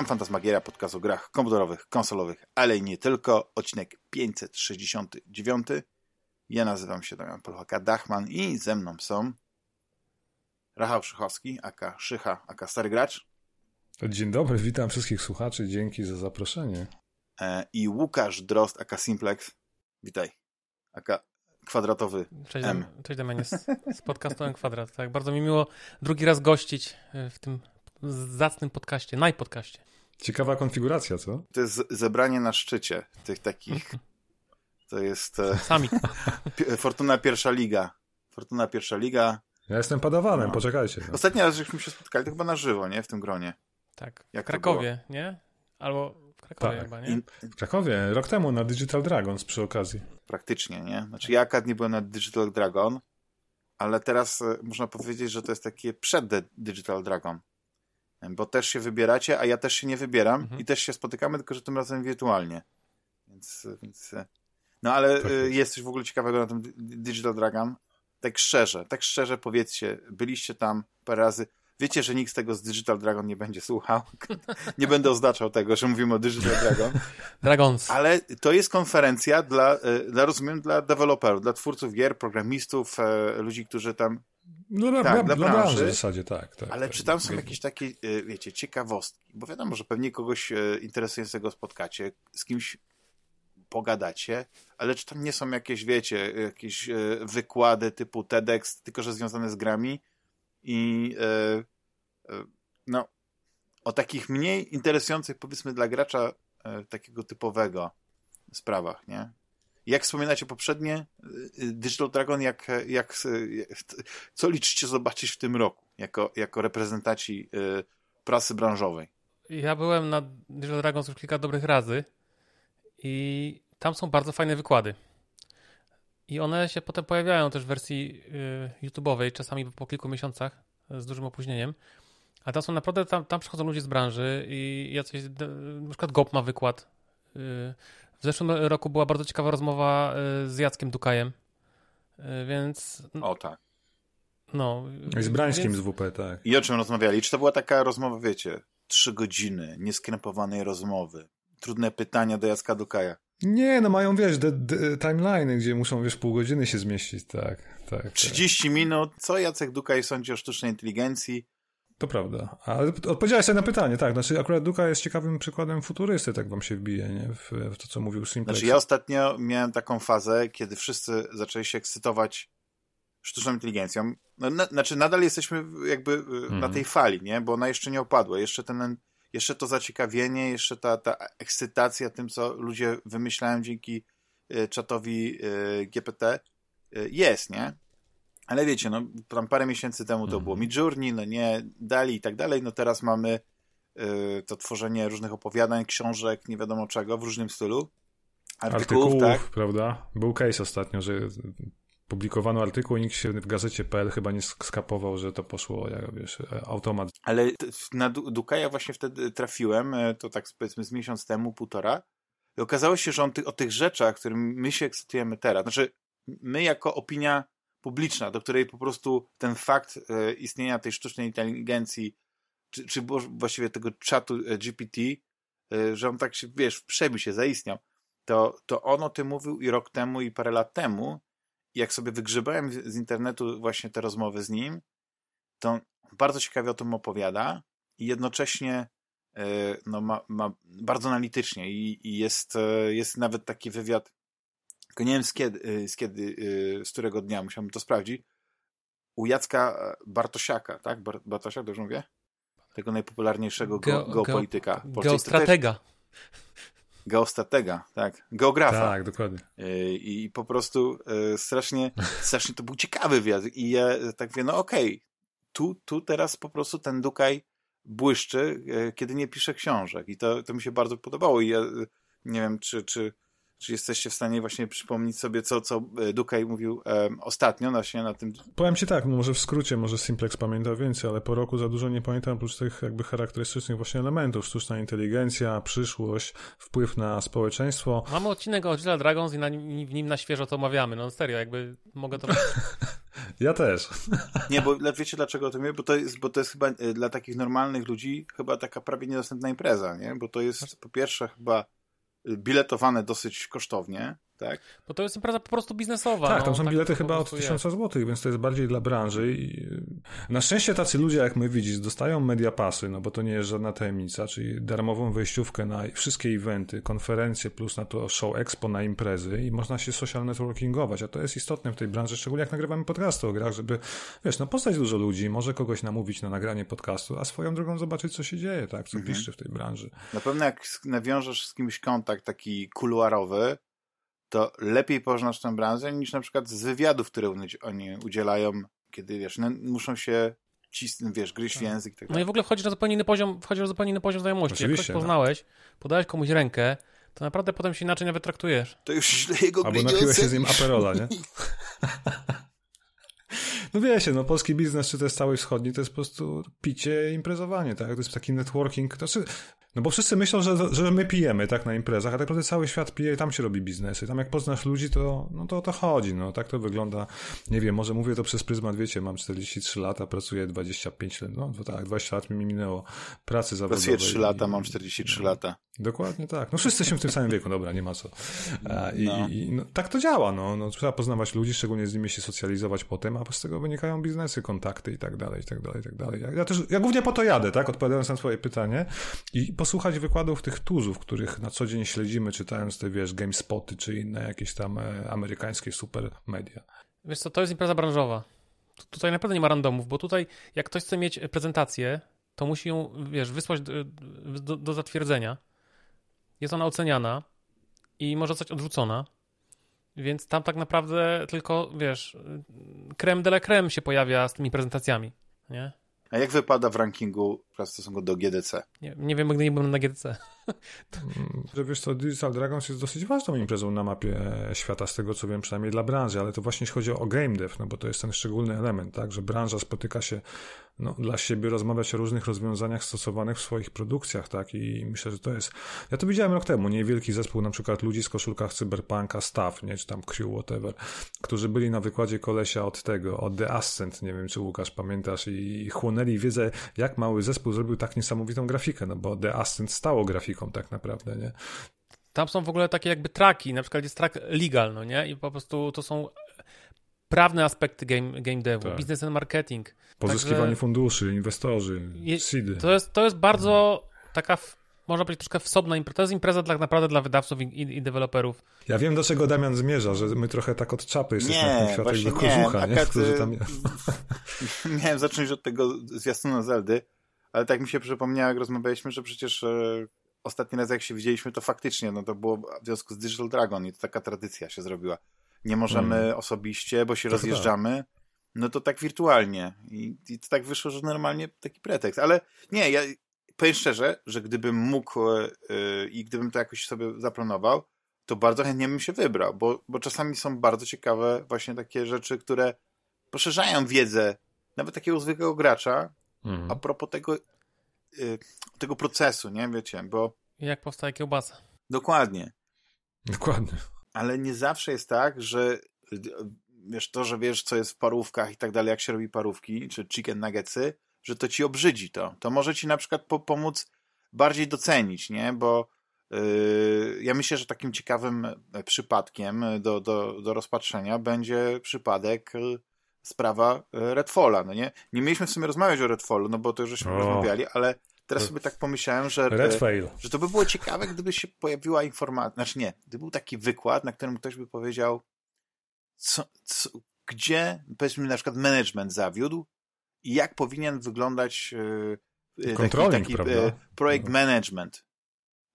Witam, Fantasmagieria, podcast o grach komputerowych, konsolowych, ale i nie tylko. Odcinek 569. Ja nazywam się Damian Polchaka-Dachman i ze mną są Rachał Szychowski, aka Szycha, aka Stary Gracz. Dzień dobry, witam wszystkich słuchaczy, dzięki za zaproszenie. E, I Łukasz Drost, aka Simplex. Witaj, aka kwadratowy Cześć, M. cześć Damianie, z, z podcastu M Kwadrat. Tak, bardzo mi miło drugi raz gościć w tym zacnym podcaście, najpodcaście. Ciekawa konfiguracja, co? To jest zebranie na szczycie tych takich. To jest. e, Sami. Fortuna pierwsza liga. Fortuna pierwsza liga. Ja jestem padawanem, No. poczekajcie. No. Ostatni raz żeśmy się spotkali, to chyba na żywo, nie? W tym gronie. Tak, Jak w Krakowie, nie? Albo w Krakowie Tak. chyba, nie? W Krakowie, rok temu na Digital Dragons przy okazji. praktycznie, nie? Znaczy ja akad nie byłem na Digital Dragon, ale teraz e, można powiedzieć, że to jest takie przed Digital Dragon. Bo też się wybieracie, a ja też się nie wybieram Mhm. i też się spotykamy, tylko że tym razem wirtualnie. Więc, więc no ale Tak e, jest. coś w ogóle ciekawego na tym Di- Digital Dragon. Tak szczerze, tak szczerze powiedzcie, byliście tam parę razy. Wiecie, że nikt z tego z Digital Dragon nie będzie słuchał. nie będę oznaczał tego, że mówimy o Digital Dragon. Dragons. Ale to jest konferencja dla, e, dla rozumiem, dla deweloperów, dla twórców gier, programistów, e, ludzi, którzy tam. No, dla, Tak, dla, dla branży. branży w zasadzie, tak. tak Ale tak. czy tam są jakieś takie, e, wiecie, ciekawostki? Bo wiadomo, że pewnie kogoś e, interesującego spotkacie, z kimś pogadacie, ale czy tam nie są jakieś, wiecie, jakieś e, wykłady typu TEDx, tylko że związane z grami i no, o takich mniej interesujących, powiedzmy, dla gracza takiego typowego sprawach, nie? Jak wspominacie poprzednie, y, y, Digital Dragon, jak, jak, jak, co liczycie zobaczyć w tym roku, jako, jako reprezentanci y, prasy branżowej? Ja byłem na Digital Dragons już kilka dobrych razy i tam są bardzo fajne wykłady. I one się potem pojawiają też w wersji y, YouTube'owej, czasami po kilku miesiącach z dużym opóźnieniem. A tam są naprawdę, tam, tam przychodzą ludzie z branży i jacyś, na przykład GOP ma wykład. W zeszłym roku była bardzo ciekawa rozmowa y, z Jackiem Dukajem, Y, więc O tak. no. Z Brańskim więc- z WP, tak. I o czym rozmawiali? Czy to była taka rozmowa, wiecie, trzy godziny, nieskrępowanej rozmowy, trudne pytania do Jacka Dukaja? Nie, no mają, wiesz, timeliny, gdzie muszą, wiesz, pół godziny się zmieścić, tak, tak. tak. 30 minut, co Jacek Dukaj sądzi o sztucznej inteligencji? To prawda. Ale odpowiedziałeś sobie na pytanie, tak. Znaczy, akurat Duka jest ciekawym przykładem futurysty, tak wam się wbije, nie? W, w to, co mówił Simplex. Znaczy ja ostatnio miałem taką fazę, kiedy wszyscy zaczęli się ekscytować sztuczną inteligencją. No, na, znaczy nadal jesteśmy jakby na Mhm. tej fali, nie? Bo ona jeszcze nie opadła. Jeszcze ten, jeszcze to zaciekawienie, jeszcze ta, ta ekscytacja tym, co ludzie wymyślają dzięki y, czatowi y, GPT y, jest, nie? Ale wiecie, no tam parę miesięcy temu to Mhm. było Midjourney, no nie, Dali i tak dalej, no teraz mamy y, to tworzenie różnych opowiadań, książek, nie wiadomo czego, w różnym stylu. Artykułów, artykułów, tak? prawda? Był case ostatnio, że publikowano artykuł i nikt się w gazecie.pl chyba nie skapował, że to poszło, jak wiesz, automat. Ale na Du- Dukaja właśnie wtedy trafiłem, e, to tak powiedzmy z miesiąc temu, półtora. I okazało się, że on ty, o tych rzeczach, którym my się ekscytujemy teraz, znaczy my jako opinia publiczna, do której po prostu ten fakt e, istnienia tej sztucznej inteligencji, czy, czy właściwie tego czatu e, GPT, e, że on tak się, wiesz, przebił się, zaistniał, to, to on o tym mówił i rok temu, i parę lat temu. Jak sobie wygrzebałem z internetu właśnie te rozmowy z nim, to bardzo ciekawie o tym opowiada i jednocześnie no, ma, ma bardzo analitycznie i, i jest, jest nawet taki wywiad, tylko nie wiem z kiedy, z, kiedy, e, z którego dnia, musiałbym to sprawdzić, u Jacka Bartosiaka, tak? Bar Bartosiak, dobrze mówię? Tego najpopularniejszego ge Geo- geopolityka. geo- Geostratega. Geostratega, tak. Geografa. Tak, dokładnie. Yy, I po prostu yy, strasznie, strasznie to był ciekawy wywiad. I ja tak mówię, no okej, tu, tu teraz po prostu ten Dukaj błyszczy, kiedy nie pisze książek. I to, to mi się bardzo podobało. I ja nie wiem, czy, czy, czy jesteście w stanie właśnie przypomnieć sobie, co, co yy, Dukaj mówił em, ostatnio właśnie na tym. Powiem ci tak, no może w skrócie, może Simplex pamięta więcej, ale po roku za dużo nie pamiętam oprócz tych jakby charakterystycznych właśnie elementów. Sztuczna inteligencja, przyszłość, wpływ na społeczeństwo. Mamy odcinek o Digital Dragons i na w nim na świeżo to omawiamy. No serio, jakby mogę to... Ja też. Nie, bo wiecie dlaczego o tym mówię? Bo to jest, bo to jest chyba y, dla takich normalnych ludzi chyba taka prawie niedostępna impreza, nie? Bo to jest po pierwsze chyba biletowane dosyć kosztownie, tak? Bo to jest impreza po prostu biznesowa. Tak, no, tam są tak bilety chyba od prostu 1000 jest. zł, więc to jest bardziej dla branży. I na szczęście tacy ludzie, jak my widzisz, dostają media pasy, no bo to nie jest żadna tajemnica, czyli darmową wejściówkę na wszystkie eventy, konferencje, plus na to show expo na imprezy i można się social networkingować, a to jest istotne w tej branży, szczególnie jak nagrywamy podcasty o grach, żeby, wiesz, no poznać dużo ludzi, może kogoś namówić na nagranie podcastu, a swoją drogą zobaczyć, co się dzieje, tak, co Mhm. piszczy w tej branży. Na pewno jak nawiążesz z kimś kontakt taki kuluarowy, to lepiej poznasz tę branżę niż na przykład z wywiadów, które oni- udzielają, kiedy wiesz, no, muszą się cisnąć, wiesz, gryźć w język i tak No i w ogóle wchodzisz na zupełnie inny poziom, wchodzisz na zupełnie inny poziom znajomości. Jak Oczywiście, kogoś no. poznałeś, podałeś komuś rękę, to naprawdę potem się inaczej nawet traktujesz. To już źle jego Albo napiłeś się z nim aperola, nie? No wiecie, no polski biznes, czy to jest cały wschodni, to jest po prostu picie, imprezowanie, tak? To jest taki networking, to znaczy, no bo wszyscy myślą, że, że my pijemy, tak, na imprezach, a tak naprawdę cały świat pije i tam się robi biznesy. Tam jak poznasz ludzi, to, no to o to chodzi, no tak to wygląda. Nie wiem, może mówię to przez pryzmat, wiecie, mam 43 lata, pracuję 25 lat, no tak, 20 lat mi minęło pracy zawodowej. Pracuję 3 lata, i- mam 43 lata. Dokładnie tak. No wszyscy jesteśmy w tym samym wieku, dobra, nie ma co. I, No. i no, tak to działa, no. no. Trzeba poznawać ludzi, szczególnie z nimi się socjalizować potem, a z tego wynikają biznesy, kontakty i tak dalej, i tak dalej, i tak dalej. Ja, też, ja głównie po to jadę, tak, odpowiadając na twoje pytanie i posłuchać wykładów tych tuzów, których na co dzień śledzimy, czytając te, wiesz, GameSpoty, czy inne jakieś tam e, amerykańskie super media. Wiesz co, to jest impreza branżowa. Tu- Tutaj naprawdę nie ma randomów, bo tutaj jak ktoś chce mieć prezentację, to musi ją, wiesz, wysłać do, do, do zatwierdzenia. Jest ona oceniana i może zostać odrzucona. Więc tam tak naprawdę tylko, wiesz, creme de la creme się pojawia z tymi prezentacjami, nie? A jak wypada w rankingu w stosunku do GDC? Nie, nie wiem, nigdy nie byłem na GDC. Mm, Że wiesz co, Digital Dragons jest dosyć ważną imprezą na mapie świata, z tego co wiem, przynajmniej dla branży, ale to właśnie jeśli chodzi o game dev, no bo to jest ten szczególny element, tak, że branża spotyka się no, dla siebie, rozmawiać o różnych rozwiązaniach stosowanych w swoich produkcjach, tak, i myślę, że to jest, ja to widziałem rok temu, niewielki zespół na przykład ludzi z koszulkach Cyberpunka, Staff, nie, czy tam Crew, whatever, którzy byli na wykładzie kolesia od tego, od The Ascent, nie wiem, czy Łukasz pamiętasz, i chłonęli wiedzę, jak mały zespół zrobił tak niesamowitą grafikę, no bo The Ascent stało grafiką tak naprawdę, nie? Tam są w ogóle takie jakby traki, na przykład jest track legal, no nie? I po prostu to są prawne aspekty game, game devu, Tak. business and marketing. Pozyskiwanie Także- funduszy, inwestorzy, seedy. To jest, to jest bardzo taka, w, można powiedzieć, troszkę wsobna impreza. To jest impreza tak naprawdę dla wydawców i, i, i deweloperów. Ja wiem, do czego Damian zmierza, że my trochę tak od czapy jesteśmy Nie, w tym świecie właśnie do nie. kożucha, nie? Akad, Którzy tam... Miałem zacząć od tego zwiastuna Zeldy, ale tak mi się przypomniało, jak rozmawialiśmy, że przecież e, ostatni raz jak się widzieliśmy, to faktycznie, no to było w związku z Digital Dragon i to taka tradycja się zrobiła. Nie możemy Mm. osobiście, bo się To rozjeżdżamy, no to tak wirtualnie. I, I to tak wyszło, że normalnie taki pretekst. Ale nie, ja powiem szczerze, że gdybym mógł e, i gdybym to jakoś sobie zaplanował, to bardzo chętnie bym się wybrał, bo, bo czasami są bardzo ciekawe właśnie takie rzeczy, które poszerzają wiedzę nawet takiego zwykłego gracza Mhm. a propos tego, y, tego procesu, nie wiecie, bo I jak powstaje kiełbasa. dokładnie, Dokładnie. ale nie zawsze jest tak, że y, wiesz, to, że wiesz, co jest w parówkach i tak dalej, jak się robi parówki, czy chicken nuggetsy, że to ci obrzydzi to. To może ci na przykład po pomóc bardziej docenić, nie, bo yy, ja myślę, że takim ciekawym e, przypadkiem do, do, do rozpatrzenia będzie przypadek y, sprawa y, Redfalla, no nie? Nie mieliśmy w sumie rozmawiać o Redfallu, no bo to już żeśmy O. rozmawiali, ale teraz sobie tak pomyślałem, że, e, że to by było ciekawe, gdyby się pojawiła informacja, znaczy nie, gdyby był taki wykład, na którym ktoś by powiedział, co, co, gdzie, powiedzmy na przykład management zawiódł i jak powinien wyglądać e, e, taki, taki e, projekt No. management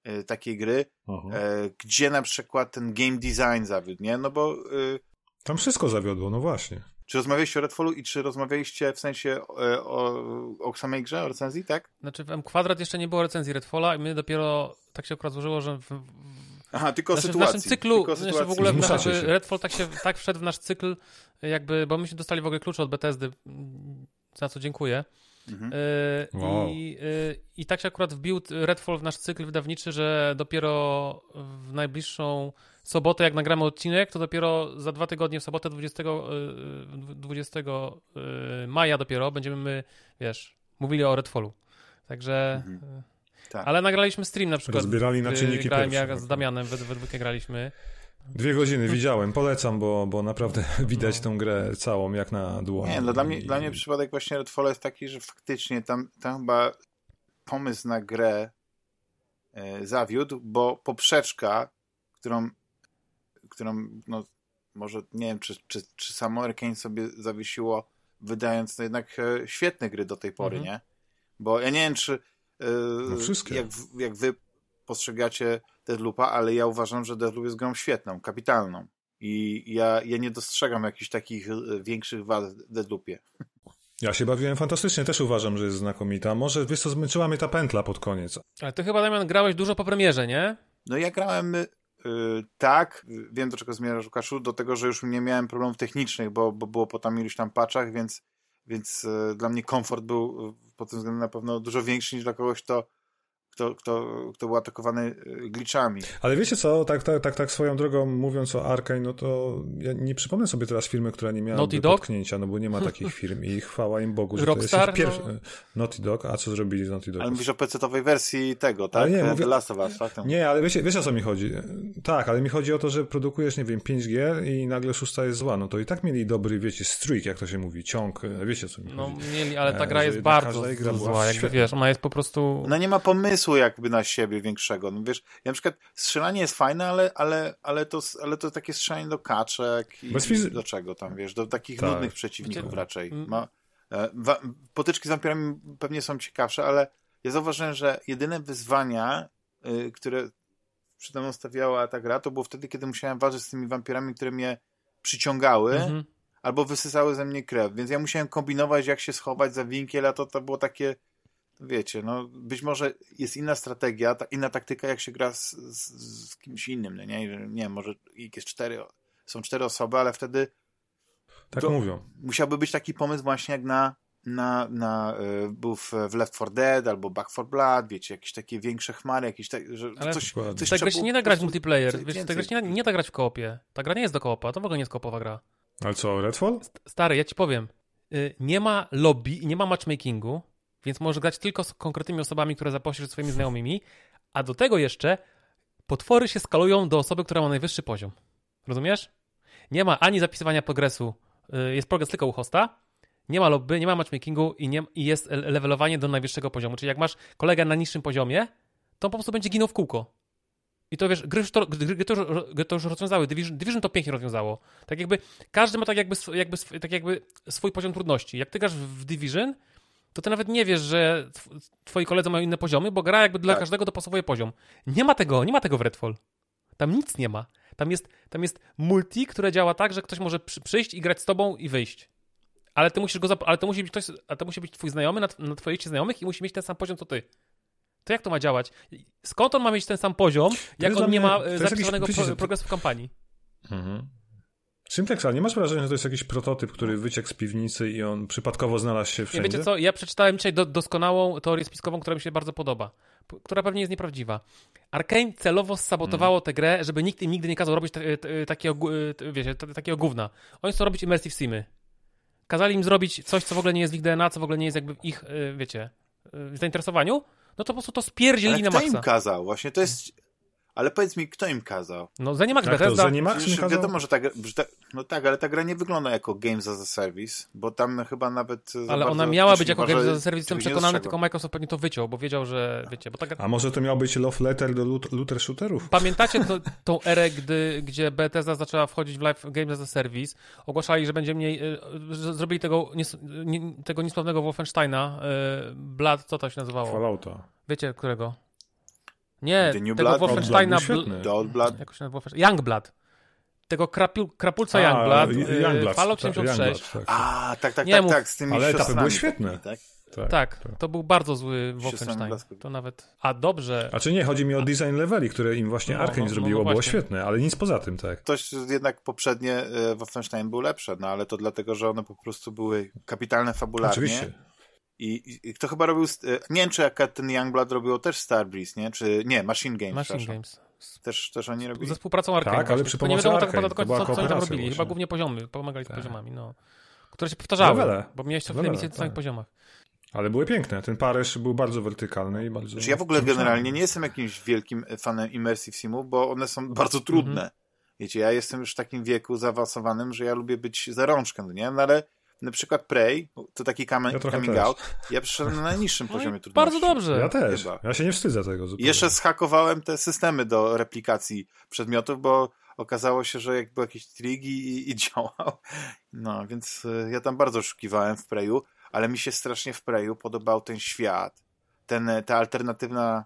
e, takiej gry, e, gdzie na przykład ten game design zawiódł, nie? No bo e, Tam wszystko zawiodło, no właśnie. Czy rozmawialiście o Redfallu i czy rozmawialiście w sensie e, o, o samej grze, o recenzji, tak? Znaczy w M Kwadrat jeszcze nie było recenzji Redfalla i my dopiero tak się akurat złożyło, że w, Aha, tylko o znaczy w sytuacji. naszym cyklu, tylko o znaczy w sytuacji. ogóle w nasz, się. Redfall tak się tak wszedł w nasz cykl, jakby, bo myśmy dostali w ogóle klucze od Bethesdy, za co dziękuję. Mhm. Yy, Wow. i, yy, I tak się akurat wbił Redfall w nasz cykl wydawniczy, że dopiero w najbliższą sobotę, jak nagramy odcinek, to dopiero za dwa tygodnie, w sobotę 20, 20 maja dopiero będziemy my, wiesz, mówili o Redfallu. Także... Mhm. Tak. Ale nagraliśmy stream na przykład. Rozbierali na czynniki Grałem pierwsze. jak z Damianem, we, we dwójkę graliśmy. Dwie godziny widziałem, polecam, bo, bo naprawdę widać no. tą grę całą jak na dłoń. Nie, no dla mnie, I... dla mnie przypadek właśnie Redfall jest taki, że faktycznie tam, tam chyba pomysł na grę e, zawiódł, bo poprzeczka, którą, którą no, może nie wiem, czy, czy, czy samo Arkane sobie zawiesiło, wydając no jednak e, świetne gry do tej pory, mhm. nie? Bo ja nie wiem, czy e, no wszystkie. Jak, jak wy postrzegacie Deadloopa, ale ja uważam, że Deadloop jest grą świetną, kapitalną. I ja, ja nie dostrzegam jakichś takich e, większych wad w Deadloopie. Ja się bawiłem fantastycznie, też uważam, że jest znakomita. Może, wiesz co, zmęczyła mnie ta pętla pod koniec. Ale ty chyba, Damian, grałeś dużo po premierze, nie? No ja grałem yy, tak, wiem do czego zmierzasz, Łukaszu, do tego, że już nie miałem problemów technicznych, bo, bo było po tam iluś tam paczach, więc, więc yy, dla mnie komfort był pod tym względem na pewno dużo większy niż dla kogoś, kto kto, kto, kto był atakowany e, glitchami. Ale wiecie co, tak, tak, tak, tak swoją drogą mówiąc o Arkane, no to ja nie przypomnę sobie teraz firmy, która nie miała potknięcia, no bo nie ma takich firm i chwała im Bogu, że Rockstar, to jest pierwszy... No... Naughty Dog, a co zrobili z Naughty Dog? Ale mówisz o PC-owej wersji tego, tak? Ale nie, mówię... The Last of Us, tak? Nie, ale wiecie, wiecie o co mi chodzi? Tak, ale mi chodzi o to, że produkujesz, nie wiem, 5 gier i nagle szósta jest zła, no to i tak mieli dobry, wiecie, streak, jak to się mówi, ciąg, wiecie o co mi no, chodzi. No mieli, ale ta e, gra jest bardzo zła, jakby wiesz, ona jest po prostu... Ona nie ma pomysłu jakby na siebie większego. No wiesz, ja na przykład strzelanie jest fajne, ale, ale, ale, to, ale to takie strzelanie do kaczek i, i do czego tam, wiesz, do takich tak. nudnych przeciwników raczej. Ma, e, wa, potyczki z wampirami pewnie są ciekawsze, ale ja zauważyłem, że jedyne wyzwania, y, które przede mną stawiała ta gra, to było wtedy, kiedy musiałem walczyć z tymi wampirami, które mnie przyciągały, mhm. albo wysysały ze mnie krew, więc ja musiałem kombinować, jak się schować za winkiel, a to, to było takie wiecie, no być może jest inna strategia, ta, inna taktyka, jak się gra z, z, z kimś innym, no nie? Nie wiem, może jest cztery, są cztery osoby, ale wtedy tak mówią. Musiałby być taki pomysł właśnie jak na, na, na y, był w, w, Left 4 Dead albo Back 4 Blood, wiecie, jakieś takie większe chmary, jakieś tak, że ale coś, coś Ta gra się nie da grać w multiplayer, wiesz, ta gra się nie, nie da grać w koopie. Ta gra nie jest do koopa, to w ogóle nie jest koopowa gra. Ale co, Redfall? Stary, ja ci powiem, y, nie ma lobby i nie ma matchmakingu, więc możesz grać tylko z konkretnymi osobami, które zaprosisz swoimi znajomymi, a do tego jeszcze potwory się skalują do osoby, która ma najwyższy poziom. Rozumiesz? Nie ma ani zapisywania progresu, y, jest progres tylko u hosta, nie ma lobby, nie ma matchmakingu i, nie, i jest levelowanie do najwyższego poziomu. Czyli jak masz kolegę na niższym poziomie, to on po prostu będzie ginął w kółko. I to wiesz, gry, to, gry, to, gry to już rozwiązały. Division, Division to pięknie rozwiązało. Tak jakby każdy ma tak jakby, jakby, tak jakby swój poziom trudności. Jak ty grasz w Division, to ty nawet nie wiesz, że twoi koledzy mają inne poziomy, bo gra jakby dla tak. każdego dopasowuje poziom. Nie ma tego, nie ma tego w Redfall. Tam nic nie ma. Tam jest, tam jest multi, które działa tak, że ktoś może przy, przyjść i grać z tobą i wyjść. Ale ty musisz go ale to musi być ktoś, ale to musi być twój znajomy na, na twojej liście znajomych i musi mieć ten sam poziom co ty. To jak to ma działać? Skąd on ma mieć ten sam poziom, jak on nie ma zapisanego pro, progresu w kampanii? Mhm. Simplex, ale nie masz wrażenia, że to jest jakiś prototyp, który wyciekł z piwnicy i on przypadkowo znalazł się wszędzie? Nie, wiecie co, ja przeczytałem dzisiaj do, doskonałą teorię spiskową, która mi się bardzo podoba, która pewnie jest nieprawdziwa. Arkane celowo sabotowało hmm. tę grę, żeby nikt im nigdy nie kazał robić te, te, takiego, te, wiecie, takiego gówna. Oni chcą robić immersive simy. Kazali im zrobić coś, co w ogóle nie jest w ich DNA, co w ogóle nie jest jakby w ich, y, wiecie, w zainteresowaniu, no to po prostu to spierdzieli na maksa. kto im kazał? Właśnie to jest ale powiedz mi, kto im kazał? No Zenimax tak, Bethesda. Zenimax im kazał? Wiadomo, że ta, że ta, no tak, ale ta gra nie wygląda jako Games as a Service, bo tam chyba nawet Ale ona miała być jako Games as a Service, jestem przekonany, tylko Microsoft pewnie to wyciął, bo wiedział, że wiecie, bo A może to miał być love letter do looter shooterów? Pamiętacie to, tą erę, gdy, gdzie Bethesda zaczęła wchodzić w live Games as a Service, ogłaszali, że będzie mniej, że zrobili tego, nies, nie, tego niesprawnego Wolfensteina, y, Blood, co to się nazywało? Fallouta. Wiecie, którego? Nie, The New tego Blood? Wolfensteina... The Old Blood? Jak się nazywa? Youngblood. Tego krapiu, krapulca Youngblood. Y, Youngblood. Fallout 76. Tak, tak. A, tak, tak, nie tak, tak, z tymi Ale etapy były świetne. Tak? Tak, tak, tak, to był bardzo zły Wolfenstein. To nawet. A dobrze. A czy nie, chodzi mi o design leveli, które im właśnie no, Arkane no, no, zrobiło, no było świetne, ale nic poza tym, tak. Ktoś jednak poprzednie e, Wolfenstein był lepsze, no ale to dlatego, że one po prostu były kapitalne fabularnie. Oczywiście. I, I, kto chyba robił, e, nie wiem czy jak ten Youngblood robił też Starbreeze, nie? Czy nie, Machine Games. Machine Games. Też, też oni robili? Ze współpracą Arkane. Tak, ale przy Tylko nie pomocy wiadomo tak do końca, co, co oni tam robili. Chyba właśnie. głównie poziomy, pomagali z Tak. poziomami, no. Które się powtarzały, Levele. bo miałeś co chwilę misje na tak. samych poziomach. Ale były piękne. Ten Paryż był bardzo wertykalny i bardzo... Znaczy ja w ogóle generalnie nie jestem jakimś wielkim fanem immersive simów, bo one są bardzo trudne. Mhm. Wiecie, ja jestem już w takim wieku zaawansowanym, że ja lubię być za rączkę, no nie? No ale na przykład Prey, to taki coming, Ja coming też. out, ja przyszedłem na najniższym No poziomie trudności. bardzo dobrze. Ja też. Chyba. Ja się nie wstydzę tego zupełnie. jeszcze zhakowałem te systemy do replikacji przedmiotów, bo okazało się, że jak były jakieś trigi i, i działał. No, więc y, ja tam bardzo oszukiwałem w Preju, ale mi się strasznie w Preju podobał ten świat, ten, ta alternatywna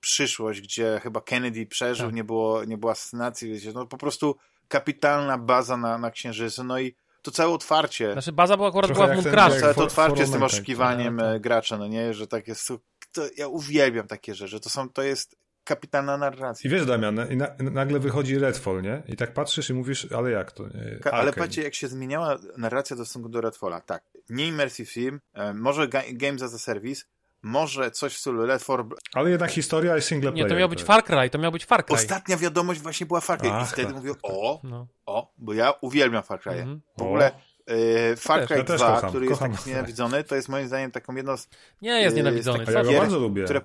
przyszłość, gdzie chyba Kennedy przeżył, Tak. nie, było, nie było asesynacji, wiecie, no po prostu kapitalna baza na, na Księżycu, no i to całe otwarcie, Znaczy baza była akurat Trochę była w jak całe to otwarcie z tym oszukiwaniem tak, tak. gracza, no nie, że tak jest, to, ja uwielbiam takie rzeczy, to są, to jest kapitalna narracja. I wiesz, Damian, i na, nagle wychodzi Redfall, nie? I tak patrzysz i mówisz, ale jak to? Nie? Ka- Ale patrzcie, jak się zmieniała narracja w stosunku do Redfalla. Tak, nie immersive film, e, może ga- Games as a Service, może coś w stylu Redfall. Ale jednak historia jest single Nie, player. to miał być. Far Cry, to miał być Far Cry. Ostatnia wiadomość właśnie była Far Cry. I Ach, wtedy tak, mówię, tak, tak. o, No. o, bo ja uwielbiam Far Cry. Mhm. W ogóle e, Far Cry ja też 2, kocham, który jest kocham. tak nienawidzony, to jest moim zdaniem taką jedną z Nie jest Yy, nienawidzony. jest co ja go bardzo lubię. które...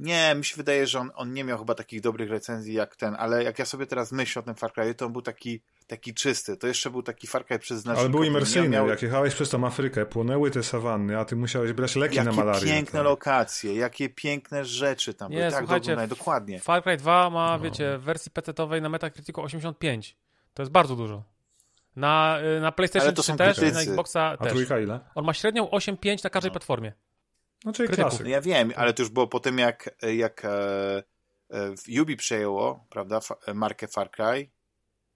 Nie, mi się wydaje, że on, on nie miał chyba takich dobrych recenzji jak ten, ale jak ja sobie teraz myślę o tym Far Cry, to on był taki, taki czysty. To jeszcze był taki Far Cry przez Ale był imersyjny. Miał, Jak jechałeś przez tą Afrykę, płonęły te sawanny, a ty musiałeś brać leki jakie na malarię. piękne tak. lokacje, jakie piękne rzeczy tam Nie, były. Tak, słuchajcie, doglądaj, dokładnie. Far Cry 2 ma, No. wiecie, w wersji PC-owej na Metacriticu 85. To jest bardzo dużo. Na, y, na PlayStation Ale to 3 są też i na krytycy. Xboxa A też. trójka ile? On ma średnią 8,5 na każdej No. platformie. No czyli Krytyków. klasyk. No ja wiem, ale to już było po tym, jak, jak e, e, Ubi przejęło, prawda, fa, markę Far Cry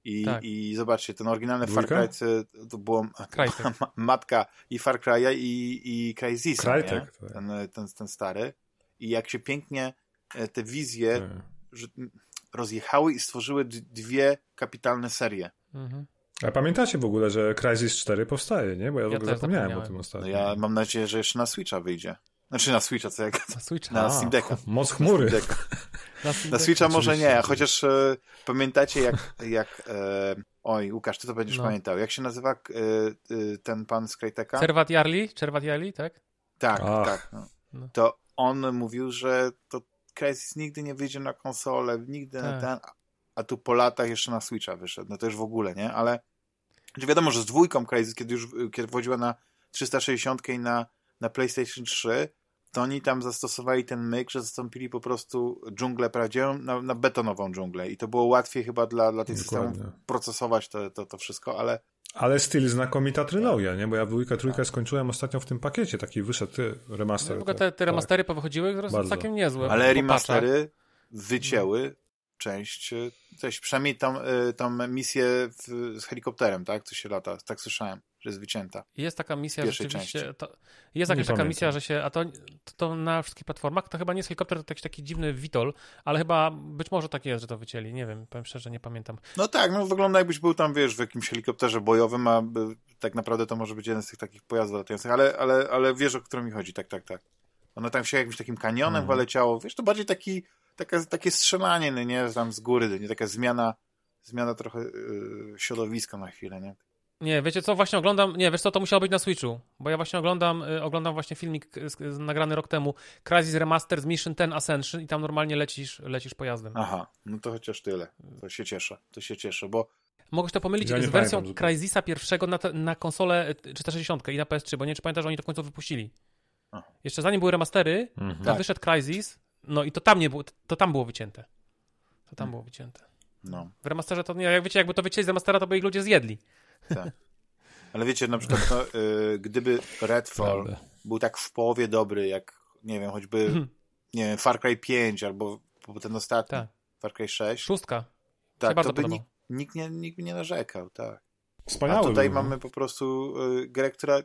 i, Tak. i zobaczcie, ten oryginalny Dwójka? Far Cry to, to było ma- matka i Far Cry'a i, i Crysisa? Crytek, tak. Ten, ten, ten stary. I jak się pięknie e, te wizje Tak. że, rozjechały i stworzyły dwie kapitalne serie. Mhm. A pamiętacie w ogóle, że Crysis 4 powstaje, nie? Bo ja w Ja ogóle też zapomniałem o tym No ostatnio. ja mam nadzieję, że jeszcze na Switcha wyjdzie. Znaczy na Switcha, co jak Na Switcha. na Steam Decka. Moc chmury. Na, Steam Na Deck. Switcha może Oczywiście, nie, chociaż e, pamiętacie jak, jak e, oj Łukasz, ty to będziesz No. pamiętał, jak się nazywa e, e, ten pan z Cryteka? Cervat Jarli? Cervat Jarli, tak? Tak, Ach. tak. No. No. To on mówił, że to Crysis nigdy nie wyjdzie na konsolę, nigdy na Tak. ten, a tu po latach jeszcze na Switcha wyszedł. No to już w ogóle, nie? Ale że wiadomo, że z dwójką Crysis, kiedy już kiedy wchodziła na 360 i na, na PlayStation 3, to oni tam zastosowali ten myk, że zastąpili po prostu dżunglę prawdziwą na, na betonową dżunglę. I to było łatwiej chyba dla, dla tych Dokładnie. systemów procesować to, to, to wszystko, ale Ale styl znakomita trylogia, nie? Bo ja dwójkę, trójkę skończyłem ostatnio w tym pakiecie, taki wyszedł remaster. W ogóle tak, te, te tak. remastery powychodziły, które są Bardzo. całkiem niezłe. Ale remastery wycięły część, też przynajmniej tą, e, tą misję w, z helikopterem, tak? Co się lata, tak słyszałem, że jest wycięta. Jest taka misja rzeczywiście. To, jest jakaś taka misja, że się. A to, to, to na wszystkich platformach to chyba nie jest helikopter, to jakiś taki dziwny Vitol, ale chyba być może tak jest, że to wycięli. Nie wiem, powiem szczerze, nie pamiętam. No tak, no wygląda jakbyś był tam, wiesz, w jakimś helikopterze bojowym, a by, tak naprawdę to może być jeden z tych takich pojazdów latających, ale, ale, ale wiesz, o którym mi chodzi, tak, tak, tak. Ono tam się jakimś takim kanionem Mhm. wiesz, to bardziej taki, taka, takie strzelanie, no nie, tam z góry, nie, taka zmiana, zmiana trochę yy, środowiska na chwilę, nie? Nie, wiecie co, właśnie oglądam, nie, wiesz co, to musiało być na Switchu, bo ja właśnie oglądam, y, oglądam właśnie filmik y, z, z, nagrany rok temu, Crysis Remaster z Mission 10 Ascension i tam normalnie lecisz, lecisz pojazdem. Aha, no to chociaż tyle, to się cieszę, to się cieszę, bo Mogę się to pomylić Ja z wersją pamiętam. Crysisa pierwszego na, te, na konsolę y, 360 i na PS3, bo nie wiem, czy pamiętasz, że oni to w końcu wypuścili. Aha. Jeszcze zanim były remastery, Mhm. to Tak. wyszedł Crysis, no i to tam nie było, to tam było wycięte. To tam Hmm. było wycięte. no, W remasterze to nie, jak wiecie, jakby to wycięli z remastera, to by ich ludzie zjedli. Tak. Ale wiecie, na przykład, no, yy, gdyby Redfall Prawda. był tak w połowie dobry, jak, nie wiem, choćby, Mhm. nie wiem, Far Cry 5 albo ten ostatni, Tak. Far Cry 6, Szóstka. tak, to by nikt, nikt, nie, nikt by nie narzekał, tak. Wspaniały A tutaj no. mamy po prostu y, grę, która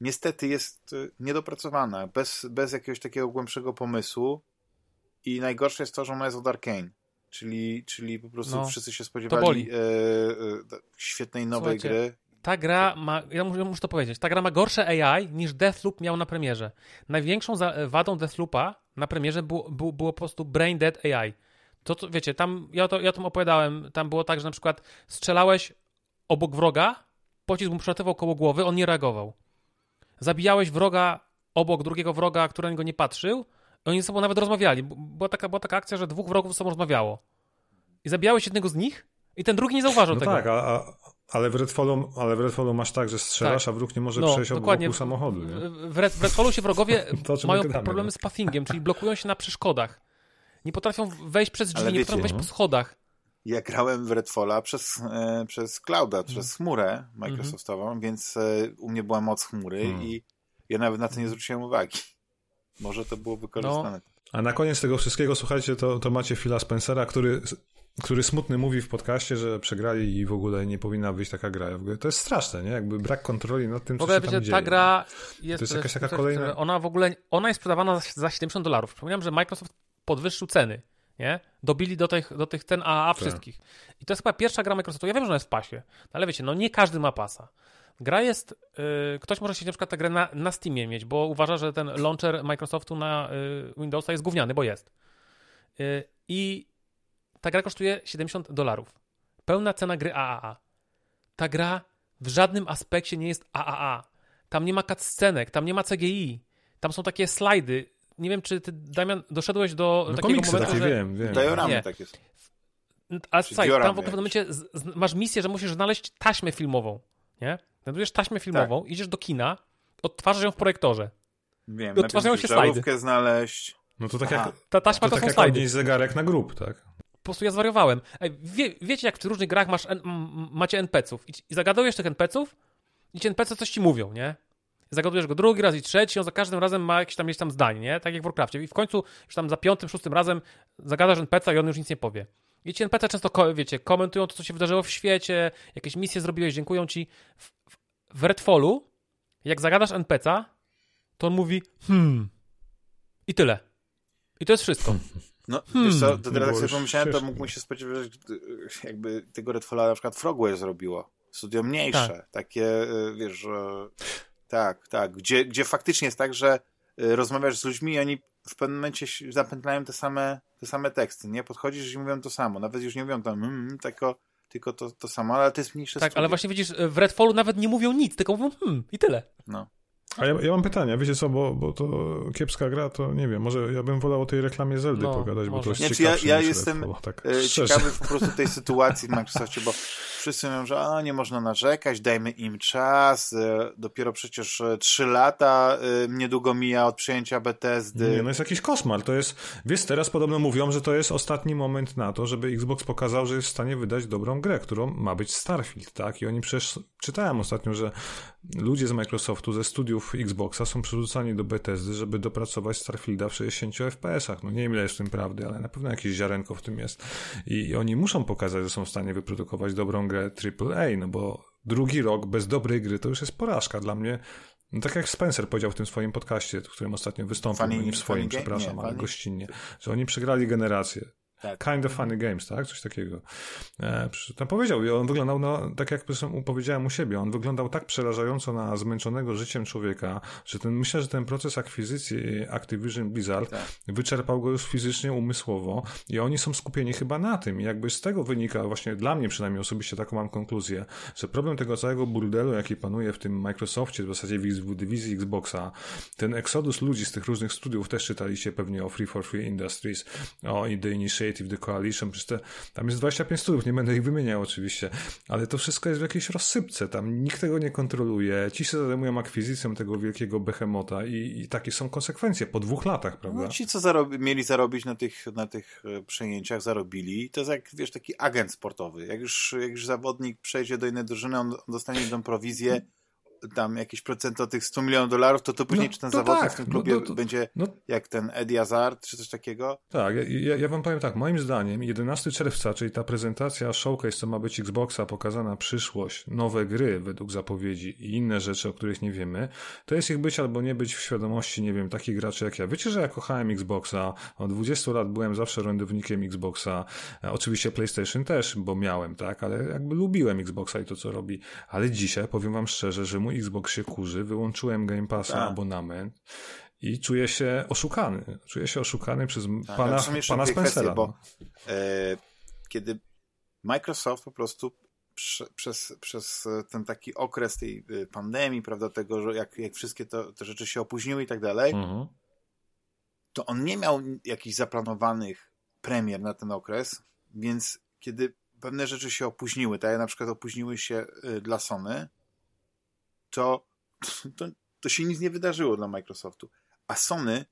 niestety jest y, niedopracowana, bez, bez jakiegoś takiego głębszego pomysłu i najgorsze jest to, że ona jest od Arkane. Czyli, czyli po prostu No, wszyscy się spodziewali y, y, świetnej nowej Słuchajcie, gry. Ta gra ma, ja muszę, muszę to powiedzieć, ta gra ma gorsze AI niż Deathloop miał na premierze. Największą za, wadą Deathloopa na premierze było, było, było po prostu Brain Dead AI. To, to wiecie, tam, ja, to, ja tym opowiadałem, tam było tak, że na przykład strzelałeś obok wroga, pocisk mu przelatywał koło głowy, on nie reagował. Zabijałeś wroga obok drugiego wroga, który na niego nie patrzył, oni ze sobą nawet rozmawiali. Była taka, była taka akcja, że dwóch wrogów ze sobą rozmawiało. I zabijałeś jednego z nich, i ten drugi nie zauważył no tego. tak, a, a, ale, w Redfallu, ale w Redfallu masz tak, że strzelasz, tak. a wróg nie może no, przejść obok samochodu. Nie? W, Red, w Redfallu się wrogowie mają problemy no. z pathingiem, czyli blokują się na przeszkodach. Nie potrafią wejść przez drzwi, nie potrafią wejść po schodach. Ja grałem w Redfalla przez, e, przez clouda, przez mhm. chmurę Microsoftową, mm -hmm. więc e, u mnie była moc chmury mm. i ja nawet na to nie zwróciłem uwagi. Może to było wykorzystane. No. A na koniec tego wszystkiego, słuchajcie, to, to macie Phila Spencera, który, który smutny mówi w podcaście, że przegrali i w ogóle nie powinna być taka gra. To jest straszne, nie? Jakby brak kontroli nad tym, co ogóle, się tam wiecie, dzieje. Ta gra jest, to jest jakaś taka kolejna... Ona w ogóle, ona jest sprzedawana za 70 dolarów. Przypominam, że Microsoft podwyższył ceny, nie? Dobili do tych, do tych cen AAA tak. wszystkich. I to jest chyba pierwsza gra Microsoftu. Ja wiem, że ona jest w pasie, ale wiecie, no nie każdy ma pasa. Gra jest, yy, ktoś może się na przykład tę grę na, na Steamie mieć, bo uważa, że ten launcher Microsoftu na yy, Windowsa jest gówniany, bo jest. Yy, I ta gra kosztuje 70 dolarów. Pełna cena gry AAA. Ta gra w żadnym aspekcie nie jest AAA. Tam nie ma cutscenek, tam nie ma CGI. Tam są takie slajdy. Nie wiem, czy ty, Damian, doszedłeś do no takiego momentu, takie, że... wiem, wiem. Dioramy tak jest. A słuchaj, tam w pewnym momencie z, z, masz misję, że musisz znaleźć taśmę filmową, nie? Znajdujesz taśmę filmową, tak. idziesz do kina, odtwarzasz ją w projektorze. Wiem, I odtwarzają się slajdy. znaleźć. No to tak Aha. jak, ta taśma to, to tak są slajdy. jak zegarek na grób, tak? Po prostu ja zwariowałem. Ej, wie, wiecie, jak w różnych grach masz, macie NPC-ów i, i zagadujesz tych NPC-ów i ci NPC coś ci mówią, nie? zagadujesz go drugi raz i trzeci, on za każdym razem ma jakieś tam, jakieś tam zdanie, nie? Tak jak w Warcraftie. I w końcu już tam za piątym, szóstym razem zagadasz NPC i on już nic nie powie. I ci NPC często, wiecie, komentują to, co się wydarzyło w świecie, jakieś misje zrobiłeś, dziękują ci. W, w, w Redfallu, jak zagadasz NPC, to on mówi hmm. I tyle. I to jest wszystko. No, hmm. wiesz co, to teraz jak sobie pomyślałem, to mógłbym się spodziewać, że jakby tego Redfalla na przykład Frogware zrobiło. Studio mniejsze, tak. takie, y, wiesz, że... Tak, tak, gdzie, gdzie faktycznie jest tak, że y, rozmawiasz z ludźmi i oni w pewnym momencie zapętlają te same, te same teksty, nie? Podchodzisz i mówią to samo, nawet już nie mówią tam mm, tylko, tylko to, to samo, ale to jest mniejsze Tak, studio. ale właśnie widzisz, w Redfallu nawet nie mówią nic, tylko mówią hmm i tyle. No. A ja, ja mam pytanie, wiecie co, bo, bo to kiepska gra, to nie wiem, może ja bym wolał o tej reklamie Zeldy no, pogadać, może. bo to jest znaczy, ja, ja jestem tak e, ciekawy po prostu tej sytuacji w Microsoftie, bo wszyscy mówią, że a, nie można narzekać, dajmy im czas, e, dopiero przecież e, trzy lata niedługo mija od przyjęcia Bethesdy. Nie, no jest jakiś koszmar, to jest, wiesz, teraz podobno mówią, że to jest ostatni moment na to, żeby Xbox pokazał, że jest w stanie wydać dobrą grę, którą ma być Starfield, tak, i oni przecież, czytałem ostatnio, że ludzie z Microsoftu, ze studiów Xboxa są przerzucani do Bethesdy, żeby dopracować Starfielda w 60 FPS-ach. No nie wiem ile jest w tym prawdy, ale na pewno jakieś ziarenko w tym jest. I oni muszą pokazać, że są w stanie wyprodukować dobrą grę AAA, no bo drugi rok bez dobrej gry to już jest porażka dla mnie. No tak jak Spencer powiedział w tym swoim podcaście, w którym ostatnio wystąpił, funny, no nie w swoim, przepraszam, nie, ale gościnnie, że oni przegrali generację. Tak. Kind of funny games, tak? Coś takiego. E, tam powiedział, on wyglądał, no, tak jak powiedziałem u siebie, on wyglądał tak przerażająco na zmęczonego życiem człowieka, że ten, myślę, że ten proces akwizycji Activision Blizzard tak. wyczerpał go już fizycznie, umysłowo i oni są skupieni chyba na tym. I jakby z tego wynika, właśnie dla mnie przynajmniej osobiście taką mam konkluzję, że problem tego całego burdelu, jaki panuje w tym Microsoftie, w zasadzie w dywizji Xboxa, ten eksodus ludzi z tych różnych studiów, też czytaliście pewnie o Free for Free Industries, o The Initiative, Creative, The Coalition, przecież te, tam jest 25 studiów, nie będę ich wymieniał oczywiście, ale to wszystko jest w jakiejś rozsypce, tam nikt tego nie kontroluje, ci się zajmują akwizycją tego wielkiego behemota i, i takie są konsekwencje po dwóch latach, prawda? No, ci, co zarobi, mieli zarobić na tych, na tych e, przejęciach, zarobili, to jest jak, wiesz, taki agent sportowy, jak już, jak już zawodnik przejdzie do innej drużyny, on, on dostanie tą prowizję, tam jakieś procent od tych 100 milionów dolarów, to to później no, czy ten zawodnik tak. w tym no klubie no, to, będzie no, jak ten Eddie Hazard, czy coś takiego? Tak, ja, ja, wam powiem tak, moim zdaniem 11 czerwca, czyli ta prezentacja showcase, co ma być Xboxa, pokazana przyszłość, nowe gry według zapowiedzi i inne rzeczy, o których nie wiemy, to jest ich być albo nie być w świadomości, nie wiem, takich graczy jak ja. Wiecie, że ja kochałem Xboxa, od 20 lat byłem zawsze rondownikiem Xboxa, e, oczywiście PlayStation też, bo miałem, tak, ale jakby lubiłem Xboxa i to, co robi, ale dzisiaj powiem wam szczerze, że mój Xbox się kurzy, wyłączyłem Game Passa, tak. abonament i czuję się oszukany. Czuję się oszukany przez Tak, pana, pana Spencera. kwestie, bo no. e, kiedy Microsoft po prostu prze, przez, przez ten taki okres tej y, pandemii, prawda, tego, że jak, jak wszystkie to, te rzeczy się opóźniły i tak dalej, Mhm. to on nie miał jakichś zaplanowanych premier na ten okres, więc kiedy pewne rzeczy się opóźniły, tak jak na przykład opóźniły się y, dla Sony, to, to, to się nic nie wydarzyło dla Microsoftu. A Sony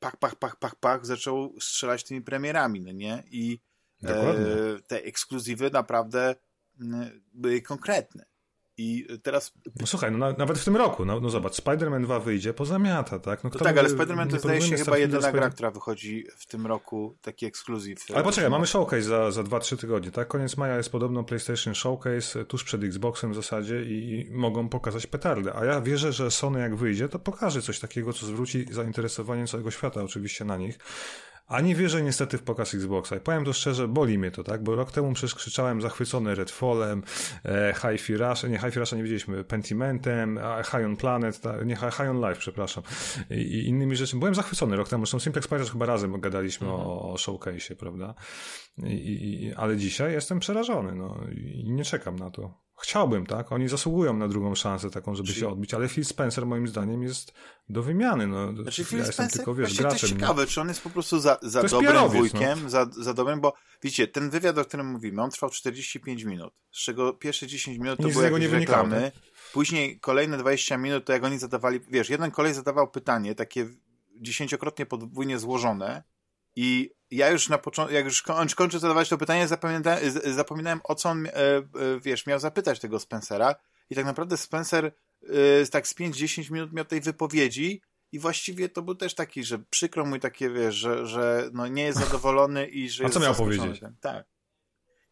pach, pach, pach, pach, pach zaczął strzelać tymi premierami, no nie? I e, te ekskluzywy naprawdę mm, były konkretne. I teraz No słuchaj, no, na, nawet w tym roku, no, no zobacz, Spider-Man 2 wyjdzie, pozamiata, tak? No, To kto tak, by- ale Spider-Man to zdaje się chyba jedyna z gra, Spider- która wychodzi w tym roku, taki ekskluzyw. Ale poczekaj, mamy showcase za, za 2-3 tygodnie, tak? Koniec maja jest podobno PlayStation Showcase e, tuż przed Xboxem w zasadzie i, i mogą pokazać petardę. A ja wierzę, że Sony jak wyjdzie, to pokaże coś takiego, co zwróci zainteresowanie całego świata oczywiście na nich. A nie wierzę niestety w pokaz Xboxa. I powiem to szczerze, boli mnie to, tak? Bo rok temu przecież krzyczałem zachwycony Redfallem, e, Hi-Fi Rush, nie, Hi-Fi Rusha nie widzieliśmy, Pentimentem, High on Planet, ta, nie, High on Life, przepraszam, i, i innymi rzeczami. Byłem zachwycony rok temu, zresztą Simplex Pirates chyba razem gadaliśmy o, o showcase'ie, prawda? I, i, ale dzisiaj jestem przerażony, no i nie czekam na to. Chciałbym, tak? Oni zasługują na drugą szansę taką, żeby Czyli- się odbić, ale Phil Spencer moim zdaniem jest do wymiany, no. Znaczy ja Phil jestem Spencer, tylko, wiesz, właśnie to jest graczem. no. ciekawe, czy on jest po prostu za, za dobrym PR-owiec, wujkiem, za, za dobrym, bo widzicie, ten wywiad, o którym mówimy, on trwał 45 minut, z czego pierwsze 10 minut to Nic z były niego jakieś nie wynikało, reklamy, tak? później kolejne 20 minut, to jak oni zadawali, wiesz, jeden kolej zadawał pytanie, takie dziesięciokrotnie podwójnie złożone i ja już na początku, jak już koń- kończę zadawać to pytanie, zapominałem, z- zapominałem o co on, e, e, wiesz, miał zapytać tego Spencera i tak naprawdę Spencer e, tak z 5-10 minut miał tej wypowiedzi i właściwie to był też taki, że przykro mu i takie, wiesz, że, że no nie jest zadowolony i że A co miał powiedzieć? tym. Tak.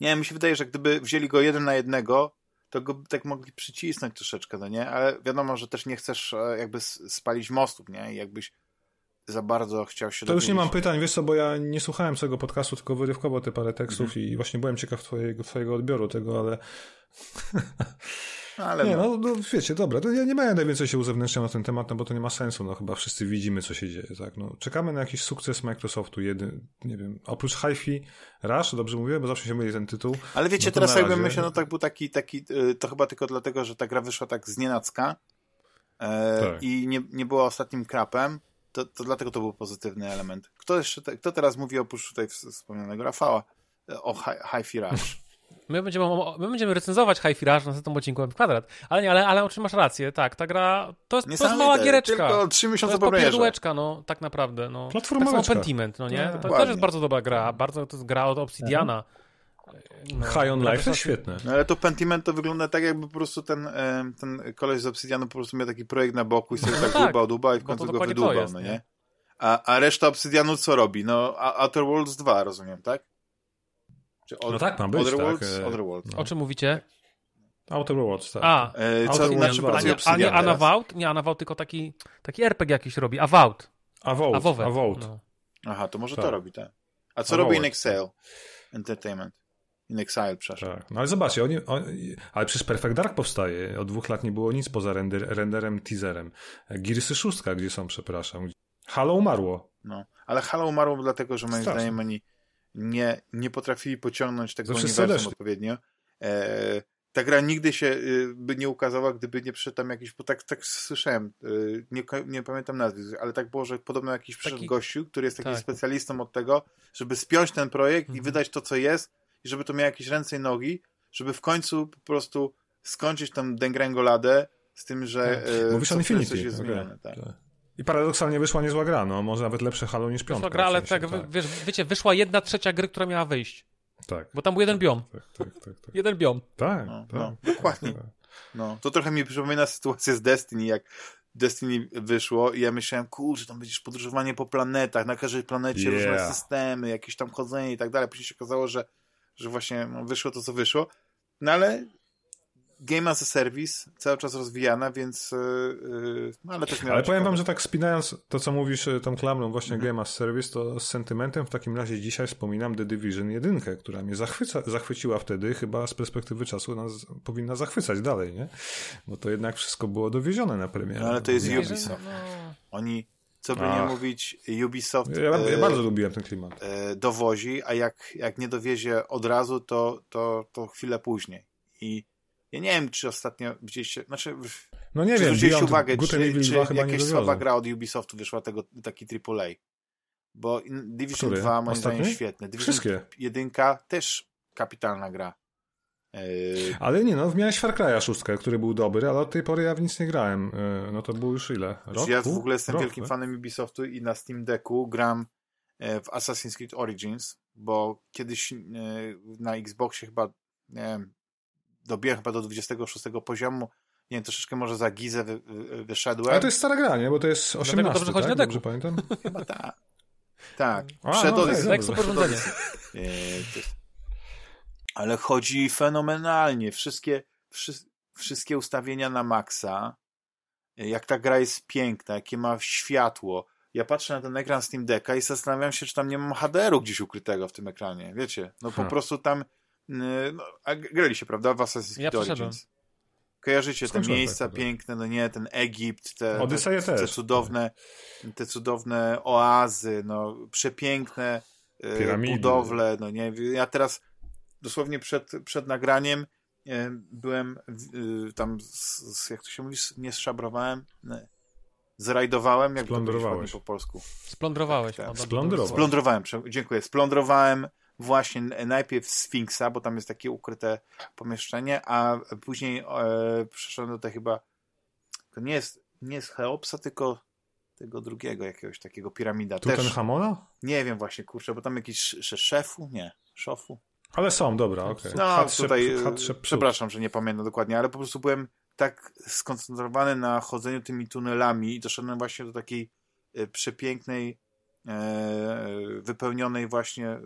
Nie, mi się wydaje, że gdyby wzięli go jeden na jednego, to go by tak mogli przycisnąć troszeczkę, no nie? Ale wiadomo, że też nie chcesz e, jakby spalić mostów, nie? I jakbyś za bardzo chciał się To już nie mam pytań, wiesz co, bo ja nie słuchałem całego podcastu, tylko wyrywkowo te parę tekstów Mhm. i właśnie byłem ciekaw twojego, twojego odbioru tego, ale No, ale nie, no. no, no wiecie, dobra, to ja nie będę więcej się uzewnętrzniał na ten temat, no bo to nie ma sensu, no chyba wszyscy widzimy, co się dzieje, tak, no. Czekamy na jakiś sukces Microsoftu, jeden, nie wiem, oprócz Hi-Fi Rush, dobrze mówię, bo zawsze się myli ten tytuł. Ale wiecie, No teraz na jakby razie- myślę, no tak był taki, taki y, to chyba tylko dlatego, że ta gra wyszła tak z nienacka e, Tak. i nie, nie była ostatnim krapem, to, to dlatego to był pozytywny element. Kto jeszcze, te, kto teraz mówi oprócz tutaj ws- wspomnianego Rafała e, o Hi- Hi-Fi Rush? My będziemy, my będziemy recenzować Hi-Fi Rush na następnym odcinku w kwadrat. Ale nie, ale, ale masz rację, tak, ta gra to jest, to jest mała giereczka. Tylko trzy To miesiące jest po premierze. popierdółeczka, no, tak naprawdę, no. Tak Platformóweczka. samo Pentiment, no nie? Tak, To, to też jest bardzo dobra gra, bardzo, to jest gra od Obsidiana. No, High on Life to jest świetne. No ale to Pentiment to wygląda tak, jakby po prostu ten, e, ten koleś z Obsidianu po prostu miał taki projekt na boku i sobie tak tak, dłubał, dłubał i w końcu go wydłubał, jest, no nie? nie? A, a reszta Obsidianu co robi? No, a Outer Worlds 2, rozumiem, tak? Czy No tak ma być, Other tak, Worlds? e, Other Worlds. O czym mówicie? Outer Worlds, tak. A, E, co Outer inaczej Worlds dwa. a nie, a nie? Anavout? Nie Anavout, tylko taki, taki RPG jakiś robi. Avowed, Avowed. Avowed. No. Aha, to może Tak. to robi, tak. A co A robi. In Exile Entertainment? In Exile, przepraszam. Tak. No ale zobaczcie, oni, oni, ale przecież Perfect Dark powstaje. Od dwóch lat nie było nic poza render, renderem, teaserem. Gearsy 6, gdzie są, przepraszam. Halo umarło. No. Ale Halo umarło dlatego, że moim Straszne. zdaniem oni nie, nie potrafili pociągnąć tego Że wszyscy uniwersum odpowiednio. E, ta gra nigdy się y, by nie ukazała, gdyby nie przyszedł tam jakiś, bo tak, tak słyszałem, y, nie, nie pamiętam nazwy, ale tak było, że podobno jakiś przyszedł Taki- gościu, który jest takim tak. specjalistą od tego, żeby spiąć ten projekt i Mhm. wydać to, co jest i żeby to miało jakieś ręce i nogi, żeby w końcu po prostu skończyć tą dęgręgoladę z tym, że Tak. e, Mówisz o Infinity. coś jest okej. zmienione. Tak. Tak. I paradoksalnie wyszła niezła gra, no może nawet lepsze Halo niż piątka. Wyszła gra, ale w sensie, tak, wy- wiesz, wiecie, wyszła jedna trzecia gry, która miała wyjść. tak. Bo tam był jeden biom. Tak, tak, tak, tak. Jeden biom. Tak, No, tak. no, dokładnie. Tak. No, to trochę mi przypomina sytuację z Destiny, jak Destiny wyszło i ja myślałem, kurczę, tam będziesz podróżowanie po planetach, na każdej planecie różne Yeah. systemy, jakieś tam chodzenie i tak dalej. Później się okazało, że, że właśnie no, wyszło to, co wyszło. No ale Game as a Service cały czas rozwijana, więc yy, ale też miała Ale powiem wam, że tak spinając to, co mówisz y, tą klamrą właśnie Mhm. Game as Service, to z sentymentem w takim razie dzisiaj wspominam The Division 1, która mnie zachwyca, zachwyciła wtedy, chyba z perspektywy czasu nas powinna zachwycać dalej, nie? Bo to jednak wszystko było dowiezione na premierę. No, ale to jest Ubisoft. No, Oni co by nie mówić, Ubisoft Ja, ja e, bardzo lubiłem ten klimat. e, dowozi, a jak, jak nie dowiezie od razu, to, to, to chwilę później. I ja nie wiem, czy ostatnio widzieliście, znaczy No nie czy wiem, zwróciłeś Beyond uwagę, czy, czy 2 chyba nie jakaś słaba gra od Ubisoftu wyszła tego, taki AAA. Bo Division Który? 2 moim zdaniem Ostatni? świetny. Division Wszystkie. 1 też kapitalna gra. Yy, Ale nie no, miałeś Far Cry'a 6, który był dobry, ale od tej pory ja w nic nie grałem. Yy, No to było już ile? Rok? ja w ogóle jestem Rok, wielkim tak? fanem Ubisoftu i na Steam Decku gram e, w Assassin's Creed Origins, bo kiedyś e, na Xboxie chyba nie wiem, dobiłem chyba do 26 poziomu. Nie wiem, troszeczkę może za gizę wy, wy, wyszedłem. Ale to jest stara gra, nie? Bo to jest 18, dobrze chodzi tak? na Dobrze pamiętam? Chyba tak. Tak. A, Przed no, Odyssey. Tak, dobrze. super urządzenie. Ale chodzi fenomenalnie. Wszystkie, wszy, wszystkie ustawienia na maksa. Jak ta gra jest piękna, jakie ma światło. Ja patrzę na ten ekran Steam Decka i zastanawiam się, czy tam nie mam HDR-u gdzieś ukrytego w tym ekranie. Wiecie, no po Hmm. prostu tam. y, No, a grali się, prawda? W Assassin's Ja Creed przeszedłem. Origins. Kojarzycie te Skończyłem miejsca tak, tak. piękne, no nie, ten Egipt, te, te, te cudowne, te cudowne oazy, no przepiękne e, Piramidy. budowle, no nie, ja teraz dosłownie przed, przed nagraniem e, byłem w- e, tam, z, z, jak to się mówi, nie zszabrowałem, nie, zrajdowałem, jak Splądrowałeś. po polsku. Splądrowałeś. Tak, tak. Splądrowałem, dziękuję, splądrowałem właśnie najpierw Sfinksa, bo tam jest takie ukryte pomieszczenie, a później e, przeszedłem do tej chyba, to nie jest, nie jest Cheopsa, tylko tego drugiego jakiegoś takiego piramida. Też, Tutenhamona? nie wiem właśnie, kurczę, bo tam jakiś sz- szefu? Nie, szofu? Ale są, dobra, okej. No Hatshep- tutaj, Hatshepsut. przepraszam, że nie pamiętam dokładnie, ale po prostu byłem tak skoncentrowany na chodzeniu tymi tunelami i doszedłem właśnie do takiej e, przepięknej, e, wypełnionej właśnie e,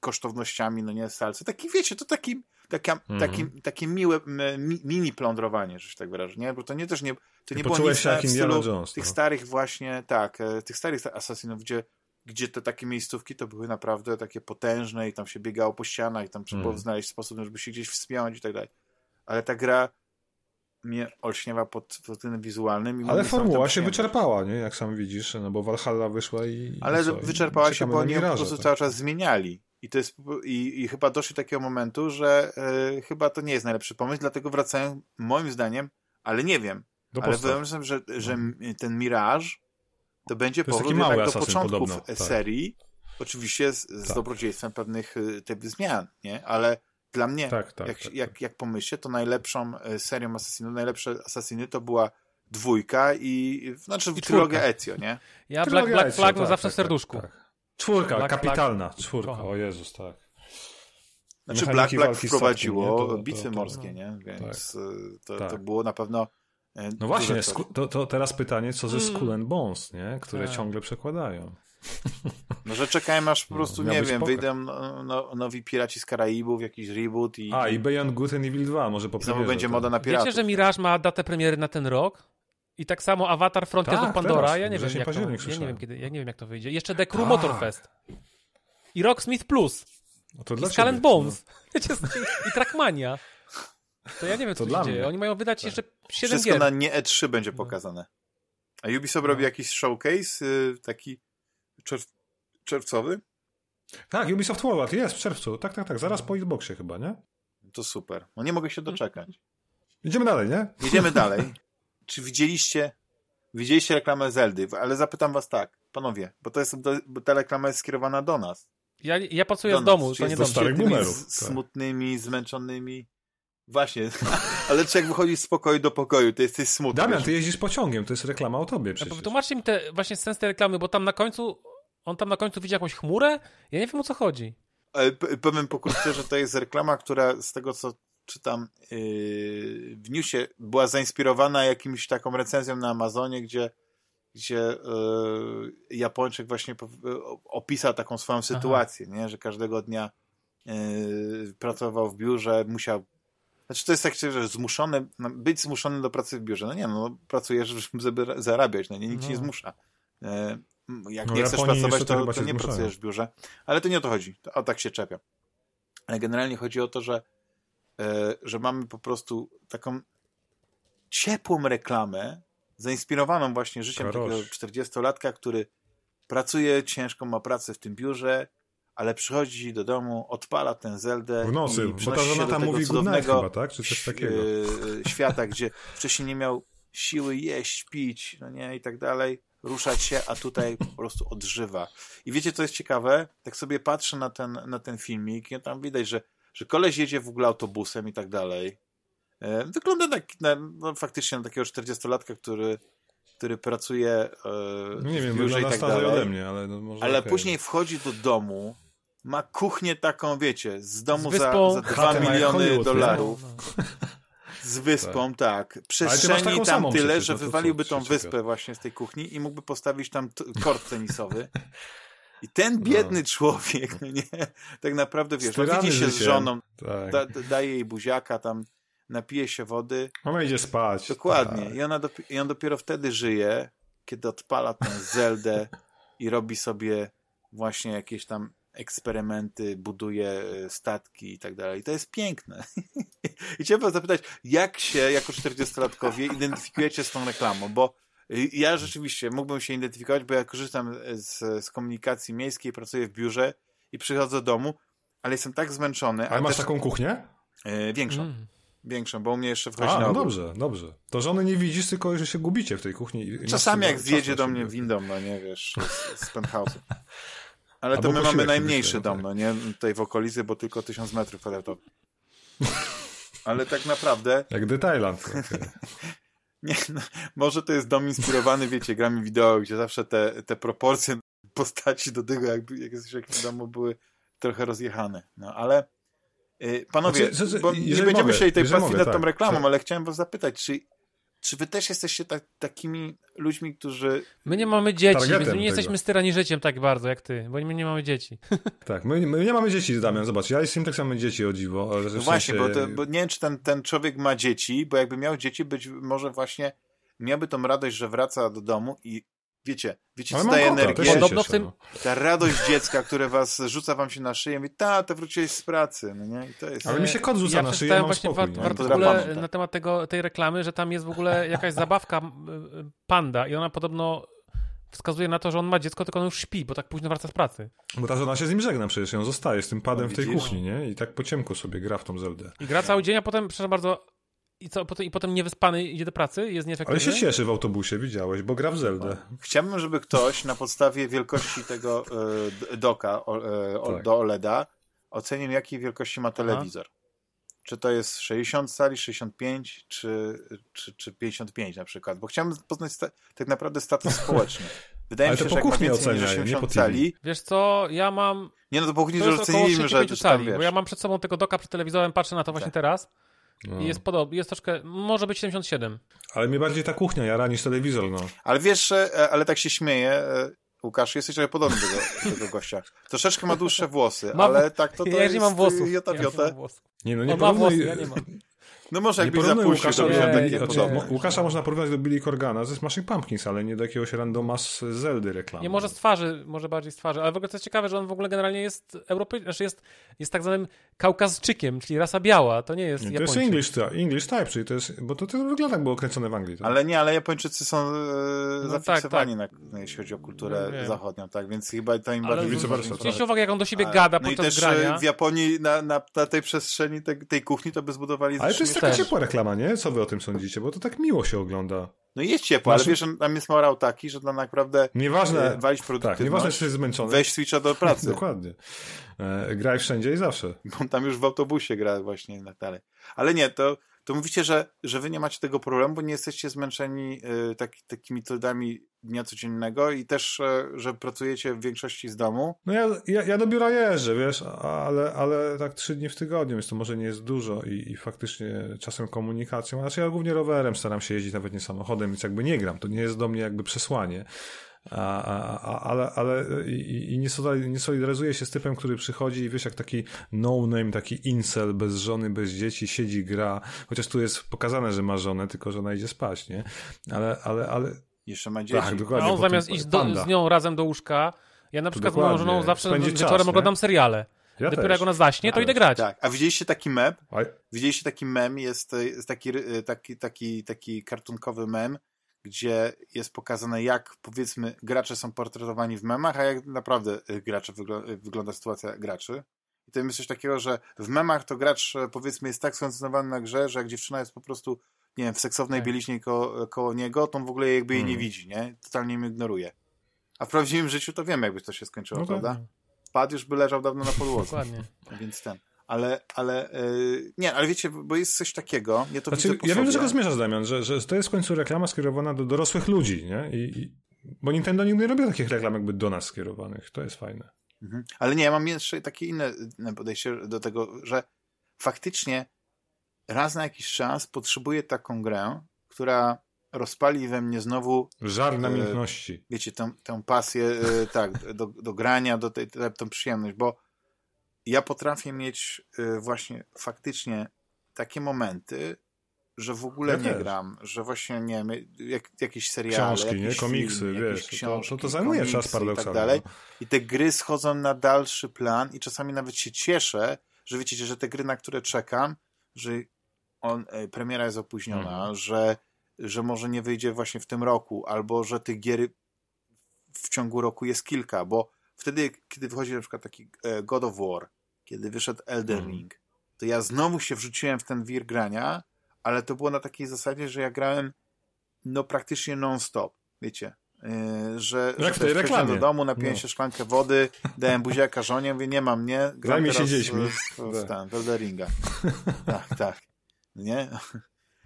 kosztownościami, no nie, salce. Taki, wiecie, to taki, taka, Mhm. taki, takie miłe mi, mini plądrowanie, że się tak wyrażę, nie? Bo to nie też nie, to nie było poczułeś nic się na- jak w Indiana stylu Jones, tych no. starych właśnie, tak, e, tych starych asasynów, gdzie gdzie te takie miejscówki to były naprawdę takie potężne i tam się biegało po ścianach i tam trzeba Mm. znaleźć sposób, żeby się gdzieś wspinać i tak dalej. Ale ta gra mnie olśniewa pod, pod tym wizualnym. i Ale formuła się wyczerpała, nie? Jak sam widzisz, no bo Valhalla wyszła i... Ale i co? I wyczerpała się, czekamy bo oni po prostu tak. cały czas zmieniali. I, to jest, i, I chyba doszli do takiego momentu, że e, chyba to nie jest najlepszy pomysł, dlatego wracają moim zdaniem, ale nie wiem, Do ale sobie, że, że ten Mirage to będzie To powrót mały do początków podobno, tak. serii, oczywiście z, z Tak. dobrodziejstwem pewnych y, tych zmian, nie? Ale dla mnie, Tak, tak, jak, tak, jak, jak pomyślę, to najlepszą y, serią asasynów, najlepsze asasyny to była dwójka i, znaczy I trylogia czwórka. Ezio, nie? Ja Black, Black Flag no tak, zawsze tak, w serduszku. Tak, tak. Czwórka, Black kapitalna, czwórka, Kocham. o Jezus, tak. Znaczy Mechaniki Black Flag wprowadziło statkiem, nie? To- to- bitwy morskie, nie? Więc y, to, Tak. to było na pewno No duże właśnie, to, to teraz pytanie, co ze Mm. Skull and Bones, nie? Które Tak. ciągle przekładają. No, że czekałem aż po No, prostu, miał nie wiem, pokaz. wyjdą no, no, nowi Piraci z Karaibów, jakiś reboot i, A, i Beyond Good and Evil 2, może po znowu będzie moda na piratów. Wiecie, że Mirage ma datę premiery na ten rok? I tak samo Avatar Frontiers Tak, of Pandora. teraz, ja nie wiem, jak to, ja nie wiem kiedy, ja nie wiem jak to wyjdzie. Jeszcze The Crew Tak. Motorfest. I Rocksmith Plus. No to I dla Skull Bones. Wiecie, i Trackmania. To ja nie wiem, To co dla się dzieje. mnie. Oni mają wydać jeszcze 7 Wszystko gier. na nie E3 będzie No. pokazane. A Ubisoft robi jakiś showcase, y, taki czerw czerwcowy? No. Tak, Ubisoft World jest w czerwcu. Tak, tak, tak, zaraz po Xboxie chyba, nie? To super. No nie mogę się doczekać. Idziemy dalej, nie? Jedziemy dalej. Czy widzieliście widzieliście reklamę Zeldy? Ale zapytam was tak, panowie, bo to jest, do, bo ta reklama jest skierowana do nas. Ja, ja pracuję do z domu, to nie do starych boomerów, z- tak. Smutnymi, zmęczonymi. Właśnie, ale czy jak wychodzisz z pokoju do pokoju, to jesteś smutny. Damian, ty jeździsz pociągiem, to jest reklama o tobie Ja przecież. Wytłumaczcie mi te, właśnie sens tej reklamy, bo tam na końcu, on tam na końcu widzi jakąś chmurę? Ja nie wiem o co chodzi. P- powiem pokrótce, że to jest reklama, która z tego co czytam yy, w newsie była zainspirowana jakimś taką recenzją na Amazonie, gdzie, gdzie yy, Japończyk właśnie po- opisał taką swoją sytuację, nie? że każdego dnia yy, pracował w biurze, musiał znaczy to jest tak, że zmuszony, no, być zmuszony do pracy w biurze. No nie, no pracujesz, żeby zarabiać, no nie, nikt cię nie No. zmusza. Yy, Jak No, nie chcesz Japonii pracować, to, to nie zmuszają. pracujesz w biurze. Ale to nie o to chodzi. O tak się czepia. Ale generalnie chodzi o to, że, e, że mamy po prostu taką ciepłą reklamę zainspirowaną właśnie życiem Karosz. takiego 40-latka, który pracuje ciężko, ma pracę w tym biurze, ale przychodzi do domu, odpala ten Zeldę W nocy, i bo ta żona tam tego mówi cudownego chyba, tak? Czy coś takiego. e, świata, gdzie wcześniej nie miał siły jeść, pić, no nie, i tak dalej, ruszać się, a tutaj po prostu odżywa. I wiecie, co jest ciekawe? Tak sobie patrzę na ten, na ten filmik i tam widać, że, że koleś jedzie w ogóle autobusem i tak dalej. E, Wygląda tak, na, no, faktycznie na takiego 40-latka, który, który pracuje e, Nie wiem, biurze i tak dalej. ode mnie, ale no może Ale okej. później wchodzi do domu, ma kuchnię taką, wiecie, z domu Z za, wyspą. za 2 Chatę ma jak miliony dolarów. No, Z wyspą, tak. Masz Przestrzeni tam tyle, przecież, że no wywaliłby tą wyspę właśnie z tej kuchni i mógłby postawić tam kort tenisowy. I ten No. biedny człowiek, no nie, tak naprawdę, wiesz, no Styrany widzi się z żoną, Tak. da, da- daje jej buziaka, tam napije się wody. Ona idzie spać. Dokładnie. Tak. I, ona dopi- I on dopiero wtedy żyje, kiedy odpala tę Zeldę i robi sobie właśnie jakieś tam eksperymenty, buduje e, statki i tak dalej. I to jest piękne. I chciałem was zapytać, jak się jako 40-latkowie identyfikujecie z tą reklamą? Bo y, ja rzeczywiście mógłbym się identyfikować, bo ja korzystam z, z komunikacji miejskiej, pracuję w biurze i przychodzę do domu, ale jestem tak zmęczony. Ale masz też, taką kuchnię? e, większą, Mm. większą, bo u mnie jeszcze wchodzi A, na no ogół. dobrze, dobrze. To żony nie widzisz, tylko że się gubicie w tej kuchni. Czasami jak zjedzie do mnie windą, no nie wiesz, z, z penthouse'u. Ale to my mamy najmniejszy dom, tak. no nie? Tutaj w okolicy, bo tylko 1000 metrów kwadratowych. Ale tak naprawdę, Jak Thailand. okej. nie, no, może to jest dom inspirowany, wiecie, grami wideo, gdzie zawsze te, te proporcje postaci do tego, jakby jak jesteś w jakimś domu, były trochę rozjechane. No ale y, panowie, Znaczy, bo nie będziemy mogę, się tej mogę, nad tą tak, reklamą, że- ale chciałem was zapytać, czy, czy wy też jesteście tak, takimi ludźmi, którzy My nie mamy dzieci, Targetem więc my nie tego. jesteśmy styrani życiem tak bardzo jak ty, bo my nie mamy dzieci. Tak, my, my nie mamy dzieci, Damian, zobacz, ja i Simtek mamy dzieci, o dziwo. No właśnie, bo, to, bo nie wiem, czy ten, ten człowiek ma dzieci, bo jakby miał dzieci, być może właśnie miałby tą radość, że wraca do domu i wiecie, wiecie, co daje energię? Podobno w tym- no. Ta radość dziecka, które was rzuca wam się na szyję, mówi, ta, to wróciłeś z pracy, no nie? I to jest... Ale mi się kot rzuca ja na szyję, przeczytałem mam właśnie spokój, w, nie? w artykule tak. na temat tego, tej reklamy, że tam jest w ogóle jakaś zabawka panda i ona podobno wskazuje na to, że on ma dziecko, tylko on już śpi, bo tak późno wraca z pracy. Bo ta żona się z nim żegna przecież, ją zostaje z tym padem No w tej kuchni, nie? I tak po ciemku sobie gra w tą Zeldę. I gra cały dzień, a potem, przepraszam bardzo, i, co, potem, i potem niewyspany idzie do pracy, jest Ale nieefektywny. się cieszy w autobusie, widziałeś, bo gra w Zeldę. Chciałbym, żeby ktoś na podstawie wielkości tego d- doka o, e, o, Tak. do OLEDa ocenił, jakiej wielkości ma telewizor. Czy to jest 60 cali, 65 czy, czy, czy 55 na przykład. Bo chciałem poznać sta- tak naprawdę status społeczny. Wydaje Ale mi się, że jak ma więcej niż oceniają, nie 80 po TV. cali, Wiesz co, ja mam, nie no to po kuchni, to że oceniliśmy, że 65 że tam cali, wiesz. bo ja mam przed sobą tego doka przed telewizorem, patrzę na to właśnie Tak. teraz No. jest podobny, jest troszkę, może być 77. Ale mnie bardziej ta kuchnia jara niż telewizor, no. Ale wiesz, że- e, ale tak się śmieję, e, Łukasz, jesteś trochę podobny do tego, do tego gościa. Troszeczkę ma dłuższe włosy, Ma- ale tak to, to ja jest nie mam włosów. jota Ja nie mam. Nie, no nie On ma włosy, ja nie mam. No może jakbyś zapuścił, Łukasza, to Nie, takie nie, podobne. Łukasza można porównać do Billy Corgana ze Smashing Pumpkins, ale nie do jakiegoś randoma z Zeldy reklamy. Nie, może z twarzy, może bardziej z twarzy, ale w ogóle to jest ciekawe, że on w ogóle generalnie jest Europej... znaczy jest, jest tak zwanym Kaukazczykiem, czyli rasa biała, to nie jest Nie, to jest. English, ty- English type, czyli to jest, bo to, to wygląda jak było kręcone w Anglii. Tak? Ale nie, ale Japończycy są e, No zafiksowani tak, Na, jeśli chodzi o kulturę No zachodnią, tak, więc chyba to im Ale bardziej... zwróćcie uwagę, jak on do siebie A, gada No i podczas też e, grania. w Japonii na, na, na tej przestrzeni te, tej kuchni to by zbudowali Ale to trzy jest taka mieszkania. ciepła reklama, nie? Co wy o tym sądzicie? Bo to tak miło się ogląda. No jest ciepło, ale wiesz, że tam jest morał taki, że to naprawdę Nieważne, e, walić tak, produktywność, nieważne czy jesteś zmęczony. weź switcha do pracy, Dokładnie. E, graj wszędzie i zawsze. bo on tam już w autobusie gra właśnie i tak dalej. Ale nie, to, to mówicie, że, że wy nie macie tego problemu, bo nie jesteście zmęczeni e, taki, takimi trudami dnia codziennego i też, e, że pracujecie w większości z domu. No ja, ja, ja do biura jeżdżę, wiesz, ale, ale tak trzy dni w tygodniu, więc to może nie jest dużo i, i faktycznie czasem komunikacją, znaczy ja głównie rowerem staram się jeździć, nawet nie samochodem, więc jakby nie gram, to nie jest do mnie jakby przesłanie. A, a, ale ale i, i nie, solidar- nie solidaryzuję się z typem, który przychodzi i wiesz, jak taki no-name, taki incel, bez żony, bez dzieci, siedzi, gra, chociaż tu jest pokazane, że ma żonę, tylko że ona idzie spać, nie? Ale, ale, ale Jeszcze ma dzieci. tak, A dokładnie. on zamiast iść do, z nią razem do łóżka, ja na przykład z moją dokładnie. żoną zawsze Spędzić wieczorem czas, nie? oglądam seriale. Ja Dopiero też. jak ona zaśnie, to Tak. idę grać. Tak, a widzieliście taki mem? Widzieliście taki mem, jest, jest taki, taki, taki, taki kartunkowy mem, gdzie jest pokazane, jak powiedzmy gracze są portretowani w memach, a jak naprawdę y, gracze wygl y, wygląda sytuacja graczy. I to jest coś takiego, że w memach to gracz powiedzmy jest tak skoncentrowany na grze, że jak dziewczyna jest po prostu, nie wiem, w seksownej tak. bieliźnie ko koło niego, to on w ogóle jakby jej nie hmm. widzi, nie? Totalnie im ignoruje. A w prawdziwym życiu to wiemy, jakby to się skończyło, no prawda? Pad już by leżał dawno na podłodze. Dokładnie. Więc ten. Ale, ale yy, nie, ale wiecie, bo jest coś takiego. Ja, to znaczy, ja wiem, do czego zmierzasz, Damian, że, że to jest w końcu reklama skierowana do dorosłych ludzi, nie? I, i, bo Nintendo nigdy nie robi takich reklam jakby do nas skierowanych. To jest fajne. Mhm. Ale nie, ja mam jeszcze takie inne podejście do tego, że faktycznie raz na jakiś czas potrzebuję taką grę, która rozpali we mnie znowu... Żar namiętności. E, wiecie, tę, tę pasję, e, tak, do, do grania, do tej, tę przyjemność, bo ja potrafię mieć e, właśnie faktycznie takie momenty, że w ogóle ja nie też. gram, że właśnie, nie wiem, jak, jakieś seriale, Książki, jakieś nie? Komiksy, wiesz, książki, to, to, to zajmuje czas paradoksalnie. I tak dalej. I te gry schodzą na dalszy plan i czasami nawet się cieszę, że wiecie, że te gry, na które czekam, że on, premiera jest opóźniona, mhm. że że może nie wyjdzie właśnie w tym roku, albo że tych gier w ciągu roku jest kilka, bo wtedy, kiedy wychodzi na przykład taki e, God of War, kiedy wyszedł Elden mhm. Ring, to ja znowu się wrzuciłem w ten wir grania, ale to było na takiej zasadzie, że ja grałem no praktycznie non-stop, wiecie, Yy, że, Jak że tej reklamie. do domu, napiłem no. się szklankę wody, dałem buziaka żonie, mówię, nie mam, nie? Gram teraz się dziećmi. W, w, w, w, w Elderinga. tak, tak. Nie?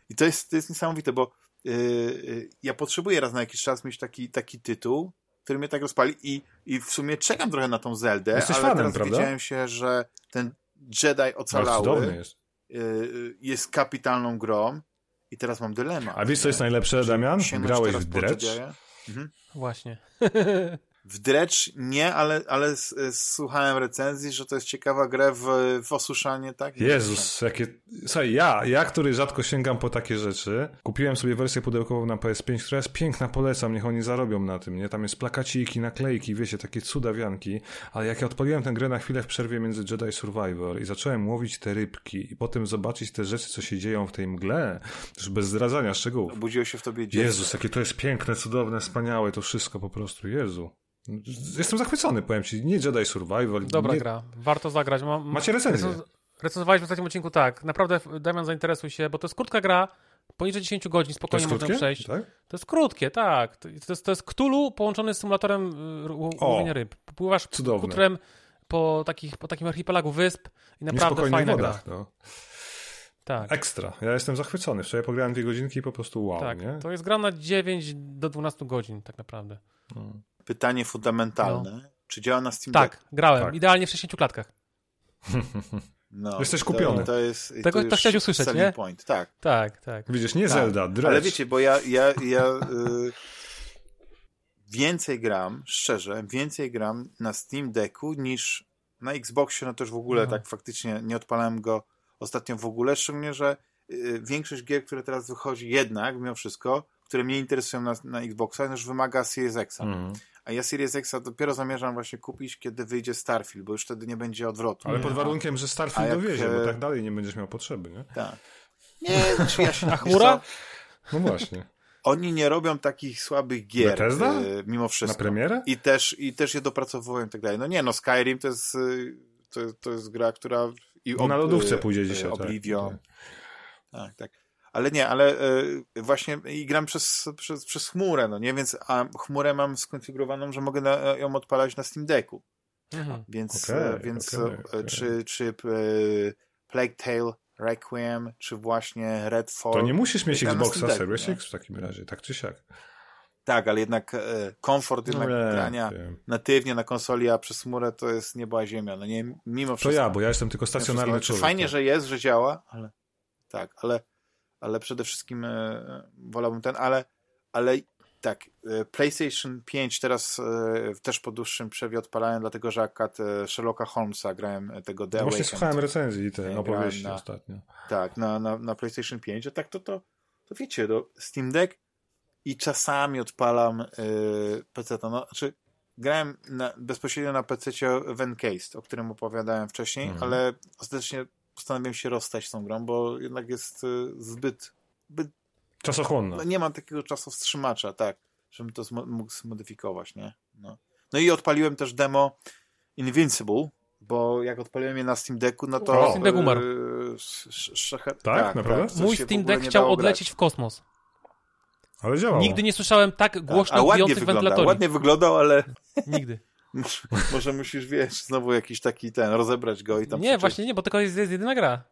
I to jest, to jest niesamowite, bo yy, ja potrzebuję raz na jakiś czas mieć taki, taki tytuł, który mnie tak rozpali i, i w sumie czekam trochę na tą Zeldę, Jesteś ale fanem, teraz prawda? wiedziałem się, że ten Jedi ocalały jest. Yy, jest kapitalną grą i teraz mam dylemat. A wiesz co jest najlepsze, Damian? Grałeś w Dredge? Mhm. Właśnie. W Dredge nie, ale, ale słuchałem recenzji, że to jest ciekawa gra w, w osuszanie, tak? Jezus, jakie... Słuchaj, ja, ja, który rzadko sięgam po takie rzeczy, kupiłem sobie wersję pudełkową na PS5, która jest piękna, polecam, niech oni zarobią na tym, nie? Tam jest plakaciki, naklejki, wiecie, takie cudawianki, ale jak ja odpaliłem tę grę na chwilę w przerwie między Jedi Survivor i zacząłem łowić te rybki i potem zobaczyć te rzeczy, co się dzieją w tej mgle, już bez zdradzania szczegółów. Obudziło się w tobie dziecko. Jezus, jakie to jest piękne, cudowne, wspaniałe, to wszystko po prostu, Jezu. Jestem zachwycony, powiem ci. Nie Jedi Survival. Dobra nie... gra. Warto zagrać. Ma, Macie recenzję. Recenzowaliśmy w ostatnim odcinku, tak. Naprawdę, Damian, zainteresuj się, bo to jest krótka gra, poniżej 10 godzin, spokojnie można przejść. Tak? To jest krótkie, tak. To jest, to jest Cthulhu połączony z symulatorem y, łowienia ryb. Pływasz Cudowne. kutrem po, takich, po takim archipelagu wysp i naprawdę fajna wodach, gra. No. Tak. Ekstra. Ja jestem zachwycony. Wczoraj pograłem dwie godzinki i po prostu wow, tak, nie? To jest gra na 9 do 12 godzin tak naprawdę. Hmm pytanie fundamentalne. No. Czy działa na Steam Tak, Deck? grałem. Tak. Idealnie w 60 klatkach. No, Jesteś kupiony. To, to jest, Tego to chciałeś usłyszeć, nie? Point. Tak. Tak, tak. Widzisz, nie tak. Zelda, Dredge. Ale wiecie, bo ja, ja, ja y, więcej gram, szczerze, więcej gram na Steam Decku niż na Xboxie, no też w ogóle no. tak faktycznie nie odpalałem go ostatnio w ogóle, szczególnie, że y, większość gier, które teraz wychodzi jednak, mimo wszystko, które mnie interesują na, na Xboxa, już wymaga Series X. Mm. A ja Series X dopiero zamierzam właśnie kupić, kiedy wyjdzie Starfield, bo już wtedy nie będzie odwrotu. Ale pod warunkiem, że Starfield jak, dowiezie, bo tak dalej nie będziesz miał potrzeby, nie? Tak. Nie, znaczy ja się... A chmura? No właśnie. Oni nie robią takich słabych gier. Bethesda? Y, mimo wszystko. Na premierę? I też, I też je dopracowują i tak dalej. No nie, no Skyrim to jest, y, to, to jest gra, która... I ob, Na lodówce pójdzie dzisiaj. Tak. Oblivion. Tak, tak. tak ale nie, ale y, właśnie i gram przez, przez, przez chmurę, no nie, więc a chmurę mam skonfigurowaną, że mogę na, ją odpalać na Steam Decku. Mhm. Więc, okay, więc okay, okay. czy, czy Plague Tale Requiem, czy właśnie Redfall. To nie musisz mieć Xboxa Series X w takim razie, tak czy siak. Tak, ale jednak e, komfort jednak no, grania natywnie na konsoli, a przez chmurę to jest nieba ziemia. No nie, mimo wszystko. To ja, bo ja jestem tylko stacjonarny człowiek. Fajnie, tak. że jest, że działa, ale tak, ale ale przede wszystkim e, wolałbym ten, ale, ale tak, e, PlayStation 5 teraz e, też po dłuższym przerwie odpalałem, dlatego że akurat Sherlocka Holmesa grałem tego The no Właśnie słuchałem recenzji i te opowieści na, ostatnio. Tak, na, na, na PlayStation 5, a tak to, to, to wiecie, do Steam Deck i czasami odpalam yy, PC. No, znaczy, grałem na, bezpośrednio na PC w Encased, o którym opowiadałem wcześniej, mhm. ale ostatecznie postanowiłem się rozstać z tą grą, bo jednak jest y, zbyt, zbyt Czasochłonna. No, nie mam takiego czasowstrzymacza, tak, żebym to mógł zmodyfikować, nie? No. no i odpaliłem też demo Invincible, bo jak odpaliłem je na Steam Decku, no to... O, Steam Deck umarł. Yy, sz- sz- Tak? Naprawdę? to Mój Steam Deck chciał odlecieć grać. w kosmos. Ale działało. Nigdy nie słyszałem tak Tak, głośno a ładnie wygląda, wentylatorów. ładnie wyglądał, ale Nigdy. może musisz, wiesz, znowu jakiś taki ten, rozebrać go i tam Nie, właśnie nie, bo tylko jest, jest jedyna gra.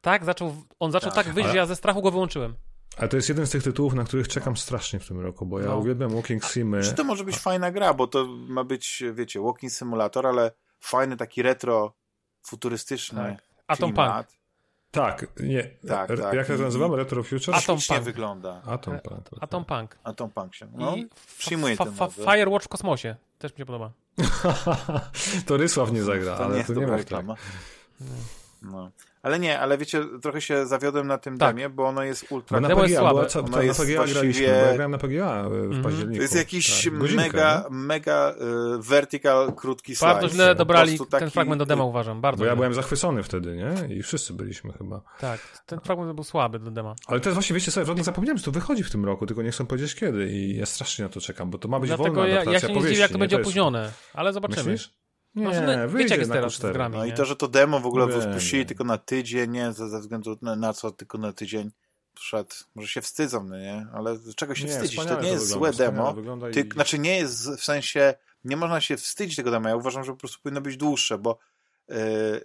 Tak, zaczął, on zaczął Tak, tak, wyjść, ale- że ja ze strachu go wyłączyłem. Ale to jest jeden z tych tytułów, na których czekam strasznie w tym roku, bo ja No. uwielbiam Walking Simy. Czy to może być fajna gra, bo to ma być, wiecie, walking simulator, ale fajny taki retro, futurystyczny Tak. Atom klimat. Tak, nie. Tak, tak. Jak to I- nazywamy? Retro Future? Atom Punk. wygląda. Atom Punk. Atom Punk. Atom Punk się. No, I przyjmuję ten fa-. Firewatch w kosmosie. Też mi się podoba. to Rysław nie zagra, to ale nie tu nie ma tak. No. Ale nie, ale wiecie, trochę się zawiodłem na tym Tak. demie, bo ono jest ultra... Bo na jest PGA, słabe. była, co, Ono to, na jest PGA graliśmy, właściwie- bo ja grałem na PGA w Mhm. październiku. To jest jakiś Tak, godzinkę, mega, nie? mega y, vertical, krótki slajd. Bardzo źle dobrali prostu ten taki- fragment do demo, uważam. Bardzo Bo ja byłem zachwycony wtedy, nie? I wszyscy byliśmy chyba. Tak, ten fragment był słaby do dema. Ale to jest właśnie, wiecie co, ja zapomniałem, że to wychodzi w tym roku, tylko nie chcę powiedzieć kiedy i ja strasznie na to czekam, bo to ma być Dlatego wolna ja, ja adaptacja się nie powieści, zdziwię, jak to będzie jest- opóźnione. Ale zobaczymy. Myślisz? Nie, No, że- wiecie, wyjdzie jak jest na teraz z Q4. grami. No i nie? to, że to demo w ogóle wypuścili tylko na tydzień, nie, ze, ze względu na, na co tylko na tydzień wszedł. Może się wstydzą, no nie? Ale czego się Nie, wstydzić? To nie jest wygląda, złe demo. wygląda i- Ty, Znaczy nie jest w sensie, nie można się wstydzić tego demo. Ja uważam, że po prostu powinno być dłuższe, bo yy,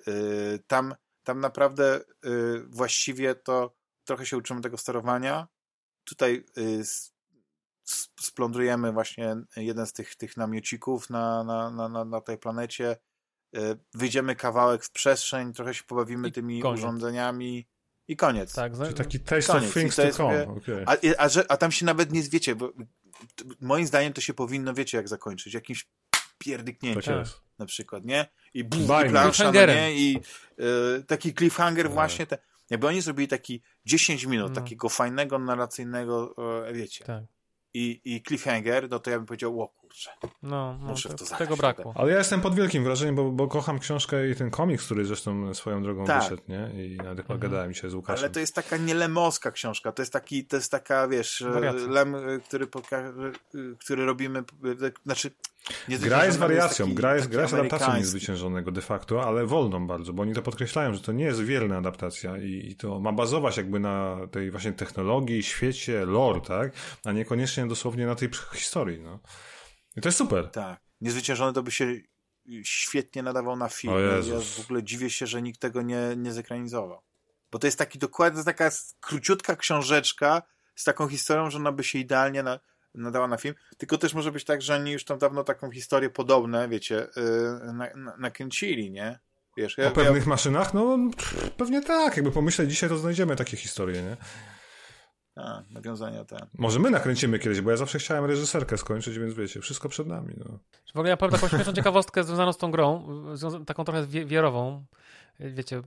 yy, tam, tam naprawdę yy, właściwie to trochę się uczymy tego sterowania. Tutaj yy, s- splądrujemy właśnie jeden z tych, tych namiocików na, na, na, na, na tej planecie. Yy, wyjdziemy kawałek w przestrzeń, trochę się pobawimy I tymi koniec. urządzeniami i koniec. Tak, Czyli taki taste Koniec. of things to come. okej. A, a, że, a tam się nawet nie wiecie, bo moim zdaniem to się powinno, wiecie, jak zakończyć. Jakimś pierdyknięciem Tak na przykład, nie? I, buf, i plansza, no nie? I y, taki cliffhanger Tak. właśnie. Te, jakby oni zrobili taki 10 minut, No. takiego fajnego, narracyjnego, e, wiecie, tak. I, i cliffhanger, no to ja bym powiedział, o kurczę. No, no Muszę w te- to zagrać, tego brakło. Ale ja jestem pod wielkim wrażeniem, bo, bo kocham książkę i ten komiks, który zresztą swoją drogą Tak. wyszedł, nie? I nawet Mhm. gadałem dzisiaj z Łukaszem. Ale to jest taka nielemowska książka, to jest taki, to jest taka, wiesz, e, Wariacja. lem, e, który, poka- e, który robimy, znaczy... nie Gra jest wariacją, taki- gra jest, gra jest adaptacją niezwyciężonego de facto, ale wolną bardzo, bo oni to podkreślają, że to nie jest wierna adaptacja i, i to ma bazować jakby na tej właśnie technologii, świecie, lore, tak? A niekoniecznie dosłownie na tej historii, no. I to jest super. Tak. Niezwyciężony to by się świetnie nadawał na film. Ja w ogóle dziwię się, że nikt tego nie, nie zekranizował. Bo to jest taki dokładnie, taka króciutka książeczka z taką historią, że ona by się idealnie na, nadała na film. Tylko też może być tak, że oni już tam dawno taką historię podobne, wiecie, yy, na, na, nakręcili, nie? Wiesz, O pewnych maszynach? No pff, pewnie tak, jakby pomyśleć dzisiaj, to znajdziemy takie historie, nie? A, nawiązania te. Może my nakręcimy kiedyś, bo ja zawsze chciałem reżyserkę skończyć, więc wiecie, wszystko przed nami, no. W ogóle ja powiem taką śmieszną ciekawostkę związaną z tą grą, taką trochę wiarową. Wiecie,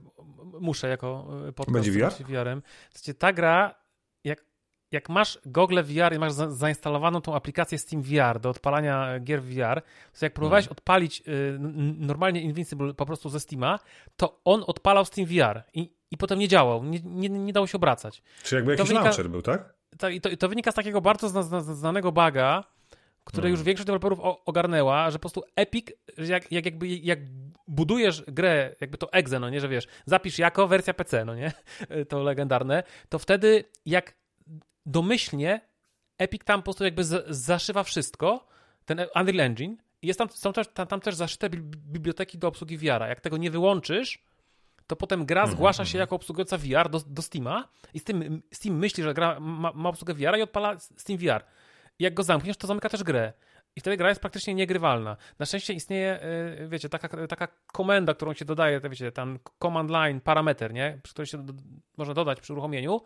muszę jako y, podcast Będzie VR? VR-em. Słuchajcie, ta gra, jak, jak masz gogle VR i masz za, zainstalowaną tą aplikację Steam VR do odpalania gier w VR, to jak próbowałeś odpalić y, normalnie Invincible po prostu ze Steama, to on odpalał Steam VR i, i potem nie działał, nie, nie, nie dało się obracać. Czy jakby To jakiś wynika- launcher był, tak? to, i to, i to wynika z takiego bardzo zna, zna, znanego baga, który No. już większość deweloperów ogarnęła, że po prostu Epic, że jak, jak, jakby, jak budujesz grę, jakby to exe, no nie, że wiesz, zapisz jako wersja PC, no nie, to legendarne, to wtedy jak domyślnie Epic tam po prostu jakby zaszywa wszystko, ten Unreal Engine, i jest tam, są też, tam, tam też zaszyte bi- biblioteki do obsługi VR-a. Jak tego nie wyłączysz, to potem gra Mhm, zgłasza się jako obsługująca VR do, do Steama i z tym Steam myśli, że gra ma, ma obsługę VR i odpala Steam VR. I jak go zamkniesz, to zamyka też grę. I wtedy gra jest praktycznie niegrywalna. Na szczęście istnieje, yy, wiecie, taka, taka komenda, którą się dodaje, wiecie, tam command line, parameter, nie? Przy której się do, można dodać przy uruchomieniu,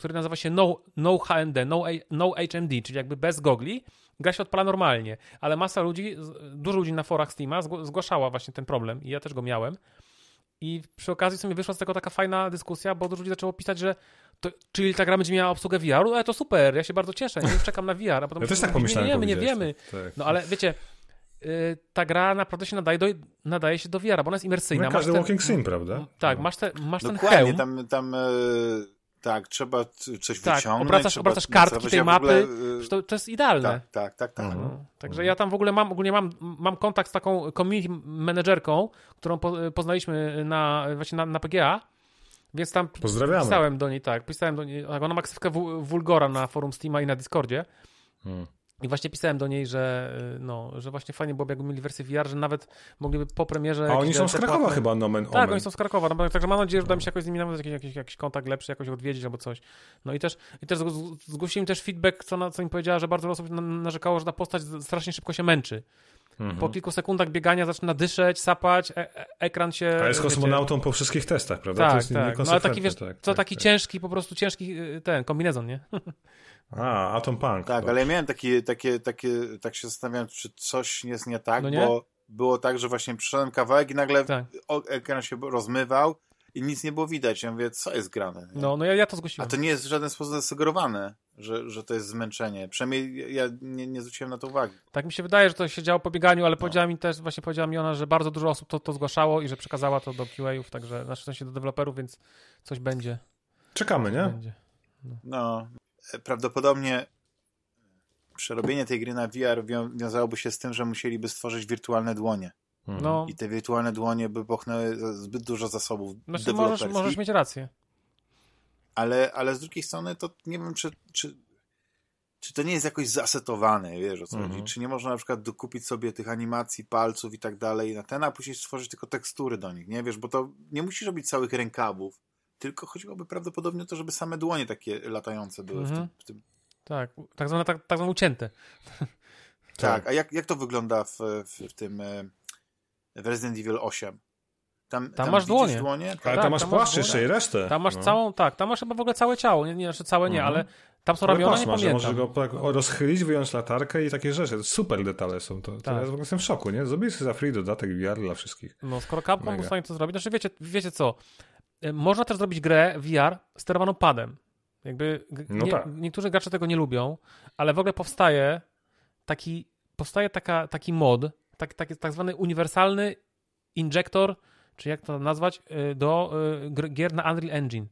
który nazywa się no, no HMD, no, no HMD, czyli jakby bez gogli. Gra się odpala normalnie, ale masa ludzi, dużo ludzi na forach Steama zgł- zgłaszała właśnie ten problem i ja też go miałem. I przy okazji sobie wyszła z tego taka fajna dyskusja, bo dużo ludzi zaczęło pisać, że to, czyli ta gra będzie miała obsługę VR-u, ale to super, ja się bardzo cieszę, nie czekam na VR. A potem Ja też tak pomyślałem. Nie, nie, nie powiedziałeś wiemy. to. Tak. No ale wiecie, y, ta gra naprawdę się nadaje, do, nadaje się do VR-a, bo ona jest imersyjna. No, Masz każdy ten- walking sim, prawda? Tak, No. masz, te, masz ten Dokładnie, hełm. tam, tam, e, Tak, trzeba coś Tak, wyciągnąć. obracasz- trzeba obracasz kartki tej Ja mapy, ogóle, y, To, to jest idealne. tak, tak, tak, tak. Mhm. No, Także ja tam w ogóle mam, ogólnie mam, mam kontakt z taką community managerką, którą po, poznaliśmy na, właśnie na, na PGA, więc tam Pozdrawiamy. pisałem do niej, tak, pisałem do niej, tak, ona ma ksywkę Vulgora na forum Steama i na Discordzie Hmm. I właśnie pisałem do niej, że y, no, że właśnie fajnie byłoby jakby mieli wersję VR, że nawet mogliby po premierze... A oni są z Krakowa płatne- chyba, nomen tak, omen. oni są z Krakowa, no, także mam nadzieję, że uda mi się jakoś z nimi nawet jakiś, jakiś, jakiś kontakt lepszy, jakoś odwiedzić albo coś. No i też, i też zg- zgłosili mi też feedback, co, na, co mi powiedziała, że bardzo wiele osób na- narzekało, że ta postać strasznie szybko się męczy. Mhm. Po kilku sekundach biegania zaczyna dyszeć, sapać, e e ekran się... A jest wiecie- kosmonautą po wszystkich testach, prawda? to Tak, jest tak. No ale taki, wiesz, tak, co tak, taki tak. ciężki, po prostu ciężki y, ten kombinezon, nie? A, Atom Punk. Tak, Dobrze. ale ja miałem takie, takie, takie, tak się zastanawiałem, czy coś jest nie tak, No nie? bo było tak, że właśnie przyszedłem kawałek i nagle Tak. ekran się rozmywał i nic nie było widać. Ja mówię, co jest grane? nie? No, no ja, ja to A zgłosiłem. to nie jest w żaden sposób zasugerowane, że, że to jest zmęczenie. Przynajmniej ja nie, nie zwróciłem na to uwagi. Tak mi się wydaje, że to się działo po bieganiu, ale powiedziała mi też, właśnie powiedziała mi ona, że bardzo dużo osób to, to zgłaszało i że przekazała to do QA-ów, także, znaczy w sensie do deweloperów, więc coś będzie. Czekamy, nie? będzie. No, e, prawdopodobnie przerobienie tej gry na VR wią- wiązałoby się z tym, że musieliby stworzyć wirtualne dłonie. No, I te wirtualne dłonie by pochnęły za- zbyt dużo zasobów znaczy możesz, możesz mieć rację. Ale, ale z drugiej strony to nie wiem, czy, czy, czy to nie jest jakoś zasetowane, wiesz o co Mhm. chodzi. Czy nie można na przykład dokupić sobie tych animacji, palców i tak dalej na ten, a później stworzyć tylko tekstury do nich, nie? Wiesz, bo to nie musisz robić całych rękawów, tylko chodziłoby prawdopodobnie o to, żeby same dłonie takie latające były w Mhm. tym, w tym. Tak, tak zwane, tak, tak zwane ucięte. Tak, a jak, jak to wygląda w, w, w tym e, w Resident Evil 8? Tam, tam, masz widzisz dłonie. dłonie? Ale tak, tam masz tam masz płaszcz jeszcze i resztę. Tam masz no. całą, tak, tam masz chyba w ogóle całe ciało, nie, nie znaczy całe nie, Mhm. ale tam są Ale ramiona, nie masz, pamiętam. możesz go tak rozchylić, wyjąć latarkę i takie rzeczy. To super detale są. To, to Tak. ja w ogóle jestem w szoku, nie? Zrobili sobie za free dodatek VR dla wszystkich. No, skoro Capcom był w stanie to zrobić, znaczy wiecie, wiecie co, Y, można też zrobić grę VR sterowaną padem. Jakby No nie, tak. niektórzy gracze tego nie lubią, ale w ogóle powstaje taki, powstaje taka, taki mod, tak, taki tak zwany uniwersalny injektor, czy jak to nazwać, y, do y, gier na Unreal Engine.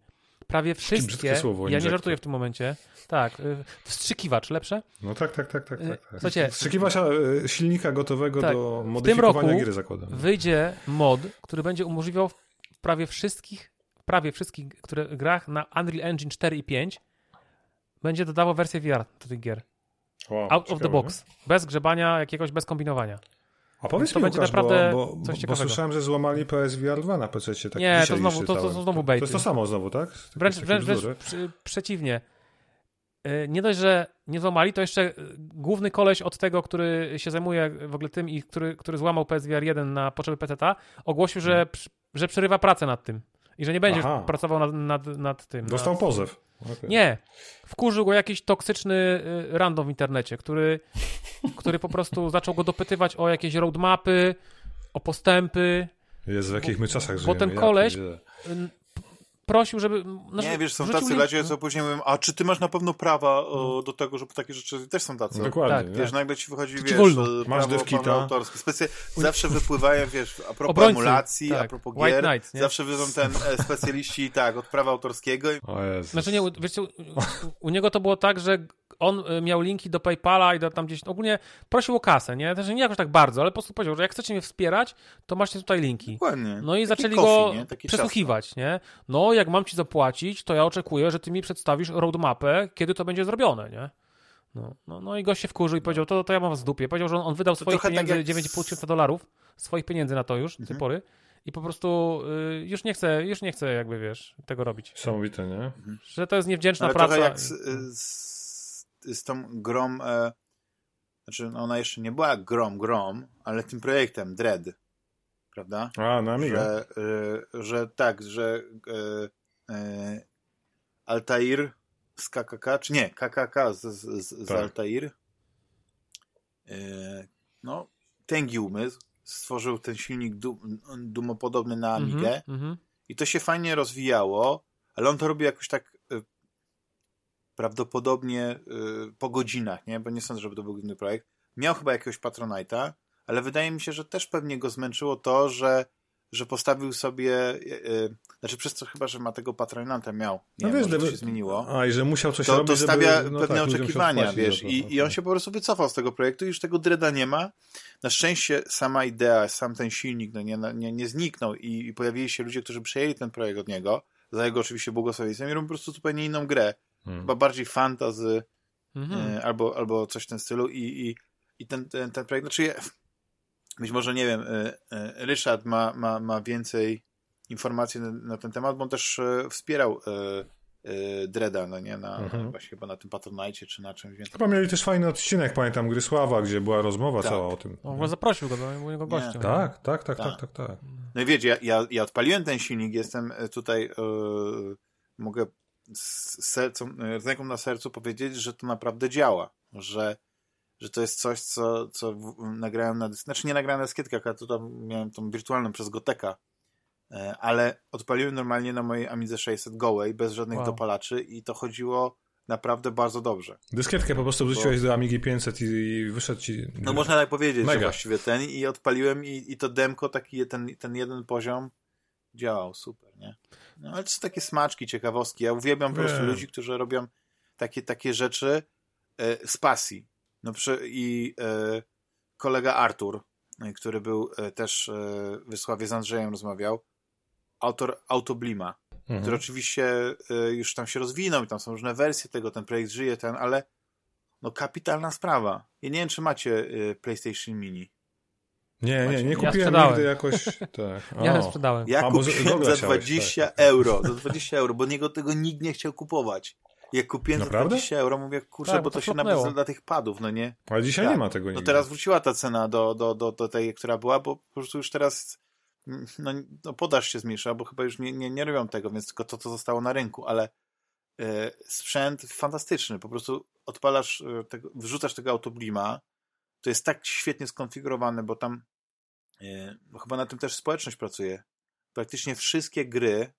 Prawie brzydkie wszystkie, słowo, ja nie żartuję w tym momencie, tak, y, wstrzykiwacz lepsze, No tak, tak, tak, tak. Tak, tak. słuchajcie, Wstrzykiwacz silnika gotowego Tak, do w tym modyfikowania roku gry zakładam. wyjdzie mod, który będzie umożliwiał w prawie wszystkich, prawie wszystkich które, grach na Unreal Engine 4 i 5 będzie dodawał wersję VR do tych gier. Wow, Out of the ciekawe, box. Bez grzebania, jakiegoś bez kombinowania. A powiedz To mi, będzie Łukasz, naprawdę bo, bo, coś bo słyszałem, że złamali PSVR 2 na PC. Tak Nie, to znowu- to- to znowu To bejty. jest to samo znowu, tak? Takie- Wręcz, wręcz, wręcz przy, przeciwnie. Yy, Nie dość, że nie złamali, to jeszcze yy, główny koleś od tego, który się zajmuje w ogóle tym i który, który złamał PSVR 1 na potrzeby PC-ta, ogłosił, że, przy- że przerywa pracę nad tym i że nie będzie Aha. pracował nad, nad, nad tym. Dostał nad, pozew. Okej. Nie. Wkurzył go jakiś toksyczny y, random w internecie, który, który po prostu zaczął go dopytywać o jakieś roadmapy, o postępy. Jest w jakich my czasach bo żyjemy. ten ja koleś- Prosił, żeby... Znaczy, Nie, wiesz, są tacy link- ludzie, co później mówią, a czy ty masz na pewno prawa o, do tego, żeby takie rzeczy... Też są tacy. Dokładnie. tak, nie? Wiesz, nagle ci wychodzi, ci wiesz, wolno. e, Masz prawo autorskie. Specy... Zawsze wypływają, wiesz, a propos Obrońcy, emulacji, tak. a propos White gier, Knights, nie? zawsze wyjdą ten e, specjaliści, tak, od prawa autorskiego. O Jezu. Znaczy nie, wiesz u, u niego to było tak, że on y, miał linki do PayPala i do tam gdzieś, ogólnie prosił o kasę, nie? Też nie jakoś tak bardzo, ale po prostu powiedział, że jak chcecie mnie wspierać, to macie tutaj linki. Dokładnie. No i Taki zaczęli coffee, go nie? Przesłuchiwać, nie? No, jak mam ci zapłacić, to ja oczekuję, że ty mi przedstawisz roadmapę, kiedy to będzie zrobione, nie? No, no, no i gość się wkurzył i powiedział, to, to ja mam was w dupie. Powiedział, że on, on wydał To swoich tak pieniędzy, jak z- 9,5 tysiąca dolarów, swoich pieniędzy na to już, do tej Mhm. pory. I po prostu y, już nie chce, już nie chce jakby, wiesz, tego robić. Niesamowite, nie? Że to jest niewdzięczna Ale praca. trochę jak z, z, z tą grą, e, znaczy no ona jeszcze nie była grom, grom, ale tym projektem Dread, prawda? A, na Amiga. Że, e, że tak, że e, e, Altair z KKK, czy nie, KKK z, z, z, z Tak. Altair, e, no, tęgi umysł, stworzył ten silnik dum, dumopodobny na Amigę, Mhm, mhm. i to się fajnie rozwijało, ale on to robi jakoś tak prawdopodobnie y, po godzinach, nie? Bo nie sądzę, żeby to był główny projekt. Miał chyba jakiegoś Patronite'a, ale wydaje mi się, że też pewnie go zmęczyło to, że że postawił sobie, yy, znaczy przez co chyba, że ma tego patronata miał, nie No wiem, wiesz, gdyby- się zmieniło, A i że musiał coś to, robić, to żeby, stawia no pewne tak, oczekiwania, wiesz, to. i, i on się po prostu wycofał z tego projektu i już tego Dreda nie ma. Na szczęście sama idea, sam ten silnik no nie, nie, nie zniknął i, i pojawili się ludzie, którzy przejęli ten projekt od niego, za jego oczywiście błogosławieństwem i robią po prostu zupełnie inną grę. Hmm. Chyba bardziej fantazy, Mhm. e, albo, albo coś w tym stylu i, i, i ten, ten, ten projekt, znaczy być może, nie wiem, e, e, Ryszard ma, ma, ma więcej informacji na, na ten temat, bo on też e, wspierał Dreda, no nie, na, Mhm. właśnie chyba na tym Patronite czy na czymś, więc Chyba mieli też fajny odcinek, pamiętam, Grysława, gdzie była rozmowa Tak. cała o tym. On ogóle zaprosił go, bo był jego gościem. Tak, tak, tak, Tak. tak, tak, tak. No i wiecie, ja, ja, ja odpaliłem ten silnik, jestem tutaj, e, mogę z, sercem, e, z ręką na sercu powiedzieć, że to naprawdę działa, że, że to jest coś, co, co nagrałem na znaczy nie nagrałem na dyskietkach, a to tam miałem tą wirtualną przez Goteka, e, ale odpaliłem normalnie na mojej Amidze 600 gołej, bez żadnych Wow. dopalaczy i to chodziło naprawdę bardzo dobrze. Dyskietkę po prostu wrzuciłeś do Amigi 500 i, i wyszedł ci... No można tak powiedzieć, Mega. że właściwie ten i odpaliłem i, i to demko, taki ten, ten jeden poziom działał super, nie? No ale to są takie smaczki, ciekawostki. Ja uwielbiam po prostu ludzi, którzy robią takie, takie rzeczy e, z pasji. No przy, i e, kolega Artur, e, który był e, też e, w Wysławie z Andrzejem rozmawiał, autor Autoblima, Mhm. który oczywiście y, już tam się rozwinął i tam są różne wersje tego, ten projekt żyje, ten, ale no kapitalna sprawa. Ja nie wiem, czy macie y, PlayStation Mini. Nie, nie, nie Ja kupiłem sprzedałem. nigdy jakoś... Tak. Ja O. sprzedałem. Ja kupiłem za chciałeś, 20 tak. euro, za 20 euro, bo niego tego nikt nie chciał kupować. Jak kupiłem Naprawdę? za 20 euro, mówię, kurczę, Tak, bo to to się nawet dla tych padów, no nie? Ale dzisiaj Tak. nie ma tego No nigdy. teraz wróciła ta cena do, do, do, do tej, która była, bo po prostu już teraz no, no podaż się zmniejsza, bo chyba już nie, nie, nie robią tego, więc tylko to, co zostało na rynku, ale e, sprzęt fantastyczny. Po prostu odpalasz, e, tego, wrzucasz tego autoblima, to jest tak świetnie skonfigurowane, bo tam e, chyba na tym też społeczność pracuje. Praktycznie wszystkie gry,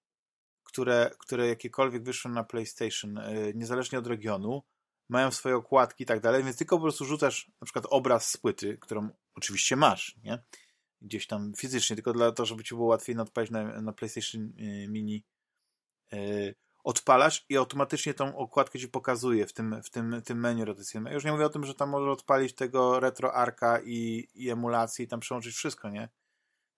które, które jakiekolwiek wyszły na PlayStation, e, niezależnie od regionu, mają swoje okładki i tak dalej, więc tylko po prostu rzucasz na przykład obraz z płyty, którą oczywiście masz, nie? Gdzieś tam fizycznie, tylko dla to, żeby ci było łatwiej odpalić na, na PlayStation y, Mini. Odpalasz i automatycznie tą okładkę ci pokazuje w tym, w tym, tym menu rotacyjnym. Ja już nie mówię o tym, że tam możesz odpalić tego RetroArka i, i emulację i tam przełączyć wszystko, nie?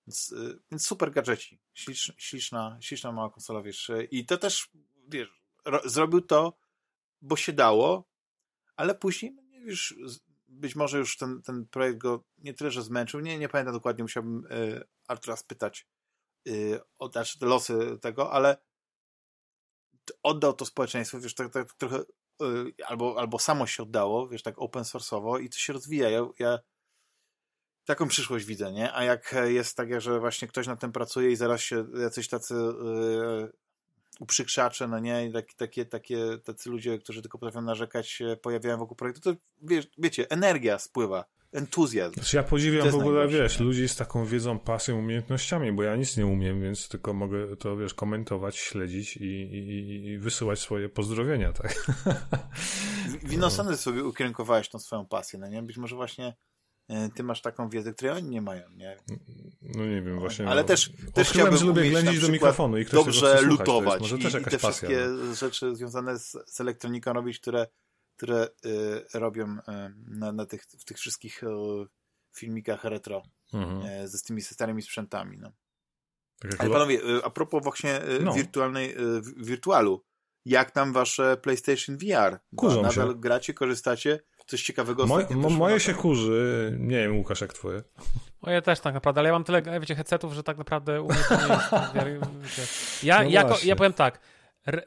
Więc, y, więc super gadżeci. Śliczna, śliczna, śliczna mała konsola, wiesz. I to też, wiesz, ro, zrobił to, bo się dało, ale później, no nie, już z- być może już ten, ten projekt go nie tyle, że zmęczył, nie, nie pamiętam dokładnie, musiałbym y, Artura spytać y, o znaczy, te losy tego, ale oddał to społeczeństwu, wiesz, tak, tak trochę y, albo, albo samo się oddało, wiesz, tak open source'owo i to się rozwija. Ja, ja taką przyszłość widzę, nie? A jak jest tak, że właśnie ktoś nad tym pracuje i zaraz się jacyś tacy y, uprzykrzacze, no nie, i tak, takie, takie, tacy ludzie, którzy tylko potrafią narzekać, pojawiają wokół projektu, to wiesz, wiecie, energia spływa, entuzjazm. Znaczy ja podziwiam w ogóle, wiesz, ludzi z taką wiedzą, pasją, umiejętnościami, bo ja nic nie umiem, więc tylko mogę to, wiesz, komentować, śledzić i, i, i wysyłać swoje pozdrowienia, tak? W- W inną stronę sobie ukierunkowałeś tą swoją pasję, no nie? Być może właśnie e, ty masz taką wiedzę, której oni nie mają, nie? No nie wiem, właśnie. Ale no, też, też chciałbym że lubię ględzić do mikrofonu i ktoś dobrze słuchać, lutować może i, też i jakaś te pasja. wszystkie no. rzeczy związane z, z elektroniką robić, które, które y, robią y, na, na tych, w tych wszystkich y, filmikach retro Mhm. ze z tymi starymi sprzętami, no. Tak Ale panowie, a propos właśnie No. wirtualnej, wirtualu, jak tam wasze PlayStation VR? Kurzą Nadal się. gracie, korzystacie? Coś ciekawego Moje, ostatnio mo, moje się kurzy, nie wiem Łukasz jak twoje. Moje też tak naprawdę, ale ja mam tyle, wiecie, headsetów, że tak naprawdę u mnie to nie jest wiecie. Ja, No jako, ja powiem tak,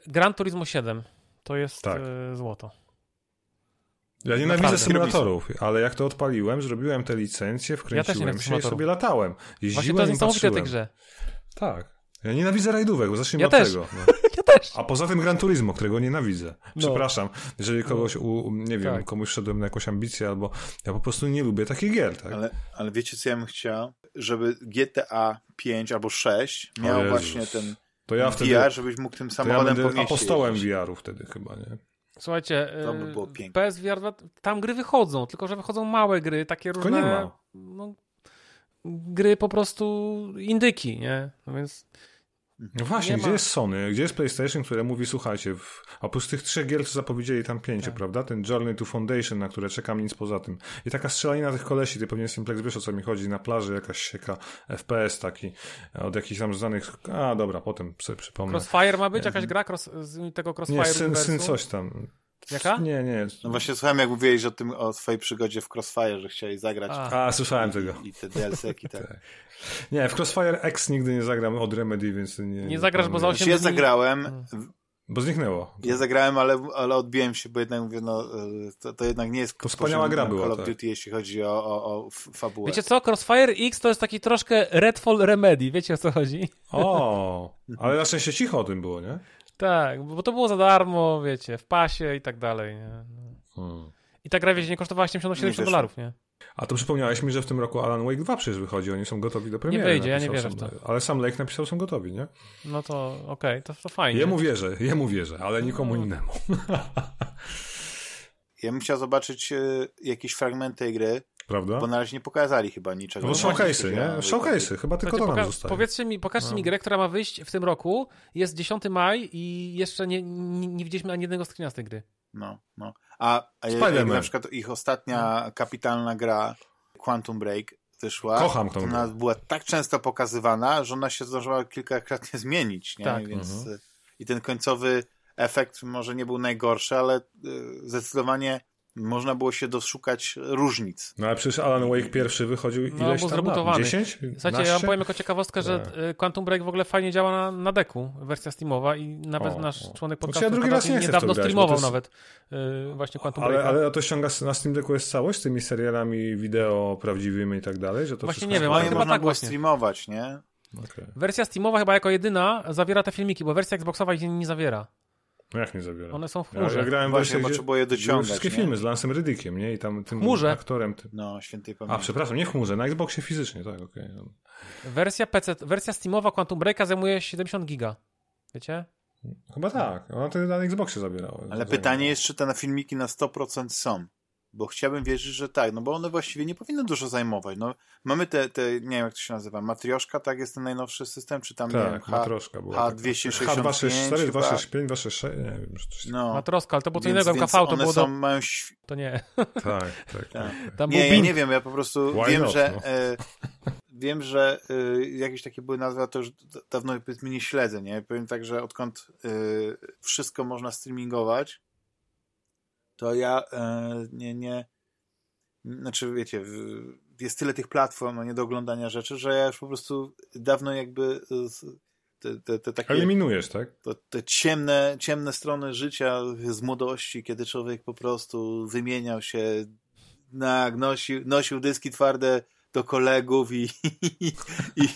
Gran Turismo 7 to jest Tak. e, złoto. Ja nienawidzę Naprawdę. symulatorów, ale jak to odpaliłem, zrobiłem te licencje, wkręciłem nienawidzę się i sobie latałem. Właśnie Jeździłem to jest niesamowite w tej grze. Tak. Ja nienawidzę rajdówek, bo zacznijmy Ja od też. tego. No. Ja też. A poza tym Gran Turismo, którego nienawidzę. Przepraszam, jeżeli kogoś, u, nie wiem, Tak. komuś szedłem na jakąś ambicję, albo ja po prostu nie lubię takich gier, tak? Ale, ale wiecie, co ja bym chciał? Żeby GTA 5 albo 6 O miał właśnie ten To ja wtedy, VR, żebyś mógł tym to ja samochodem po będę mieście apostołem. VR-u wtedy chyba, nie? Słuchajcie, To by e, było piękne. PSVR 2, tam gry wychodzą, tylko że wychodzą małe gry, takie różne... nie ma. No, gry po prostu indyki, nie? No więc no właśnie, Nie gdzie ma- jest Sony? Gdzie jest PlayStation, które mówi, słuchajcie, w... oprócz tych trzech gier, co zapowiedzieli tam pięciu, Tak. prawda? Ten Journey to Foundation, na które czekam, nic poza tym. I taka strzelanina tych kolesi, ty pewnie Simplex wiesz, o co mi chodzi, na plaży jakaś sieka FPS taki, od jakichś tam znanych... A, dobra, potem sobie przypomnę. Crossfire ma być? Jakaś gra cross, z tego Crossfire Nie, syn, syn coś tam. Jaka? Nie, nie. No właśnie słuchałem, jak mówiłeś o tym, o swojej przygodzie w Crossfire, że chcieli zagrać A. A, słyszałem tego. i, i te DLC-ki, tak. Nie, w Crossfire X nigdy nie zagram od Remedy, więc nie... Nie zagrasz, bo za planuję. osiem- Znaczy, ja zagrałem, Bo zniknęło. ja zagrałem, ale, ale odbiłem się, bo jednak mówię, no, y, to, to jednak nie jest To wspaniała gra była, Call of tak. Duty, jeśli chodzi o, o, o fabułę. Wiecie co? Crossfire X to jest taki troszkę Redfall Remedy. Wiecie o co chodzi? O, ale na szczęście cicho o tym było, nie? Tak, bo to było za darmo, wiecie, w pasie i tak dalej, nie? Hmm. I ta gra, wiecie, nie kosztowała 70 Nie 70 wyszło. dolarów, nie? A to przypomniałeś mi, że w tym roku Alan Wake 2 przecież wychodzi, oni są gotowi do premiery. wyjdzie, ja nie wierzę w sam- Ale sam Lake napisał, są gotowi, nie? No to okej, to, to fajnie. Jemu wierzę, jemu wierzę, ale nikomu innemu. Ja bym chciał zobaczyć y, jakieś fragmenty tej gry, Prawda? bo na razie nie pokazali chyba niczego. No bo showcase'y, nie? Showcase'y, chyba tylko to Słuchajcie, nam poka- zostaje. powiedzcie mi, pokażcie No. mi grę, która ma wyjść w tym roku. Jest 10 maj i jeszcze nie, nie, nie widzieliśmy ani jednego screena z tej gry. No, no. A, a jak Spider-Man. na przykład ich ostatnia kapitalna gra Quantum Break wyszła, Kocham tą to grę. ona była tak często pokazywana, że ona się zdążyła kilkakrotnie zmienić, nie? Tak. Więc Mhm. y, i ten końcowy efekt może nie był najgorszy, ale y, zdecydowanie można było się doszukać różnic. No ale przecież Alan Wake pierwszy wychodził No, ileś tam lat? zrebootowany. 10? Słuchajcie, ja wam 12? powiem jako ciekawostkę, że Tak. y, Quantum Break w ogóle fajnie działa na, na deku, wersja Steamowa i nawet O, nasz o. członek Znaczy, podcastu ja drugi raz nie niedawno grać, streamował jest- nawet y, właśnie Quantum Ale, Breaka. ale to ściąga na Steam Decku jest całość z tymi serialami wideo prawdziwymi i tak dalej? Że to Właśnie nie wiem, jest- ale chyba można tak było właśnie. streamować, nie? Okej. Wersja Steamowa chyba jako jedyna zawiera te filmiki, bo wersja Xboxowa ich nie zawiera. No jak nie zabiera? One są w Ja, chmurze. ja grałem Właśnie, je były dociągać, wszystkie nie? filmy z Lansem Ridickiem, nie? I tam tym chmurze. aktorem. Tym... No, świętej A, pamięci. przepraszam, nie w chmurze, na Xboxie fizycznie, tak, okej. Wersja PC, wersja Steamowa Quantum Breaka zajmuje 70 giga. Wiecie? Chyba tak, ona to na Xboxie zabierała. Ale pytanie jest, czy te na filmiki na 100% są. Bo chciałbym wierzyć, że tak, no bo one właściwie nie powinny dużo zajmować. No, mamy te, te, nie wiem jak to się nazywa, Matrioszka, tak jest ten najnowszy system, czy tam, nie wiem, Tak, H, matroszka była. H265 H264, chyba. 265, 266, nie wiem. coś- No, Matroska, ale to było co innego. MKV to było są, do... mają świ- To nie. Tak, tak, tak. Tak. Tam Nie, był ja nie wiem, ja po prostu Why wiem, not, że no? e, wiem, że e, jakieś takie były nazwy, a to już dawno powiedzmy nie śledzę, nie? Powiem tak, że odkąd e, wszystko można streamingować, to ja e, nie, nie znaczy wiecie, jest tyle tych platform, nie do oglądania rzeczy, że ja już po prostu dawno jakby e, te, te, te takie Eliminujesz, tak? to, te ciemne, ciemne strony życia z młodości, kiedy człowiek po prostu wymieniał się, tak, nosił, nosił dyski twarde do kolegów i, i, i,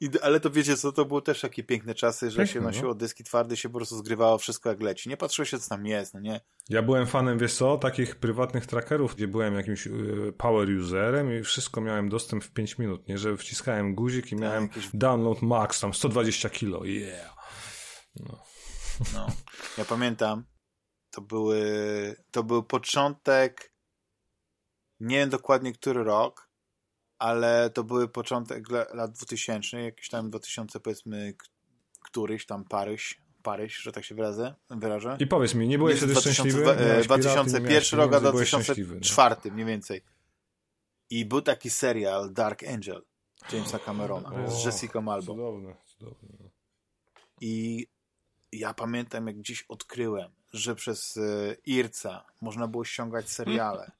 i ale to wiecie co, to było też takie piękne czasy, że Piękne, się no. nosiło dyski twarde się po prostu zgrywało wszystko jak leci. Nie patrzyło się co tam jest, no nie? Ja byłem fanem, wiesz co, takich prywatnych trackerów, gdzie byłem jakimś y, power userem i wszystko miałem dostęp w 5 minut, nie? Że wciskałem guzik i miałem jakieś- download max, tam 120 kilo, yeah. No. Ja pamiętam, to były, to był początek, nie wiem dokładnie który rok, ale to były początek la- lat 2000, jakiś tam 2000 powiedzmy, któryś tam Paryż, Paryż, że tak się wyrazę, wyrażę. I powiedz mi, nie byłeś wtedy 2000 szczęśliwy? e, Miałeś piraty, nie 2001 miałeś rok, a pieniędzy, byłeś szczęśliwy, no. 2004 mniej więcej. I był taki serial Dark Angel Jamesa Camerona O, z Jessica Alba. Cudowne, cudowne. I ja pamiętam, jak gdzieś odkryłem, że przez e, IRCA można było ściągać seriale.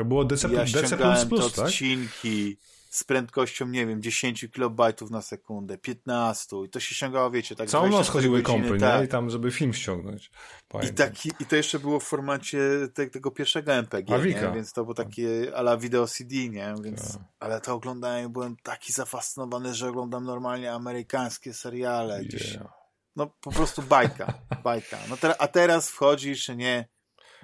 To było DC, ja DC++, te tak? odcinki z prędkością, nie wiem, 10 kilobajtów na sekundę, 15 i to się ściągało, wiecie, tak Całą noc 24 chodziły kompy, tak. nie? I tam, żeby film ściągnąć. I, taki, I to jeszcze było w formacie te, tego pierwszego MPG, nie? więc to było takie ala video CD, nie? Więc, Tak. ale to oglądałem byłem taki zafascynowany, że oglądam normalnie amerykańskie seriale. Yeah. no po prostu bajka, bajka. No te, a teraz wchodzisz, nie?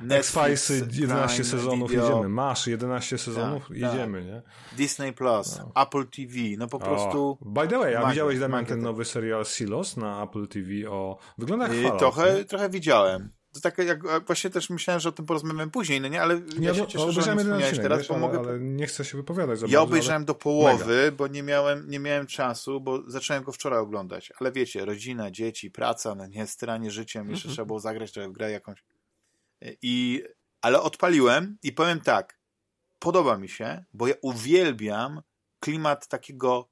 Netflix, X-Filesy, 11 Prime sezonów, Video, jedziemy. Masz 11 sezonów, tak. jedziemy, nie? Disney Plus, No. Apple TV, no po prostu... O, by the way, a widziałeś, Damian, ten nowy serial Silos na Apple TV o... Wygląda jak y, trochę, nie? trochę widziałem. To tak jak właśnie też myślałem, że o tym porozmawiamy później, no nie, ale ja, ja się no, cieszę, że odcinek, teraz, wiesz, bo ale, mogę... ale nie chcę się wypowiadać za Ja bardzo, obejrzałem ale... do połowy, bo nie miałem, nie miałem czasu, bo zacząłem go wczoraj oglądać. Ale wiecie, rodzina, dzieci, praca, no nie, styranie życiem, jeszcze trzeba było zagrać trochę w grę jakąś. I, ale odpaliłem i powiem tak, podoba mi się, bo ja uwielbiam klimat takiego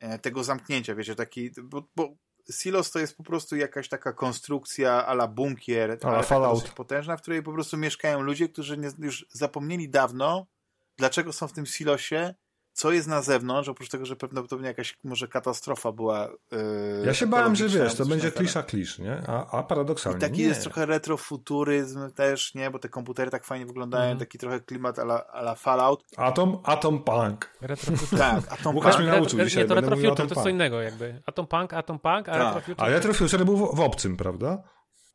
e, tego zamknięcia, wiecie, taki, bo, bo Silos to jest po prostu jakaś taka konstrukcja ala bunkier, Ala Fallout. potężna, w której po prostu mieszkają ludzie, którzy nie, już zapomnieli dawno, dlaczego są w tym silosie, co jest na zewnątrz, oprócz tego, że prawdopodobnie jakaś może katastrofa była. Yy, Ja się bałem, że wiesz, to będzie klisza klisz, nie? A, a paradoksalnie I taki nie. jest trochę retrofuturyzm też, nie? Bo te komputery tak fajnie wyglądają, Mhm. taki trochę klimat ala, ala Fallout. Atom, Atom Punk. Retro Tak, a tą Łukasz pa- mnie nauczył Re- dzisiaj, Nie, to Atom to jest co Punk. innego jakby. Atom Punk, Atom Punk, a Tak. Retrofuture... A Retrofuture był w, w obcym, prawda?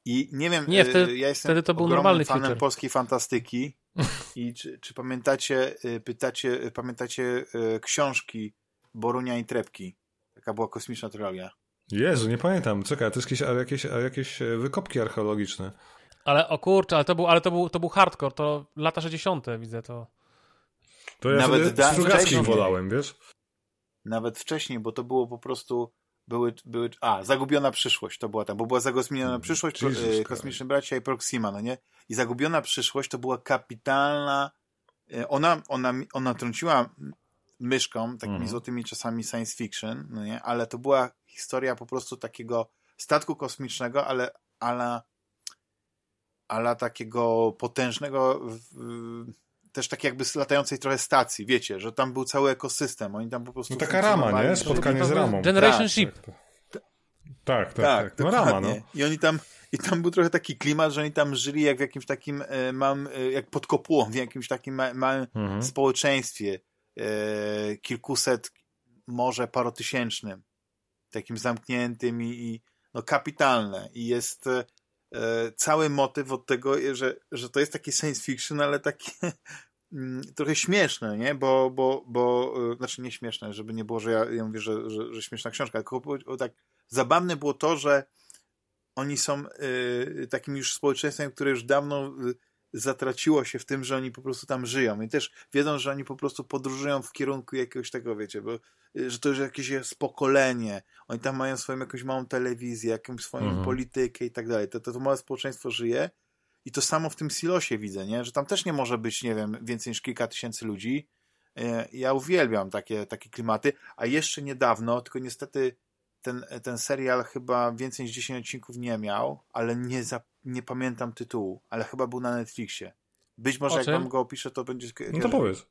I nie wiem, Nie, wtedy- y, ja jestem wtedy to był normalny fanem future. polskiej fantastyki i czy, czy pamiętacie, y, pytacie, y, pamiętacie książki Borunia i Trepki? Taka była kosmiczna trylogia. Jezu, nie pamiętam. Czekaj, to jest jakieś, a jakieś, a jakieś e, wykopki archeologiczne. Ale o kurczę, ale to był, ale to był, to był hardcore, to lata 60. widzę to. To ja Nawet Nawet da- Strugackich wcześniej. wolałem, wiesz? Nawet wcześniej, bo to było po prostu były, były, a, Zagubiona Przyszłość to była tam, bo była Zagubiona Przyszłość, Jesus y, Christ. Kosmiczni Bracia i Proxima, no nie? I Zagubiona Przyszłość to była kapitalna, y, ona, ona, ona trąciła myszką, takimi Mhm. złotymi czasami science fiction, no nie? Ale to była historia po prostu takiego statku kosmicznego, ale, ale, ale takiego potężnego, w- też tak jakby z latającej trochę stacji, wiecie, że tam był cały ekosystem, oni tam po prostu No taka rama, nie? Spotkanie z ramą. Generation Tak, Ship. Tak, tak, tak. No dokładnie. rama, no. I oni tam, i tam był trochę taki klimat, że oni tam żyli jak w jakimś takim e, małym, e, jak pod kopułą, w jakimś takim ma, małym Mhm. społeczeństwie, e, kilkuset, może parotysięcznym, takim zamkniętym i, i no kapitalne. I jest cały motyw od tego, że, że to jest takie science fiction, ale takie mm, trochę śmieszne, nie? Bo, bo, bo e, znaczy nie śmieszne, żeby nie było, że ja, ja mówię, że, że, że śmieszna książka, tylko tak zabawne było to, że oni są y, takim już społeczeństwem, które już dawno y, zatraciło się w tym, że oni po prostu tam żyją i też wiedzą, że oni po prostu podróżują w kierunku jakiegoś tego, wiecie, bo, y, że to już jakieś jest pokolenie, oni tam mają swoją jakąś małą telewizję, jakąś swoją Mhm. politykę i tak dalej, to, to, to małe społeczeństwo żyje i to samo w tym silosie widzę, nie? że tam też nie może być, nie wiem, więcej niż kilka tysięcy ludzi. Y, Ja uwielbiam takie, takie klimaty, a jeszcze niedawno, tylko niestety ten, ten serial chyba więcej niż 10 odcinków nie miał, ale nie, za, nie pamiętam tytułu, ale chyba był na Netflixie. Być może jak wam go opiszę, to będzie... No to powiedz.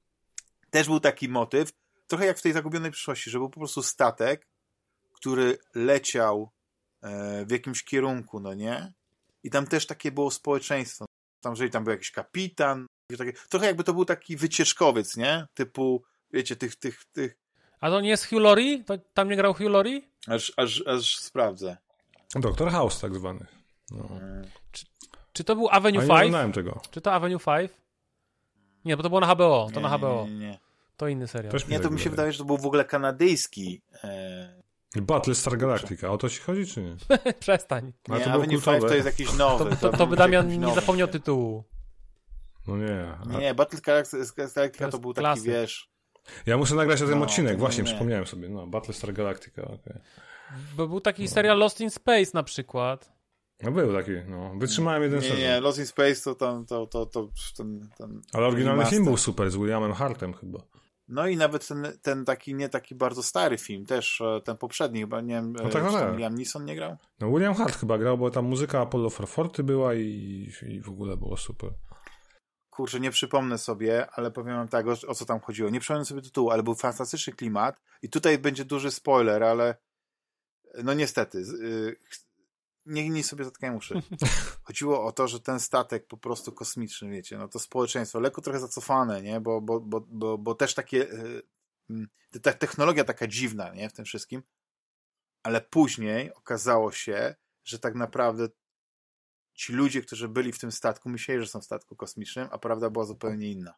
Też był taki motyw, trochę jak w tej zagubionej przyszłości, że był po prostu statek, który leciał e, w jakimś kierunku, no nie? I tam też takie było społeczeństwo. Tam, jeżeli tam był jakiś kapitan, takie, trochę jakby to był taki wycieczkowiec, nie? Typu, wiecie, tych, tych, tych, A to nie jest Hugh Laurie? To tam nie grał Hugh Laurie? aż, aż, aż sprawdzę. Doktor House tak zwany. No. Czy to był Avenue nie 5? oglądałem tego. Czy to Avenue 5? Nie, bo to było na HBO. To nie, na HBO. Nie, nie, nie. To inny serial. Też Nie, to mi się tak wydaje, że to był w ogóle kanadyjski. E, Battlestar Galactica, o to ci chodzi, czy nie? Przestań. Ale nie, to Avenue 5 kultowe. to jest jakiś nowy. To, to, to by Damian nie zapomniał tytułu. No nie. A- Nie, nie, Battle Galactica To to, był taki, klasyk. wiesz... Ja muszę nagrać tym No, odcinek, to właśnie nie. przypomniałem sobie. No, Battlestar Galactica, okej. Bo był taki serial Lost in Space na przykład. No był taki, no. Wytrzymałem jeden Nie, sezon. nie, Lost in Space to tam, to, to, to, ten, ten Ale oryginalny film był super, z Williamem Hartem chyba. No i nawet ten, ten taki, nie taki bardzo stary film, też e, ten poprzedni, chyba nie wiem, No no tak, no tam tak. Liam Neeson nie grał? No William Hart chyba grał, bo tam muzyka Apollo for Forty była i, i w ogóle było super. Kurczę, nie przypomnę sobie, ale powiem wam tak, o, o co tam chodziło. Nie przypomnę sobie tytułu, ale był fantastyczny klimat i tutaj będzie duży spoiler, ale no niestety, z- y, ch- nie, nie sobie zatkają uszy. Chodziło o to, że ten statek po prostu kosmiczny, wiecie, no to społeczeństwo, lekko trochę zacofane, nie, bo, bo, bo, bo, bo też takie, y, ta technologia taka dziwna, nie, w tym wszystkim, ale później okazało się, że tak naprawdę ci ludzie, którzy byli w tym statku, myśleli, że są w statku kosmicznym, a prawda była zupełnie inna.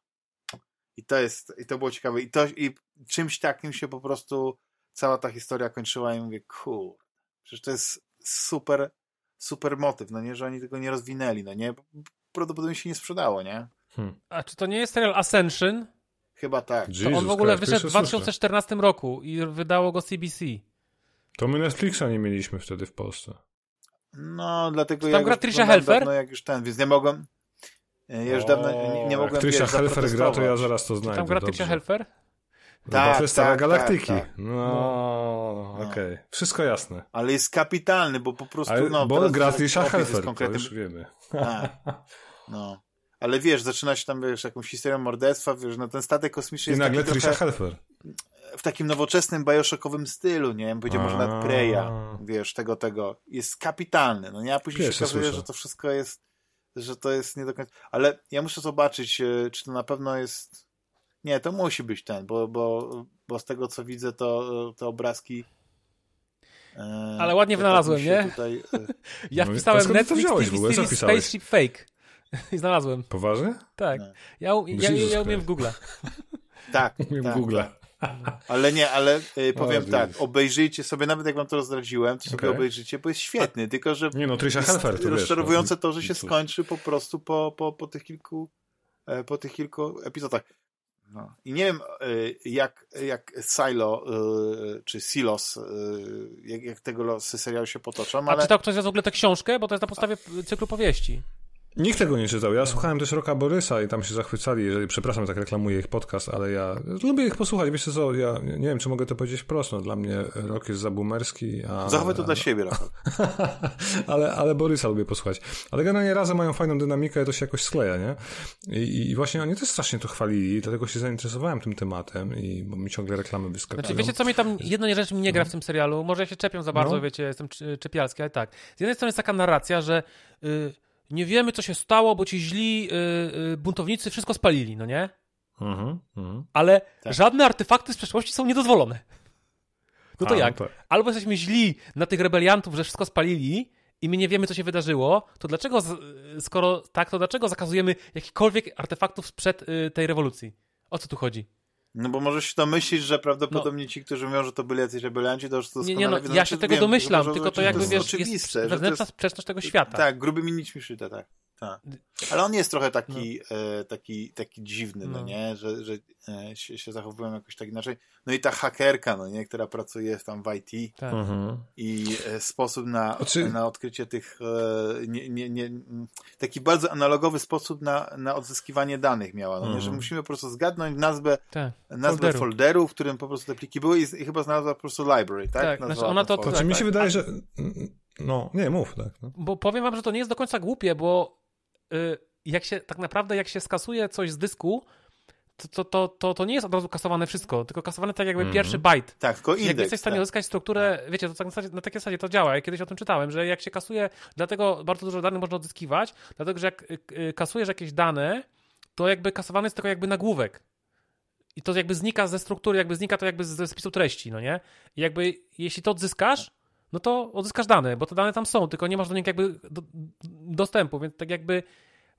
I to jest, i to było ciekawe. I, to, i czymś takim się po prostu cała ta historia kończyła i mówię, kur, przecież to jest super, super motyw, no nie, że oni tego nie rozwinęli, no nie, prawdopodobnie się nie sprzedało, nie? Hmm. A czy to nie jest serial Ascension? Chyba tak. To Jesus on w ogóle Christ, wyszedł w pierwsze słyszę. 2014 roku i wydało go CBC. To my Netflixa nie mieliśmy wtedy w Polsce. No, dlatego Czy ja tam gra Trisha Helfer? Dawno, jak już ten, więc nie mogłem. Ja już dawno nie, nie mogłem Jak Trisha Helfer gra, to ja zaraz to znajdę. Tam gra. Tricia Helfer? Tak, Battlestar tak, Galaktyki. tak, tak. No, okej. Wszystko jasne. Ale jest kapitalny, bo po prostu, Ale, no... bo gra Trisha Helfer, to konkretnym- już wiemy. Tak. No. Ale wiesz, zaczyna się tam, wiesz, jakąś historią morderstwa, wiesz, no ten statek kosmiczny I jest nagle Trisha trochę Helfer. w takim nowoczesnym, bioshockowym stylu, nie? Bym powiedział może A. nawet Preya, wiesz, tego, tego. Jest kapitalny, no nie? A później Pierwsze się okazuje, słyszę. że to wszystko jest, że to jest nie do końca... Ale ja muszę zobaczyć, e, czy to na pewno jest... Nie, to musi być ten, bo, bo, bo z tego, co widzę, to te obrazki... e, Ale ładnie tak wynalazłem, nie? Tutaj, e, Ja No wpisałem to Netflix wziąłeś TV ogóle? Wpisałeś? Spaceship Fake i znalazłem. Poważnie? Tak. No. Ja, ja, ja, ja umiem w Google. tak, w tak, Google. tak. Ale nie, ale y, powiem O, tak, obejrzyjcie sobie, nawet jak wam to rozdradziłem, to sobie Okej. obejrzycie, bo jest świetny, tylko że Nie no, Trisha jest Helfer, to wiesz. rozczarowujące no. to, że się Cóż. skończy po prostu po, po, po tych kilku e, po tych kilku epizodach. No. I nie wiem, y, jak, jak Silo, y, czy Silos, y, jak, jak tego losy serialu się potoczą, A ale czytał ktoś z w ogóle tę książkę? Bo to jest na podstawie cyklu powieści. Nikt tego nie czytał. Ja słuchałem też Roka Borysa i tam się zachwycali. Jeżeli, przepraszam, tak reklamuję ich podcast, ale ja lubię ich posłuchać. Wiesz co, ja nie wiem, czy mogę to powiedzieć wprost. No, dla mnie Rok jest za boomerski, a... zachowaj to dla siebie, Rafał. ale, ale Borysa lubię posłuchać. Ale generalnie razem mają fajną dynamikę i to się jakoś skleja, nie? I, I właśnie oni też strasznie to chwalili, dlatego się zainteresowałem tym tematem i bo mi ciągle reklamy wyskakują. Znaczy, wiecie, co mi tam, jedna rzecz mi nie gra w tym serialu, może ja się czepiam za bardzo, No. wiecie, jestem czepialski, ale tak. Z jednej strony jest taka narracja, że y, nie wiemy, co się stało, bo ci źli y, y, buntownicy wszystko spalili, no nie? Mhm, mhm. Ale Tak. żadne artefakty z przeszłości są niedozwolone. No to A, jak? tak. Albo jesteśmy źli na tych rebeliantów, że wszystko spalili i my nie wiemy, co się wydarzyło, to dlaczego, skoro tak, to dlaczego zakazujemy jakichkolwiek artefaktów sprzed y, tej rewolucji? O co tu chodzi? No bo może się domyślić, że prawdopodobnie ci, którzy mówią, że to byli jacyś rebelianci, to już to No. Nie, nie no, ja się tego wiem, domyślam, tylko to jakby, jest wiesz, oczywiste, jest że to wewnętrzna sprzeczność tego świata. Tak, grubymi nićmi szyte, tak. Tak. Ale on jest trochę taki, e, taki, taki dziwny, no, No. nie? Że, że e, się, się zachowują jakoś tak inaczej. No i ta hakerka, no nie? Która pracuje tam w IT Tak. Mhm. i e, sposób na, Znaczy- na odkrycie tych e, nie, nie, nie, taki bardzo analogowy sposób na, na odzyskiwanie danych miała, no nie? Że Mhm. musimy po prostu zgadnąć nazwę, Tak. nazwę Folderu. folderu. w którym po prostu te pliki były i, i chyba znalazła po prostu library, tak? Tak, Nazwała znaczy ona to- folder. Znaczy mi się tak. wydaje, że... No, nie, mów, tak. No. Bo powiem wam, że to nie jest do końca głupie, bo jak się, tak naprawdę jak się skasuje coś z dysku, to, to, to, to, to nie jest od razu kasowane wszystko, tylko kasowane tak jakby Mhm. pierwszy byte. Tak, tylko Jak indeks. jesteś w stanie tak. uzyskać strukturę, wiecie, to tak na, zasadzie, na takiej zasadzie to działa. Ja kiedyś o tym czytałem, że jak się kasuje, dlatego bardzo dużo danych można odzyskiwać, dlatego że jak y, y, kasujesz jakieś dane, to jakby kasowany jest tylko jakby nagłówek. I to jakby znika ze struktury, jakby znika to jakby ze spisu treści, no nie? I jakby jeśli to odzyskasz, no to odzyskasz dane, bo te dane tam są, tylko nie masz do nich jakby do, dostępu, więc tak jakby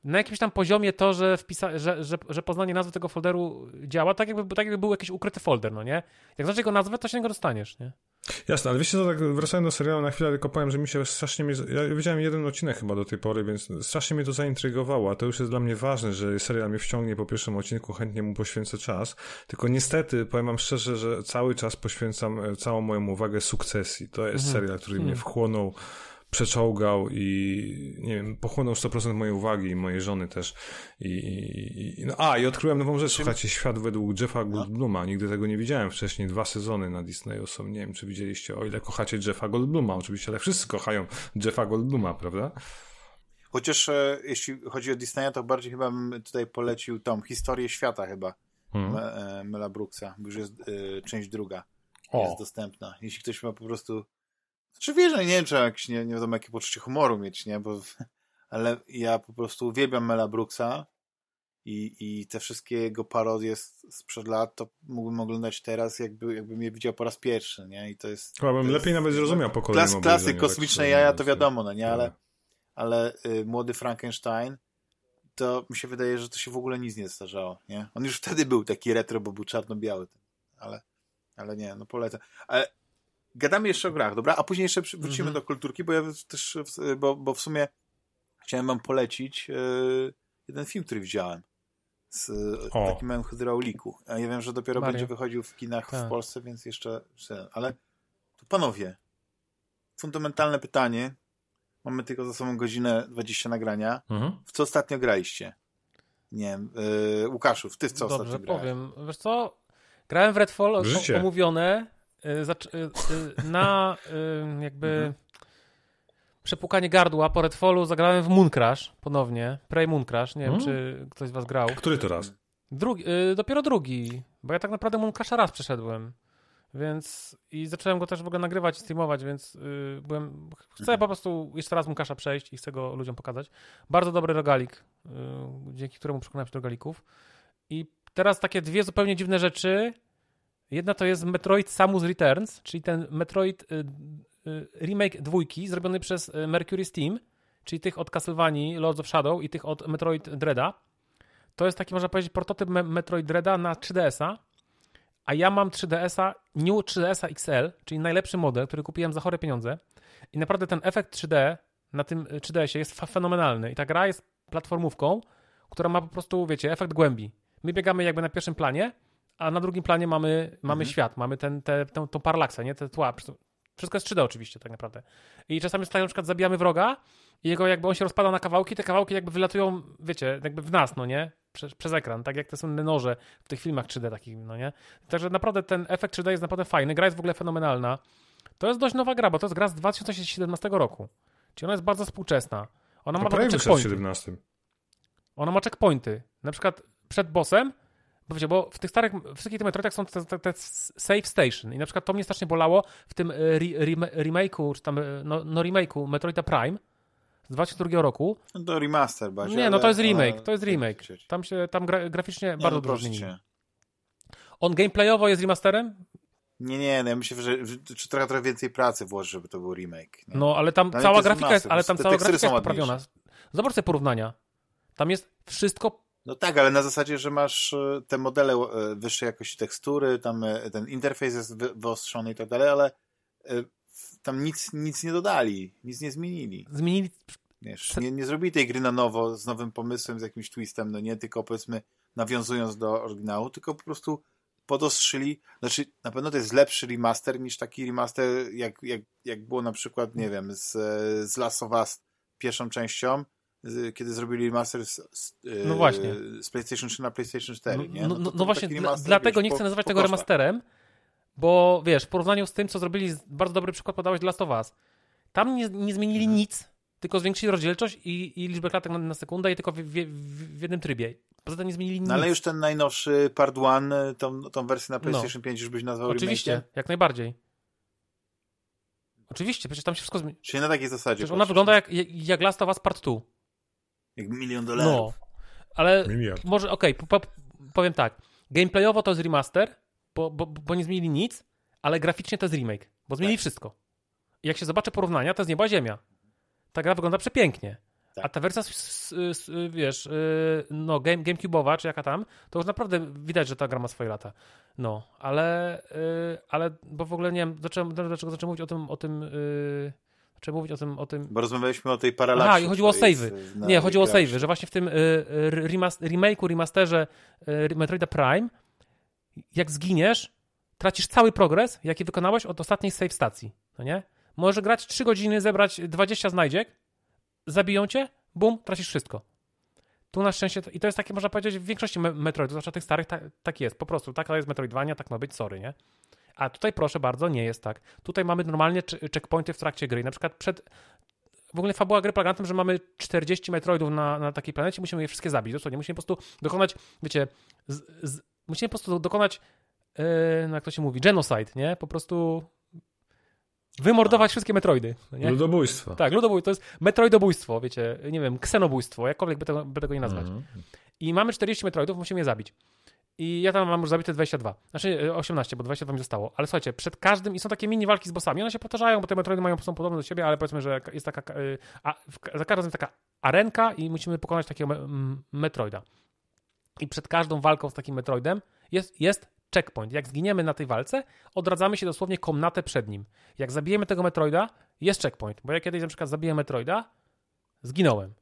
na jakimś tam poziomie to, że, wpisa- że, że, że poznanie nazwy tego folderu działa, tak jakby, tak jakby był jakiś ukryty folder, no nie? Jak znasz jego nazwę, to się niego dostaniesz, nie? Jasne, ale wiecie co, tak wracając do serialu na chwilę, tylko powiem, że mi się strasznie... Mnie, ja widziałem jeden odcinek chyba do tej pory, więc strasznie mnie to zaintrygowało, a to już jest dla mnie ważne, że serial mnie wciągnie po pierwszym odcinku, chętnie mu poświęcę czas, tylko niestety, powiem wam szczerze, że cały czas poświęcam e, całą moją uwagę sukcesji. To jest Mhm. serial, który mnie Mhm. wchłonął przeczołgał i nie wiem, pochłonął 100% mojej uwagi i mojej żony też. I, i, i- no, a, i odkryłem nową rzecz, słuchajcie, świat według Jeffa Goldbluma. Nigdy tego nie widziałem wcześniej. Dwa sezony na Disneyu są. Nie wiem, czy widzieliście, o ile kochacie Jeffa Goldbluma. Oczywiście, ale wszyscy kochają Jeffa Goldbluma, prawda? Chociaż e, jeśli chodzi o Disneya, to bardziej chyba bym tutaj polecił tą historię świata chyba Hmm. E, Mela Brooksa, bo już jest e, część druga O, jest dostępna. Jeśli ktoś ma po prostu znaczy wiesz, no nie wiem, czy nie, nie wiadomo jakie poczucie humoru mieć, nie, bo ale ja po prostu uwielbiam Mela Brooksa i, i te wszystkie jego parodie sprzed lat, to mógłbym oglądać teraz, jakby, jakbym je widział po raz pierwszy, nie, i to jest... chyba bym lepiej nawet zrozumiał po Klas, kolejnym klasy obejrzeniu, kosmiczne tak jaja, to mówiąc, wiadomo, no nie, ale Tak. ale y, młody Frankenstein, to mi się wydaje, że to się w ogóle nic nie starzało, nie? On już wtedy był taki retro, bo był czarno-biały, ale, ale nie, no polecam. Ale gadamy jeszcze o grach, dobra? A później jeszcze wrócimy Mhm. do kulturki, bo ja też, w- bo, bo w sumie chciałem wam polecić e, jeden film, który widziałem. Z O. takim małym hydrauliku. A ja wiem, że dopiero Mario. będzie wychodził w kinach w Tak. Polsce, więc jeszcze... Ale to panowie, fundamentalne pytanie. Mamy tylko za sobą godzinę 20 nagrania. Mhm. W co ostatnio graliście? Nie wiem, e, Łukaszów, ty w co Dobrze, ostatnio grałeś? powiem. Wiesz co? Grałem w Redfall, o, Życie. omówione na y, jakby Mhm. przepukanie gardła po Redfallu zagrałem w Mooncrash ponownie. Prey Mooncrash, nie wiem, Mm. czy ktoś z was grał. Który to raz? Drugi, dopiero drugi, bo ja tak naprawdę Mooncrasha raz przeszedłem. Więc i zacząłem go też w ogóle nagrywać i streamować, więc y, byłem. Chcę Mhm. po prostu jeszcze raz Mooncrasha przejść i chcę go ludziom pokazać. Bardzo dobry rogalik, y, dzięki któremu przekonałem się do rogalików. I teraz takie dwie zupełnie dziwne rzeczy. Jedna to jest Metroid Samus Returns, czyli ten Metroid y, y, remake dwójki zrobiony przez y, Mercury Steam, czyli tych od Castlevanii Lords of Shadow i tych od Metroid Dreada. To jest taki, można powiedzieć, prototyp Me- Metroid Dreada na 3DS-a, a ja mam 3DS-a, New 3DS-a XL, czyli najlepszy model, który kupiłem za chore pieniądze. I naprawdę ten efekt 3D na tym y, 3DS-ie jest fenomenalny. I ta gra jest platformówką, która ma po prostu, wiecie, efekt głębi. My biegamy jakby na pierwszym planie, a na drugim planie mamy, mamy Mhm. świat, mamy ten, te, tą, tą paralaksę, nie? Te tła. Wszystko jest 3D oczywiście tak naprawdę. I czasami jest tak, na przykład zabijamy wroga i jego jakby on się rozpada na kawałki, te kawałki jakby wylatują, wiecie, jakby w nas, no nie? Przez, przez ekran, tak jak te słynne noże w tych filmach 3D takich, no nie? Także naprawdę ten efekt 3D jest naprawdę fajny, gra jest w ogóle fenomenalna. To jest dość nowa gra, bo to jest gra z 2017 roku. Czyli ona jest bardzo współczesna. Ona To ma takie checkpointy. 17. Ona ma checkpointy. Na przykład przed bossem, bo wiecie, bo w tych starych, wszystkich tych Metroidach są te, te, te save station i na przykład to mnie strasznie bolało w tym e, re, rem- remake'u, czy tam, e, no, no remake'u Metroida Prime z 2002 roku. No to remaster bardziej. Nie, no to jest remake, to jest remake. Tam się, tam gra, graficznie Nie, bardzo no dużo. On gameplayowo jest remasterem? Nie, nie, no ja myślę, że, że czy trochę, trochę więcej pracy włoży, żeby to był remake. Nie? No, ale tam to cała grafika jest, ale tam cała te grafika jest poprawiona. Zobacz sobie porównania. Tam jest wszystko No tak, ale na zasadzie, że masz e, te modele e, wyższej jakości tekstury, tam e, ten interfejs jest wy- wyostrzony i tak dalej, ale tam nic, nic nie dodali, nic nie zmienili. zmienili Wiesz, nie, nie zrobili tej gry na nowo, z nowym pomysłem, z jakimś twistem, no nie tylko powiedzmy nawiązując do oryginału, tylko po prostu podostrzyli, znaczy na pewno to jest lepszy remaster niż taki remaster jak, jak, jak było na przykład, nie wiem, z, z Last of Us pierwszą częścią, kiedy zrobili remaster z, z, e, No właśnie. z PlayStation 3 na PlayStation 4, nie? No, to no, to no właśnie, taki dla, remaster, dlatego wiesz, nie po- chcę nazywać po tego kosztach. remasterem, bo wiesz, w porównaniu z tym, co zrobili, bardzo dobry przykład podałeś dla Last of Us. Tam nie, nie zmienili Mhm. nic, tylko zwiększyli rozdzielczość i, i liczbę klatek na, na sekundę i tylko w, w, w jednym trybie. Poza tym nie zmienili nic. No ale już ten najnowszy Part 1, tą, tą wersję na PlayStation 5 już byś nazwał No. Oczywiście, remake'iem? jak najbardziej. Oczywiście, przecież tam się wszystko zmieni. Czyli na takiej zasadzie. Przecież ona wygląda jak, jak, jak Last of Us Part 2. Jak milion dolarów. No, ale Miliard. może, okej, po, po, powiem tak. Gameplayowo to jest remaster, bo, bo, bo nie zmienili nic, ale graficznie to jest remake, bo zmienili Tak. wszystko. I jak się zobaczy porównania, to jest nieba ziemia. Ta gra wygląda przepięknie. Tak. A ta wersja, wiesz, yy, no, game, GameCube'owa, czy jaka tam, to już naprawdę widać, że ta gra ma swoje lata. No, ale, yy, ale, bo w ogóle nie wiem, zacząłem, dlaczego zacząłem mówić o tym, o tym, zacząłem mówić o tym, o tym, Bo rozmawialiśmy o tej paralaksie. Aha, i chodziło o save'y. nie, chodziło o save'y, że właśnie w tym y, y, remas- remake'u, remasterze y, Metroida Prime, jak zginiesz, tracisz cały progres, jaki wykonałeś od ostatniej save stacji, no nie? Możesz grać 3 godziny, zebrać 20 znajdziek, zabiją cię, bum, tracisz wszystko. Tu na szczęście, i to jest takie, można powiedzieć, w większości me- Metroidów, zwłaszcza tych starych, tak, tak jest, po prostu, taka jest Metroidvania, tak ma być, sorry, nie? A tutaj, proszę bardzo, nie jest tak. Tutaj mamy normalnie checkpointy w trakcie gry, na przykład przed, w ogóle fabuła gry polega na tym, że mamy 40 metroidów na, na takiej planecie, musimy je wszystkie zabić. Dosłownie, musimy po prostu dokonać, wiecie, z, z, musimy po prostu dokonać, yy, no jak to się mówi, genocide, nie? Po prostu wymordować wszystkie metroidy. No nie? Ludobójstwo. Tak, ludobójstwo, to jest metroidobójstwo, wiecie, nie wiem, ksenobójstwo, jakkolwiek by tego, by tego nie nazwać. Mhm. I mamy 40 metroidów, musimy je zabić. I ja tam mam już zabite 22. Znaczy e, 18, bo 22 mi zostało. Ale słuchajcie, przed każdym, i są takie mini walki z bossami, one się powtarzają, bo te metroidy mają, są podobne do siebie, ale powiedzmy, że jest taka, e, a, za każdym razem taka arenka i musimy pokonać takiego me, m, metroida. I przed każdą walką z takim metroidem jest, jest checkpoint. Jak zginiemy na tej walce, odradzamy się dosłownie komnatę przed nim. Jak zabijemy tego Metroida, jest checkpoint. Bo ja kiedyś na przykład zabiję Metroida, zginąłem.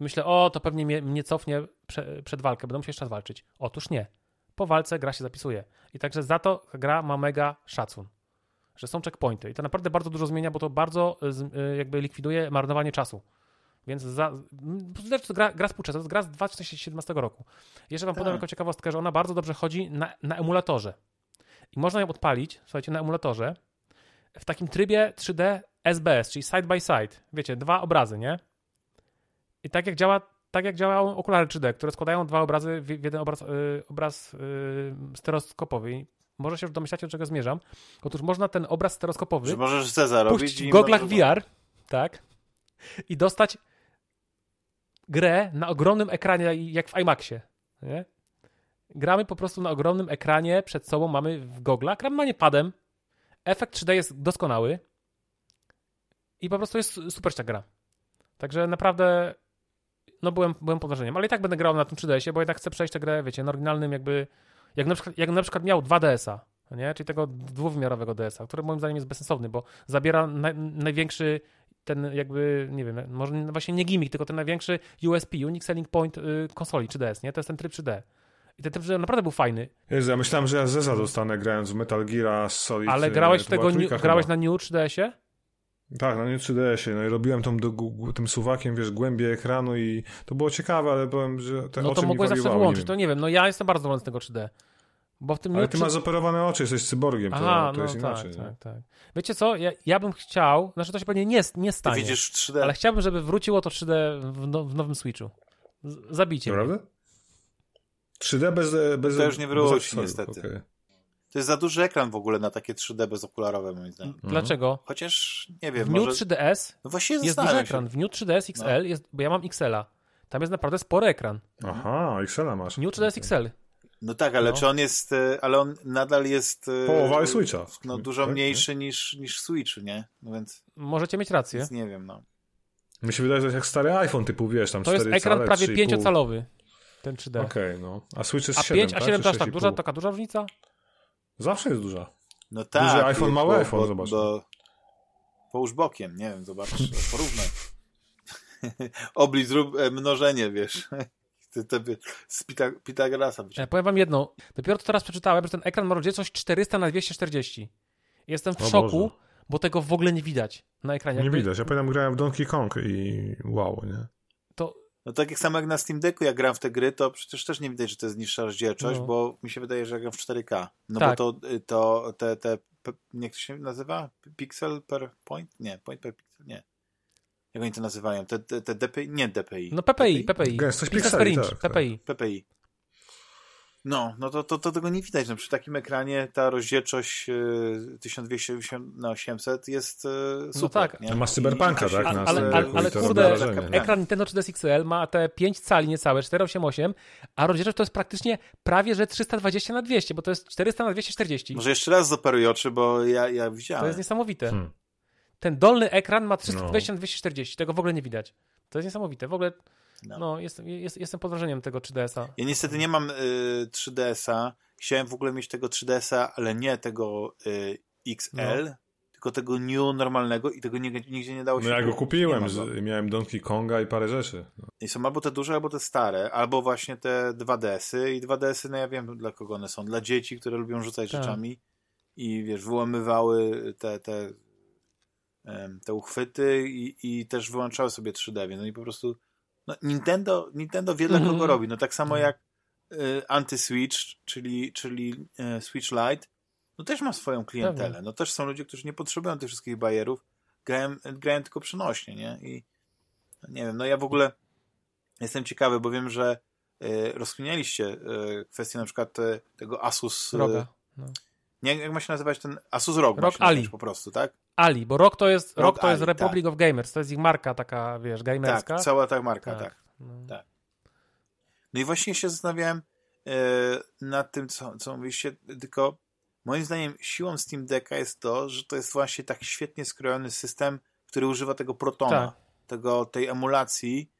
I myślę, o, to pewnie mnie, mnie cofnie prze, przed walkę, będę musiał jeszcze raz walczyć. Otóż nie. Po walce gra się zapisuje. I także za to gra ma mega szacun. Że są checkpointy. I to naprawdę bardzo dużo zmienia, bo to bardzo y, jakby likwiduje marnowanie czasu. Więc za, to gra, gra współczesna, to jest gra z 2017 roku. Jeszcze wam tak. podam jako ciekawostkę, że ona bardzo dobrze chodzi na, na emulatorze. I można ją odpalić, słuchajcie, na emulatorze w takim trybie 3D SBS, czyli side by side. Wiecie, dwa obrazy, nie? I tak jak działa, tak jak działają okulary 3D, które składają dwa obrazy w, jeden obraz, yy, obraz yy, stereoskopowy. Może się już domyślacie, do czego zmierzam. Otóż można ten obraz stereoskopowy. Że możesz robić w goglach VR, tak? I dostać grę na ogromnym ekranie, jak w IMAXie. Nie? Gramy po prostu na ogromnym ekranie, przed sobą mamy w goglach, gramy nie padem. Efekt 3D jest doskonały. I po prostu jest super ta gra. Także naprawdę no byłem, byłem pod wrażeniem, ale i tak będę grał na tym 3DS-ie, bo jednak chcę przejść tę grę, wiecie, na oryginalnym jakby, jak na przykład, jak na przykład miał 2DS-a, nie? czyli tego dwuwymiarowego DS-a, który moim zdaniem jest bezsensowny, bo zabiera największy ten jakby, nie wiem, może właśnie nie gimmick, tylko ten największy USP, Unique Selling Point y, konsoli 3DS, nie? To jest ten tryb 3D. I ten tryb 3D naprawdę był fajny. Jezu, ja myślałem, że ja Zeza dostanę grając w Metal Gear Solid. Ale grałeś w tego, grałeś na New 3DS-ie? Tak, na New 3DS-ie, no i robiłem tą, do, tym suwakiem, wiesz, głębię ekranu i to było ciekawe, ale byłem, że te No to mogłeś zawsze wyłączyć, to nie wiem, no ja jestem bardzo zadowolony z tego 3D. Bo w tym Ale ty masz operowane oczy, jesteś cyborgiem, to, Aha, to no jest tak, inaczej. Tak, tak. Wiecie co, ja, ja bym chciał, znaczy to się pewnie nie, nie stanie. Ty widzisz 3D. Ale chciałbym, żeby wróciło to 3D w, no, w nowym Switchu. Zabijcie Prawda? mnie. 3D bez... bez to już nie wróci niestety. Okay. To jest za duży ekran w ogóle na takie 3D bezokularowe, moim zdaniem. Mhm. Dlaczego? Chociaż, nie wiem, W New 3DS no właśnie jest duży ekran. W New 3DS XL, no. jest, bo ja mam XL-a. Tam jest naprawdę spory ekran. Aha, XL-a masz. New 3DS XL. No tak, ale no. czy on jest, e, ale on nadal jest... E, Połowa Switcha. No dużo tak, mniejszy tak? niż, niż Switch, nie? No więc... Możecie mieć rację. Więc nie wiem, no. Mi się wydaje, że jak stary iPhone typu, wiesz, tam To jest ekran cale, prawie 5-calowy, ten 3D. Okej, okay, no. A Switch jest a 7, 5, tak? A 7 to aż tak duża, taka duża różnica? Zawsze jest duża. No tak. Duży iPhone, mały bo, iPhone, bo, zobacz. Bo, połóż bokiem, nie wiem, zobacz, porównaj. Oblicz, zrób e, mnożenie, wiesz. z Pitagorasa. Ja powiem wam jedno. Dopiero to teraz przeczytałem, że ten ekran ma rozdzielczość 400 na 240. Jestem w o szoku, Boże. bo tego w ogóle nie widać na ekranie. Nie Jakby... widać. Ja pamiętam, grałem w Donkey Kong i wow, nie? No tak jak samo jak na Steam Decku, jak gram w te gry, to przecież też nie widać, że to jest niższa rozdzielczość, no. bo mi się wydaje, że ja gram w 4K. No tak. bo to, y, to te, te, jak to się nazywa? Pixel per point? Nie, point per pixel, nie jak oni to nazywają, te, te, te DPI, nie DPI. No PPI, PPI. Gęstość pikseli, tak, PPI. PPI. No, no to, to, to tego nie widać. No, przy takim ekranie ta rozdzielczość 1200 na 800 jest e, super. No tak. Nie? Masz cyberpunka, tak? Ale, ale, ale, ale kurde, ekran Nintendo 3DS XL ma te 5 cali niecałe, 488, a rozdzielczość to jest praktycznie prawie, że 320 na 200, bo to jest 400 na 240. Może jeszcze raz zoperuj oczy, bo ja, ja widziałem. To jest niesamowite. Hmm ten dolny ekran ma 320 na 240, tego w ogóle nie widać. To jest niesamowite. W ogóle no. no jestem, jest, jestem pod wrażeniem tego 3DS-a. Ja niestety nie mam y, 3DS-a. Chciałem w ogóle mieć tego 3DS-a, ale nie tego y, XL, no. tylko tego New normalnego i tego nigdzie, nigdzie nie dało się... No ja go kupiłem, z, miałem Donkey Konga i parę rzeczy. No. I są albo te duże, albo te stare, albo właśnie te 2DS-y i 2DS-y, no ja wiem dla kogo one są. Dla dzieci, które lubią rzucać tak. rzeczami i wiesz, wyłamywały te, te te uchwyty i, i też wyłączały sobie 3D, więc no i po prostu no, Nintendo, Nintendo wie dla kogo mhm. robi. No tak samo jak y, Anti-Switch, czyli, czyli y, Switch Lite, no też ma swoją klientelę. No też są ludzie, którzy nie potrzebują tych wszystkich bajerów, grają, grają tylko przenośnie, nie? I no nie wiem, no ja w ogóle jestem ciekawy, bo wiem, że y, rozkminialiście y, kwestię na przykład y, tego Asus... Y, Roga. No. Nie, jak ma się nazywać ten Asus ROG? ROG Ali. po prostu, tak? Ali, bo ROG to jest, ROG, to jest Ali, Republic tak. of Gamers, to jest ich marka taka, wiesz, gamerska. Tak, cała ta marka, tak. Tak. No, tak. no i właśnie się zastanawiałem yy, nad tym, co, co mówiliście, tylko moim zdaniem siłą Steam Decka jest to, że to jest właśnie tak świetnie skrojony system, który używa tego Protona, tak. tego, tej emulacji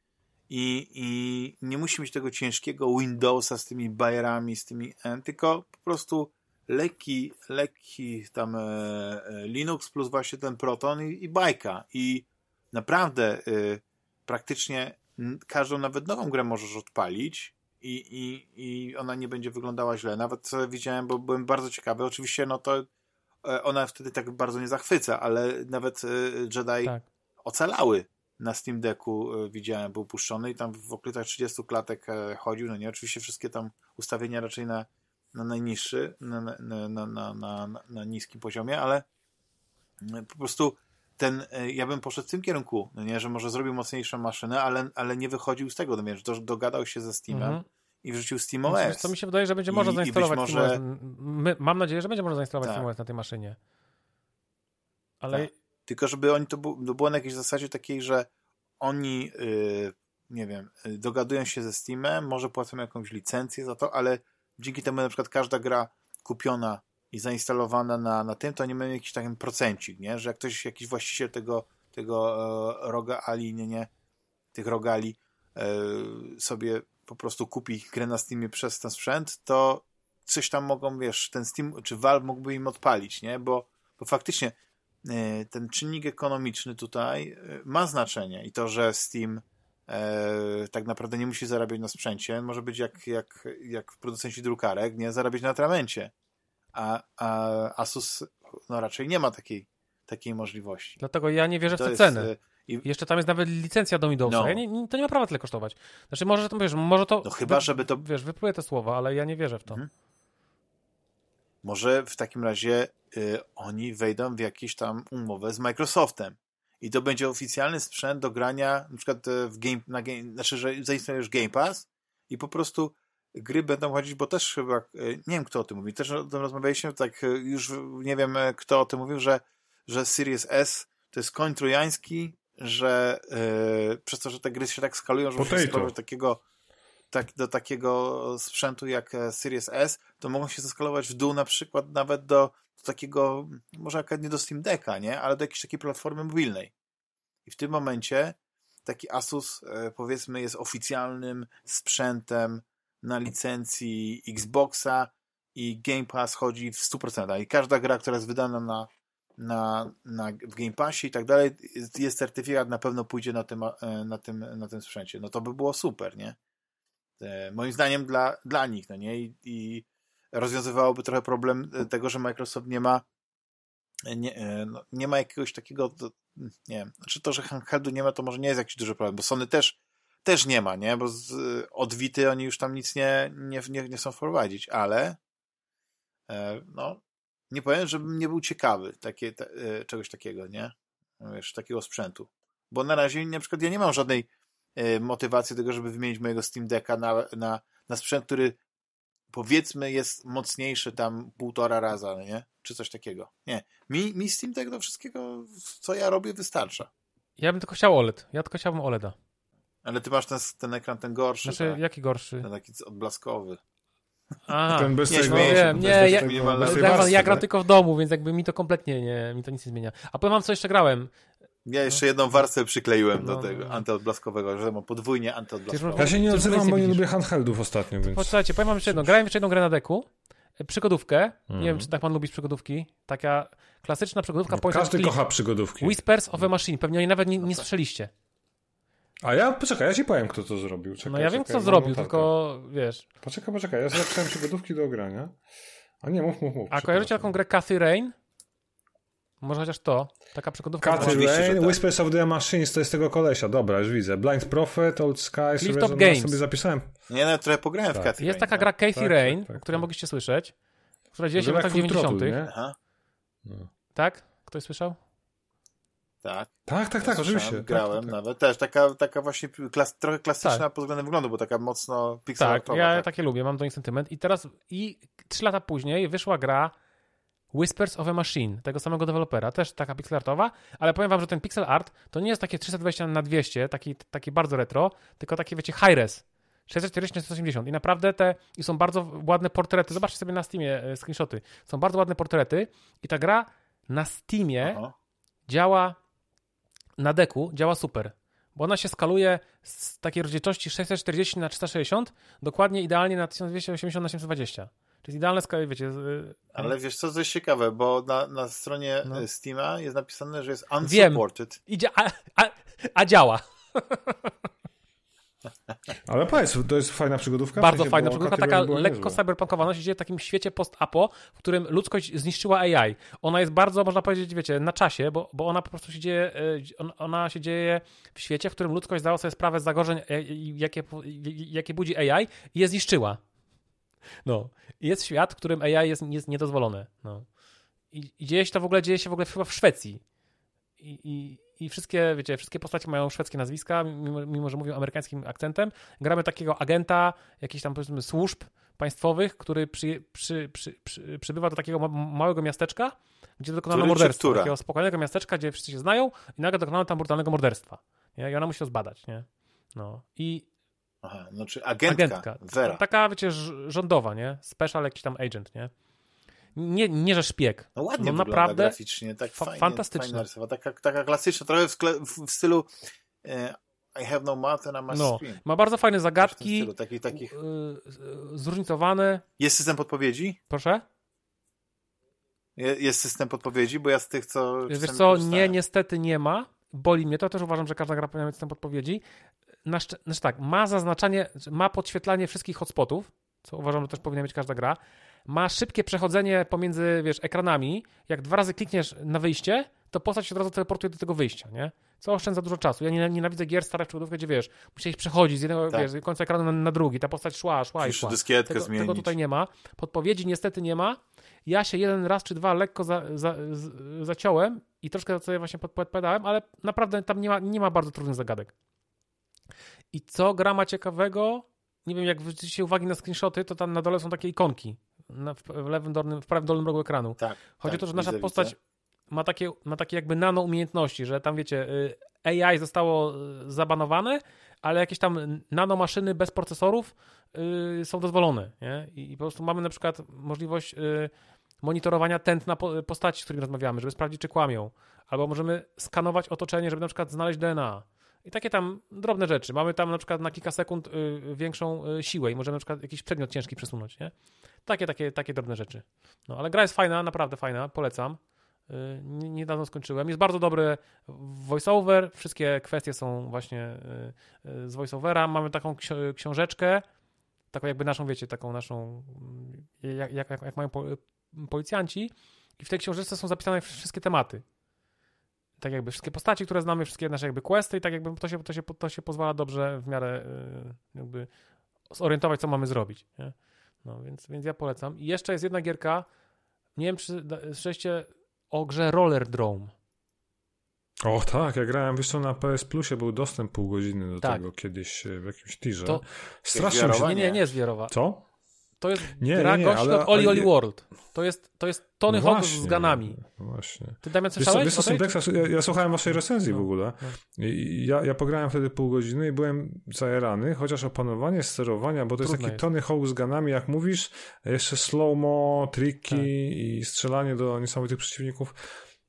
i, i nie musi mieć tego ciężkiego Windowsa z tymi bajerami, z tymi, tylko po prostu lekki, lekki tam e, e, Linux plus właśnie ten Proton i, i bajka. I naprawdę y, praktycznie każdą nawet nową grę możesz odpalić i, i, i ona nie będzie wyglądała źle. Nawet co widziałem, bo byłem bardzo ciekawy. Oczywiście, no to e, ona wtedy tak bardzo nie zachwyca, ale nawet Jedi tak. ocalały na Steam Decku widziałem, był puszczony i tam w okolicach 30 klatek chodził, no nie, oczywiście wszystkie tam ustawienia raczej na na najniższy, na, na, na, na, na, niskim poziomie, ale po prostu ten, e, ja bym poszedł w tym kierunku, no nie, że może zrobił mocniejszą maszynę, ale, ale nie wychodził z tego, no wiesz, do, dogadał się ze Steamem mm -hmm. i wrzucił SteamOS. To mi się wydaje, że będzie można zainstalować może... SteamOS. My, mam nadzieję, że będzie można zainstalować tak. SteamOS na tej maszynie. Ale... Tak. Tylko żeby oni to, to było na jakiejś zasadzie takiej, że oni yy, nie wiem, y, dogadują się ze Steamem, może płacą jakąś licencję za to, ale dzięki temu na przykład każda gra kupiona i zainstalowana na, na tym, to nie mamy jakiś taki procencik, nie? Że jak ktoś, jakiś właściciel tego, tego e, roga Ali, nie, nie, tych rogali e, sobie po prostu kupi grę na Steamie przez ten sprzęt, to coś tam mogą, wiesz, ten Steam, czy Valve mógłby im odpalić, nie? Bo, bo faktycznie e, ten czynnik ekonomiczny tutaj e, ma znaczenie i to, że Steam e, tak naprawdę nie musi zarabiać na sprzęcie, może być jak, jak, jak producenci drukarek, nie zarabiać na atramencie. A, a Asus no raczej nie ma takiej, takiej możliwości. Dlatego ja nie wierzę to w te jest, ceny. E, I... Jeszcze tam jest nawet licencja do Windowsa. No. Ja nie, to nie ma prawa tyle kosztować. Znaczy, może to, wiesz, może to... No chyba, żeby to... Wiesz, wypluję te słowa, ale ja nie wierzę w to. Mhm. Może w takim razie y, oni wejdą w jakieś tam umowę z Microsoftem i to będzie oficjalny sprzęt do grania na przykład e, w game, na game znaczy, że zainstalujesz Game Pass i po prostu gry będą chodzić, bo też chyba, e, nie wiem kto o tym mówi, też o tym rozmawialiśmy, tak e, już nie wiem kto o tym mówił, że, że Series S to jest koń trojański, że yy, przez to, że te gry się tak skalują, że muszą do takiego tak, do takiego sprzętu jak Series S, to mogą się zeskalować w dół na przykład nawet do do takiego, może akurat nie do Steam Decka, nie? ale do jakiejś takiej platformy mobilnej. I w tym momencie taki Asus, e, powiedzmy, jest oficjalnym sprzętem na licencji Xboxa i Game Pass chodzi w 100%. I każda gra, która jest wydana na, na, na, w Game Passie i tak dalej, jest certyfikat, na pewno pójdzie na tym, e, na tym, na tym sprzęcie. No to by było super, nie? E, moim zdaniem dla, dla nich, no nie? I, i rozwiązywałoby trochę problem e, tego, że Microsoft nie ma e, nie, no, nie ma jakiegoś takiego nie wiem, znaczy to, że handheldu nie ma, to może nie jest jakiś duży problem, bo Sony też też nie ma, nie? Bo z, od Vity oni już tam nic nie, nie, nie, nie chcą wprowadzić, ale no, nie powiem, żebym nie był ciekawy takie, te, czegoś takiego, nie? Wiesz, takiego sprzętu. Bo na razie na przykład ja nie mam żadnej motywacji do tego, żeby wymienić mojego Steam Decka na, na, na sprzęt, który powiedzmy jest mocniejszy tam półtora raza, no nie? Czy coś takiego. Nie. Mi, mi Steam tego wszystkiego, co ja robię, wystarcza. Ja bym tylko chciał OLED. Ja tylko chciałbym OLEDa. Ale ty masz ten, ten ekran, ten gorszy. Znaczy, tak? jaki gorszy? Ten taki odblaskowy. A, ten bez nie, tej nie, nie, ja, ja, ja gram tylko w domu, więc jakby mi to kompletnie nie, mi to nic nie zmienia. A powiem wam, co jeszcze grałem. Ja jeszcze jedną warstwę przykleiłem no, do tego no. antyodblaskowego, że mam podwójnie antyodblaskowe. Ja się nie odzywam, bo nie lubię handheldów ostatnio. Więc... Posłuchajcie, powiem wam jeszcze jedno. Grałem jeszcze jedną grę na deku. E, przygodówkę. Mm. Nie wiem, mhm. czy tak pan lubi przygodówki. Taka klasyczna przygodówka. No, każdy kocha przygodówki. Whispers of a Machine. Pewnie oni nawet nie, nie słyszeliście. A ja, poczekaj, ja ci powiem, kto to zrobił. Czekaj, no ja wiem, kto zrobił, tylko wiesz. Poczekaj, poczekaj, ja zapisałem przygodówki do grania. A nie, mów, mów, mów. A kojarzycie taką grę Cathy Rain? Może chociaż to. Taka przygodówka. Cathy Rain, tak. Whispers of the Machines to jest tego kolesia. Dobra, już widzę. Blind Prophet, Old Skies, Clifftop Games. sobie zapisałem. Nie, no trochę pograłem tak. w Cathy Jest taka gra Cathy tak, Rain, tak, tak, którą mogliście słyszeć, która dzieje się w latach 90. Aha. No. Tak? Ktoś słyszał? Tak. Tak, tak, tak, oczywiście. Grałem tak, nawet. Też taka, taka właśnie klas, trochę klasyczna tak. pod względem wyglądu, bo taka mocno pixelowa. Tak, ja tak. takie lubię, mam do nich sentyment. I teraz, i trzy lata później wyszła gra Whispers of a Machine, tego samego dewelopera, też taka pixelartowa, ale powiem wam, że ten pixel art to nie jest takie 320 na 200, taki, taki bardzo retro, tylko taki, wiecie, high-res. 640 na 180 i naprawdę te i są bardzo ładne portrety. Zobaczcie sobie na Steamie e, screenshoty. Są bardzo ładne portrety i ta gra na Steamie Aha. działa na deku, działa super. Bo ona się skaluje z takiej rozdzielczości 640 na 360 dokładnie idealnie na 1280 na 720. To jest idealne, ska- wiecie... z- Ale wiesz co, to jest ciekawe, bo na, na stronie No. e, Steama jest napisane, że jest Wiem. unsupported. Idzie, a, a, a działa. Ale powiedz, to jest fajna przygodówka? W Bardzo sensie, fajna przygodówka, taka lekko cyberpunkowa. Ona się dzieje w takim świecie post-apo, w którym ludzkość zniszczyła AI. Ona jest bardzo, można powiedzieć, wiecie, na czasie, bo, bo ona po prostu się dzieje, on- ona się dzieje w świecie, w którym ludzkość zdała sobie sprawę z zagrożeń, jakie, jakie budzi AI i je zniszczyła. No. Jest świat, w którym AI jest, jest niedozwolone. No. I, I dzieje się to w ogóle, dzieje się w ogóle chyba w Szwecji. I, i, I wszystkie, wiecie, wszystkie postacie mają szwedzkie nazwiska, mimo, mimo że mówią amerykańskim akcentem. Gramy takiego agenta, jakichś tam powiedzmy służb państwowych, który przy, przy, przy, przy, przybywa do takiego ma, małego miasteczka, gdzie dokonano Który morderstwa. Takiego spokojnego miasteczka, gdzie wszyscy się znają i nagle dokonano tam brutalnego morderstwa. Nie? I ona musi to zbadać, nie? No. I Aha, znaczy agentka, agentka. Vera. Taka, wiecie, rządowa, nie? Special jakiś tam agent, nie? Nie, nie że szpieg. No ładnie no naprawdę graficznie, tak fa- fajnie, fantastyczne. fajna rysowa, taka, taka klasyczna, trochę w, w, stylu e, I have no mouth and I must No. scream. Ma bardzo fajne zagadki, stylu, takich, takich... y, zróżnicowane. Jest system podpowiedzi? Proszę? Je- Jest system podpowiedzi, bo ja z tych, co... Wiesz co, nie, niestety nie ma. Boli mnie to, też uważam, że każda gra powinna mieć system podpowiedzi. Na szcz- znaczy tak, ma zaznaczanie, ma podświetlanie wszystkich hotspotów, co uważam, że też powinna mieć każda gra. Ma szybkie przechodzenie pomiędzy, wiesz, ekranami. Jak dwa razy klikniesz na wyjście, to postać się od razu teleportuje do tego wyjścia, nie? Co oszczędza dużo czasu. Ja nie- nienawidzę gier starych przygodówek, gdzie wiesz, musiałeś przechodzić z jednego Tak. wiesz, z końca ekranu na, na drugi. Ta postać szła, szła i Musisz szła. dyskietkę Tego, zmienić. tego tutaj nie ma. Podpowiedzi niestety nie ma. Ja się jeden raz czy dwa lekko za, za, z, zaciąłem i troszkę sobie właśnie podpowiadałem, ale naprawdę tam nie ma, nie ma bardzo trudnych zagadek. I co gra ma ciekawego? Nie wiem, jak zwrócicie uwagi na screenshoty, to tam na dole są takie ikonki na, w, w lewym dolnym, w prawym dolnym rogu ekranu. Tak, Chodzi tak, o to, że nasza widzę, postać widzę. ma takie, ma takie jakby nano umiejętności, że tam wiecie, y, AI zostało y, zabanowane, ale jakieś tam nanomaszyny bez procesorów y, są dozwolone. Nie? I, I po prostu mamy na przykład możliwość y, monitorowania tętna po, postaci, z którymi rozmawiamy, żeby sprawdzić, czy kłamią. Albo możemy skanować otoczenie, żeby na przykład znaleźć DNA. I takie tam drobne rzeczy. Mamy tam na przykład na kilka sekund y, większą y, siłę i możemy na przykład jakiś przedmiot ciężki przesunąć, nie? Takie, takie, takie drobne rzeczy. No, ale gra jest fajna, naprawdę fajna, polecam. Y, nie- Niedawno skończyłem. Jest bardzo dobry voiceover, wszystkie kwestie są właśnie z voiceovera. Mamy taką ksio- książeczkę, taką jakby naszą, wiecie, taką naszą, mm, jak, jak, jak mają po, policjanci i w tej książeczce są zapisane wszystkie tematy. Tak jakby wszystkie postaci, które znamy, wszystkie nasze jakby questy i tak jakby to się, to się, to się pozwala dobrze w miarę y, jakby zorientować, co mamy zrobić. Nie? No, więc, więc ja polecam. I jeszcze jest jedna gierka, nie wiem, czy słyszeliście o grze Roller Drome. O tak, ja grałem, wiesz co, na PS Plusie był dostęp pół godziny do Tak. tego kiedyś e, w jakimś tirze. To- Strasznie mi się... Nie, nie, nie jest Wierowa. Co? To jest Nie, gra nie, nie, gości ale- od Oli Oli World. To jest, to jest Tony No Hawk z ganami. Właśnie. Ty, Damian, Wiesz co, słyszałeś wiesz co o tej? Simplexa, ja, ja słuchałem waszej recenzji No, w ogóle. no. I ja, ja pograłem wtedy pół godziny i byłem zajarany, chociaż opanowanie sterowania, bo to jest taki jest. Tony Hawk z ganami, jak mówisz, a jeszcze slow-mo, triki Tak. i strzelanie do niesamowitych przeciwników.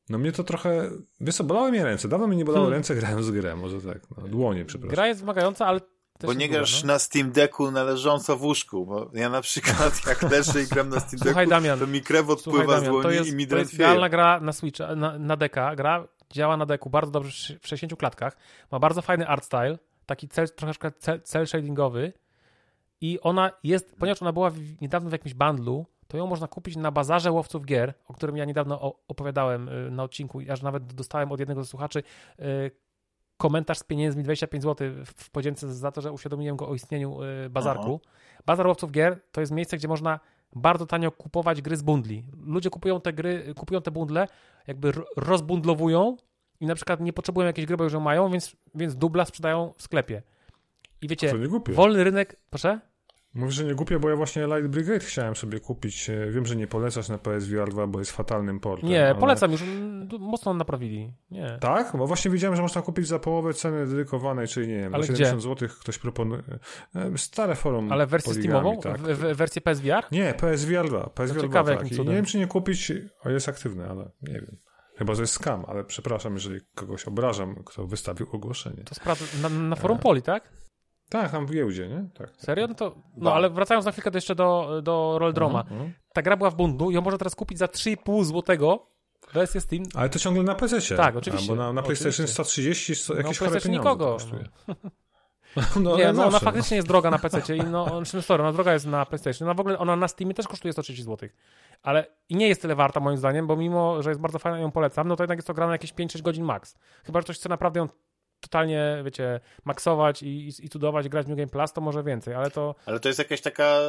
No mnie to trochę, wiesz co, bolały mnie ręce. Dawno mi nie bolały Hmm. ręce grając w grę, może tak, no, dłonie, przepraszam. Gra jest wymagająca, ale też Bo nie grasz no. na Steam Decku należąco w łóżku, bo ja na przykład jak leżę i gram na Steam Słuchaj, Decku, Damian, to mi krew Słuchaj, odpływa z Damian, to dłoni jest, i mi to jest drętwieje. idealna gra na Switcha, na, na deka. Gra działa na deku bardzo dobrze w 60 klatkach. Ma bardzo fajny art style, taki cel, troszeczkę cel, cel shadingowy. I ona jest, ponieważ ona była w, niedawno w jakimś bundlu, to ją można kupić na bazarze łowców gier, o którym ja niedawno opowiadałem y, na odcinku, aż nawet dostałem od jednego ze słuchaczy y, komentarz z pieniędzmi 25 zł w, podzięce za to, że uświadomiłem go o istnieniu y, bazarku. Bazar łowców gier to jest miejsce, gdzie można bardzo tanio kupować gry z bundli. Ludzie kupują te gry, kupują te bundle, jakby ro- rozbundlowują i na przykład nie potrzebują jakiejś gry, bo już ją mają, więc, więc dubla sprzedają w sklepie. I wiecie, wolny rynek, proszę? Mówisz, że nie głupie, bo ja właśnie Light Brigade chciałem sobie kupić. E, Wiem, że nie polecasz na PSVR 2, bo jest fatalnym portem. Nie, ale- polecam już, mm, mocno naprawili. Nie. Tak? Bo właśnie widziałem, że można kupić za połowę ceny dedykowanej, czyli nie wiem, Ale za gdzie? 70 zł ktoś proponuje. E, Stare forum. Ale wersję Steamową? Tak. W, w, wersję PSVR? Nie, PSVR 2. PSVR 2 ciekawe, tak. jakim I nie wiem, czy nie kupić, o jest aktywny, ale nie wiem. Chyba, że jest skam, ale przepraszam, jeżeli kogoś obrażam, kto wystawił ogłoszenie. To sprawdzę. Na, na forum Poli, tak? Tak, tam w giełdzie, nie? Tak. tak. Serio? No to, no ale wracając na chwilkę jeszcze do, do Rolldroma. Mhm, mhm. Ta gra była w bundu i ją można teraz kupić za 3,5 złotego wersję Steam. Ale to ciągle na PC. Tak, oczywiście. Bo na, na PlayStation Oczywiście. 130 sto, No, jakieś chore PlayStation nikogo. No, nie, no ona zawsze, faktycznie jest droga na PC i no, znaczy, sorry, ona droga jest na PlayStation. Ona w ogóle, ona na Steamie też kosztuje 130 zł. Ale nie jest tyle warta moim zdaniem, bo mimo, że jest bardzo fajna i ją polecam, no to jednak jest to gra na jakieś 5-6 godzin max. Chyba, że ktoś chce naprawdę ją totalnie, wiecie, maksować i, i, i cudować, grać w New Game Plus, to może więcej, ale to Ale to jest jakaś taka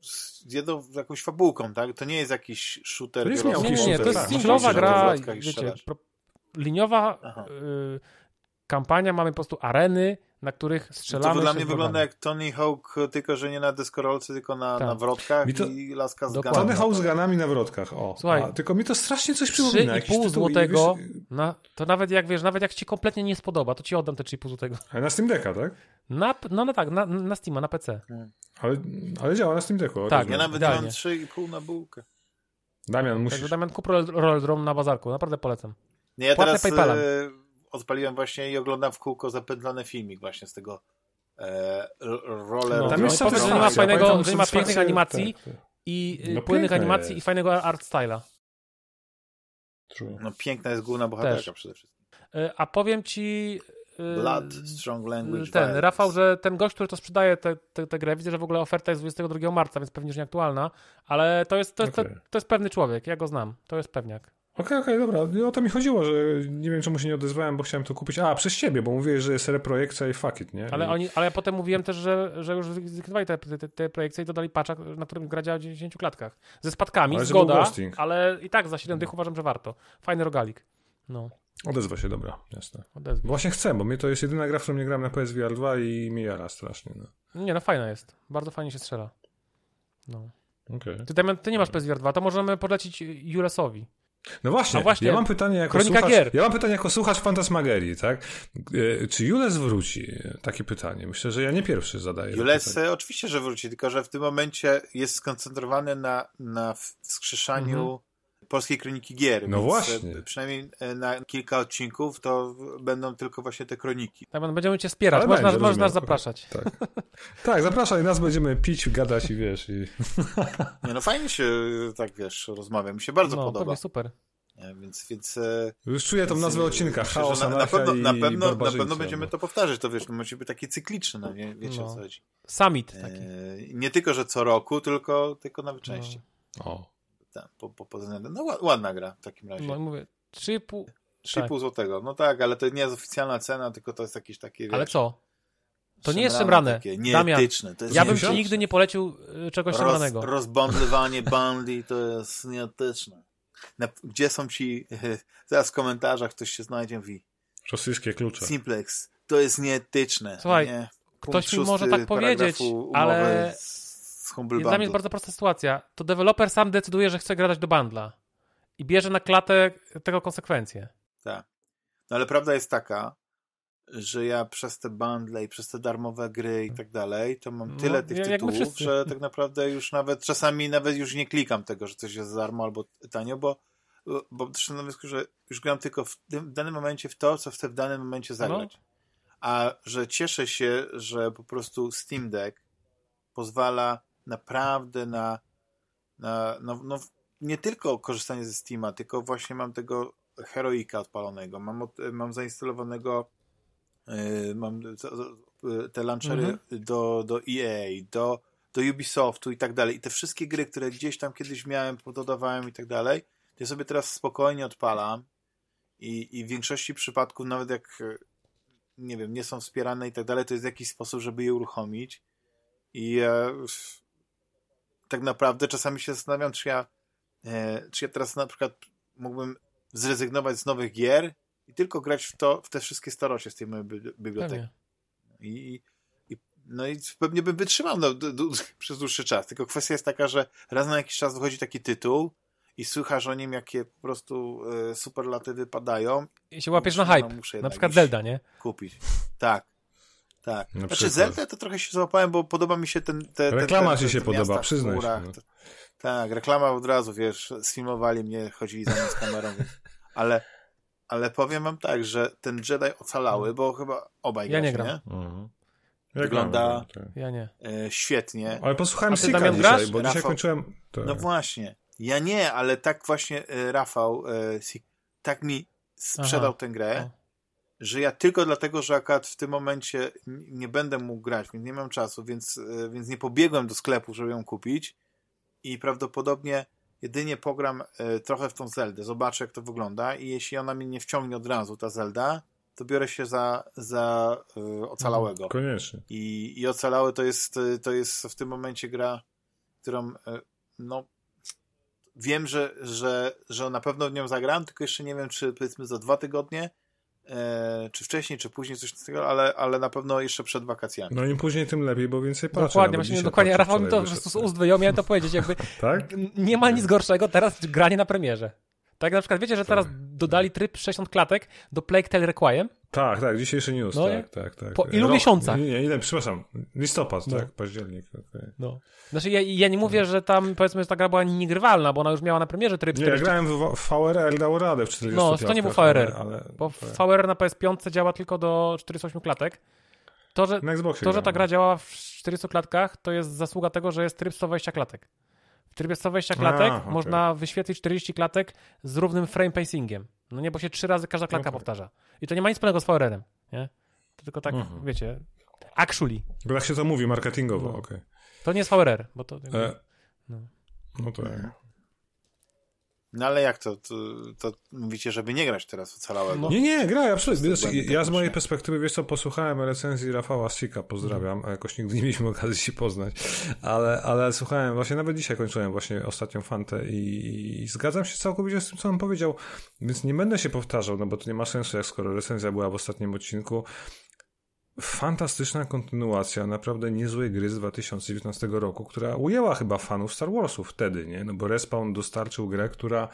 z jedną jakąś fabułką, tak? To nie jest jakiś shooter. To jest Nie, nie, nie, to jest singlowa gra, wiecie, liniowa y, kampania, mamy po prostu areny, na których No strzelamy to dla mnie wygląda jak Tony Hawk, tylko że nie na deskorolce, tylko na, Tak. na wrotkach Mi to- i laska z Dokładnie. Tony. Hawk z ganami na wrotkach, o. Słuchaj, A, tylko mi to strasznie coś przypomina. jakiś 3,5 tytuł i złotego, wiesz, na, to nawet jak wiesz, nawet jak ci kompletnie nie spodoba, to ci oddam te 3,5 złotego. Ale na Steam Decka, tak? Na, no, no tak, na, na Steama, na PC. Ale, ale działa na Steam Decku. Tak. Ja nawet Idealnie. mam 3,5 na bułkę. Damian, Także musisz. Damian, kup Roll- Rolldrom na bazarku, naprawdę polecam. Nie, ja teraz PayPalem. Odpaliłem właśnie i oglądam w kółko zapętlony filmik właśnie z tego e, roller. No, Tam jest powiedz, że nie ma fajnego, Pamiętam że nie ma pięknych animacji tak, tak. i y, No płynnych piękne animacji jest. i fajnego art styla. True. No piękna jest główna bohaterka Też. przede wszystkim. Y, A powiem ci... y, Blood, strong language, ten, violence. Rafał, że ten gość, który to sprzedaje tę te, te grę, widzę, że w ogóle oferta jest 22 marca, więc pewnie już nieaktualna, ale to jest, to, jest, Okej. to, to jest pewny człowiek, ja go znam, to jest pewniak. Okej, okej, dobra. No, O to mi chodziło, że nie wiem czemu się nie odezwałem, bo chciałem to kupić. A, przez ciebie, bo mówiłeś, że jest reprojekcja i fuck it, nie? Ale, I... oni, ale ja potem mówiłem też, że, że już zlikwidowali te, te, te projekcje i dodali patcha, na którym gra działa w 90 klatkach. Ze spadkami, Ale zgoda, ale i tak za 7 dych uważam, że warto. Fajny rogalik. No, Odezwa się, dobra, jasne. odezwij. Właśnie chcę, bo mnie to jest jedyna gra, w którą nie grałem na PSVR 2 i mnie jara strasznie, no. Nie, no fajna jest. Bardzo fajnie się strzela. No. Okej. Ty, Damian, ty nie masz PSVR 2, to możemy polecić Julesowi. No właśnie, A właśnie, ja mam pytanie jako Kronika słuchacz, gier. ja mam pytanie jako słuchacz Fantasmagerii, tak? E, Czy Jules wróci? Takie pytanie. Myślę, że ja nie pierwszy zadaję. Jules oczywiście, że wróci, tylko że w tym momencie jest skoncentrowany na, na wskrzeszaniu polskiej kroniki gier. No więc, właśnie. e, Przynajmniej e, na kilka odcinków to będą tylko właśnie te kroniki. Damian, będziemy cię wspierać, możesz, będzie, nas, zapraszać. Tak. tak, zapraszaj nas, będziemy pić, gadać i wiesz. I... Nie no, fajnie się e, tak, wiesz, rozmawia. Mi się bardzo no, podoba. pewnie super. Więc, więc e, Już czuję tą Więc, nazwę e, odcinka. myślę, Chaos, że na, na pewno, i na pewno, na pewno będziemy no. to powtarzać, to wiesz, to musi być takie cykliczne, no, wie, wiecie No. o co chodzi. Summit taki. E, nie tylko, że co roku, tylko, tylko nawet No. częściej. O. Tak, po, po, względem, no ła- ładna gra w takim razie. No i mówię, 3,5. 3,5 tak. złotego. No tak, ale to nie jest oficjalna cena, tylko to jest jakieś takie, wiesz, Ale co? To nie jest szemrane. Damian, nieetyczne. To jest Ja bym ci nigdy nie polecił y, czegoś Roz, szemranego. rozbądlywanie bundli to jest nieetyczne. Na, gdzie są ci, zaraz w komentarzach ktoś się znajdzie i mówi, Rosyjskie klucze. Simplex, to jest nieetyczne. Słuchaj, nie? ktoś mi może tak powiedzieć, ale z, z Dla Humble mnie jest Bundle. bardzo prosta sytuacja. To deweloper sam decyduje, że chce grać do bundla. I bierze na klatę tego konsekwencje. Tak. No ale prawda jest taka, że ja przez te bundle i przez te darmowe gry i tak dalej, to mam No, tyle tych jak my tytułów, że tak naprawdę już nawet czasami nawet już nie klikam tego, że coś jest za darmo albo tanio, bo bo doszedłem na wniosku, że już gram tylko w, tym, w danym momencie w to, co chcę w danym momencie zagrać. No. A że cieszę się, że po prostu Steam Deck pozwala naprawdę na, na no, no, nie tylko korzystanie ze Steama, tylko właśnie mam tego Heroika odpalonego, mam, od, mam zainstalowanego yy, mam yy, te launchery Mhm. do, do EA, do, do Ubisoftu i tak dalej. I te wszystkie gry, które gdzieś tam kiedyś miałem, pododawałem i tak dalej, to ja sobie teraz spokojnie odpalam i, i w większości przypadków, nawet jak e, nie wiem, nie są wspierane i tak dalej, to jest jakiś sposób, żeby je uruchomić. I e, tak naprawdę czasami się zastanawiam, czy ja, e, czy ja teraz na przykład mógłbym zrezygnować z nowych gier i tylko grać w to, w te wszystkie starocie z tej mojej bibli- biblioteki. I, i, no i pewnie bym wytrzymał no, d, d, przez dłuższy czas. Tylko kwestia jest taka, że raz na jakiś czas wychodzi taki tytuł i słychasz o nim, jakie po prostu e, superlatywy padają. I się łapiesz na Muszę- hype. no, muszę na przykład Zelda, nie? Kupić. Tak. Tak. Na Znaczy przykład. Zelda to trochę się załapałem, bo podoba mi się ten... Te, Reklama ten, ten, ci się podoba, przyznaj się, chmurach. no. Tak, reklama od razu, wiesz, sfilmowali mnie, chodzili za mną z kamerą, więc... ale, ale powiem wam tak, że ten Jedi ocalały, bo chyba obaj Ja nie gram. Mhm. Jak Wygląda gramy, tak. Ja nie. e, świetnie. Ale posłuchałem Sika Damian, dzisiaj, grasz? bo dzisiaj Rafał? kończyłem... To... No właśnie. Ja nie, ale tak właśnie e, Rafał e, tak mi sprzedał Aha. tę grę. Że ja tylko dlatego, że akurat w tym momencie nie będę mógł grać, więc nie mam czasu, więc, e, więc nie pobiegłem do sklepu, żeby ją kupić i prawdopodobnie jedynie pogram e, trochę w tą Zeldę, zobaczę jak to wygląda i jeśli ona mnie nie wciągnie od razu, ta Zelda, to biorę się za, za e, ocalałego. Koniecznie. I, I Ocalały to jest, to jest w tym momencie gra, którą no wiem, że, że, że na pewno w nią zagram, tylko jeszcze nie wiem, czy powiedzmy za dwa tygodnie, czy wcześniej, czy później coś takiego, ale, ale na pewno jeszcze przed wakacjami. No im później, tym lepiej, bo więcej patrzę. Dokładnie, właśnie dokładnie. Rafał mi to po prostu z ust wyjął, miałem to powiedzieć, jakby Tak? nie ma nic gorszego teraz granie na premierze. Tak na przykład wiecie, że teraz dodali tryb 60 klatek do Plague Tale Requiem? Tak, tak, dzisiejszy news, No tak, tak, tak. po ilu Rok- miesiącach? Nie, nie, ile, przepraszam, listopad, No. tak, październik. okej. No. Znaczy ja, ja nie mówię, że tam powiedzmy, że ta gra była niegrywalna, bo ona już miała na premierze tryb Nie, ja 40, grałem w, w VRL, dało radę w 40 No, to nie był VRL, ale, bo tak. VR na PS5 działa tylko do 48 klatek. To, że, to, że ta gra działa w 40 klatkach, to jest zasługa tego, że jest tryb 120 klatek. W trybie 120 klatek A, okej. można wyświetlić 40 klatek z równym frame pacingiem. No nie, bo się trzy razy każda klatka Okej. powtarza. I to nie ma nic wspólnego z VR-em, nie? To tylko tak, Mhm. wiecie, actually. Bo tak się to mówi marketingowo, No. okej. To nie jest VRR, bo to... E, No. No Mhm. No ale jak to, to, to mówicie, żeby nie grać teraz Ocalałego? No. Nie, nie, gra, absolutnie. Ja z mojej perspektywy, wiesz co, posłuchałem recenzji Rafała Sika, pozdrawiam, a jakoś nigdy nie mieliśmy okazji się poznać, ale, ale słuchałem, właśnie nawet dzisiaj kończyłem właśnie ostatnią fantę i, i zgadzam się całkowicie z tym, co on powiedział, więc nie będę się powtarzał, no bo to nie ma sensu, jak skoro recenzja była w ostatnim odcinku. Fantastyczna kontynuacja naprawdę niezłej gry z 2019 roku, która ujęła chyba fanów Star Warsów wtedy, nie? No bo Respawn dostarczył grę, która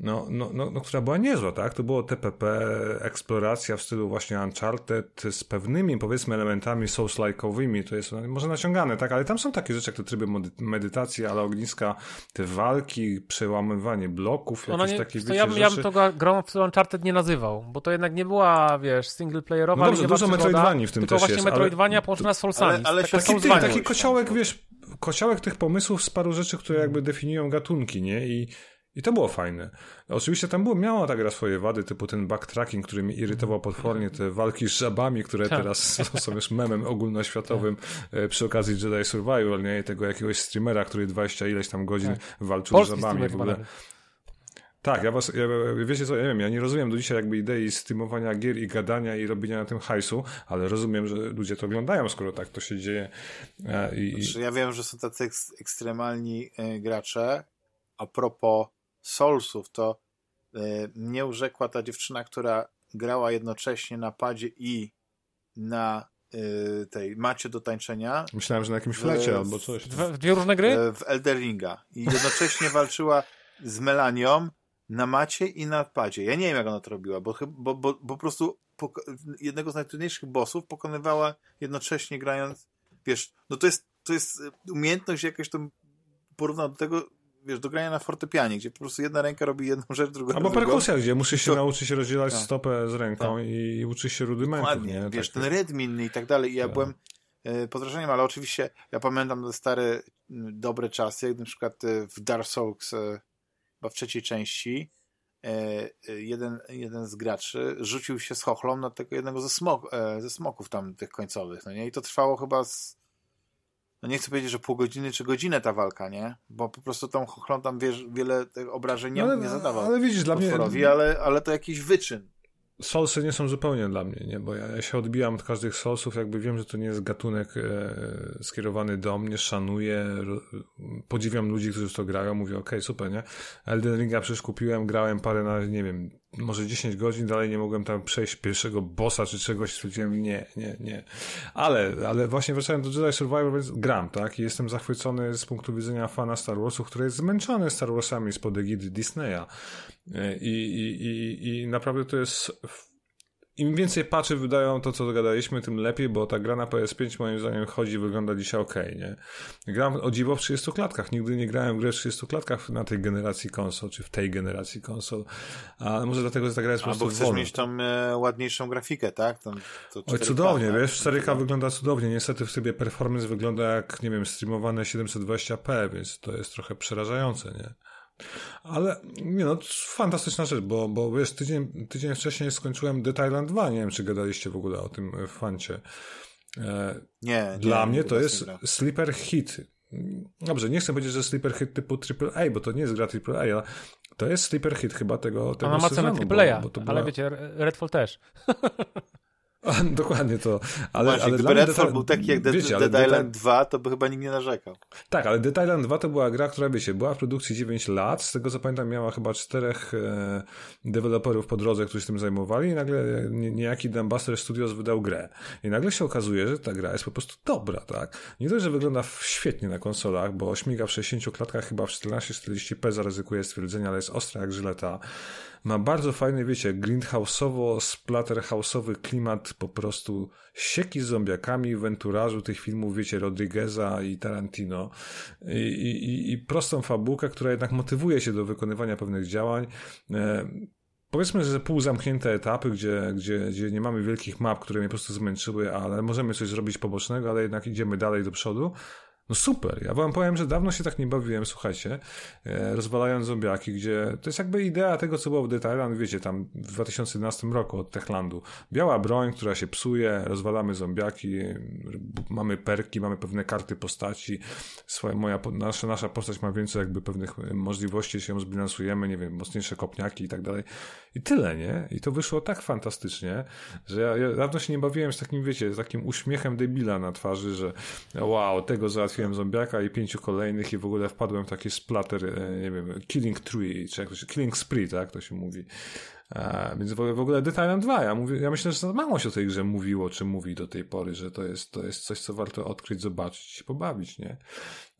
no, no, no, no, która była niezła, tak? To było TPP, eksploracja w stylu właśnie Uncharted z pewnymi, powiedzmy, elementami souls-like'owymi, to jest może naciągane, tak? Ale tam są takie rzeczy jak te tryby medytacji, ale ogniska, te walki, przełamywanie bloków, Ona jakieś nie, takie, to wiecie, ja, bym- ja bym rzeczy. to grą w Uncharted nie nazywał, bo to jednak nie była, wiesz, singleplayerowa, No dobrze, dużo Metroidvanii w tym tylko też właśnie jest, ale- Metroidvania połączona z Soulsami. Ale- ale taki- ty, taki kociołek, wiesz, kociołek tych pomysłów z paru rzeczy, które jakby definiują gatunki, nie? I, i to było fajne. Oczywiście tam było, miała ta gra swoje wady, typu ten backtracking, który mnie irytował potwornie, te walki z żabami, które Tak. teraz są, już memem ogólnoświatowym e, przy okazji Jedi Survival, nie? I tego jakiegoś streamera, który 20 ileś tam godzin walczył Polski z żabami w ogóle. Tak, ja was, ja, wiecie co, ja wiem, ja nie rozumiem do dzisiaj jakby idei streamowania gier i gadania i robienia na tym hajsu, ale rozumiem, że ludzie to oglądają, skoro tak to się dzieje. E, I, Znaczy, ja wiem, że są tacy eks- ekstremalni e, gracze. A propos Soulsów, to e, mnie urzekła ta dziewczyna, która grała jednocześnie na padzie i na e, tej macie do tańczenia Myślałem, że na jakimś w- flecie albo coś. Dwa, dwie różne gry? e, w Elder Ringa i jednocześnie walczyła z Melanią na macie i na padzie. Ja nie wiem, jak ona to robiła, bo, bo, bo, bo po prostu jednego z najtrudniejszych bossów pokonywała jednocześnie grając, wiesz, no to jest, to jest e, umiejętność jakaś tam porównał do tego, wiesz, do grania na fortepianie, gdzie po prostu jedna ręka robi jedną rzecz, druga Albo drugą. perkusja, gdzie musisz się To- nauczyć rozdzielać Tak. stopę z ręką i uczysz się rudymentów. Dokładnie, Nie? wiesz, Tak- ten rytm inny i tak dalej. I ja Tak. byłem e, pod wrażeniem, ale oczywiście ja pamiętam te stare, dobre czasy, jak na przykład e, w Dark Souls, e, chyba w trzeciej części, jeden, jeden z graczy rzucił się z chochlą na tego jednego ze, smok, ze smoków tam tych końcowych, no nie? I to trwało chyba z no nie chcę powiedzieć, że pół godziny czy godzinę ta walka, nie? Bo po prostu tą chochlą tam wiesz, wiele tych obrażeń nie, No ale, nie zadawał ale widzisz, dla mnie ale, ale to jakiś wyczyn. Soulsy nie są zupełnie dla mnie, nie? bo ja, ja się odbijam od każdych Soulsów, jakby wiem, że to nie jest gatunek e, skierowany do mnie, szanuję, ro, podziwiam ludzi, którzy w to grają, mówię, okej, super, nie? Elden Ringa przecież kupiłem, grałem parę na, nie wiem, może 10 godzin, dalej nie mogłem tam przejść pierwszego bossa czy czegoś, stwierdziłem, nie, nie, nie. Ale, ale właśnie wracając do Jedi Survivor, więc gram, tak? I jestem zachwycony z punktu widzenia fana Star Warsów, który jest zmęczony Star Warsami spod egidy Disneya. E, I, i, i, I naprawdę to jest im więcej patchy wydają to, co dogadaliśmy, tym lepiej, bo ta gra na PS5 moim zdaniem chodzi, wygląda dzisiaj ok, nie? Gram o dziwo w 30 klatkach. Nigdy nie grałem w grę w 30 klatkach na tej generacji konsol, czy w tej generacji konsol. A może dlatego, że ta gra jest po prostu Albo chcesz wolna. mieć tą e, ładniejszą grafikę, tak? Tam, Oj, cudownie, tak? wiesz, 4K wygląda cudownie. Niestety w sobie performance wygląda jak, nie wiem, streamowane 720p, więc to jest trochę przerażające, nie? Ale nie no, fantastyczna rzecz, bo, bo wiesz, tydzień, tydzień wcześniej skończyłem The Thailand 2. Nie wiem, czy gadaliście w ogóle o tym e, fancie. E, nie. Dla nie, mnie to jest sleeper hit. Dobrze, nie chcę powiedzieć, że sleeper hit typu AAA, bo to nie jest gra AAA, ale to jest sleeper hit chyba tego, tego Ona ma cenę AAA, bo, bo była... ale wiecie, Redfall też. Dokładnie to. Ale, Właśnie, ale gdyby Redfall był taki jak wiecie, Dead, Dead Island 2, to by chyba nikt nie narzekał. Tak, ale Dead Island 2 to była gra, która wiecie, była w produkcji 9 lat, z tego co pamiętam miała chyba czterech e, deweloperów po drodze, którzy się tym zajmowali i nagle niejaki Dambuster Studios wydał grę. I nagle się okazuje, że ta gra jest po prostu dobra, tak? Nie dość, że wygląda świetnie na konsolach, bo śmiga w 60 klatkach chyba w 1440p zaryzykuje stwierdzenia, ale jest ostra jak żyleta ma bardzo fajny, wiecie, grindhouse'owo, splatterhouse'owy klimat po prostu sieki z zombiakami w enturażu tych filmów, wiecie, Rodrigueza i Tarantino i, i, i prostą fabułkę, która jednak motywuje się do wykonywania pewnych działań. E, powiedzmy, że półzamknięte etapy, gdzie, gdzie, gdzie nie mamy wielkich map, które mnie po prostu zmęczyły, ale możemy coś zrobić pobocznego, ale jednak idziemy dalej do przodu. No super, ja wam powiem, że dawno się tak nie bawiłem, słuchajcie, e, rozwalając zombiaki, gdzie to jest jakby idea tego, co było w Detailand, wiecie, tam w 2011 roku od Techlandu. Biała broń, która się psuje, rozwalamy zombiaki, mamy perki, mamy pewne karty postaci, swoja, moja, nasza, nasza postać ma więcej jakby pewnych możliwości, się ją zbilansujemy, nie wiem, mocniejsze kopniaki i tak dalej. I tyle, nie? I to wyszło tak fantastycznie, że ja, ja dawno się nie bawiłem z takim, wiecie, z takim uśmiechem debila na twarzy, że wow, tego załatwiłem zombiaka i pięciu kolejnych i w ogóle wpadłem w taki splatter, e, nie wiem, Killing Tree, czy jak to się, Killing Spree, tak to się mówi. A, więc w, w ogóle Detalem 2, ja, mówię, ja myślę, że mało się o tej grze mówiło, czy mówi do tej pory, że to jest, to jest coś, co warto odkryć, zobaczyć i pobawić, nie?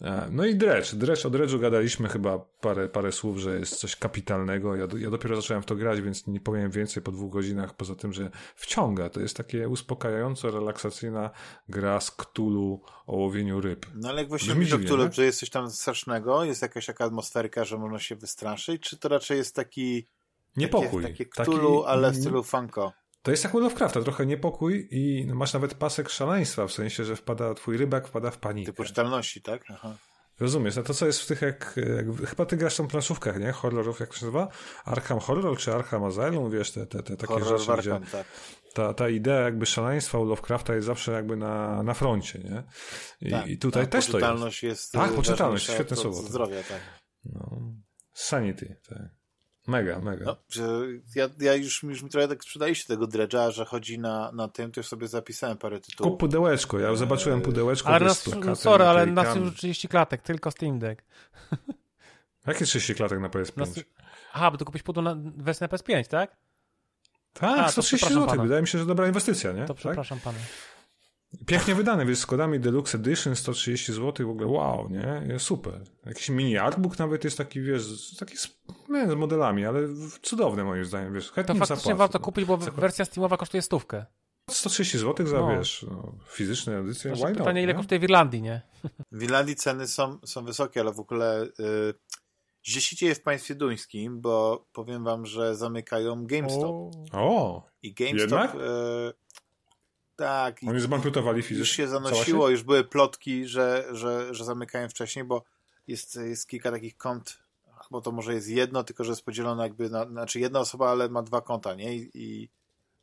A, no i Dredge. Dredge, o Dredge'u gadaliśmy chyba parę, parę słów, że jest coś kapitalnego. Ja, ja dopiero zacząłem w to grać, więc nie powiem więcej po dwóch godzinach, poza tym, że wciąga. To jest takie uspokajająco relaksacyjna gra z Cthulhu o łowieniu ryb. No ale jak właśnie mówisz o Cthulhu, że jest coś tam strasznego, jest jakaś taka atmosferka, że można się wystraszyć, czy to raczej jest taki Niepokój. Takie, takie Cthulhu, taki, ale w stylu funko. To jest jak World of Crafta, trochę niepokój i masz nawet pasek szaleństwa, w sensie, że wpada, twój rybak wpada w panikę. Typu czytalności, tak? Aha. Rozumiesz, no to co jest w tych, jak, jak chyba ty grasz w planszówkach, nie? Horrorów, jak to się nazywa? Arkham Horror czy Arkham Asylum, wiesz, te, te, te takie Horror rzeczy, Arkham, gdzie tak. ta, ta idea jakby szaleństwa u Lovecrafta jest zawsze jakby na, na froncie, nie? I, tak, i tutaj tak, też to jest. jest tak, poczytalność, świetne słowo. Zdrowia, tak. No. Sanity, tak. Mega, mega. No, że ja, ja już, już mi trochę tak sprzedaliście tego dredża, że chodzi na, na tym, to już sobie zapisałem parę tytułów. Kup pudełeczko, ja zobaczyłem pudełeczko. Ale nas, no, sorry, ale już 30 klatek, tylko Steam Deck. Jakie 30 klatek na PS5? Nas... Aha, bo ty kupisz pudeł na wersję na PS5, tak? Tak, A, 130 zł. Wydaje mi się, że dobra inwestycja, nie? To przepraszam tak? pana. Pięknie wydane, wiesz, z kodami Deluxe Edition 130 zł, w ogóle wow, nie? Super. Jakiś mini artbook nawet jest taki, wiesz, taki z, nie, z modelami, ale cudowny moim zdaniem, wiesz. Chętnie to faktycznie zapłacę, warto no. kupić, bo wersja Steamowa kosztuje stówkę. 130 zł za, no. wiesz, no, fizyczne edycje, Why Pytanie, not, ile kosztuje w Irlandii, nie? W Irlandii ceny są, są wysokie, ale w ogóle yy, źle się dzieje w państwie duńskim, bo powiem wam, że zamykają GameStop. O, o I GameStop... Yy, tak. Oni zbankrutowali fizycznie. Już się zanosiło, już były plotki, że, że, że zamykają wcześniej, bo jest, jest kilka takich kont, bo to może jest jedno, tylko że jest podzielone jakby, na, znaczy jedna osoba, ale ma dwa konta, nie? I, i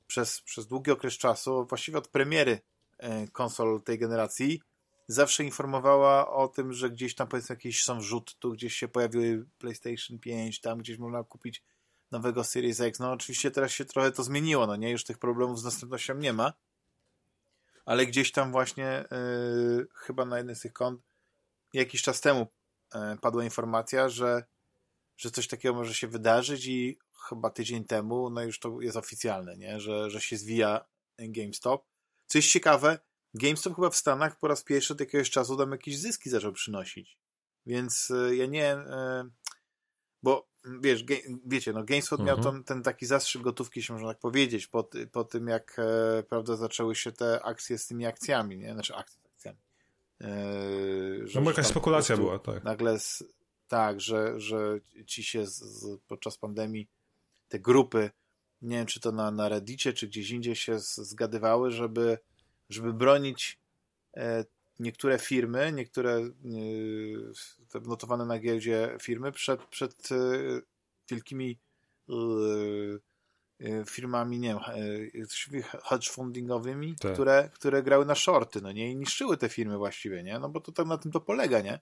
przez, przez długi okres czasu, właściwie od premiery e, konsol tej generacji, zawsze informowała o tym, że gdzieś tam powiedzmy jakieś są wrzut, tu gdzieś się pojawiły PlayStation 5, tam gdzieś można kupić nowego Series X. No oczywiście teraz się trochę to zmieniło, no nie? Już tych problemów z dostępnością nie ma, ale gdzieś tam właśnie yy, chyba na jednym z tych kont jakiś czas temu yy, padła informacja, że, że coś takiego może się wydarzyć i chyba tydzień temu, no już to jest oficjalne, nie? Że, że się zwija GameStop. Co jest ciekawe, GameStop chyba w Stanach po raz pierwszy od jakiegoś czasu tam jakieś zyski zaczął przynosić. Więc yy, ja nie... Bo wiesz, ge, wiecie, no GameSpot mhm. miał ten, ten taki zastrzyk gotówki, się można tak powiedzieć, po, po tym jak, e, prawda, zaczęły się te akcje z tymi akcjami, nie? Znaczy akcje z akcjami. E, no bo jakaś spekulacja była, tak. Nagle, z, tak, że, że ci się z, z, podczas pandemii te grupy, nie wiem, czy to na, na Reddicie, czy gdzieś indziej się zgadywały, żeby, żeby bronić e, niektóre firmy, niektóre e, notowane na giełdzie firmy przed, przed e, wielkimi firmami, nie wiem, hedge fundingowymi, tak. które, które grały na shorty, no nie, i niszczyły te firmy właściwie, nie, no bo to tak na tym to polega, nie.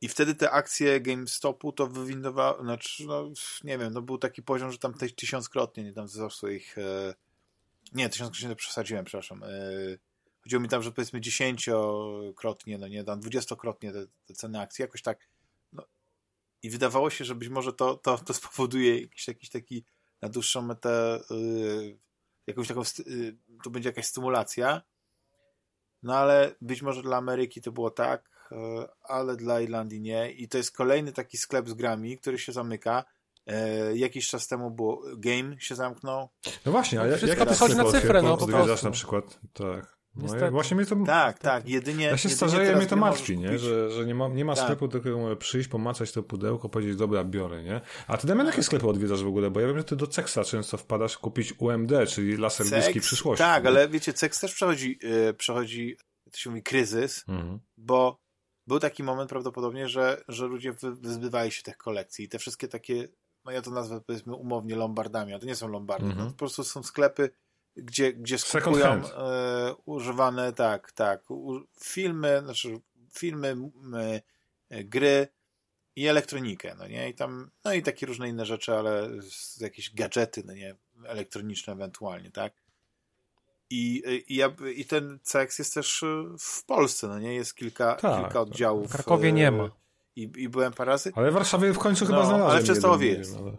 I wtedy te akcje GameStopu to wywindowały, znaczy, no, nie wiem, no był taki poziom, że tam tysiąckrotnie, nie tam wzrosło ich, e, nie, tysiąckrotnie to przesadziłem, przepraszam, e, chodziło mi tam, że powiedzmy dziesięciokrotnie, no nie, tam dwudziestokrotnie te, te ceny akcji, jakoś tak, no, i wydawało się, że być może to, to, to spowoduje jakiś, jakiś taki na dłuższą metę, y, jakąś taką, y, to będzie jakaś stymulacja, no ale być może dla Ameryki to było tak, E, ale dla Irlandii nie. I to jest kolejny taki sklep z grami, który się zamyka. E, jakiś czas temu było Game się zamknął. No właśnie, a jak, jak to chodzi na cyfrę, no po prostu. na przykład, tak. No właśnie mnie to... Tak, tak, jedynie... Ja się starzeję, mnie to martwi, nie? Że, że nie ma, nie ma tak. sklepu, do którego mogę przyjść, pomacać to pudełko, powiedzieć, dobra, biorę, nie? A ty, Damian, jakie sklepy odwiedzasz w ogóle? Bo ja wiem, że ty do Cexa często wpadasz kupić UMD, czyli laser bliskiej przyszłości. Tak, ale wiecie, Cex też przechodzi, yy, przechodzi to się mówi, kryzys, mhm. bo był taki moment prawdopodobnie, że, że ludzie wyzbywali się tych kolekcji i te wszystkie takie, no ja to nazwę powiedzmy umownie lombardami, a to nie są lombardy, -hmm. no, po prostu są sklepy, gdzie, gdzie skupują e, używane, tak, tak, u, filmy, znaczy filmy, e, gry i elektronikę, no nie, i tam, no i takie różne inne rzeczy, ale jakieś gadżety, no nie, elektroniczne ewentualnie, tak. I, i, ja, I ten CX jest też y, w Polsce, no nie? Jest kilka, tak, kilka oddziałów. W Krakowie nie y, ma. I, I byłem parę razy. Ale w Warszawie w końcu chyba no, znalazłem. Ale w Częstochowie jest. ale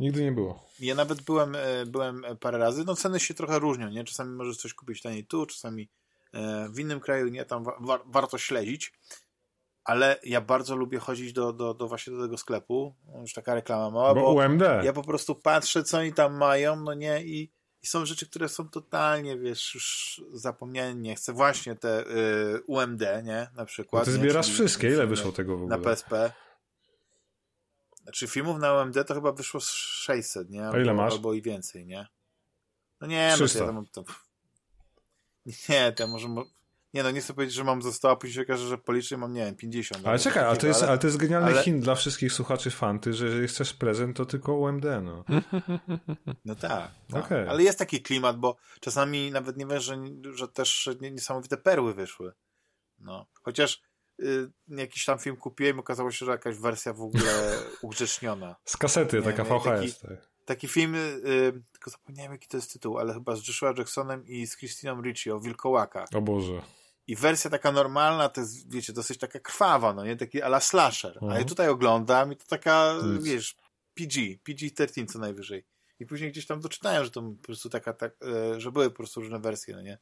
nigdy nie było. Ja nawet byłem, y, byłem parę razy. No ceny się trochę różnią, nie? Czasami możesz coś kupić taniej tu, czasami w innym kraju, nie? Tam wa warto śledzić. Ale ja bardzo lubię chodzić do, do, do właśnie do tego sklepu. Już taka reklama mała, bo, bo UMD. ja po prostu patrzę, co oni tam mają, no nie? I i są rzeczy, które są totalnie, wiesz, już zapomniane, nie chcę. Właśnie te y, UMD, nie? Na przykład. No ty zbierasz nie? wszystkie, ile wyszło tego w ogóle? Na PSP. Znaczy filmów na UMD to chyba wyszło 600, nie? Albo, A ile masz? Albo i więcej, nie? No nie, 300. no to ja tam, to... Nie, to może nie no, nie chcę powiedzieć, że mam za 100, a później się okaże, że policzę mam, nie wiem, 50. Ale czekaj, ale to, jest, ale to jest genialny ale... hint dla wszystkich słuchaczy fanty, że jeżeli chcesz prezent, to tylko UMD, no. No tak, tak. Okay. ale jest taki klimat, bo czasami nawet nie wiesz, że, że też niesamowite perły wyszły. No, chociaż jakiś tam film kupiłem, okazało się, że jakaś wersja w ogóle ugrzeczniona. Z kasety, nie, taka VHS. Taki, tak. taki film, y, tylko zapomniałem jaki to jest tytuł, ale chyba z Joshua Jacksonem i z Christiną Ricci o wilkołakach. O Boże. I wersja taka normalna to jest, wiecie, dosyć taka krwawa, no nie? Taki ala slasher. Mhm. A ja tutaj oglądam i to taka, Nic. wiesz, PG, PG-13 co najwyżej. I później gdzieś tam doczytałem, że to po prostu taka, tak, e, że były po prostu różne wersje, no nie?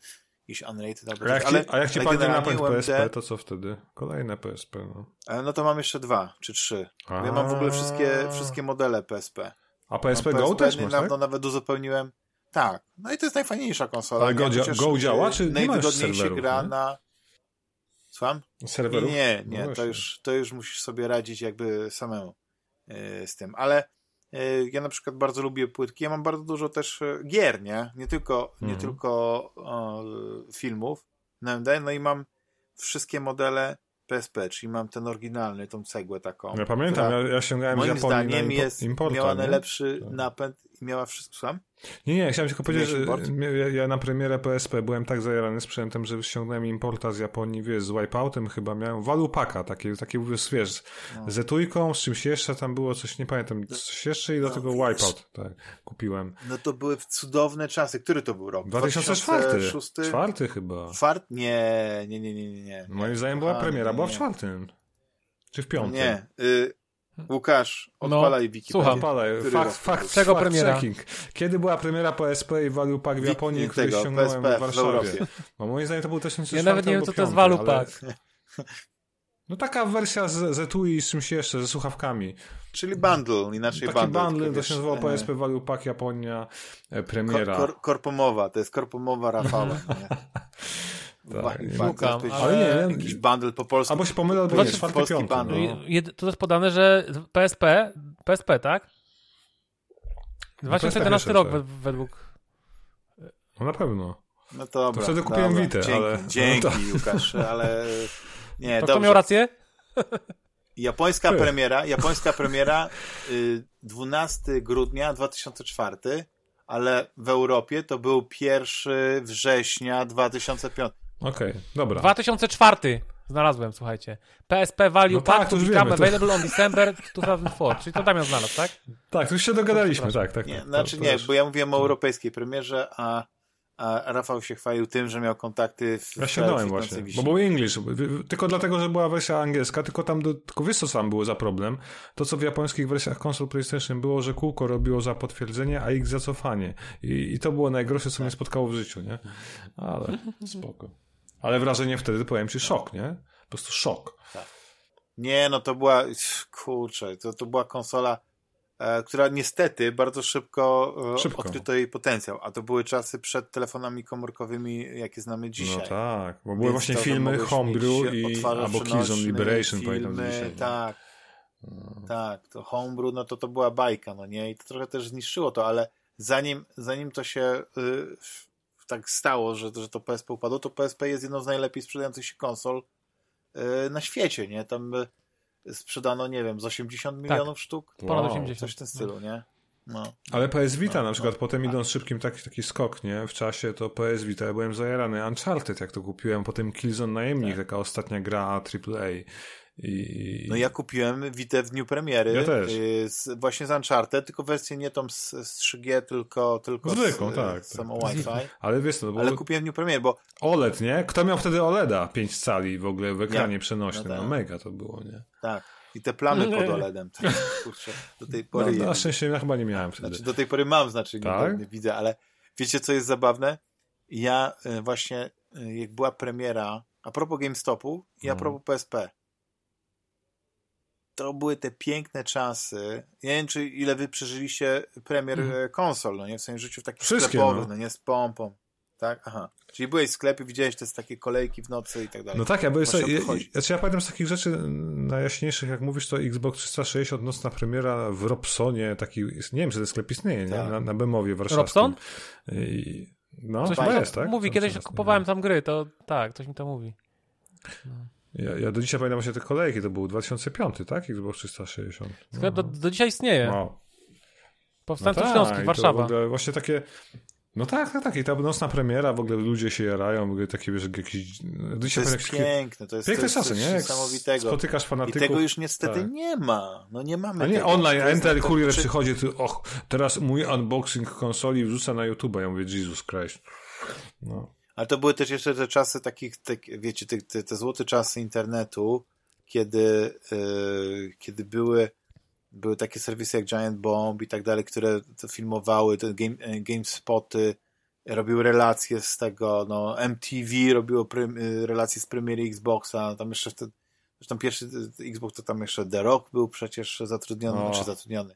Jakiś unrated albo a jak, ale, a jak ci padnie napęd PSP, to co wtedy? Kolejne PSP, no. No to mam jeszcze dwa, czy trzy. Ja mam w ogóle wszystkie, wszystkie modele PSP. A PSP Go też masz, niedawno tak? nawet uzupełniłem tak. No i to jest najfajniejsza konsola. Ale Go, Go działa, czy najwygodniej się gra nie? na... Słucham? Serwerów? Nie, nie, no to, już, to już musisz sobie radzić jakby samemu yy, z tym. Ale ja na przykład bardzo lubię płytki. Ja mam bardzo dużo też yy, gier, nie? Nie tylko, nie mhm. tylko filmów na MD, no i mam wszystkie modele PSP, czyli mam ten oryginalny, tą cegłę taką. Ja pamiętam, ja, ja sięgałem moim z Japonii zdaniem impo jest, importa, miała najlepszy tak. napęd i miała wszystko, sam? Nie, nie, chciałem tylko powiedzieć, że ja, ja, na premierę PSP byłem tak zajarany sprzętem, że ściągnąłem importa z Japonii, wiesz, z Wipeoutem chyba miałem, Walupaka, takie, takie wiesz, no. z etujką, z czymś jeszcze, tam było coś, nie pamiętam, no. coś jeszcze i do no, tego wiesz. Wipeout tak, kupiłem. No to były cudowne czasy. Który to był rok? 2004. 2006? Czwarty chyba. Czwart? Nie, nie, nie, nie, nie. Moim zdaniem była premiera, była w czwartym. Czy w piątym? Nie. Y Łukasz, odpalaj no, Wikipedię. Słucham. Odpalaj. Fakt, fakt, Czego fakt premiera? Checking. Kiedy była premiera PSP i Value Pack w Japonii, Wik, który tego, ściągnąłem PSP w Warszawie? W Bo moim zdaniem to był też Ja nawet nie wiem, co to jest Value Pack. No taka wersja z, z etui z czymś jeszcze, ze słuchawkami. Czyli bundle, inaczej Taki bundle. bundle, to się nazywało PSP Value Pack Japonia, e, Kor, premiera. kor, korpomowa, to jest korpomowa Rafała. Tak, Szukam, jest ale nie. Jakiś bundle po polsku. Albo się pomylę, albo nie, czwarty, polski piąty. bundle. No. Tu jest podane, że PSP, PSP, tak? 2011 rok wed- według. no na pewno. No to dobra. To wtedy kupiłem dobra. Dzięki, ale- Dzięki, no to- Łukasz, ale... Nie, To kto dobrze. miał rację? Japońska Ty. premiera, japońska premiera y, 12 grudnia 2004, ale w Europie to był 1 września 2005. Okej, dobra. 2004 znalazłem, słuchajcie. PSP Value No tak, Pack to to to- available on December 2004. Czyli to Damian znalazł, tak? Tak, to już się dogadaliśmy, tak, tak. Nie, tak, znaczy to, nie, bo ja mówiłem o europejskiej premierze, a, a Rafał się chwalił tym, że miał kontakty w Ja kwitnącej właśnie, bo był English, tylko dlatego, że była wersja angielska, tylko tam, do, tylko wiesz co tam było za problem? To, co w japońskich wersjach konsol PlayStation było, że kółko robiło za potwierdzenie, a X za cofanie. I, i to było najgorsze, co mnie spotkało w życiu, nie? Ale spoko. Ale wrażenie wtedy, powiem ci, szok, nie? Po prostu szok. Nie, no to była, kurczę, to, to była konsola, e, która niestety bardzo szybko, e, Szybko. odkryto jej potencjał, a to były czasy przed telefonami komórkowymi, jakie znamy dzisiaj. No tak, bo były Więc właśnie to, filmy Homebrew i albo Killzone Liberation, pamiętam filmy, do dzisiaj. no. Tak, tak, to Homebrew, no to to była bajka, no nie? I to trochę też zniszczyło to, ale zanim, zanim to się y, tak stało, że, że to PSP upadło, to PSP jest jedną z najlepiej sprzedających się konsol y, na świecie, nie? Tam y, sprzedano, nie wiem, z 80 milionów sztuk, Ponad Wow. 80. coś w tym stylu, nie? No. Ale PS Vita No, na przykład, no, potem tak. idąc szybkim taki, taki skok, nie? W czasie to PS Vita, ja byłem zajarany. Uncharted, jak to kupiłem, potem Killzone Najemnik, taka ostatnia gra AAA. I... No ja kupiłem Witę w dniu premiery. Ja też. y, Z, właśnie z Uncharted, tylko wersję nie tą z, z 3G, tylko, tylko Zwykłą, z, tak, z samą tak. Wi-Fi. Ale wiesz, no, bo Ale kupiłem w dniu premiery, bo OLED, nie? Kto miał wtedy OLEDa 5 cali w ogóle w ekranie Ja. przenośnym? No No, tak. mega to było, nie? tak, i te plamy pod OLEDem. To, kurczę, do tej No, pory... na szczęście ja chyba nie miałem wtedy. Znaczy, do tej pory mam, znaczy, Tak? nie, nie widzę, ale wiecie, co jest zabawne? Ja y, właśnie, y, jak była premiera, a propos GameStopu i a No. propos PSP, to były te piękne czasy. Ja nie wiem, czy ile wy przeżyliście premier Mhm. konsol, no nie? W swoim życiu takich Wszystkie, sklepowych, no. no. nie? Z pompą. Tak? Aha. Czyli byłeś w sklepie, widziałeś te takie kolejki w nocy i tak dalej. No tak, ja, byłem to chodzi. znaczy ja pamiętam z takich rzeczy najjaśniejszych, jak mówisz, to Xbox 360, nocna premiera w Robsonie, taki, nie wiem, czy ten sklep istnieje, nie? Tak. Na, na Bemowie warszawskim. Robson? I, no, Coś chyba jest, tak? Mówi, kiedyś kupowałem nie tam gry, to tak, coś mi to mówi. wiem. Ja, ja do dzisiaj pamiętam właśnie te kolejki, to był 2005, tak? Xbox 360. Sklep do, do dzisiaj istnieje. Wow. Powstańców tak, Śląskich, i to Warszawa. w ogóle Właśnie takie. No tak, tak, tak. I ta nocna premiera, w ogóle ludzie się jarają, w ogóle takie, wiesz, jakieś. To Dzisiaj jest jakieś piękne, to jest, to piękne jest czasy, coś nie? Niesamowitego. spotykasz I fanatyków. tego już niestety tak. nie ma. No nie mamy A nie, tego. online, To Enter to- Kurier czy- przychodzi, ty, och, teraz mój unboxing konsoli wrzuca na YouTube. Ja mówię, Jesus Christ. No. Ale to były też jeszcze te czasy takich, tak, wiecie, te, te, te złote czasy internetu, kiedy, yy, kiedy były, były takie serwisy jak Giant Bomb i tak dalej, które filmowały, te game, e, GameSpoty, robiły relacje z tego, no MTV robiło prym, y, relacje z premiery Xboxa, tam jeszcze wtedy, zresztą pierwszy Xbox to tam jeszcze The Rock był przecież zatrudniony, O. znaczy zatrudniony.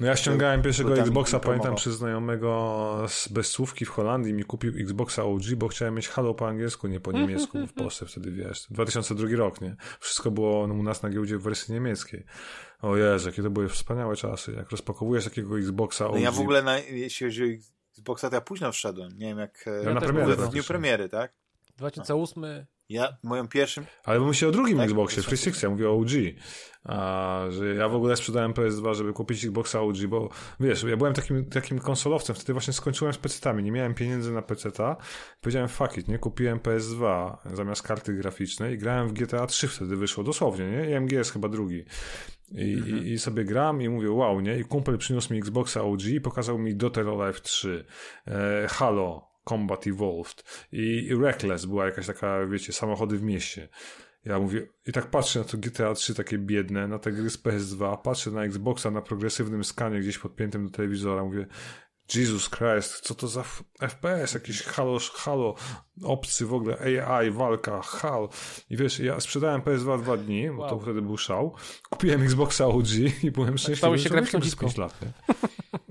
No ja ściągałem pierwszego Xboxa, pamiętam, przez znajomego z bezsłówki w Holandii mi kupił Xboxa OG, bo chciałem mieć Halo po angielsku, nie po niemiecku w Polsce wtedy, wiesz. 2002 rok, nie? Wszystko było u nas na giełdzie w wersji niemieckiej. O Jezu, jakie to były wspaniałe czasy. Jak rozpakowujesz takiego Xboxa OG. No ja w ogóle, na, jeśli chodzi o Xboxa, to ja późno wszedłem. Nie wiem jak... Ja na premierę w dniu premiery, tak? 2008. Ja, moją pierwszym... Ale myślę o drugim Tak? Xboxie, 360, ja mówię o OG. A, że ja w ogóle sprzedałem PS2, żeby kupić Xboxa OG, bo wiesz, ja byłem takim, takim konsolowcem, wtedy właśnie skończyłem z PC-tami, nie miałem pieniędzy na PC-ta. Powiedziałem fuck it, nie? Kupiłem PS2 zamiast karty graficznej i grałem w GTA 3 wtedy wyszło, dosłownie, nie? I MGS chyba drugi. I, i, I sobie gram i mówię wow, nie? I kumpel przyniósł mi Xboxa OG i pokazał mi Dotero Life 3, e, Halo, Combat Evolved i, i Reckless była jakaś taka, wiecie, samochody w mieście. Ja mówię, i tak patrzę na to GTA 3 takie biedne, na te gry z PS2, patrzę na Xboxa na progresywnym skanie gdzieś podpiętym do telewizora, mówię, Jesus Christ, co to za FPS, jakiś halo, halo, obcy w ogóle, AI, walka, hal. I wiesz, ja sprzedałem PS2 dwa dni, bo wow. to wtedy był szał. Kupiłem Xboxa OG i byłem szczęśliwy, Stało się grafiką dziecko. lat, nie?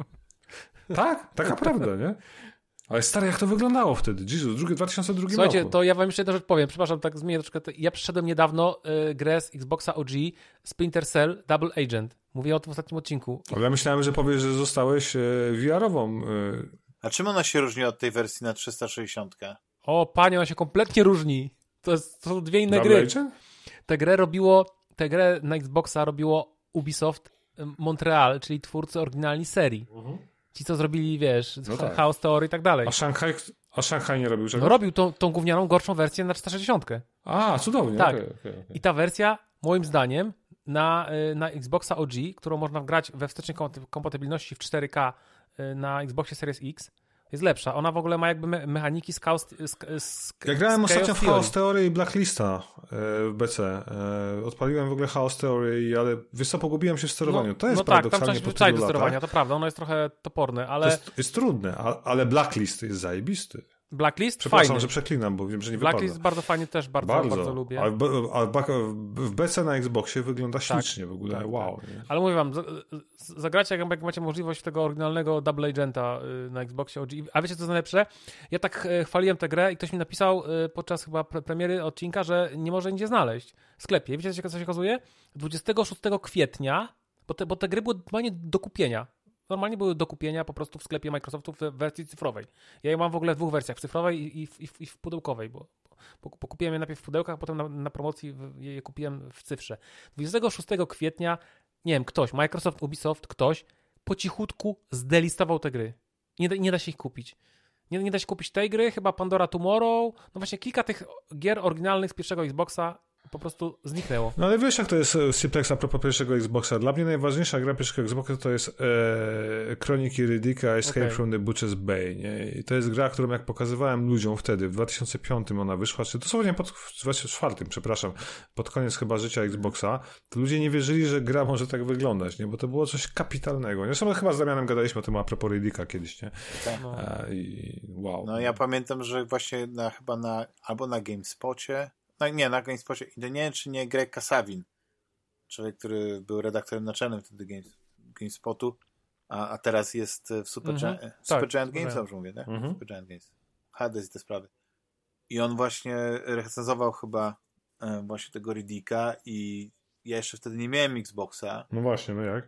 tak, taka prawda, nie? Ale stary, jak to wyglądało wtedy? Jesus, drugi, 2002 Słuchajcie, roku. to ja wam jeszcze jedną rzecz powiem. Przepraszam, tak zmienię troszkę. Ja przeszedłem niedawno y, grę z Xboxa OG Splinter Cell Double Agent. Mówię o tym w ostatnim odcinku. Ale ja myślałem, że powiesz, że zostałeś e, VR-ową. E... A czym ona się różni od tej wersji na 360? O, panie, ona się kompletnie różni. To, jest, to są dwie inne Double gry. Agent? Tę grę robiło, tę grę na Xboxa robiło Ubisoft Montreal, czyli twórcy oryginalnej serii. Mhm. Ci, co zrobili, wiesz, No tak. Chaos Theory i tak dalej. A Szanghaj, a Szanghaj nie robił czegoś? No robił tą, tą gównianą, gorszą wersję na 460. A, cudownie. Tak. okej, okej, okej. I ta wersja, moim zdaniem, na, y, na Xboxa OG, którą można grać we wstecznej kom- kompatybilności w 4K y, na Xboxie Series X, jest lepsza. Ona w ogóle ma jakby me mechaniki z Chaos, z, z, Ja grałem z ostatnio w. Chaos Theory i Blacklista e, w BC. E, odpaliłem w ogóle Chaos Theory, ale wiesz co, pogubiłem się w sterowaniu. to jest no tak, tam paradoksalnie po do sterowania, to prawda, ono jest trochę toporne, To ale jest, jest trudne, ale Blacklist jest zajebisty. Blacklist Przepraszam, fajny. że przeklinam, bo wiem, że nie Blacklist wypada. bardzo fajnie też bardzo, bardzo, lubię. A, w, a w, BC na Xboxie wygląda Tak, ślicznie w ogóle. tak, wow. nie? Ale mówię wam, zagracie jak, macie możliwość tego oryginalnego Double Agenta y, na Xboxie OG. A wiecie co jest najlepsze? Ja tak e, chwaliłem tę grę i ktoś mi napisał e, podczas chyba pre premiery odcinka, że nie może nigdzie znaleźć w sklepie. Wiecie co się, co się okazuje? 26 kwietnia, bo te, bo te gry były normalnie do kupienia. Normalnie były do kupienia po prostu w sklepie Microsoftu w wersji cyfrowej. Ja je mam w ogóle w dwóch wersjach, w cyfrowej i, i, i, w- i w pudełkowej, bo, bo, bo kupiłem je najpierw w pudełkach, potem na, na promocji w- je kupiłem w cyfrze. 26 kwietnia, nie wiem, ktoś, Microsoft, Ubisoft, ktoś po cichutku zdelistował te gry. Nie da, nie da się ich kupić. Nie, nie da się kupić tej gry, chyba Pandora Tomorrow. No właśnie kilka tych gier oryginalnych z pierwszego Xboxa po prostu zniknęło. No ale wiesz, jak to jest e, Simplex a propos pierwszego Xboxa. Dla mnie najważniejsza gra pierwszego Xboxa to jest e, Kroniki Riddick'a Escape Okej. from the Butcher's Bay. Nie? I to jest gra, którą jak pokazywałem ludziom wtedy, w 2005 ona wyszła, czy dosłownie pod, w 2004, przepraszam, pod koniec chyba życia Xboxa, to ludzie nie wierzyli, że gra może tak wyglądać, nie? bo to było coś kapitalnego. Zresztą chyba z Damianem gadaliśmy o tym a propos Riddicka kiedyś, nie? No. A, I wow. No ja pamiętam, że właśnie na, chyba na, albo na GameSpocie, no nie, na GameSpocie, nie wiem, czy nie Greg Kasawin, człowiek, który był redaktorem naczelnym wtedy Games, GameSpotu, a, a teraz jest w Super. Giant, Tak, Super Giant Super Games, Giant. dobrze mówię, tak? Mhm. Super Giant Games. Hades i te sprawy. I on właśnie recenzował chyba e, właśnie tego Riddicka i ja jeszcze wtedy nie miałem Xboxa No właśnie, no jak?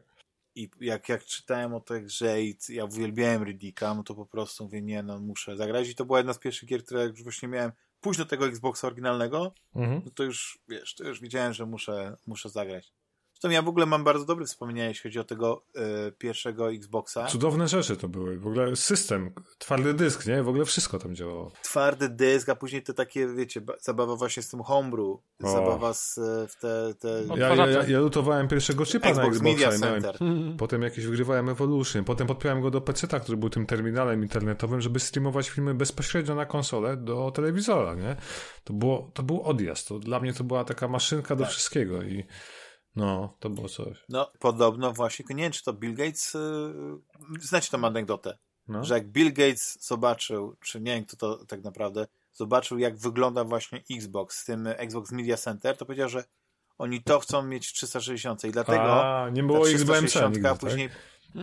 i jak, jak czytałem o tej grze i ja uwielbiałem Riddicka, no to po prostu mówię, nie, no muszę zagrać i to była jedna z pierwszych gier, które już właśnie miałem pójść do tego Xboxa oryginalnego, Mhm. no to już, wiesz, to już widziałem, że muszę, muszę zagrać. Zresztą ja w ogóle mam bardzo dobre wspomnienia, jeśli chodzi o tego e, pierwszego Xboxa. Cudowne rzeczy to były. W ogóle system, twardy dysk, nie? W ogóle wszystko tam działało. Twardy dysk, a później te takie, wiecie, ba- zabawa właśnie z tym homebrew, O. zabawa z, e, w te, te No, Ja, ja, ja, ja lutowałem pierwszego chipa na Xbox Xboxa Media i miałem Center. Potem jakiś wygrywałem Evolution, potem podpiąłem go do PC, który był tym terminalem internetowym, żeby streamować filmy bezpośrednio na konsolę do telewizora, nie? To, było, to był odjazd. To dla mnie to była taka maszynka do Tak. wszystkiego i no, to było coś. No, podobno właśnie, nie wiem, czy to Bill Gates, e, znacie tą anegdotę, No. że jak Bill Gates zobaczył, czy nie wiem kto to tak naprawdę, zobaczył jak wygląda właśnie Xbox z tym Xbox Media Center, to powiedział, że oni to chcą mieć w 360 i dlatego A, nie ta było XBMC 360, nigdy, a tak?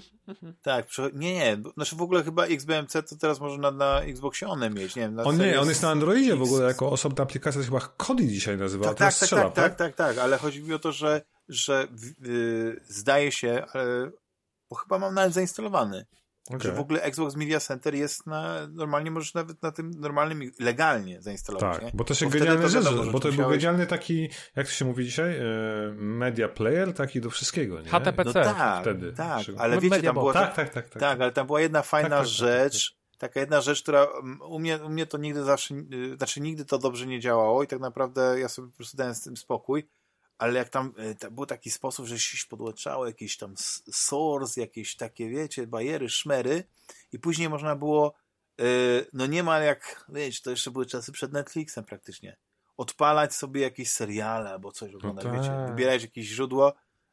tak, nie, nie, znaczy w ogóle chyba XBMC to teraz może na, na Xboxie one mieć, nie wiem. On nie, on jest na Androidzie w X. ogóle jako osobna aplikacja, to chyba Kodi dzisiaj nazywa, Tak, tak, tak, strzela, tak, tak, tak, tak, ale chodzi mi o to, że, że w- y, zdaje się, ale, bo chyba mam nawet zainstalowany, Okej. że w ogóle Xbox Media Center jest na, normalnie możesz nawet na tym normalnym, legalnie zainstalować, Tak, nie? bo to się Bo rzecz, wiadomo, że bo to był musiałeś- genialny taki, jak to się mówi dzisiaj, e, media player, taki do wszystkiego, nie? HTTP. No tak, wtedy. tak, ale wiecie, Media tam była, Tak, tak, tak, tak. Tak, ale tam była jedna fajna Tak, tak, tak, rzecz, taka jedna rzecz, która mm, u mnie, u mnie to nigdy zawsze, y, znaczy nigdy to dobrze nie działało i tak naprawdę ja sobie po prostu dałem z tym spokój, ale jak tam to był taki sposób, że się podłączało jakieś tam source, jakieś takie, wiecie, bajery, szmery i później można było, y, no nie ma jak, wiecie, to jeszcze były czasy przed Netflixem praktycznie, odpalać sobie jakieś seriale albo coś oglądać, tak. wiecie, wybierać jakieś źródło,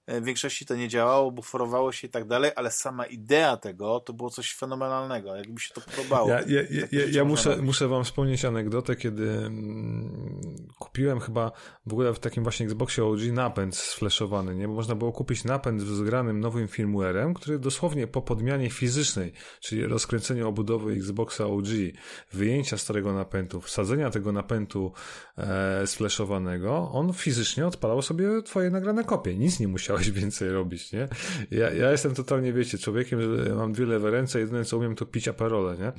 w większości to nie działało, buforowało się i tak dalej, ale sama idea tego to było coś fenomenalnego, jakby się to podobało. Ja, ja, ja, ja, ja muszę, muszę wam wspomnieć anegdotę, kiedy mm, kupiłem chyba w ogóle w takim właśnie Xboxie OG napęd sfleszowany, nie? Bo można było kupić napęd z zgranym nowym firmwarem, który dosłownie po podmianie fizycznej, czyli rozkręceniu obudowy Xboxa OG, wyjęcia starego napędu, wsadzenia tego napędu e, sfleszowanego, on fizycznie odpalał sobie twoje nagrane kopie. Nic nie musiałeś więcej robić, nie? Ja, ja jestem totalnie, wiecie, człowiekiem, że mam dwie lewe ręce, jedyne co umiem to pić aperole, nie?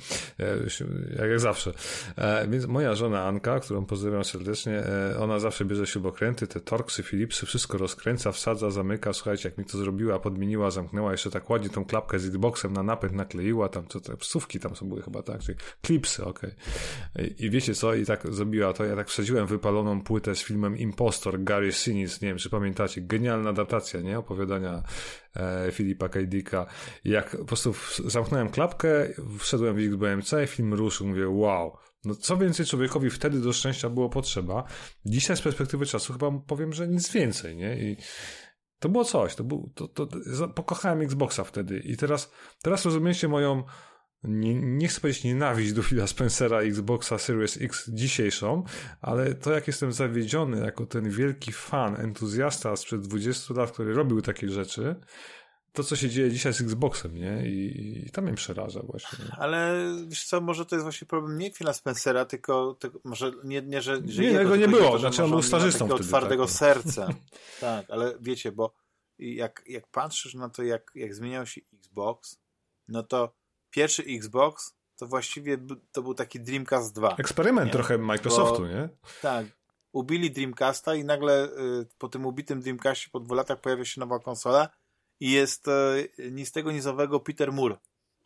Jak, jak zawsze. E, więc moja żona Anka, którą pozdrawiam serdecznie, e, ona zawsze bierze śrubokręty, te Torksy, Philipsy, wszystko rozkręca, wsadza, zamyka. Słuchajcie, jak mi to zrobiła, podmieniła, zamknęła, jeszcze tak ładnie tą klapkę z Xboxem na napęd nakleiła, tam co te psówki tam są były chyba, tak? Czyli klipsy, okej. Okay. I, I wiecie co? I tak zrobiła to. Ja tak wsadziłem wypaloną płytę z filmem Impostor, Gary Sinise, nie wiem, czy pamiętacie. Genialna adaptacja, nie? Opowiadania e, Filipa K. Dicka. Jak po prostu zamknąłem klapkę, wszedłem w XBMC, film ruszył, mówię, wow, no co więcej człowiekowi wtedy do szczęścia było potrzeba. Dzisiaj z perspektywy czasu chyba powiem, że nic więcej, nie? I to było coś, to był, to, to, to pokochałem Xboxa wtedy i teraz, teraz rozumiecie moją nie, nie chcę powiedzieć nienawiść do Phila Spencera Xboxa Series X dzisiejszą, ale to jak jestem zawiedziony jako ten wielki fan, entuzjasta sprzed 20 lat, który robił takie rzeczy, to, co się dzieje dzisiaj z Xboxem, nie? I, i to mnie przeraża właśnie. Ale wiesz co, może to jest właśnie problem nie Phila Spencera, tylko, tylko może nie, nie że, że Nie, jego, go nie było, jego, znaczy on był stażystą wtedy. twardego tak, serca. tak, ale wiecie, bo jak, jak patrzysz na to, jak, jak zmieniał się Xbox, no to pierwszy Xbox to właściwie to był taki Dreamcast 2. Eksperyment Nie? trochę Microsoftu, Bo- nie? Tak. Ubili Dreamcasta i nagle y, po tym ubitym Dreamcastie po dwóch latach pojawia się nowa konsola i jest y, ni z tego nizowego Peter Moore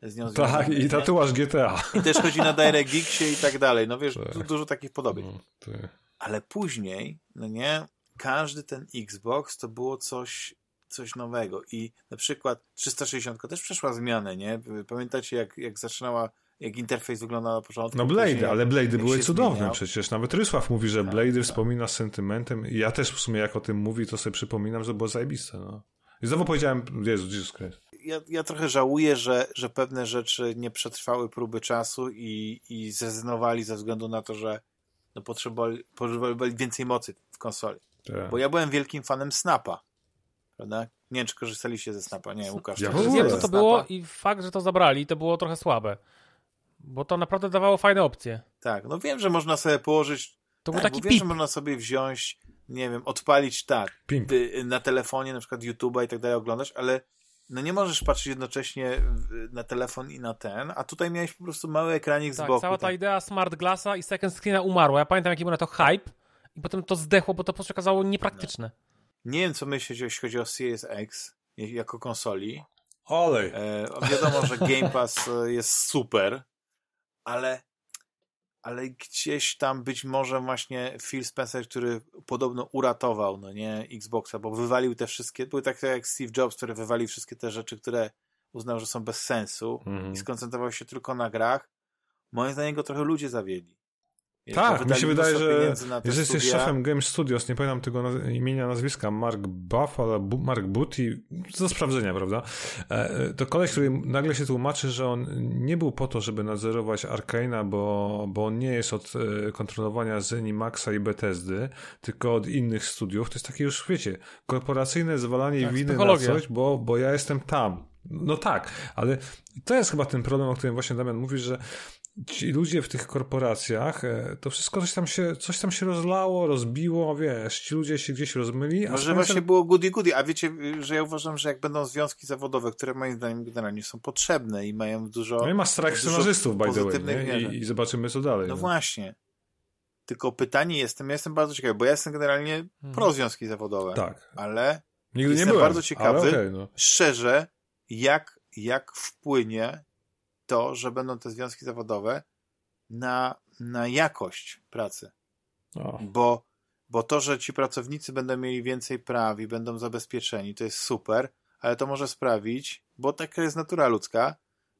z nią Tak, i tatuaż GTA. I też chodzi na DirectXie i tak dalej. No wiesz, Tak. du- dużo takich podobieństw. No, ty. Ale później, no nie, każdy ten Xbox to było coś, coś nowego. I na przykład 360 też przeszła zmianę, nie? Pamiętacie, jak, jak zaczynała, jak interfejs wyglądał na początku? No później Blade, ale Blade'y były cudowne zmieniał. przecież. Nawet Rysław mówi, że Tak, Blade'y tak. wspomina z sentymentem. I ja też w sumie jak o tym mówi, to sobie przypominam, że było zajebiste. No. I znowu powiedziałem, Jezu, Jesus Christ. ja, ja trochę żałuję, że, że pewne rzeczy nie przetrwały próby czasu i, i zrezygnowali ze względu na to, że no, potrzebowali, potrzebowali więcej mocy w konsoli. Tak. Bo ja byłem wielkim fanem Snapa. Prawda? Nie wiem, czy korzystaliście ze Snapa. Nie, Łukasz. Ja ogóle. Wiem, co to było i fakt, że to zabrali, to było trochę słabe. Bo to naprawdę dawało fajne opcje. Tak, no wiem, że można sobie położyć. To tak, był taki bo wiem, że można sobie wziąć, nie wiem, odpalić tak, Pimp. y, na telefonie, na przykład YouTube'a i tak dalej oglądać, ale no nie możesz patrzeć jednocześnie w- na telefon i na ten, a tutaj miałeś po prostu mały ekranik z Tak, boku. cała ta tak. idea smart glassa i second screena umarła. Ja pamiętam, jaki był na to hype i potem to zdechło, bo to po prostu się okazało niepraktyczne. Nie wiem, co myśleć, jeśli chodzi o Series X jako konsoli. Olej. E, wiadomo, że Game Pass e, jest super, ale, ale gdzieś tam być może właśnie Phil Spencer, który podobno uratował, no nie, Xboxa, bo wywalił te wszystkie, były takie jak Steve Jobs, który wywalił wszystkie te rzeczy, które uznał, że są bez sensu Mhm. i skoncentrował się tylko na grach. Moim zdaniem go trochę ludzie zawiedli. Tak, mi się wydaje, że jeżeli jesteś szefem Game Studios, nie pamiętam tego naz- imienia, nazwiska, Mark Buff, ale Bu- Mark Booty, do sprawdzenia, prawda? E, To koleś, który nagle się tłumaczy, że on nie był po to, żeby nadzorować Arcane'a, bo, bo on nie jest od e, kontrolowania Zenimaxa i Bethesdy, tylko od innych studiów. To jest takie już, wiecie, korporacyjne zwalanie Tak, winy na coś, bo, bo ja jestem tam. No tak, ale to jest chyba ten problem, o którym właśnie Damian mówi, że ci ludzie w tych korporacjach, e, to wszystko coś tam się, coś tam się rozlało, rozbiło, wiesz, ci ludzie się gdzieś rozmyli, a Może właśnie było goody goody, a wiecie, że ja uważam, że jak będą związki zawodowe, które moim zdaniem generalnie są potrzebne i mają dużo... No i ma dużo scenarzystów, by the way. I, I zobaczymy, co dalej. No właśnie. Tylko pytanie jestem, ja jestem bardzo ciekawy, bo ja jestem generalnie pro związki zawodowe, Tak. ale Nigdy Jestem nie byłem, bardzo ciekawy. okej, no. szczerze, jak, jak wpłynie to, że będą te związki zawodowe na, na jakość pracy. Bo, bo to, że ci pracownicy będą mieli więcej praw i będą zabezpieczeni, to jest super, ale to może sprawić, bo taka jest natura ludzka,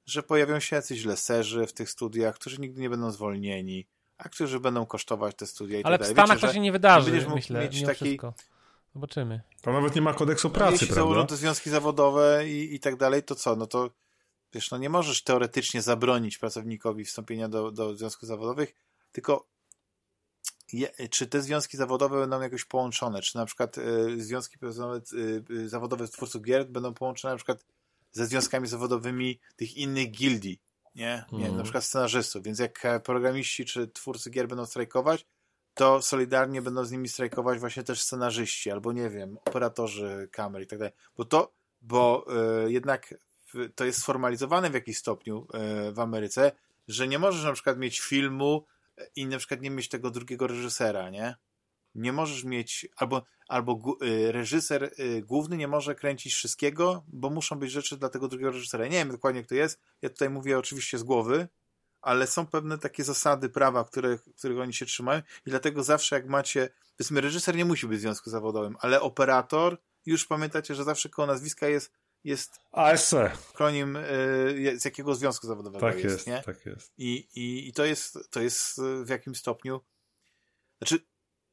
że pojawią się jacyś leserzy w tych studiach, którzy nigdy nie będą zwolnieni, a którzy będą kosztować te studia i Ale tak w. Stanach Wiecie, to się nie wydarzy, będziesz mógł myślę, mieć taki- wszystko. Zobaczymy. To nawet nie ma kodeksu pracy, Jeśli prawda? założą te związki zawodowe i, i tak dalej, to co? No to wiesz, no nie możesz teoretycznie zabronić pracownikowi wstąpienia do, do związków zawodowych, tylko je, czy te związki zawodowe będą jakoś połączone? Czy na przykład y, związki zawodowe, y, zawodowe twórców gier będą połączone na przykład ze związkami zawodowymi tych innych gildii, nie? nie Mhm. Na przykład scenarzystów. Więc jak e, programiści czy twórcy gier będą strajkować, to solidarnie będą z nimi strajkować właśnie też scenarzyści, albo nie wiem, operatorzy kamer i tak dalej. Bo to, bo y, jednak to jest sformalizowane w jakiś stopniu y, w Ameryce, że nie możesz na przykład mieć filmu e, i na przykład nie mieć tego drugiego reżysera, nie? Nie możesz mieć, albo, albo y, reżyser główny nie może kręcić wszystkiego, bo muszą być rzeczy dla tego drugiego reżysera. Nie wiem dokładnie, kto jest. Ja tutaj mówię oczywiście z głowy, ale są pewne takie zasady prawa, które, których oni się trzymają i dlatego zawsze jak macie, powiedzmy, reżyser nie musi być w związku zawodowym, ale operator, już pamiętacie, że zawsze koło nazwiska jest, jest ASC. akronim y, z jakiego związku zawodowego Tak jest, jest, nie? tak jest. I, i, I to jest, to jest y, w jakim stopniu, znaczy,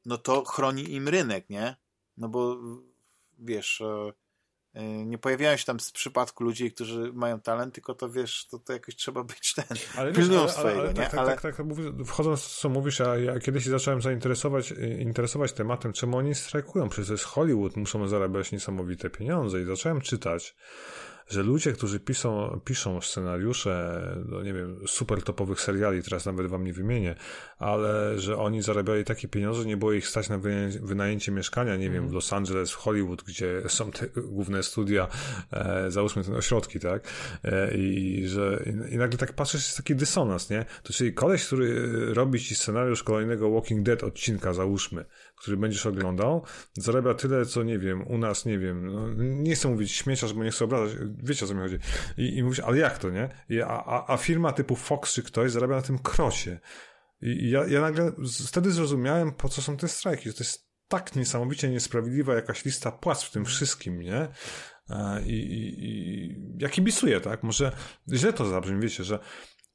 no to chroni im rynek, nie? No bo wiesz, e, e, nie pojawiają się tam z przypadku ludzi, którzy mają talent, tylko to wiesz, to, to jakoś trzeba być ten. Ale Pilnują ale, swojego, ale, nie? tak, tak, Ale- tak, tak, tak, wchodząc w co mówisz, a ja kiedyś się zacząłem zainteresować, y, interesować tematem, czemu oni strajkują. Przecież to jest Hollywood, muszą zarabiać niesamowite pieniądze i zacząłem czytać, że ludzie, którzy piszą, piszą scenariusze, no nie wiem, super topowych seriali, teraz nawet wam nie wymienię, ale że oni zarabiali takie pieniądze, że nie było ich stać na wynajęcie mieszkania, nie wiem, w Los Angeles, w Hollywood, gdzie są te główne studia, e, załóżmy te ośrodki, tak? E, I że i nagle tak patrzysz, jest taki dysonans, nie? To czyli koleś, który robi ci scenariusz kolejnego Walking Dead odcinka, załóżmy, który będziesz oglądał, zarabia tyle, co nie wiem, u nas, nie wiem, no, nie chcę mówić śmieciarz, bo nie chcę obrażać, wiecie o co mi chodzi. I, i mówisz, ale jak to, nie? I, a, a, firma typu Fox czy ktoś zarabia na tym krocie. I, ja, ja nagle wtedy zrozumiałem, po co są te strajki, że to jest tak niesamowicie niesprawiedliwa jakaś lista płac w tym wszystkim, nie? E, I, i, i ja kibicuję, tak? Może źle to zabrzmi, wiecie, że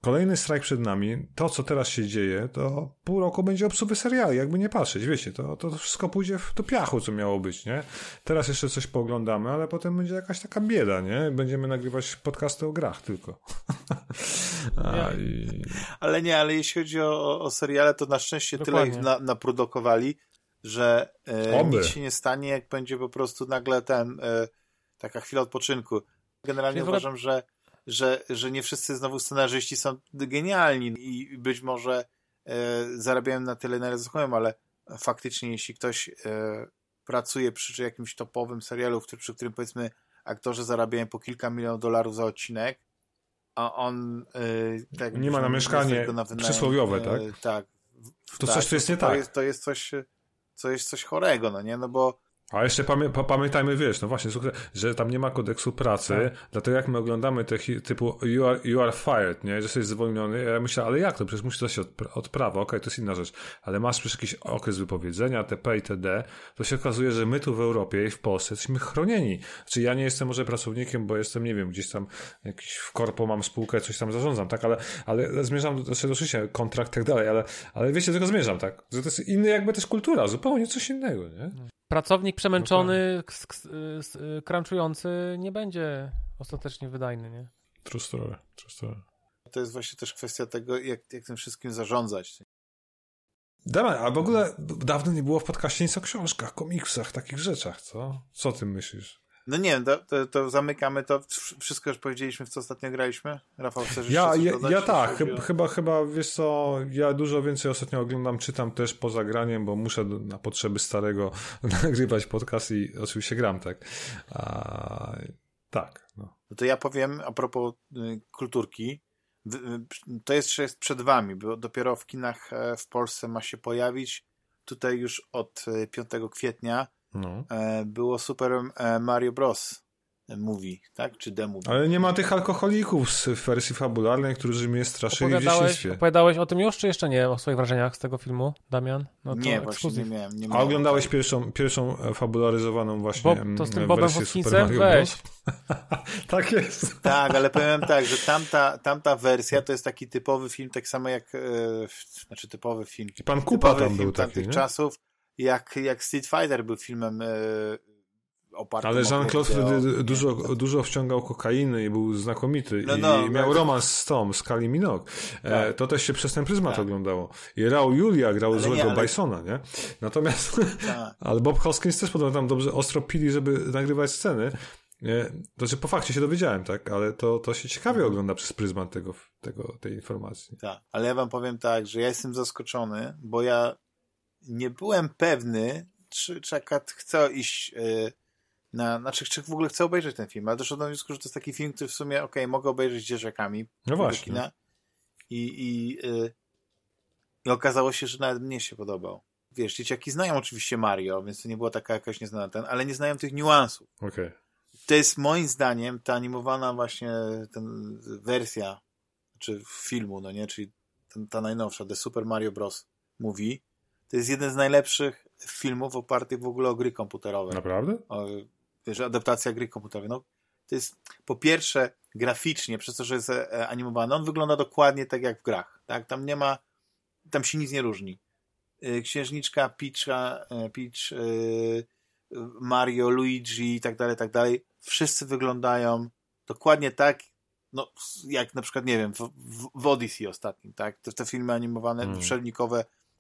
kolejny strajk przed nami, to co teraz się dzieje, to pół roku będzie obsuwy seriali, jakby nie patrzeć, wiecie, to, to wszystko pójdzie w, do piachu, co miało być, nie? Teraz jeszcze coś pooglądamy, ale potem będzie jakaś taka bieda, nie? Będziemy nagrywać podcasty o grach tylko. A, i... Ale nie, ale jeśli chodzi o, o- seriale, to na szczęście tyle Dokładnie. ich na, naprodukowali, że e, nic się nie stanie, jak będzie po prostu nagle ten, e, taka chwila odpoczynku. Generalnie Czyli w ogóle- uważam, że, że, że nie wszyscy znowu scenarzyści są genialni i być może e, zarabiają na tyle, na ile zasługują, ale faktycznie jeśli ktoś e, pracuje przy jakimś topowym serialu, który, przy którym powiedzmy aktorzy zarabiają po kilka milionów dolarów za odcinek, a on e, tak, Nie ma na mieszkanie na wynajem, przysłowiowe, tak? Tak. To tak, coś tu jest nie to tak. Jest, to jest coś, co jest coś chorego, no nie? No bo A jeszcze pamię pa pamiętajmy, wiesz, no właśnie, słuchaj, że tam nie ma kodeksu pracy, dlatego jak my oglądamy te typu you are, you are fired, nie, że jesteś zwolniony, ja myślę, ale jak to, przecież musisz coś od, od prawa, okej, to jest inna rzecz, ale masz przecież jakiś okres wypowiedzenia, TP i TD, to się okazuje, że my tu w Europie i w Polsce jesteśmy chronieni. Znaczy ja nie jestem może pracownikiem, bo jestem, nie wiem, gdzieś tam jakiś w korpo mam spółkę, coś tam zarządzam, tak, ale, ale zmierzam do, znaczy oczywiście kontrakt i tak dalej, ale, ale wiecie, do czego zmierzam, tak, że to jest inny jakby też kultura, zupełnie coś innego, nie? Pracownik przemęczony, k- k- s- y, crunchujący nie będzie ostatecznie wydajny, nie? True story, true story. to jest właśnie też kwestia tego, jak, jak tym wszystkim zarządzać. Damian, a w ogóle dawno nie było w podcaście nic o książkach, komiksach, takich rzeczach, co? Co ty myślisz? No nie wiem, to, to, to zamykamy to. Wszystko już powiedzieliśmy, w co ostatnio graliśmy. Rafał, chcesz jeszcze Ja, coś ja, dodać, ja tak, chyba, chyba, chyba, wiesz co, ja dużo więcej ostatnio oglądam, czytam też poza graniem, bo muszę na potrzeby starego nagrywać podcast i oczywiście gram, tak. A, tak, no. No to ja powiem a propos y, kulturki. Y, To jeszcze jest przed wami, bo dopiero w kinach e, w Polsce ma się pojawić. Tutaj już od e, 5 kwietnia no. e, było Super e, Mario Bros. movie, tak? Czy demo. Ale nie ma tych alkoholików z wersji fabularnej, którzy mnie straszyli w Opowiadałeś, dzieciństwie. opowiadałeś o tym już, czy jeszcze nie? O swoich wrażeniach z tego filmu, Damian? No to nie, właśnie nie miałem. Nie A miałem. oglądałeś pierwszą, pierwszą e, fabularyzowaną właśnie Bob, to z tym em, Bobem? Mario Weź. Bros? tak jest. Tak, ale powiem tak, że tamta, tamta wersja to jest taki typowy film, tak samo jak, e, znaczy typowy film, I pan Kupa tam film był taki, tamtych nie? czasów, jak, jak Street Fighter był filmem e, opartym Ale Jean-Claude dużo, dużo wciągał kokainy i był znakomity. No, I, no, i miał no. romans z Tom, z Kali Minogue. E, Tak. to też się przez ten pryzmat Tak. oglądało. I Raul Julia grał Ale nie, złego ale- Bisona, nie? Natomiast, Tak. ale Bob Hoskins też podobno tam dobrze ostro pili, żeby nagrywać sceny. Nie? To znaczy po fakcie się dowiedziałem, tak? Ale to, to się ciekawie ogląda przez pryzmat tego, tego, tej informacji. Tak, ale ja wam powiem tak, że ja jestem zaskoczony, bo ja nie byłem pewny, czy, czy akurat chcę iść yy, na, znaczy, czy w ogóle chcę obejrzeć ten film, ale doszedłem do wniosku, że to jest taki film, który w sumie, okej, mogę obejrzeć z dzieciakami No właśnie. kina i, i, yy, i okazało się, że nawet mnie się podobał. Wiesz, dzieciaki znają oczywiście Mario, więc to nie była taka jakaś nieznana ten, ale nie znają tych niuansów Okej. to jest moim zdaniem ta animowana właśnie ten, wersja czy filmu, no nie, czyli ten, ta najnowsza, The Super Mario Bros. Movie, to jest jeden z najlepszych filmów opartych w ogóle o gry komputerowe. Naprawdę? O, wiesz, adaptacja gry komputerowej. No, to jest po pierwsze graficznie, przez to, że jest e, animowany, on wygląda dokładnie tak jak w grach. Tak? Tam nie ma, tam się nic nie różni. Y, Księżniczka Peacha, e, Peach, Mario, Luigi i tak dalej, tak dalej, wszyscy wyglądają dokładnie tak, no, jak na przykład, nie wiem, w, w, w Odyssey ostatnim, tak? Te, te filmy animowane, Mm.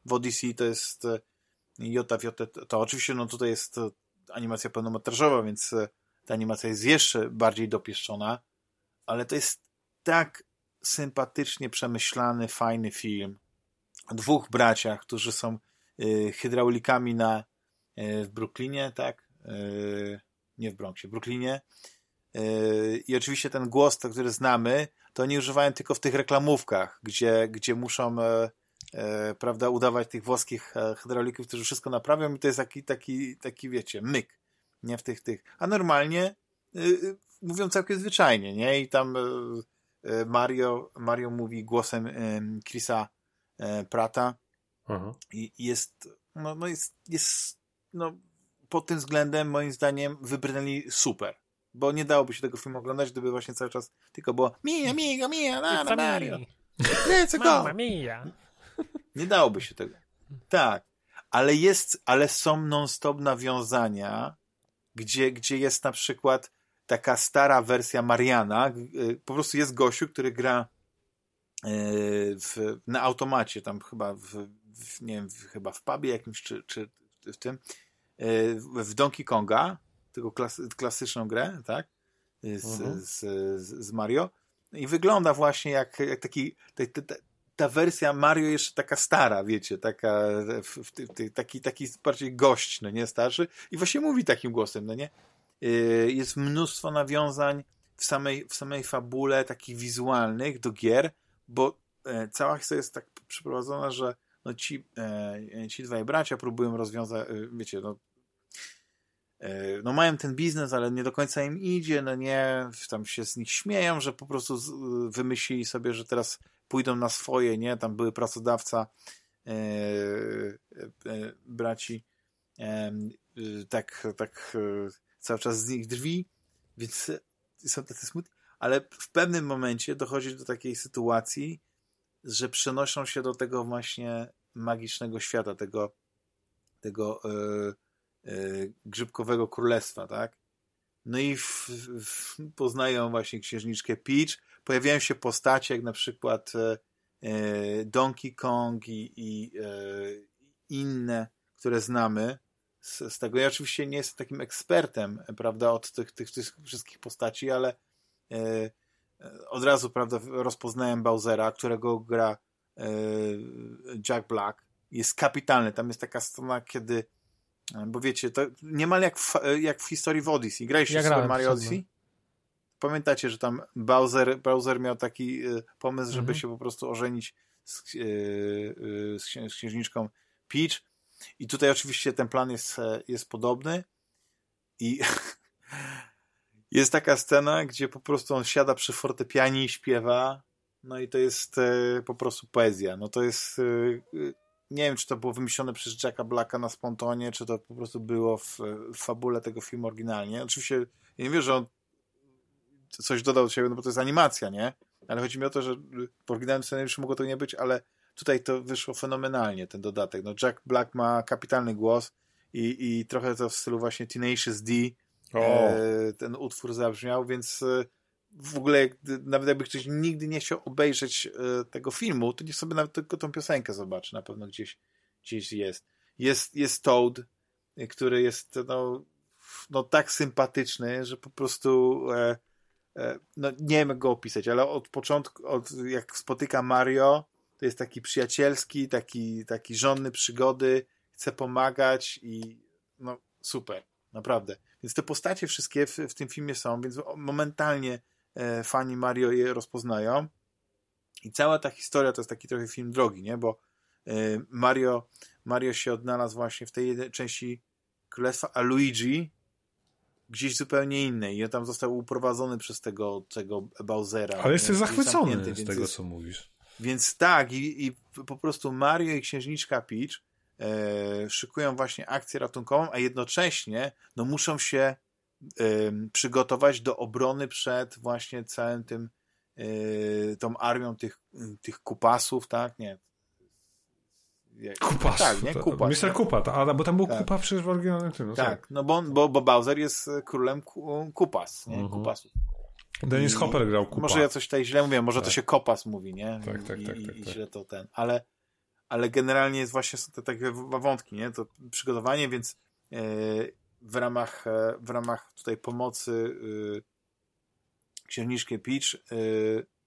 W Odyssey to jest e, Jota w Jotę, to, oczywiście, no tutaj jest e, animacja pełnometrażowa, więc e, ta animacja jest jeszcze bardziej dopieszczona, ale to jest tak sympatycznie przemyślany, fajny film o dwóch braciach, którzy są hydraulikami na, w Brooklynie, tak? Nie w Bronxie, w Brooklynie. I oczywiście ten głos, to, który znamy, to oni używają tylko w tych reklamówkach, gdzie, gdzie muszą prawda, udawać tych włoskich e, hydraulików, którzy wszystko naprawią i to jest taki, taki, taki wiecie, myk, nie w tych, tych. A normalnie y, y, mówią całkiem zwyczajnie, nie? I tam Mario, Mario mówi głosem y, Chrisa y, Prata i i jest, no, no jest, jest, no, pod tym względem moim zdaniem wybrnęli super. Bo nie dałoby się tego filmu oglądać, gdyby właśnie cały czas tylko było Mia, Mia, Mia, na, na, Mario. Let's go! Mamma mia. Nie dałoby się tego. Tak. Ale jest, ale są non-stop nawiązania, gdzie, gdzie jest na przykład taka stara wersja Mariana. y, Po prostu jest gościu, który gra y, w, na automacie, tam chyba w, w nie wiem, w, chyba w pubie jakimś, czy, czy w tym, y, w Donkey Konga, tego klas, klasyczną grę, tak? Z, Mhm. z, z, z Mario. I wygląda właśnie jak, jak taki, ta, ta, ta wersja Mario jeszcze taka stara, wiecie, taka, w, taki, taki bardziej gość, no nie, starszy. I właśnie mówi takim głosem, no nie? Yy, Jest mnóstwo nawiązań w samej, w samej fabule, takich wizualnych do gier, bo e, cała historia jest tak przeprowadzona, że no ci, e, ci dwaj bracia próbują rozwiązać, e, wiecie, no no mają ten biznes, ale nie do końca im idzie, no nie, tam się z nich śmieją, że po prostu wymyślili sobie, że teraz pójdą na swoje, nie, tam były pracodawca e, e, braci e, e, tak, tak e, cały czas z nich drwi, więc są tacy smutni, ale w pewnym momencie dochodzi do takiej sytuacji, że przenoszą się do tego właśnie magicznego świata, tego, tego e, grzybkowego królestwa, tak? No i w, w, poznają właśnie księżniczkę Peach, pojawiają się postacie jak na przykład e, e, Donkey Kong i, i e, inne, które znamy z, z tego. Ja oczywiście nie jestem takim ekspertem, prawda, od tych, tych, tych wszystkich postaci, ale e, od razu, prawda, rozpoznałem Bowsera, którego gra e, Jack Black. Jest kapitalny. Tam jest taka scena, kiedy bo wiecie, to niemal jak w, jak w historii w Odyssey. Graliście Ja Super Mario Odyssey? Pamiętacie, że tam Bowser, Bowser miał taki y, pomysł, żeby Mhm. się po prostu ożenić z, y, y, z, księ- z księżniczką Peach. I tutaj oczywiście ten plan jest, e, jest podobny. I jest taka scena, gdzie po prostu on siada przy fortepianie i śpiewa. No i to jest e, po prostu poezja. No to jest. Nie wiem, czy to było wymyślone przez Jacka Blacka na spontonie, czy to po prostu było w, w fabule tego filmu oryginalnie. Oczywiście ja nie wiem, że on coś dodał do siebie, no bo to jest animacja, nie? Ale chodzi mi o to, że w oryginalnym scenariuszu mogło to nie być, ale tutaj to wyszło fenomenalnie, ten dodatek. No Jack Black ma kapitalny głos i, i trochę to w stylu właśnie Tenacious D e, ten utwór zabrzmiał, więc e, w ogóle nawet jakby ktoś nigdy nie chciał obejrzeć e, tego filmu, to niech sobie nawet tylko tą piosenkę zobaczy, na pewno gdzieś, gdzieś jest. Jest, jest Toad, e, który jest no, no tak sympatyczny, że po prostu e, no nie wiem jak go opisać, ale od początku, od, jak spotyka Mario, to jest taki przyjacielski, taki, taki żonny przygody, chce pomagać i no super, naprawdę. Więc te postacie wszystkie w, w tym filmie są, więc momentalnie fani Mario je rozpoznają. I cała ta historia to jest taki trochę film drogi, nie? Bo e, Mario, Mario się odnalazł właśnie w tej części królestwa, a Luigi gdzieś zupełnie innej. I on tam został uprowadzony przez tego, tego Bowsera. Ale jesteś zachwycony z tego, co mówisz. Więc tak, i, i po prostu Mario i księżniczka Peach e, szykują właśnie akcję ratunkową, a jednocześnie no, muszą się e, przygotować do obrony przed właśnie całym tym e, tą armią tych, tych kupasów, tak? Nie. Kupas. Tak, nie? Kupas. Mr. Kupa, a, bo tam był tak. Kupa przecież w oryginalnym tym. No tak, tak, no bo, bo, bo Bowser jest królem Kupas, nie? Mhm. Kupasów. Dennis I Hopper grał Kupa. Może ja coś tutaj źle mówię, może tak. to się Kopas mówi, nie? Tak, tak, tak. I, tak, i tak. źle to ten. Ale, ale generalnie jest właśnie są te takie wątki, nie? To przygotowanie, więc e, w ramach, e, w ramach tutaj pomocy e, księżniczki Peach e,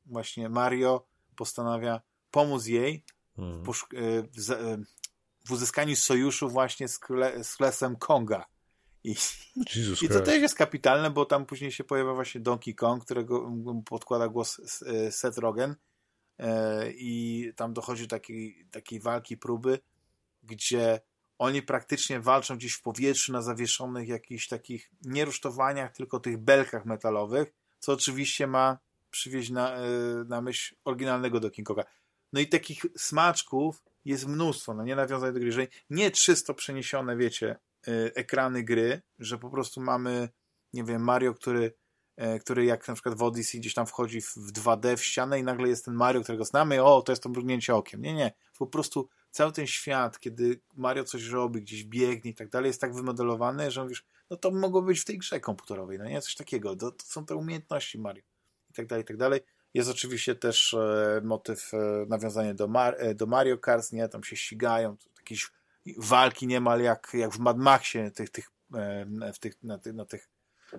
właśnie Mario postanawia pomóc jej Hmm. w, w, w, uzyskaniu sojuszu właśnie z, kle, z Klesem Konga. I, Jesus I to też jest kapitalne, bo tam później się pojawia właśnie Donkey Kong, którego podkłada głos Seth Rogen i tam dochodzi do takiej, takiej walki, próby, gdzie oni praktycznie walczą gdzieś w powietrzu na zawieszonych jakichś takich nie rusztowaniach, tylko tych belkach metalowych, co oczywiście ma przywieźć na, na myśl oryginalnego Donkey Konga. No i takich smaczków jest mnóstwo, no nie nawiązać do gry, że nie czysto przeniesione, wiecie, ekrany gry, że po prostu mamy, nie wiem, Mario, który, który jak na przykład w Odyssey gdzieś tam wchodzi w 2D w ścianę i nagle jest ten Mario, którego znamy, o, to jest to mrugnięcie okiem. Nie, nie. Po prostu cały ten świat, kiedy Mario coś robi, gdzieś biegnie i tak dalej, jest tak wymodelowany, że mówisz, no to mogło być w tej grze komputerowej, no nie? Coś takiego. To, to są te umiejętności Mario. I tak dalej, i tak dalej. Jest oczywiście też e, motyw, e, nawiązanie do, Mar e, do Mario Kart, nie? Tam się ścigają, jakieś walki niemal jak, jak w Mad Maxie tych, tych, w tych, na, tych, na, tych,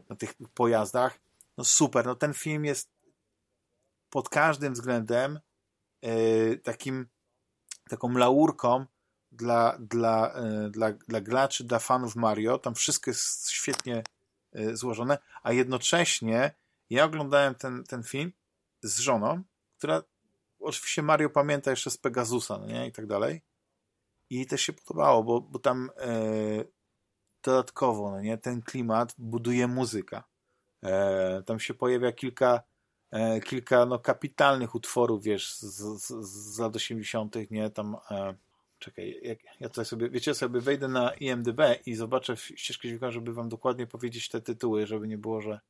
na tych pojazdach. No super, no ten film jest pod każdym względem e, takim taką laurką dla, dla, e, dla, dla graczy, dla fanów Mario. Tam wszystko jest świetnie e, złożone, a jednocześnie ja oglądałem ten, ten film z żoną, która oczywiście Mario pamięta jeszcze z Pegasusa, no nie? I tak dalej. I też się podobało, bo, bo tam e, dodatkowo, no nie, ten klimat buduje muzyka. E, tam się pojawia kilka, kilka no, kapitalnych utworów, wiesz, z, z, z lat 80., nie, tam e, czekaj, jak, ja tutaj sobie, wiecie, sobie wejdę na IMDB i zobaczę ścieżkę dźwiękową, żeby wam dokładnie powiedzieć te tytuły, żeby nie było, że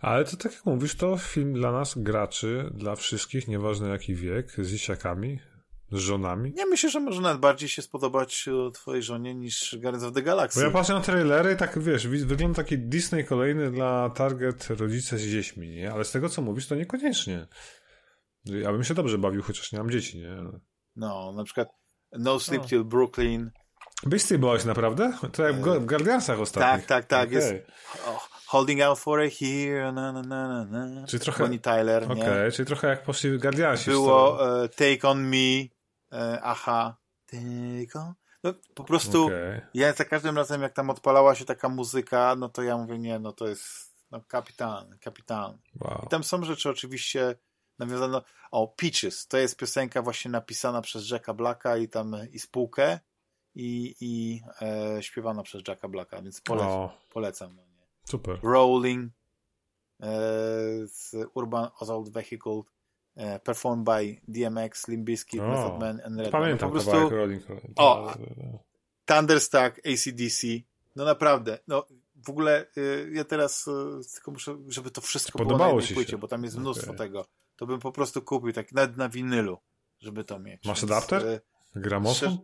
ale to tak jak mówisz, to film dla nas, graczy, dla wszystkich, nieważne jaki wiek, z dzieciakami, z żonami? Ja myślę, że może nawet bardziej się spodobać twojej żonie niż Guardians of the Galaxy. Bo ja patrzę na trailery i tak, wiesz, wygląda taki Disney kolejny dla target rodzice z dziećmi, nie? Ale z tego, co mówisz, to niekoniecznie. Ja bym się dobrze bawił, chociaż nie mam dzieci, nie? No, na przykład No Sleep Till Brooklyn. Beastie Boys, naprawdę? To jak w Guardiansach ostatnich. Tak, tak, tak. Okay. Jest oh, Holding Out For A Here, na, na, na, na. Czyli trochę... Bonnie Tyler, Okej, okay, czyli trochę jak poszli Guardiansi. Było uh, Take On Me, aha, Take On... No, po prostu okay. ja za każdym razem, jak tam odpalała się taka muzyka, no to ja mówię, nie, no to jest no, kapitan, kapitan. Wow. I tam są rzeczy oczywiście nawiązane, o, Peaches, to jest piosenka właśnie napisana przez Jacka Blacka i tam i spółkę i, i e, śpiewana przez Jacka Blacka, więc polecam. polecam no nie. Super. Rolling e, z Urban Assault Vehicle e, performed by DMX, Limp Bizkit, Method Man and Red Pamiętam no, po prostu, Rolling. O, Thunderstack, ACDC, no naprawdę, no w ogóle y, ja teraz y, tylko muszę, żeby to wszystko Podobało było na ci płycie, się. bo tam jest mnóstwo okay. tego, to bym po prostu kupił, tak nawet na winylu, żeby to mieć. Masz Więc, adapter? e, Gramofon?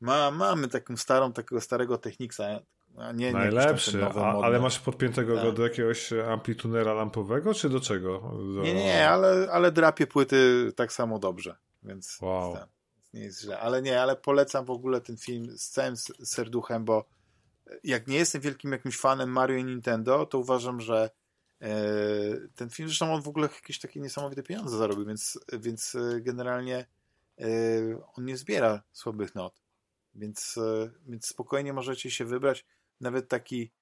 Ma, mamy taką starą, takiego starego Technicsa. A Nie, Najlepszy, a, ale masz podpiętego go Tak. do jakiegoś amplitunera lampowego, czy do czego? Do... Nie, nie, ale, ale drapie płyty tak samo dobrze, więc Wow. ten, nie jest źle. Ale nie, ale polecam w ogóle ten film z całym serduchem, bo jak nie jestem wielkim jakimś fanem Mario i Nintendo, to uważam, że e, ten film, zresztą on w ogóle jakieś takie niesamowite pieniądze zarobił, więc, więc e, generalnie e, on nie zbiera słabych not. Więc, więc spokojnie możecie się wybrać. Nawet taki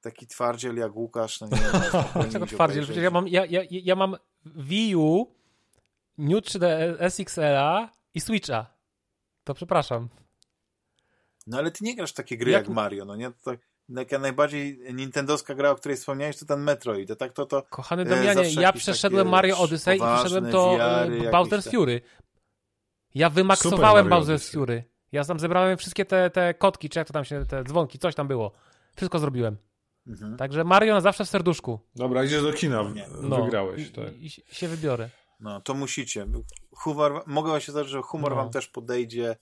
taki twardziel jak Łukasz, no nie Dlaczego obejrzeć. Przecież ja mam, ja, ja, ja mam Wii U, New 3D SXL-a i Switcha. To przepraszam. No ale ty nie grasz w takie gry Jak- jak, Mario, no nie? To, taka najbardziej nintendowska gra, o której wspomniałeś, to ten Metroid. To tak to, to Kochany E, Damianie, ja przeszedłem Mario Odyssey i przeszedłem to e, te- Fury. Ja wymaksowałem Odyssey. Fury. Ja tam zebrałem wszystkie te, te kotki, czy jak to tam się, te dzwonki, coś tam było. Wszystko zrobiłem. mhm. Także Mario na zawsze w serduszku. Dobra, idziesz do kina. No. wygrałeś. I, Tak. i, i się wybiorę. no to musicie. Humor, mogę się zdarzyć, że humor No. wam też podejdzie,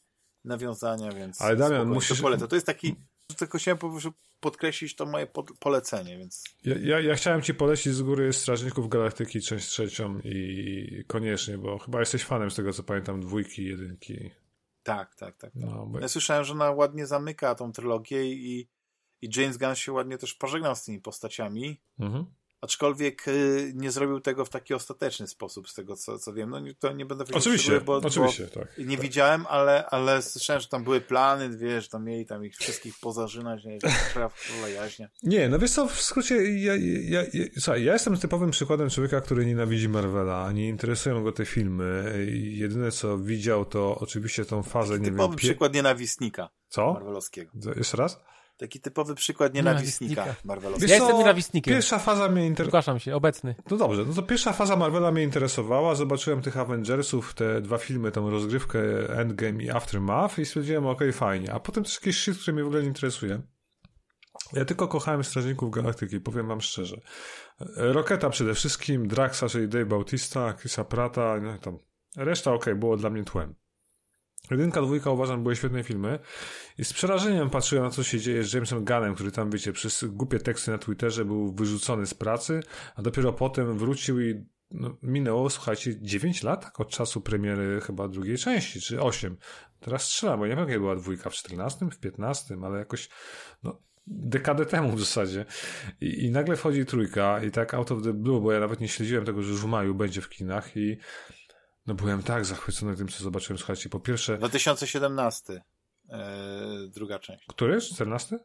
nawiązania, więc Ale Damian, spokojnie, musisz- to. To jest taki, tylko chciałem po prostu podkreślić to moje pod, polecenie, więc Ja, ja, ja chciałem ci polecić z góry Strażników Galaktyki część trzecią i koniecznie, bo chyba jesteś fanem z tego co pamiętam dwójki, jedynki. Tak, tak, tak. tak. No, bo... Ja słyszałem, że ona ładnie zamyka tą trylogię i, i James Gunn się ładnie też pożegnał z tymi postaciami. mhm. Aczkolwiek y, nie zrobił tego w taki ostateczny sposób, z tego co, co wiem. No to nie będę Oczywiście, szczegóły, bo, oczywiście, tak. bo nie widziałem, ale, ale słyszałem, że tam były plany, wiesz, tam mieli tam ich wszystkich pozażynać, nie, króla jaźnia. Nie, no wiesz co, w skrócie, ja, ja, ja, słuchaj, ja jestem typowym przykładem człowieka, który nienawidzi Marvela, nie interesują go te filmy. Jedyne co widział to oczywiście tą fazę, nie Typowy wiem, pie... przykład nienawistnika Co? marvelowskiego. Jeszcze raz? Taki typowy przykład nienawistnika Nienawistnika. marvelowskiego. Ja jestem nienawistnikiem. Pierwsza faza mnie interesowała. Zgłaszam się, obecny. No dobrze, no to pierwsza faza Marvela mnie interesowała. Zobaczyłem tych Avengersów, te dwa filmy, tą rozgrywkę Endgame i Aftermath i stwierdziłem, okej, fajnie. A potem też jakiś shit, który mnie w ogóle nie interesuje. Ja tylko kochałem Strażników Galaktyki, powiem wam szczerze. Roketa przede wszystkim, Draxa, czyli Dave Bautista, Chrisa Prata, no i tam. Reszta okej, było dla mnie tłem. Jedynka, dwójka uważam były świetne filmy i z przerażeniem patrzyłem na co się dzieje z Jamesem Gunnem, który tam, wiecie, przez głupie teksty na Twitterze był wyrzucony z pracy, a dopiero potem wrócił i no, minęło, słuchajcie, 9 lat tak, od czasu premiery chyba drugiej części, czy 8. Teraz strzelam, bo nie wiem, kiedy była dwójka, w 14, w 15, ale jakoś, no, dekadę temu w zasadzie. I, I nagle wchodzi trójka i tak out of the blue, bo ja nawet nie śledziłem tego, że już w maju będzie w kinach i no byłem tak zachwycony tym, co zobaczyłem. Słuchajcie, po pierwsze, 2017 e, druga część. który? 14?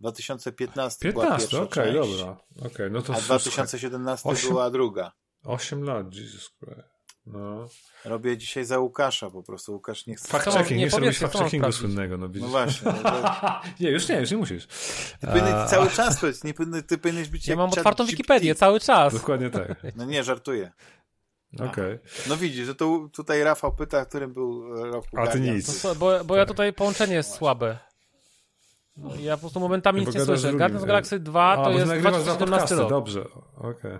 2015 była 15, pierwsza okej, część, dobra. Okej, no to a słuchaj, 2017 Osiem- była druga. 8 lat, Jesus Christ. No. Robię dzisiaj za Łukasza po prostu. Łukasz nie chce. Fact Co mam- checking, nie, nie chcę robić powiedzcie, fact co mam checkingu sprawdzić? słynnego, no. No właśnie. No to, Nie, już nie, już nie musisz. ty powinieneś A, cały czas powiedzieć, nie powinny, ty powinieneś być Ja mam otwartą. Wikipedię cały czas. Dokładnie tak. No nie, żartuję. Okej. No widzisz, że to tutaj Rafał pyta, którym był rok A ty Guardian. nic. To co, bo, bo ja tutaj połączenie jest słabe. No, ja po prostu momentami nic nie słyszę. Guardians Galaxy 2 A, to bo jest nagrywasz dwa 2017 podcasty, rok. dobrze. Okej.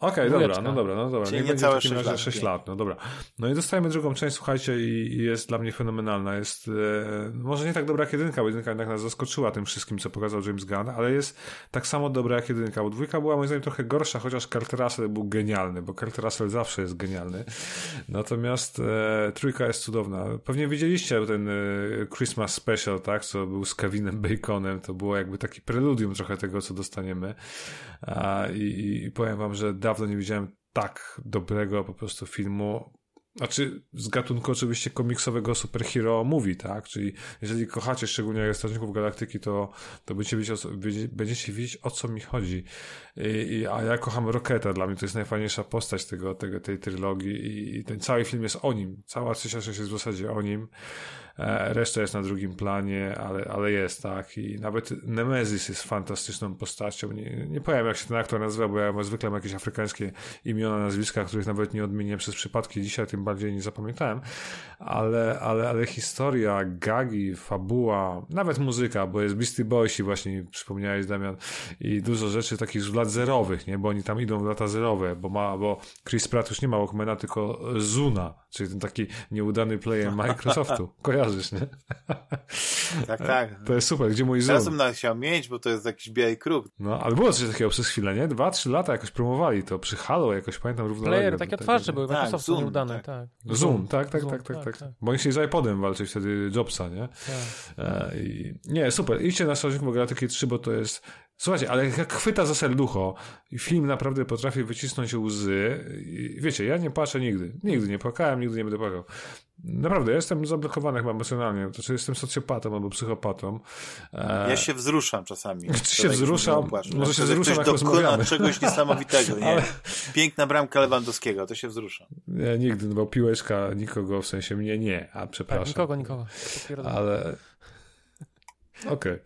Okej, Dwójeczka. dobra, no dobra, no dobra. Czyli Niech nie będzie całe w takim sześć razie lat, 6 pięć. lat, no dobra. No i dostajemy drugą część, słuchajcie, i, i jest dla mnie fenomenalna. Jest e, może nie tak dobra jak jedynka, bo jedynka jednak nas zaskoczyła tym wszystkim, co pokazał James Gunn, ale jest tak samo dobra jak jedynka, bo dwójka była moim zdaniem trochę gorsza, chociaż Kurt Russell był genialny, bo Kurt Russell zawsze jest genialny. Natomiast e, trójka jest cudowna. Pewnie widzieliście ten e, Christmas Special, tak, co był z Kevinem Baconem, to było jakby taki preludium trochę tego, co dostaniemy. A, i, I powiem wam, że dawno nie widziałem tak dobrego po prostu filmu. Znaczy, z gatunku oczywiście komiksowego superhero movie, tak? Czyli jeżeli kochacie szczególnie Strażników Galaktyki, to, to będziecie, wiedzieć, będziecie wiedzieć, o co mi chodzi. I, a ja kocham Roketa, dla mnie to jest najfajniejsza postać tego, tego, tej trylogii i, i ten cały film jest o nim. Cała trzecia część jest w zasadzie o nim. E, Reszta jest na drugim planie, ale, ale jest, tak. I nawet Nemezis jest fantastyczną postacią. Nie, nie powiem, jak się ten aktor nazywa, bo ja zwykle mam jakieś afrykańskie imiona, nazwiska, których nawet nie odmienię przez przypadki. Dzisiaj tym bardziej nie zapamiętałem, ale, ale, ale historia, gagi, fabuła, nawet muzyka, bo jest Beastie Boysi właśnie, przypomniałeś Damian, i dużo rzeczy takich z lat zerowych, nie, bo oni tam idą w lata zerowe, bo ma, bo Chris Pratt już nie ma Walkmana, tylko Zuna, czyli ten taki nieudany player Microsoftu. Kojarzysz, nie? Tak, tak. To jest super, gdzie mój Zun? Teraz bym chciał mieć, bo to jest jakiś biały kruk. No, ale było coś takiego przez chwilę, nie? Dwa, trzy lata jakoś promowali to przy Halo, jakoś pamiętam równolegle. Player, takie otwarcie były, Tak, Microsoft Zoom, nieudane, tak. tak. Zoom, tak, tak, tak, tak, tak, tak, tak. Bo oni chcieli z iPodem walczyć wtedy Jobsa, nie? tak. E, i, nie, super. Idźcie na Strażników Galaktyki 3, bo to jest... Słuchajcie, ale jak chwyta za serducho i film naprawdę potrafi wycisnąć łzy. I, wiecie, ja nie płaczę nigdy. Nigdy nie płakałem, nigdy nie będę płakał. Naprawdę, ja jestem zablokowany chyba emocjonalnie. To znaczy jestem socjopatą albo psychopatą. E, Ja się wzruszam czasami. Czy się tak wzruszam? Może się wzruszam, jak dokona czegoś niesamowitego, nie? Ale- Piękna bramka Lewandowskiego, to się wzruszam. Ja nigdy, no bo piłeczka nikogo, w sensie mnie nie, a tak przepraszam. nikogo, nikogo. Potwierdzam. Ale. Okej.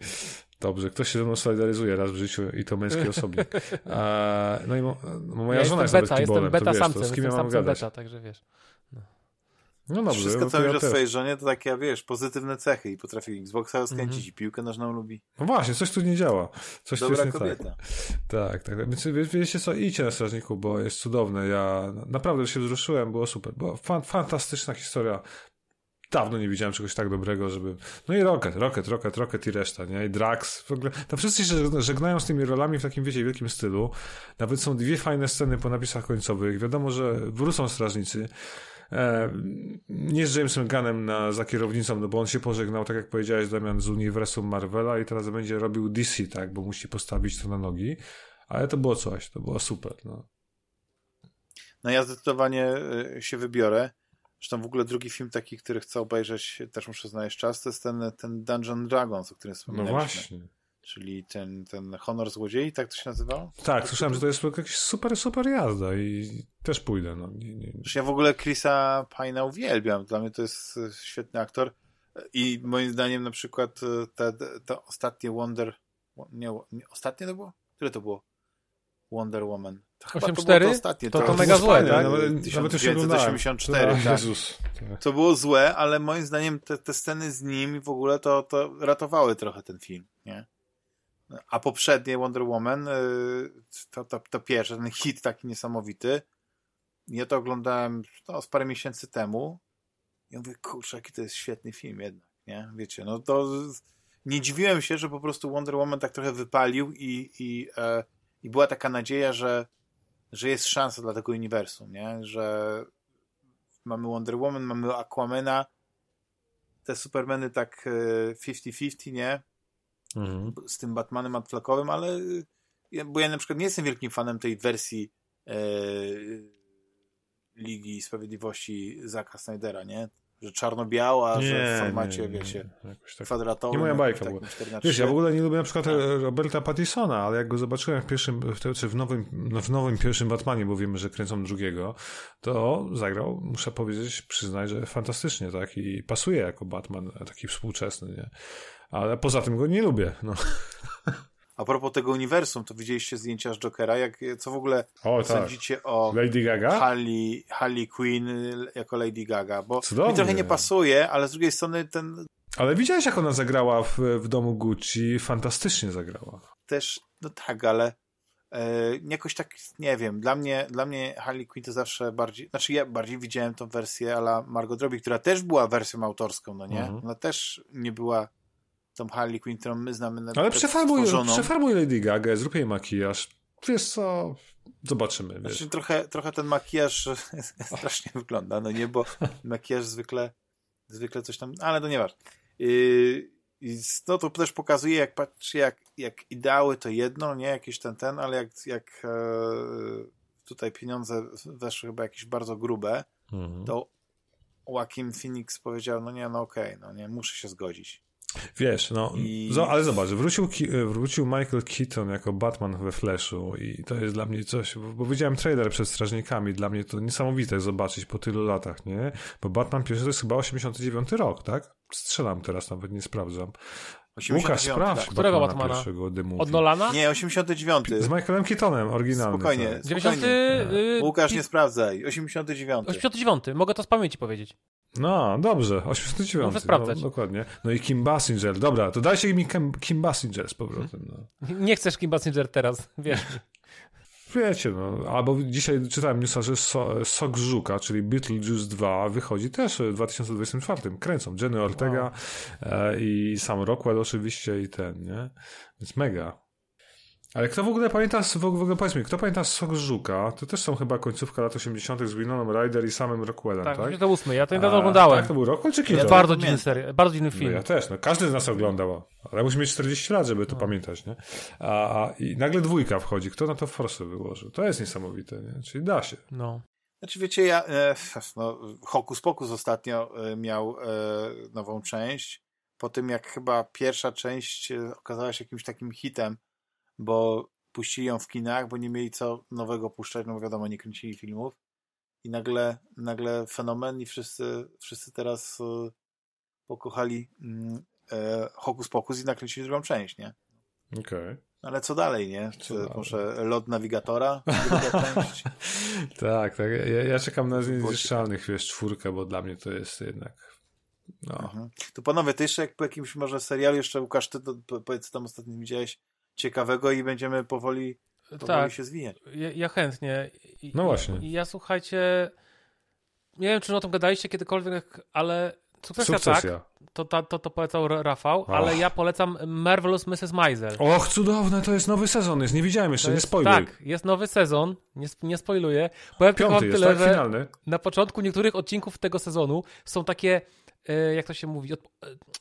Dobrze, ktoś się ze mną solidaryzuje raz w życiu i to męski osobnik. A, no i mo, moja ja żona jest beta, jestem beta to wiesz, samcem, to z kim jestem ja mam samcem gadać? beta, także wiesz. No dobrze, Wszystko, no co mówisz o swojej żonie, to takie, wiesz, pozytywne cechy i potrafi Xboxa rozkręcić Mhm. i piłkę nożną lubi. No właśnie, coś tu nie działa. Coś tu Dobra jest nie tak. kobieta. Tak, tak. Więc wie- wiecie co, idźcie na Strażniku, bo jest cudowne. Ja naprawdę się wzruszyłem, było super. Była fan, fantastyczna historia. Dawno nie widziałem czegoś tak dobrego, żeby... No i Rocket, Rocket, Rocket, Rocket i reszta, nie? I Drax. W ogóle... Tam wszyscy się żegna- żegnają z tymi rolami w takim, wiecie, wielkim stylu. Nawet są dwie fajne sceny po napisach końcowych. Wiadomo, że wrócą strażnicy. E, nie z Jamesem Gunnem na, za kierownicą, no bo on się pożegnał, tak jak powiedziałeś, Damian, z uniwersum Marvela i teraz będzie robił DC, tak? Bo musi postawić to na nogi. Ale to było coś, to było super, no. No ja zdecydowanie y, się wybiorę. Zresztą w ogóle drugi film taki, który chcę obejrzeć, też muszę znaleźć czas, to jest ten, ten Dungeon Dragons, o którym No wspominaliśmy. właśnie. Czyli ten, ten Honor Złodziei, tak to się nazywało? Tak, słyszałem, że to jest jakaś super, super jazda i też pójdę, no. Nie, nie, ja w ogóle Chrisa Pine'a uwielbiam. Dla mnie to jest y, świetny aktor. I moim zdaniem na przykład y, te, te ostatnie Wonder... Nie, nie, ostatnie to było? Które to było? Wonder Woman. To chyba to 8-4? było to ostatnie. To- to było mega złe, tak? Nawet, już oglądałem. 1984, Tak, tak. Jezus. Tak. To było złe, ale moim zdaniem te, te sceny z nim w ogóle to, to ratowały trochę ten film, nie? A poprzednie Wonder Woman, y, to, to, to pierwszy, ten hit taki niesamowity, ja to oglądałem no, z parę miesięcy temu i mówię, kurczę, jaki to jest świetny film jednak, nie? Wiecie, no to nie dziwiłem się, że po prostu Wonder Woman tak trochę wypalił i, i, e, i była taka nadzieja, że, że jest szansa dla tego uniwersum, nie? Że mamy Wonder Woman, mamy Aquamana, te Supermany tak e, 50-50, nie? Mhm. z tym Batmanem Affleckowym, ale ja, bo ja na przykład nie jestem wielkim fanem tej wersji e, Ligi Sprawiedliwości Zaka Snydera, nie? Że czarno-biała, że w formacie, wiecie, jakoś tak. kwadratowym. Nie moja bajka takim była. 4 na Wiesz, 3. ja w ogóle nie lubię na przykład Tak. e, Roberta Pattisona, ale jak go zobaczyłem w pierwszym, w, czy w nowym, no w nowym pierwszym Batmanie, bo wiemy, że kręcą drugiego, to zagrał, muszę powiedzieć, przyznać, że fantastycznie, tak? I pasuje jako Batman e, taki współczesny, nie? Ale poza tym go nie lubię, no. A propos tego uniwersum, to widzieliście zdjęcia z Jokera, jak, co w ogóle O, tak. sądzicie o Lady Gaga? Harley, Harley Quinn jako Lady Gaga? Bo Cudownie. mi trochę nie pasuje, ale z drugiej strony ten Ale widziałeś, jak ona zagrała w, w domu Gucci? Fantastycznie zagrała. też, no tak, ale e, jakoś tak, nie wiem, dla mnie, dla mnie Harley Quinn to zawsze bardziej, znaczy ja bardziej widziałem tą wersję ala Margot Robbie, która też była wersją autorską, no nie? Mhm. Ona też nie była tą Harley Quinn, którą my znamy na Ale przefarmuj, stworzoną. przefarmuj Lady Gaga, zrób jej makijaż. Wiesz co, zobaczymy, wiesz. Znaczy, trochę, trochę ten makijaż strasznie wygląda, no nie, bo makijaż zwykle zwykle coś tam, ale to nieważne. Yy, no to też pokazuje, jak patrzy, jak, jak ideały to jedno, nie, jakiś ten, ten, ale jak, jak e, tutaj pieniądze weszły chyba jakieś bardzo grube, Mhm. to Joaquin Phoenix powiedział, no nie, no okej, no nie, muszę się zgodzić. Wiesz, no, I- ale zobacz, wrócił, Ki- wrócił Michael Keaton jako Batman we Flashu i to jest dla mnie coś, bo- bo widziałem trailer przed Strażnikami, dla mnie to niesamowite zobaczyć po tylu latach, nie? Bo Batman pierwszy to jest chyba 89 rok, tak? Strzelam teraz, nawet nie sprawdzam. Łukasz, 89. sprawdź tak. Którego Batmana Batmana? pierwszego The Movie. Od Nolana? Nie, 89. Z Michaelem Keatonem, oryginalny. Spokojnie. tak. 90. y, Łukasz, pi- nie sprawdzaj. 89. 89. Mogę to z pamięci powiedzieć. No, dobrze, 89. Muszę sprawdzać. No, dokładnie. No i Kim Basinger. Dobra, to dajcie mi Kim, Kim Basinger z powrotem. No. Nie chcesz Kim Basinger teraz, wiesz. Wiecie, no, albo dzisiaj czytałem newsa, że so, Sok Żuka, czyli Beetlejuice 2 wychodzi też w 2024. Kręcą Jenny Ortega e, i sam Rockwell oczywiście i ten, nie? Więc mega. Ale kto w ogóle pamięta, w ogóle powiedz mi, kto pamięta Sok Żuka? To też są chyba końcówka lat 80. z Winoną Ryder i samym Rockwellem, Tak, tak? to ósmy. Ja to niedawno oglądałem. Tak, to był Rockwell czy Ja to- bardzo dziwny serial, bardzo dziwny No film. ja też, no każdy z nas oglądał, ale musi mieć 40 lat, żeby to pamiętać, nie? A, a i nagle dwójka wchodzi. Kto na to forsę wyłożył? To jest niesamowite, nie? Czyli da się. No. Znaczy wiecie, ja, e, no, Hokus Pokus ostatnio e, miał e, nową część, po tym jak chyba pierwsza część e, okazała się jakimś takim hitem, bo puścili ją w kinach, bo nie mieli co nowego puszczać, no bo wiadomo, nie kręcili filmów i nagle, nagle fenomen i wszyscy, wszyscy teraz e, pokochali e, Hokus Pokus i nakręcili drugą część, nie? Okej. No Ale co dalej, nie? Co Czy dalej? może lot nawigatora? Tak, tak. Ja, ja czekam na zniszczalnych, wiesz, czwórkę, bo dla mnie to jest jednak. No. Mhm. To panowie, ty jeszcze jak po jakimś może serialu, jeszcze Łukasz, ty to, po- powiedz, co tam ostatnio widziałeś ciekawego i będziemy powoli, powoli Tak, się zwijać. ja, ja chętnie. I, No właśnie. I ja słuchajcie, nie wiem, czy o tym gadaliście kiedykolwiek, ale sukcesja, Sukcesja. tak, to, to, to, to polecał Ra- Rafał, Och. ale ja polecam Marvelous Mrs. Maisel. Och, cudowne, to jest nowy sezon, jest. Nie widziałem jeszcze, To nie spoiluj. Tak, jest nowy sezon, nie, nie spoiluję. Powiem tylko Piąty jest, tyle, tak? że Finalny. na początku niektórych odcinków tego sezonu są takie, e, jak to się mówi, od, e,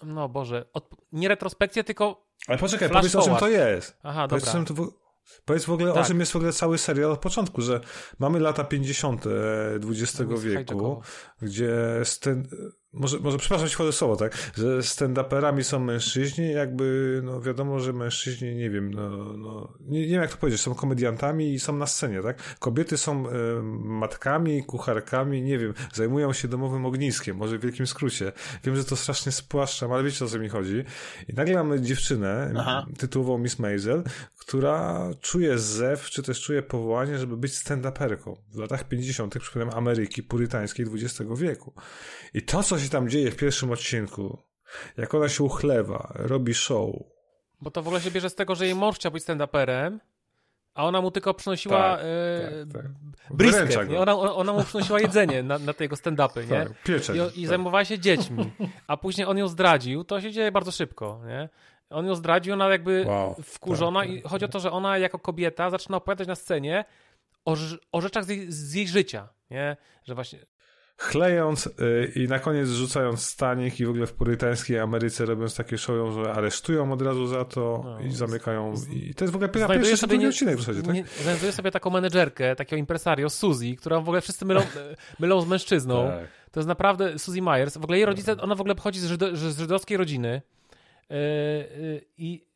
no Boże, od, nie retrospekcje, tylko, Ale poczekaj, Flash powiedz o czym to forward. jest. aha, Powiedz, dobra. o czym to. Powiedz w ogóle, o Tak. czym jest w ogóle cały serial od początku, że mamy lata 50. XX jest wieku, gdzie sten... może, może przepraszam wchodzę słowo, tak, że stand-uperami są mężczyźni, jakby, no wiadomo, że mężczyźni, nie wiem, no, no nie, nie wiem jak to powiedzieć, są komediantami i są na scenie, tak? Kobiety są e, matkami, kucharkami, nie wiem, zajmują się domowym ogniskiem, może w wielkim skrócie. Wiem, że to strasznie spłaszczam, ale wiecie o co mi chodzi. I nagle mamy dziewczynę, Aha. tytułową Miss Maisel, która czuje zew, czy też czuje powołanie, żeby być stand-uperką w latach 50., przypominam, Ameryki purytańskiej XX wieku. I to, co się tam dzieje w pierwszym odcinku, jak ona się uchlewa, robi show. Bo to w ogóle się bierze z tego, że jej mąż chciał być stand-uperem, a ona mu tylko przynosiła Tak, e, tak, tak. brisket, nie? Ona, ona mu przynosiła jedzenie na, na te jego stand-upy, nie? Tak, piecze. I, I tak. zajmowała się dziećmi. A później on ją zdradził, to się dzieje bardzo szybko, nie? On ją zdradził, ona jakby Wow, wkurzona tak, i tak, chodzi o to, że ona jako kobieta zaczyna opowiadać na scenie o, o rzeczach z jej, z jej życia, nie? Że właśnie Chlejąc y, i na koniec rzucając stanik i w ogóle w purytańskiej Ameryce robiąc takie show, że aresztują od razu za to No. i zamykają. I to jest w ogóle pierwszy, pierwszy sobie, nie, odcinek w zasadzie, tak? nie, znajduje sobie taką menedżerkę, takiego impresario, Suzy, którą w ogóle wszyscy mylą, mylą z mężczyzną. Tak. To jest naprawdę Suzy Myers. W ogóle jej rodzice, ona w ogóle pochodzi z, żydo, z żydowskiej rodziny. Yy, yy, I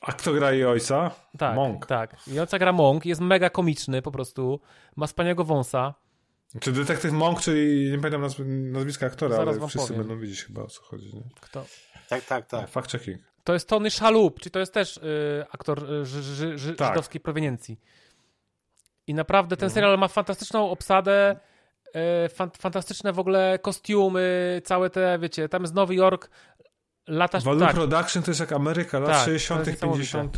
A kto gra jej ojca? tak, Monk. tak. I ojca gra Monk, jest mega komiczny po prostu. Ma wspaniałego wąsa. Czy detektyw Monk, czyli nie pamiętam nazw nazwiska aktora, Zaraz ale wszyscy powiem. będą wiedzieć chyba o co chodzi. Nie? Kto? Tak, tak, tak. Fact checking. To jest Tony Shalhoub, czyli to jest też y, aktor y, ży, ży, ży, Tak. żydowskiej proweniencji. I naprawdę ten Mhm. serial ma fantastyczną obsadę, y, fan, fantastyczne w ogóle kostiumy, całe te, wiecie, tam jest Nowy Jork, lata... Value tak, Production to jest jak Ameryka, lat Tak, to 60., jest niesamowite. 50.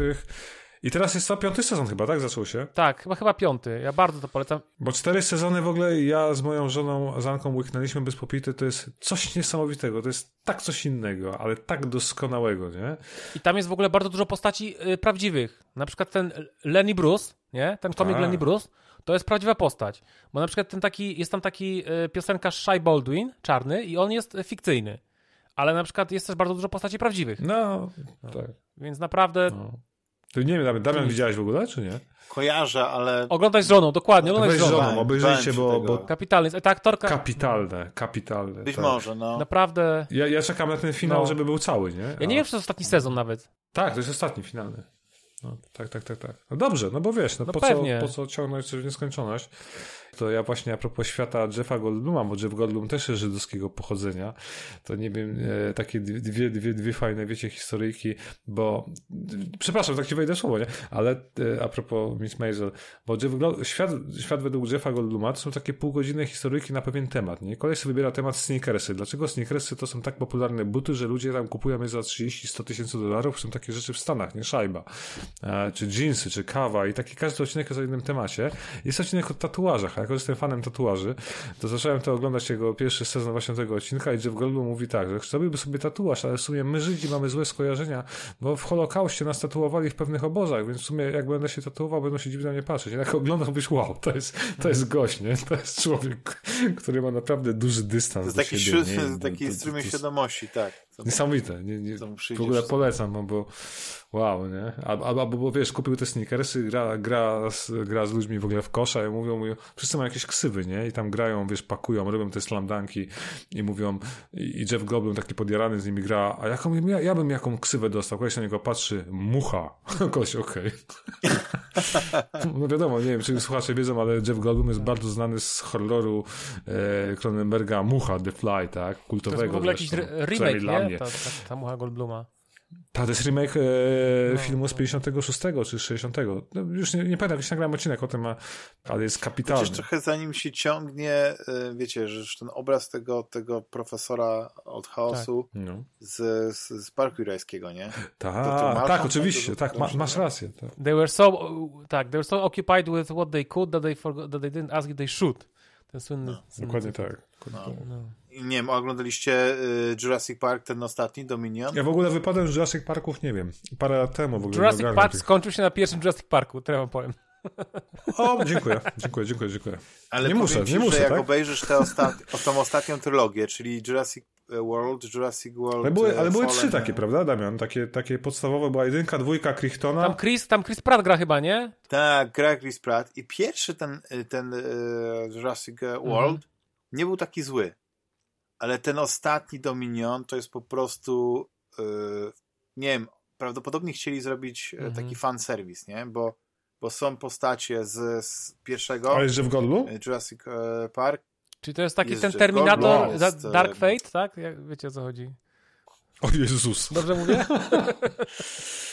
I teraz jest to piąty sezon chyba, tak? Zaczął się. tak, chyba, chyba piąty. Ja bardzo to polecam. Bo cztery sezony w ogóle ja z moją żoną Zanką łyknęliśmy bez popity, to jest coś niesamowitego, to jest tak coś innego, ale tak doskonałego, nie? I tam jest w ogóle bardzo dużo postaci y, prawdziwych. Na przykład ten Lenny Bruce, nie? Ten komik Tak. Lenny Bruce, to jest prawdziwa postać. Bo na przykład ten taki, jest tam taki y, piosenkarz Shy Baldwin, czarny, i on jest fikcyjny. Ale na przykład jest też bardzo dużo postaci prawdziwych. No, tak. Więc naprawdę No. To nie wiem, Damian, Damian widziałeś w ogóle, czy nie? Kojarzę, ale oglądaj z żoną, dokładnie, oglądaj z żoną. żoną, obejrzyjcie, bo, bo tego. Kapitalny. jest. Ta aktorka kapitalne, kapitalne. być tak. może, no. naprawdę... Ja, ja czekam na ten finał, No. żeby był cały, nie? Ja A- nie wiem, czy to jest ostatni sezon nawet. Tak, to jest ostatni, finalny. No, tak, tak, tak, tak. No dobrze, no bo wiesz, no, No po, pewnie. co, po co ciągnąć coś w nieskończoność. To ja właśnie a propos świata Jeffa Goldbluma, bo Jeff Goldblum też jest żydowskiego pochodzenia, to nie wiem, e, takie dwie, dwie, dwie fajne, wiecie, historyjki, bo przepraszam, tak ci wejdę słowo, nie? Ale e, a propos Miss Maisel, bo Jeff świat, świat według Jeffa Goldbluma to są takie półgodzinne historyjki na pewien temat, nie? Koleś sobie wybiera temat sneakersy. Dlaczego sneakersy to są tak popularne buty, że ludzie tam kupują je za 30-100 tysięcy dolarów? Są takie rzeczy w Stanach, nie? Szajba. E, czy jeansy, czy kawa i taki każdy odcinek jest o innym temacie. Jest odcinek o tatuażach, jako jestem fanem tatuaży, to zacząłem to oglądać jego pierwszy sezon właśnie tego odcinka i Jeff Goldblum mówi tak, że zrobiłby sobie tatuaż, ale w sumie my Żydzi mamy złe skojarzenia, bo w Holokauście nas tatuowali w pewnych obozach, więc w sumie jak będę się tatuował, będą się dziwnie na mnie patrzeć. Jak oglądam, byś wow, to jest, to jest gość, nie? To jest człowiek, który ma naprawdę duży dystans To jest taki, siebie, taki strumień świadomości, tak. Niesamowite. Nie, nie, w ogóle polecam, bo wow, nie? Albo, albo bo wiesz, kupił te sneakersy, gra, gra, z, gra z ludźmi w ogóle w kosza i mówią, mówią, wszyscy mają jakieś ksywy, nie? I tam grają, wiesz, pakują, robią te slamdanki i mówią, i Jeff Goldblum taki podjarany z nimi gra, a jaką, ja, ja bym jaką ksywę dostał? Koleś na niego patrzy, mucha. Koleś, okej. Okay. no wiadomo, nie wiem, czy słuchacze wiedzą, ale Jeff Goldblum jest bardzo znany z horroru e, Cronenberga Mucha, The Fly, tak? Kultowego To jest w ogóle jakiś remake, nie? Ta, ta, ta mucha Goldbluma. Tak, to jest remake e, no, filmu z 56 no. czy 60. No, już nie, nie pamiętam, jakiś nagrałem odcinek o tym, ale jest kapitalny. Chociaż trochę zanim się ciągnie, e, wiecie, że ten obraz tego, tego profesora od chaosu tak. no. z, z, z Parku Jurajskiego, nie? Ta, tak, oczywiście, tak, ma, masz rację. Tak. They were so, tak, they were so occupied with what they could that they, forgot, that they didn't ask if they should. Ten słynny. No. Dokładnie tak. No. No. Nie wiem, oglądaliście y, Jurassic Park, ten ostatni, Dominion? Ja w ogóle wypadłem z Jurassic Parków, nie wiem, parę lat temu w ogóle. Jurassic Park tych... skończył się na pierwszym Jurassic Parku, tyle wam powiem. O, dziękuję, dziękuję, dziękuję, dziękuję. Ale nie muszę, ci, nie muszę, że jak tak? obejrzysz tę ostat... tą ostatnią trylogię, czyli Jurassic World, Jurassic World. Ale były, ale były trzy takie, prawda, Damian? Takie, takie podstawowe, była jedynka, dwójka Crichtona. Tam Chris, tam Chris Pratt gra chyba, nie? Tak, gra Chris Pratt. I pierwszy ten, ten uh, Jurassic World mhm. nie był taki zły ale ten ostatni Dominion to jest po prostu yy, nie wiem, prawdopodobnie chcieli zrobić e, mhm. taki fan serwis, nie? Bo, bo są postacie z, z pierwszego Ale że w Goldblum? E, Jurassic Park. Czyli to jest taki jest ten Terminator jest, Dark Fate, tak? Jak, wiecie o co chodzi? O Jezus. Dobrze mówię?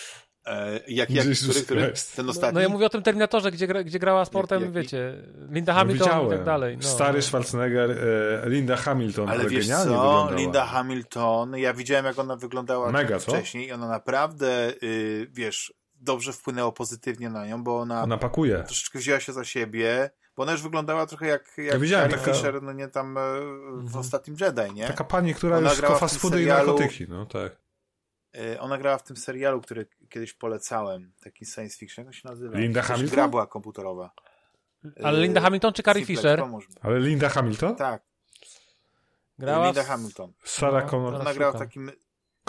E, jak, jak, który, który? Ten ostatni? No, no, ja mówię o tym Terminatorze, gdzie, gdzie grała sportem, jak, jak, wiecie, Linda no Hamilton no, i tak dalej. No. Stary Schwarzenegger, e, Linda Hamilton, ale wiesz genialnie co? Wyglądała. Linda Hamilton, ja widziałem jak ona wyglądała Mega, wcześniej i ona naprawdę, y, wiesz, dobrze wpłynęło pozytywnie na nią, bo ona, ona pakuje. troszeczkę wzięła się za siebie, bo ona już wyglądała trochę jak, jak ja widziałem, taka... Fisher, no nie tam e, w mhm. ostatnim Jedi, nie? Taka pani, która ona już fast foody i narkotyki, no tak. E, ona grała w tym serialu, który kiedyś polecałem, taki science fiction, jak się nazywa? Linda Hamilton? Gra była komputerowa. Ale Linda Hamilton czy Carrie Fisher? Ale Linda Hamilton? Tak. Grała Linda Hamilton. Sarah no, Connor. Ona grała w takim...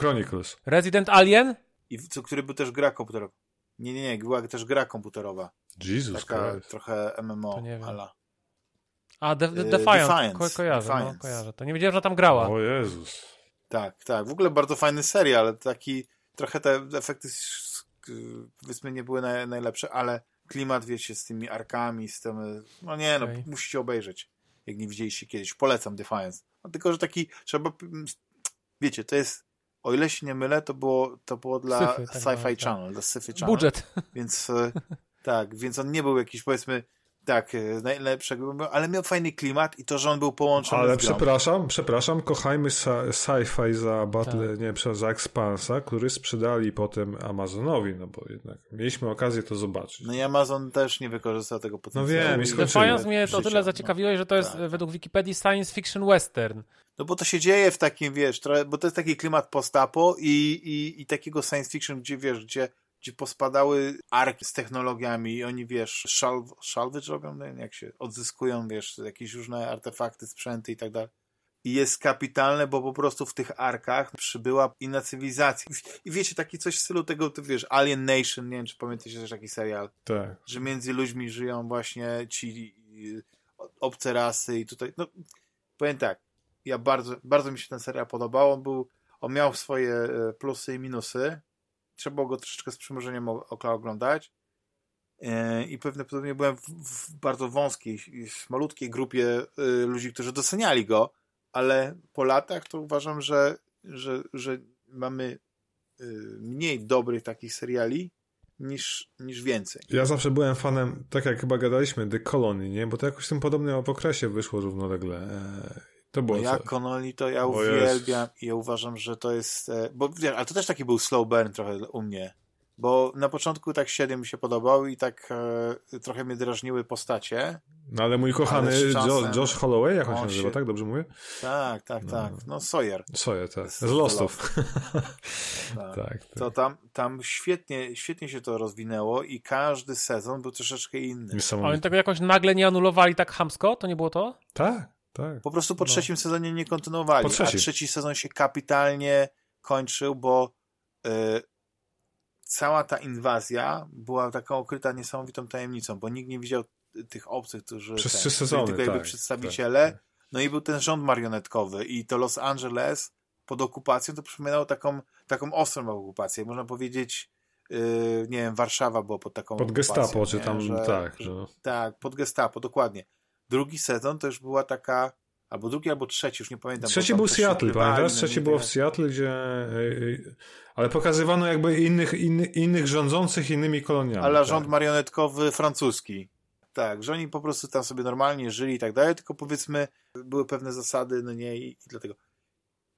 Chronicles. Resident Alien? I co, który był też gra komputerowa. Nie, nie, nie, była też gra komputerowa. Jesus Taka Christ. trochę MMO, ala. A, The, the Defiant. Defiance. Ko kojarzę, Defiance. No, kojarzę. To nie wiedziałem, że tam grała. O Jezus. Tak, tak. W ogóle bardzo fajny serial, ale taki trochę te efekty powiedzmy nie były najlepsze, ale klimat, wiecie, z tymi arkami, z tym, no nie, no, okay. musicie obejrzeć, jak nie widzieliście kiedyś. Polecam Defiance. No, tylko, że taki, trzeba, wiecie, to jest, o ile się nie mylę, to było, to było dla tak Sci-Fi tak. Channel, dla Sci-Fi Channel. Budżet. Więc, e, tak, więc on nie był jakiś, powiedzmy, tak, e, najlepszego, ale miał fajny klimat i to, że on był połączony Ale przepraszam, przepraszam, kochajmy sci-fi za Battle, tak. nie, za Expansa, który sprzedali potem Amazonowi, no bo jednak mieliśmy okazję to zobaczyć. No i Amazon też nie wykorzystał tego potencjału. No wiem, i skończyłem. mnie to tyle zaciekawiłeś, no. że to jest tak. według Wikipedii science fiction western. No bo to się dzieje w takim, wiesz, bo to jest taki klimat post-apo i, i, i takiego science fiction, gdzie, wiesz, gdzie gdzie pospadały arki z technologiami i oni, wiesz, szalw, salvage robią, jak się odzyskują, wiesz, jakieś różne artefakty, sprzęty i tak dalej. I jest kapitalne, bo po prostu w tych arkach przybyła inna cywilizacja. I wiecie, taki coś w stylu tego, ty wiesz, Alien Nation, nie wiem, czy pamiętacie też taki serial. Tak. Że między ludźmi żyją właśnie ci obce rasy i tutaj, no, powiem tak, ja bardzo, bardzo mi się ten serial podobał. On był, on miał swoje e, plusy i minusy trzeba go troszeczkę z przymrużeniem oka oglądać. e, i prawdopodobnie byłem w, w bardzo wąskiej, malutkiej grupie y, ludzi, którzy doceniali go, ale po latach to uważam, że, że, że mamy y, mniej dobrych takich seriali niż, niż więcej. Ja zawsze byłem fanem, tak jak chyba gadaliśmy, The Colony, nie? Bo to jakoś w tym podobnym okresie wyszło równolegle. To było no ja Connolly to ja uwielbiam i ja uważam, że to jest, e, bo ale to też taki był slow burn trochę u mnie, bo na początku tak 7 mi się podobał i tak e, trochę mnie drażniły postacie. No ale mój kochany czasem, Josh Holloway, jak on się nazywa, tak? Dobrze mówię? Tak, tak, no. tak. No Sawyer. Sawyer, tak. Z, z Lostów. tak. tak, tak. To tam, tam świetnie, świetnie się to rozwinęło i każdy sezon był troszeczkę inny. A oni tego jakoś nagle nie anulowali tak hamsko? To nie było to? Tak, tak. Po prostu po no. trzecim sezonie nie kontynuowali, a trzeci sezon się kapitalnie kończył, bo y, cała ta inwazja była taką okryta niesamowitą tajemnicą, bo nikt nie widział tych obcych, którzy Przez ten, trzy sezony, tylko jakby tak, przedstawiciele. Tak, no i był ten rząd marionetkowy i to Los Angeles pod okupacją to przypominało taką, taką ostrą okupację. Można powiedzieć, yy, nie wiem, Warszawa była pod taką Pod gestapo, czy tam, że, tak. Że, tak, pod gestapo, dokładnie. Drugi sezon to już była taka albo drugi, albo trzeci, już nie pamiętam. Trzeci był Seattle, pamiętasz? Trzeci było w Seattle, gdzie... E, e, ale pokazywano jakby innych, innych, innych rządzących innymi koloniami. Ale tak. rząd marionetkowy francuski. Tak, że oni po prostu tam sobie normalnie żyli i tak dalej, tylko powiedzmy były pewne zasady, no nie, i, i dlatego.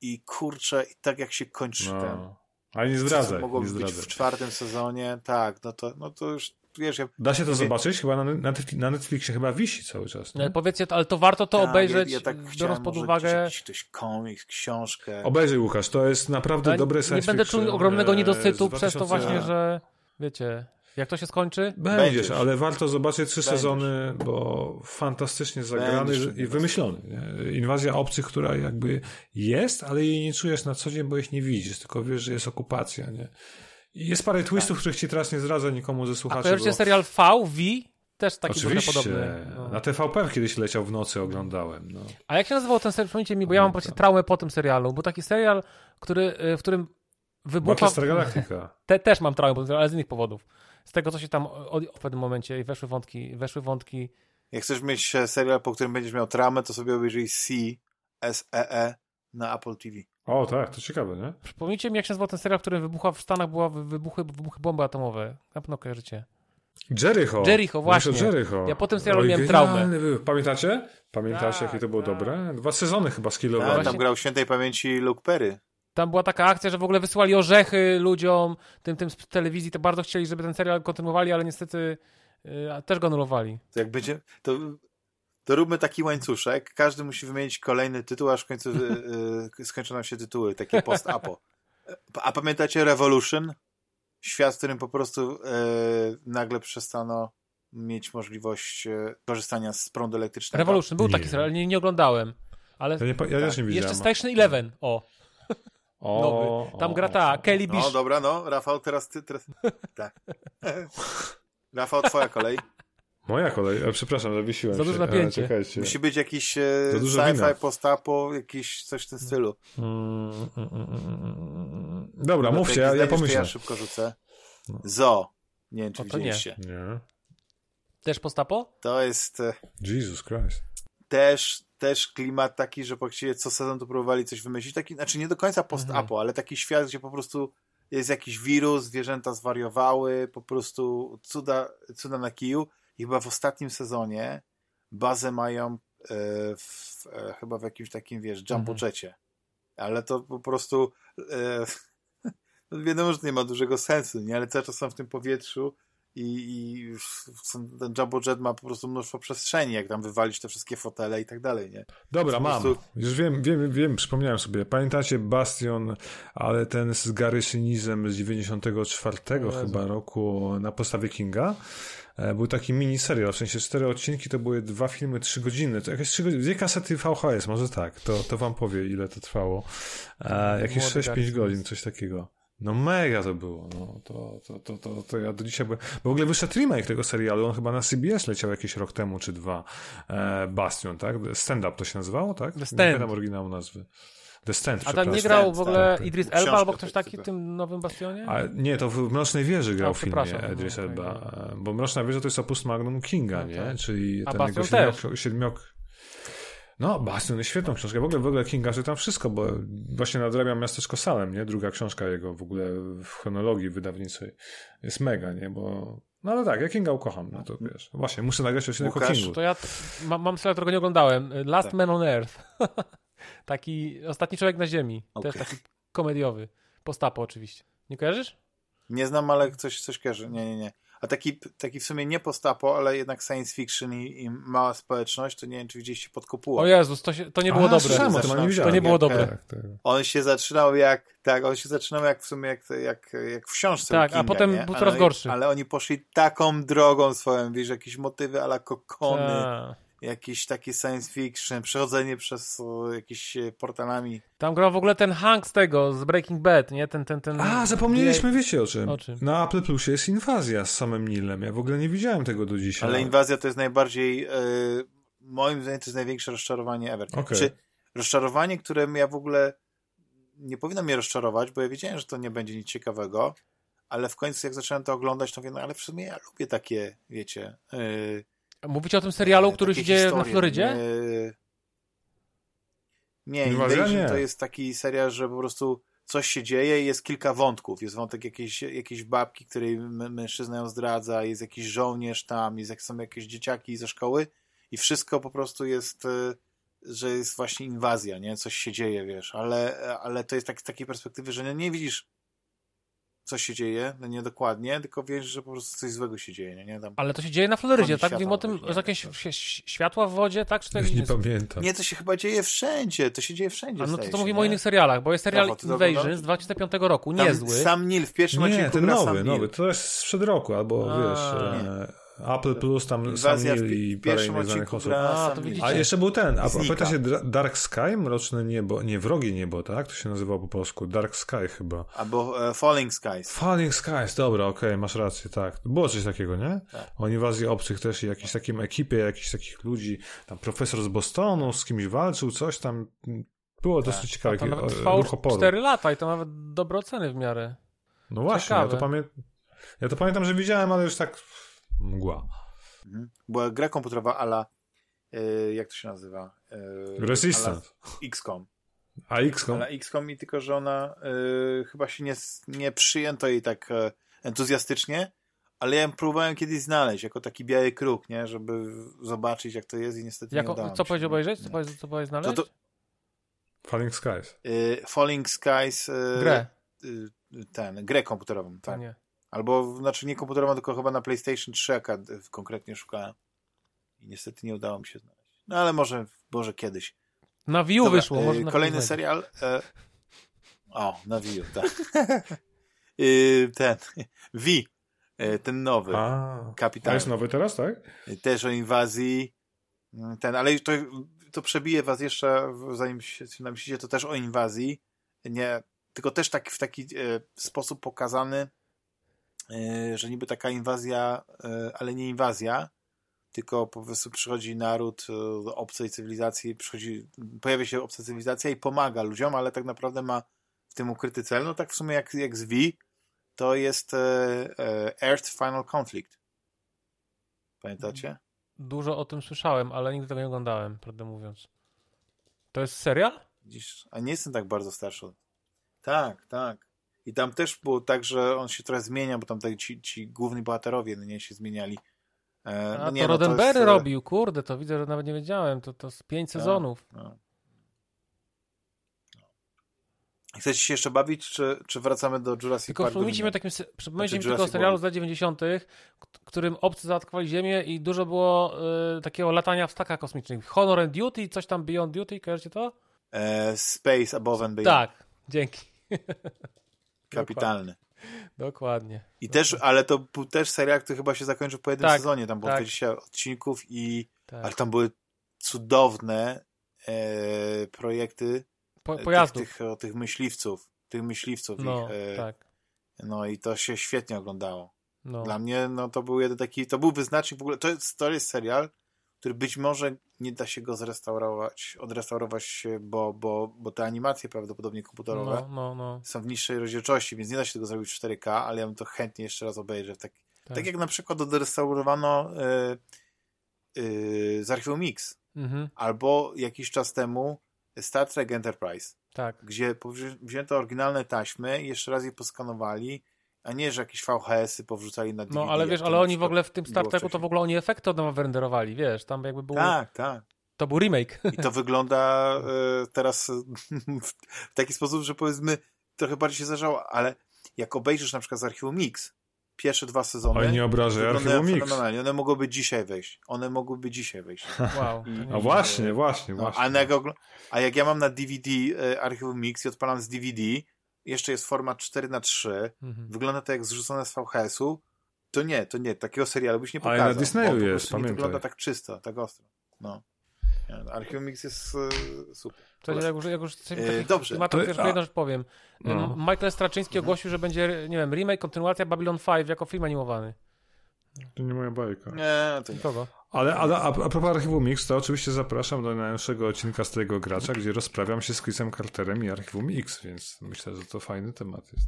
I kurczę, i tak jak się kończy no. ten... Ale nie zdradzaj. Mogło nie być w czwartym sezonie, tak, no to, no to już wiesz, ja, Da się to zobaczyć? Chyba na, na Netflixie chyba wisi cały czas. Ale powiedzcie, ale to warto to tak, obejrzeć, ja, ja tak biorąc pod uwagę... Ktoś komiks, książkę. Obejrzyj Łukasz, to jest naprawdę ja dobre science Nie będę czuł ogromnego niedosytu 2000... przez to właśnie, że wiecie, jak to się skończy? Będziesz, Będziesz. ale warto zobaczyć trzy Będziesz. sezony, bo fantastycznie zagrany Będziesz. i wymyślony. Nie? Inwazja obcych, która jakby jest, ale jej nie czujesz na co dzień, bo ich nie widzisz, tylko wiesz, że jest okupacja. Nie? Jest parę twistów, tak. których ci teraz nie zdradzę nikomu ze słuchaczy. A kojarzycie bo... serial V, V? Też taki Oczywiście. podobny. No. Na TVP kiedyś leciał w nocy, oglądałem. No. A jak się nazywał ten serial? Przypomnijcie mi, bo ja mam właśnie traumę po tym serialu. Był taki serial, który, y, w którym wybucha... Battlestar Galactica. Te, też mam traumę, ale z innych powodów. Z tego, co się tam w pewnym momencie weszły wątki, weszły wątki. Jak chcesz mieć serial, po którym będziesz miał traumę, to sobie obejrzyj C, S-E-E -E na Apple TV. O, tak, to ciekawe, nie? Przypomnijcie mi, jak się nazywał ten serial, w którym wybucha w Stanach była wybuchy, wybuchy bomby atomowe. Na pewno kojarzycie. Jericho. Jericho, właśnie. Jericho. Ja po tym serialu miałem traumę. Pamiętacie? Pamiętacie, tak, jakie to było tak. dobre? Dwa sezony chyba skillowali. Tak, tam grał świętej pamięci Luke Perry. Tam była taka akcja, że w ogóle wysyłali orzechy ludziom, tym, tym z telewizji, to bardzo chcieli, żeby ten serial kontynuowali, ale niestety yy, też go anulowali. To jak będzie, to to róbmy taki łańcuszek, każdy musi wymienić kolejny tytuł, aż w końcu yy, skończą się tytuły, takie post-apo. A pamiętacie Revolution? Świat, w którym po prostu yy, nagle przestano mieć możliwość yy, korzystania z prądu elektrycznego. Revolution, był nie. taki serial, nie, nie oglądałem. Ale ja, nie, ja też nie widziałem. Jeszcze Station Eleven, o. O, Nowy. Tam o, gra ta Kelly Bish. No dobra, no, Rafał, teraz ty, teraz... tak. Rafał, twoja kolej. Moja kolej, e, przepraszam, zawiesiłem Za dużo napięcie. E, Musi być jakiś e, sci-fi, postapo, jakiś coś w tym stylu. Mm, mm, mm, Dobra, mówcie, ja, ja pomyślę. Ja szybko rzucę. No. Zo. Nie wiem, czy to widzieliście. Nie. nie. Też postapo? To jest... Jesus Christ. Też, też klimat taki, że właściwie co sezon to próbowali coś wymyślić. Taki, znaczy nie do końca post-apo, mhm. ale taki świat, gdzie po prostu jest jakiś wirus, zwierzęta zwariowały, po prostu cuda, cuda na kiju i chyba w ostatnim sezonie bazę mają e, w, e, chyba w jakimś takim, wiesz, jumbo mhm. jecie. Ale to po prostu e, wiadomo, że nie ma dużego sensu, nie? Ale cały czas są w tym powietrzu i, i ten jumbo jet ma po prostu mnóstwo przestrzeni, jak tam wywalić te wszystkie fotele i tak dalej, nie? Dobra, mam. Prostu... Już wiem, wiem, wiem, przypomniałem sobie. Pamiętacie Bastion, ale ten z Gary Sinizem z 94 chyba roku na podstawie Kinga? E, był taki mini serial, w sensie cztery odcinki to były dwa filmy, trzy godziny, to jakieś trzy godziny, dwie kasety VHS, może tak, to, to wam powie ile to trwało. E, jakieś 6-5 godzin, coś takiego. No mega to było, no to, to, to, to, to ja do dzisiaj byłem, bo w ogóle wyszedł remake tego serialu, on chyba na CBS leciał jakiś rok temu, czy dwa, e, Bastion, tak? Stand-up to się nazywało, tak? The Stand. Nie oryginału nazwy. Descent, A tam nie grał w ogóle tak. Idris Elba albo ktoś tak, taki tak. w tym nowym Bastionie? A nie, to w Mrocznej Wieży grał A, w filmie przepraszam, Idris no, Elba, okej, bo Mroczna Wieża to jest opus magnum Kinga, No nie? tak. Czyli A ten jego siedmiok... No, Bastion jest świetną książką. W ogóle, w ogóle Kinga czytam wszystko, bo właśnie nadrabiam Miasteczko Salem, nie? Druga książka jego w ogóle w chronologii wydawniczej jest mega, nie? Bo... No ale tak, ja Kinga ukocham, no to wiesz. Właśnie, muszę nagrać odcinek o Łukasz, Kingu. To ja t- mam, mam serial, którego nie oglądałem. Last Tak. Man on Earth. taki Ostatni Człowiek na Ziemi. Okej. Też taki komediowy. Postapo oczywiście. Nie kojarzysz? Nie znam, ale coś, coś kojarzy. Nie, nie, nie. A taki, taki w sumie nie postapo, ale jednak science fiction i, i mała społeczność, to nie wiem, czy widzieliście pod kopułą. O Jezus, to, się, to nie było A, dobre. słyszałem o tym, ale nie To nie było Jak- dobre. Tak, tak. On się zaczynał jak, tak, on się zaczynał jak w sumie, jak, jak, jak w książce Tak, a Kinga, potem nie? był coraz ale, gorszy. Ale oni poszli taką drogą swoją, wiesz, jakieś motywy ala kokony, Ta. Jakieś takie science fiction, przechodzenie przez o, jakieś e, portalami. Tam grał w ogóle ten Hank z tego, z Breaking Bad, nie? Ten, ten, ten... A, zapomnieliśmy, wiecie o czym? O czym? Na Apple Plusie jest inwazja z samym Nilem. Ja w ogóle nie widziałem tego do dzisiaj. Ale inwazja to jest najbardziej, e, moim zdaniem, to jest największe rozczarowanie ever. Okej. Czy rozczarowanie, które ja w ogóle nie powinno mnie rozczarować, bo ja wiedziałem, że to nie będzie nic ciekawego, ale w końcu jak zacząłem to oglądać, to mówię, no ale w sumie ja lubię takie, wiecie... e, Mówicie o tym serialu, e, który się dzieje na. Florydzie? Nie, nie? Invasion Nie. to jest taki serial, że po prostu coś się dzieje i jest kilka wątków. Jest wątek jakiejś, jakiejś babki, której mężczyzna ją zdradza, jest jakiś żołnierz tam, jest, jak są jakieś dzieciaki ze szkoły i wszystko po prostu jest, e, że jest właśnie inwazja, nie? Coś się dzieje, wiesz, ale, ale to jest tak, z takiej perspektywy, że nie, nie widzisz co się dzieje, no nie dokładnie, tylko wiesz, że po prostu coś złego się dzieje, nie? nie? Tam, Ale to się dzieje na Florydzie, tak? świata Mówimy o tym, nie że jakieś światła w wodzie, tak? Czy to Już nie pamiętam. nie, to się chyba dzieje wszędzie, to się dzieje wszędzie, A no to, to mówimy nie? o innych serialach, bo jest serial to Invasion z 2005 roku, niezły. Sam Nil w pierwszym Nie, odcinku ten nowy, nowy. To jest sprzed roku, albo A. wiesz, e, Apple Plus, tam sam Inwazja Neill pi- i parę pierwszym innych znanych odcinku osób. A, Sam. A jeszcze był ten, a pamiętacie Dra- Dark Sky? Mroczne niebo, nie, wrogie niebo, tak? To się nazywało po polsku. Dark Sky chyba. Albo e, Falling Skies. Falling Skies, dobra, okej, masz rację, tak. Było coś takiego, nie? Tak. O inwazji obcych też i jakiejś takiej ekipie, jakichś takich ludzi, tam profesor z Bostonu z kimś walczył, coś tam. Było dosyć A ciekawe, to nawet o, trwało ruch oporu. 4 lata i to nawet dobre oceny w miarę. No właśnie, ja to, pamię... ja to pamiętam, że widziałem, ale już tak mgła. Mhm. Była gra komputerowa ala e, jak to się nazywa? E, Resistance. ala XCOM. A XCOM? Ale XCOM i tylko, że ona e, chyba się nie, nie przyjęto jej tak e, entuzjastycznie, ale ja ją próbowałem kiedyś znaleźć jako taki biały kruk, nie? Żeby zobaczyć jak to jest i niestety nie Jako, udało mi co powiedział obejrzeć? Co Nie. powiedział, co powiedział znaleźć? To- to- Falling Skies. Falling Skies Grę. ten, grę komputerową, To tak. nie. Albo, znaczy nie komputerową, tylko chyba na PlayStation 3 jaka konkretnie szukałem. I niestety nie udało mi się znaleźć. No ale może, może kiedyś. Na Wii Dobra, wyszło. e, Może na kolejny serial. E, o, na Wii tak. E, ten, V, e, ten nowy, A, kapitan. jest nowy teraz, tak? Też o inwazji. Mm, Ten, ale to, to przebije was jeszcze, zanim się namyślicie, to też o inwazji. Nie, tylko też tak, w taki e, sposób pokazany, że niby taka inwazja, e, ale nie inwazja, tylko po prostu przychodzi naród e, obcej cywilizacji, przychodzi, pojawia się obca cywilizacja i pomaga ludziom, ale tak naprawdę ma w tym ukryty cel. No tak w sumie jak, jak z V, to jest e, e, Earth Final Conflict. Pamiętacie? Dużo o tym słyszałem, ale nigdy tego nie oglądałem, prawdę mówiąc. To jest serial? Widzisz, a nie jestem tak bardzo starszy. Tak, tak. I tam też było tak, że on się trochę zmienia, bo tam tak ci, ci główni bohaterowie no nie się zmieniali. E, A no nie, to no Roddenberry jest, e, robił, kurde, to widzę, że nawet nie wiedziałem. To, to z pięć Tak. sezonów. No. Chcecie się jeszcze bawić, czy, czy wracamy do Jurassic Tylko Park? przypomnijcie mi takim, przypomnijcie mi Znaczy tylko o Jurassic serialu z lat 90., k- którym obcy zaatakowali Ziemię i dużo było y, takiego latania w stakach kosmicznych. Honor and Duty, coś tam Beyond Duty, kojarzycie to? E, Space Above and Beyond. Tak, dzięki. Kapitalny. Dokładnie. I też, ale to był też serial, który chyba się zakończył po jednym Tak, sezonie. Tam było tak. 20 odcinków i Tak. ale tam były cudowne e, projekty Po, tych, pojazdów. tych, o tych myśliwców. Tych myśliwców No, ich. E, tak. No i to się świetnie oglądało. No. Dla mnie no to był jeden taki, to był wyznacznik w ogóle, to jest, to jest serial, który być może nie da się go zrestaurować, odrestaurować, bo, bo, bo te animacje prawdopodobnie komputerowe No, no, no. są w niższej rozdzielczości, więc nie da się tego zrobić w 4K, ale ja bym to chętnie jeszcze raz obejrzę. Tak, tak. Tak. jak na przykład odrestaurowano y, y, z Archiwum Mix, Mhm, albo jakiś czas temu Star Trek Enterprise, tak. gdzie wzięto oryginalne taśmy i jeszcze raz je poskanowali, a nie, że jakieś VHS-y powrzucali na DVD. No, ale wiesz, ale oni w ogóle w tym Star było Treku to w ogóle oni efekty od nowa wyrenderowali, wiesz, tam jakby był, Tak, tak. to był remake. I to wygląda e, teraz e, w taki sposób, że powiedzmy trochę bardziej się zdarzało, ale jak obejrzysz na przykład z Archiwum Mix pierwsze dwa sezony, Oj, nie obrażaj wyglądają Archiwum Mix. One mogłyby dzisiaj wejść. One mogłyby dzisiaj wejść. Wow. I- A właśnie, właśnie, No, właśnie. a, jak a jak ja mam na DVD e, Archiwum Mix i odpalam z DVD, jeszcze jest format 4 na 3 Mhm. wygląda to jak zrzucone z VHS-u, to nie, to nie, takiego serialu byś nie Ale pokazał. na Disneyu jest, prostu nie pamiętaj. wygląda tak czysto, tak ostro. No. Nie, Archiwum Mix jest e, super. Jak już, jak już E, dobrze. tematach, To- też a- jedną rzecz powiem. No. Michael Straczyński ogłosił, że będzie, nie wiem, remake, kontynuacja Babylon 5 jako film animowany. To nie moja bajka. Nie, to nie. Kogo? Ale, ale a, a propos Archiwum Mix, to oczywiście zapraszam do najnowszego odcinka z tego gracza, gdzie rozprawiam się z Chrisem Carterem i Archiwum X, więc myślę, że to fajny temat jest.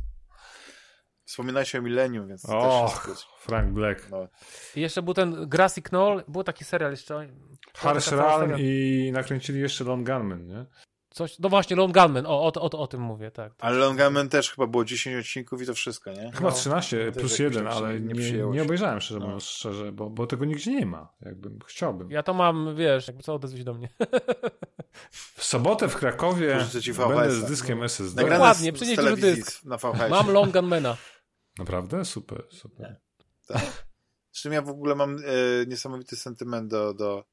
Wspominajcie o Millennium, więc to Och, też jest Frank Black. no. I jeszcze był ten Grassy Knoll, był taki serial jeszcze. Harsh seria. i nakręcili jeszcze Long Gunman, nie? Coś, no właśnie, Lone Gunman, o, o, o, o tym mówię, tak. Ale Longamen też chyba było 10 odcinków i to wszystko, nie? Chyba No, 13 też plus jakoś 1, tak ale nie nie, nie się. obejrzałem szczerze No. mówiąc, szczerze, bo, bo tego nigdzie nie ma. Jakbym chciałbym. Ja to mam, wiesz, jakby co odezwij do mnie. W sobotę w Krakowie będę z dyskiem No. SSD. Dokładnie, z, z przynieś telewizji dysk. na VHS. Mam Lone Gunmana. Naprawdę? Super, super. Zresztą ja w ogóle mam e, niesamowity sentyment do, do,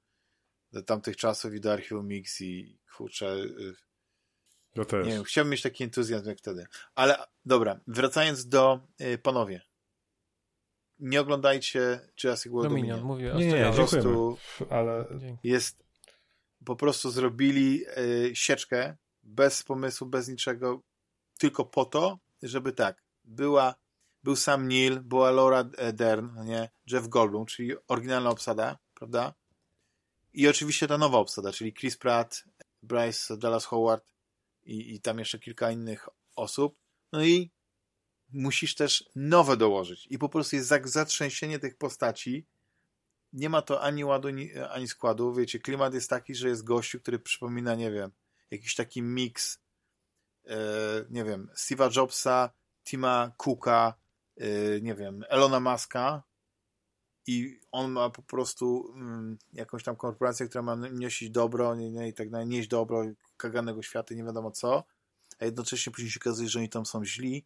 do tamtych czasów i do Archiwum Mix i kurczę, e, Ja też. nie wiem, chciałbym mieć taki entuzjazm jak wtedy. Ale dobra, wracając do e, panowie. Nie oglądajcie Jurassic World Dominion, Dominion. mówię o Nie, nie. Po prostu Ale jest po prostu zrobili y, sieczkę bez pomysłu, bez niczego, tylko po to, żeby tak, była, był sam Neil, była Laura Dern, no nie, Jeff Goldblum, czyli oryginalna obsada, prawda? I oczywiście ta nowa obsada, czyli Chris Pratt, Bryce Dallas Howard i, i tam jeszcze kilka innych osób. No i musisz też nowe dołożyć. I po prostu jest za- zatrzęsienie tych postaci, nie ma to ani ładu, ni- ani składu. Wiecie, klimat jest taki, że jest gościu, który przypomina, nie wiem, jakiś taki miks, e, nie wiem, Steve'a Jobsa, Tima Cooka, e, nie wiem, Elona Muska i on ma po prostu mm, jakąś tam korporację, która ma niosić dobro nie, nie, i tak dalej, nieść dobro kaganego świata nie wiadomo co, a jednocześnie później się okazuje, że oni tam są źli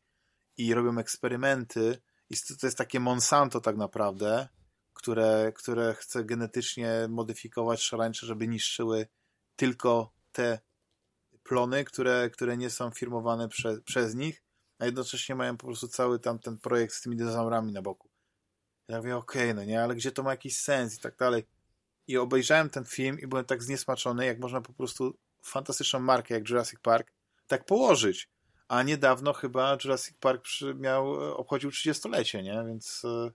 i robią eksperymenty i to jest takie Monsanto tak naprawdę, które, które chce genetycznie modyfikować szarańcze, żeby niszczyły tylko te plony, które, które nie są firmowane prze, przez nich, a jednocześnie mają po prostu cały tam ten projekt z tymi dinozaurami na boku. Ja mówię, okej, no nie, ale gdzie to ma jakiś sens i tak dalej. I obejrzałem ten film i byłem tak zniesmaczony, jak można po prostu fantastyczną markę jak Jurassic Park tak położyć. A niedawno chyba Jurassic Park miał, e, obchodził 30-lecie, nie? Więc e,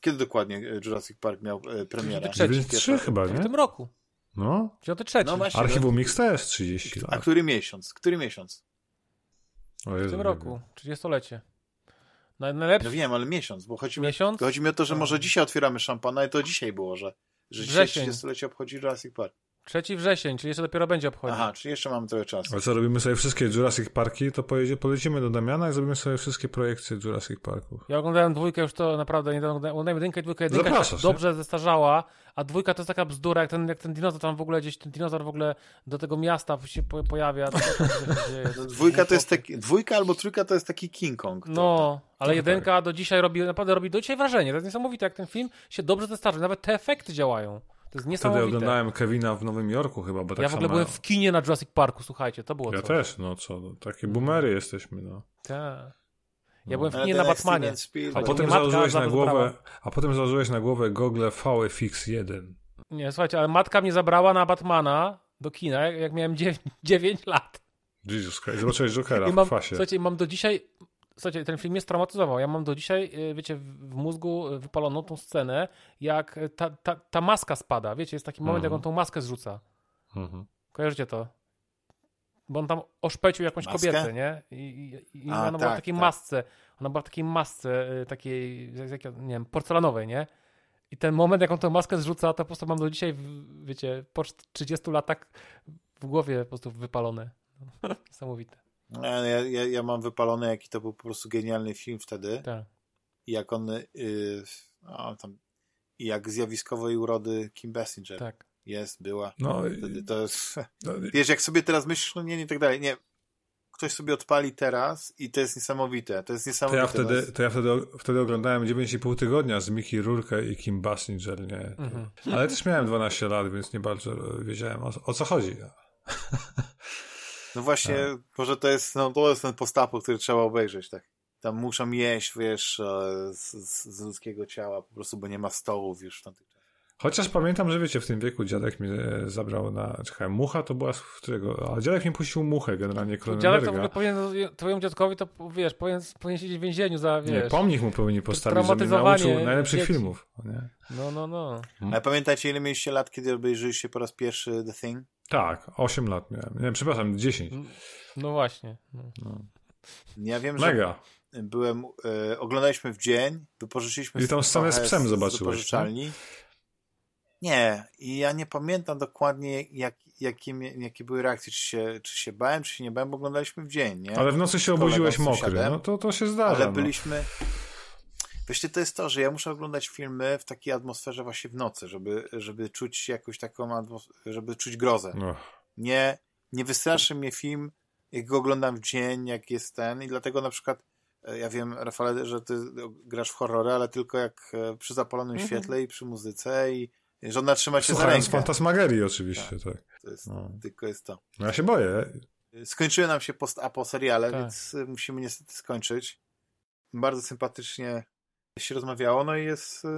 kiedy dokładnie e, Jurassic Park miał e, premierę? Trzeci, 93 chyba, W nie? tym roku. No. 93. No właśnie. Archiwum Mix też 30 A lat. który miesiąc? Który miesiąc? O w tym roku. 30-lecie. Naj- No Najlepszy wiem, ale miesiąc, bo chodzi mi, miesiąc. chodzi mi o to, że może dzisiaj otwieramy szampana i to dzisiaj było, że, że dzisiaj Wrzesień. 30-lecie obchodzi Jurassic Park. 3 wrzesień, czyli jeszcze dopiero będzie obchodził. Aha, czyli jeszcze mamy trochę czasu. A co, robimy sobie wszystkie Jurassic Parki, to pojedzie, polecimy do Damiana i zrobimy sobie wszystkie projekcje Jurassic Parków. Ja oglądałem dwójkę już to naprawdę nie oglądałem jedynkę i dwójkę. Jedynka się Zapraszasz, tak dobrze zestarzała, a dwójka to jest taka bzdura, jak ten, jak ten dinozaur tam w ogóle gdzieś, ten dinozaur w ogóle do tego miasta się po, pojawia. To, to, się dwójka to jest taki, dwójka albo trójka to jest taki King Kong. To, No, ale tak. jedynka do dzisiaj robi, naprawdę robi do dzisiaj wrażenie. To jest niesamowite, jak ten film się dobrze zestarzy. Nawet te efekty działają. To jest Wtedy niesamowite. oglądałem Kevina w Nowym Jorku chyba, bo tak ja w ogóle byłem w kinie na Jurassic Parku, słuchajcie, to było Ja coś. też, no co, no, takie boomery jesteśmy, no. Tak. Ja No. byłem w Ale kinie na Batmanie. A potem założyłeś na głowę, a potem założyłeś na głowę gogle VFX1. Nie, słuchajcie, ale matka mnie zabrała na Batmana do kina, jak, miałem 9, 9 lat. Jesus Christ, zobaczyłeś Jokera I mam, w kwasie. słuchajcie, mam do dzisiaj słuchajcie, ten film mnie straumatyzował. Ja mam do dzisiaj, y, wiecie, w mózgu wypaloną tą scenę, jak ta, ta, ta maska spada. Wiecie, jest taki moment, jak on tą maskę zrzuca. Mhm. Kojarzycie to? Bo on tam oszpecił jakąś Maskę? kobietę, nie? I, i, i A, ona była w tak, takiej tak. masce. Ona była w takiej masce, y, takiej, nie wiem, porcelanowej, nie? I ten moment, jak on tę maskę zrzuca, to po prostu mam do dzisiaj, wiecie, po 30 latach w głowie po prostu wypalone. Niesamowite. Ja, ja, ja, ja mam wypalone, jaki to był po prostu genialny film wtedy. Tak. I jak on, yy, o, tam, i jak zjawiskowej urody Kim Basinger Tak. jest, była. No, i- Wtedy to jest, no, wiesz, jak sobie teraz myślisz, no nie, nie, tak dalej, nie. Ktoś sobie odpali teraz i to jest niesamowite. To jest to niesamowite. ja to wtedy, jest, to ja wtedy, wtedy oglądałem 9,5 tygodnia z Mickey Rourke i Kim Basinger, nie? Mhm. Ale też miałem 12 lat, więc nie bardzo wiedziałem o, o co chodzi. no właśnie, Tak. może to jest, no to jest ten postapu, który trzeba obejrzeć, tak. Tam muszą jeść, wiesz, e, z, z, z ludzkiego ciała, po prostu, bo nie ma stołów już w tamtych czasach. Chociaż pamiętam, że wiecie, w tym wieku dziadek mnie e, zabrał na. Czekaj, mucha to była z którego. A dziadek mi puścił muchę generalnie Dziadek to w ogóle powinien, twojemu dziadkowi to, wiesz, powinien, powinien siedzieć w więzieniu za, Nie, wiesz... pomnik mu powinni postawić, że mnie traumatyzowanie nauczył najlepszych dzieci. filmów. Nie? No, no, no. Ale pamiętacie, ile mieliście lat, kiedy obejrzeliście po raz pierwszy The Thing? Tak, 8 lat miałem. Nie, przepraszam, 10. No właśnie. No. No. Ja wiem, że Mega. byłem, e, oglądaliśmy w dzień, wypożyczyliśmy I tą scenę z psem zobaczyłeś, wypożyczalni. Nie, i ja nie pamiętam dokładnie, jak, jakie, jakie były reakcje, czy się, czy się bałem, czy się nie bałem, bo oglądaliśmy w dzień, nie? Ale w nocy się obudziłeś mokry. No to, to się zdarza. Ale no. Wiecie, to jest to, że ja muszę oglądać filmy w takiej atmosferze właśnie w nocy, żeby, żeby czuć jakąś taką żeby czuć grozę. No. Nie, nie wystraszy mnie film, jak go oglądam w dzień, jak jest ten i dlatego na przykład e, ja wiem, Rafale, że ty grasz w horrory, ale tylko jak e, przy zapalonym Mhm. świetle i przy muzyce i żona trzyma za Słuchając rękę. fantasmagerii oczywiście, tak. To jest, No. Tylko jest to. No ja się boję. Skończyły nam się post-apo seriale, Tak. więc musimy niestety skończyć. Bardzo sympatycznie się rozmawiało, no i jest y,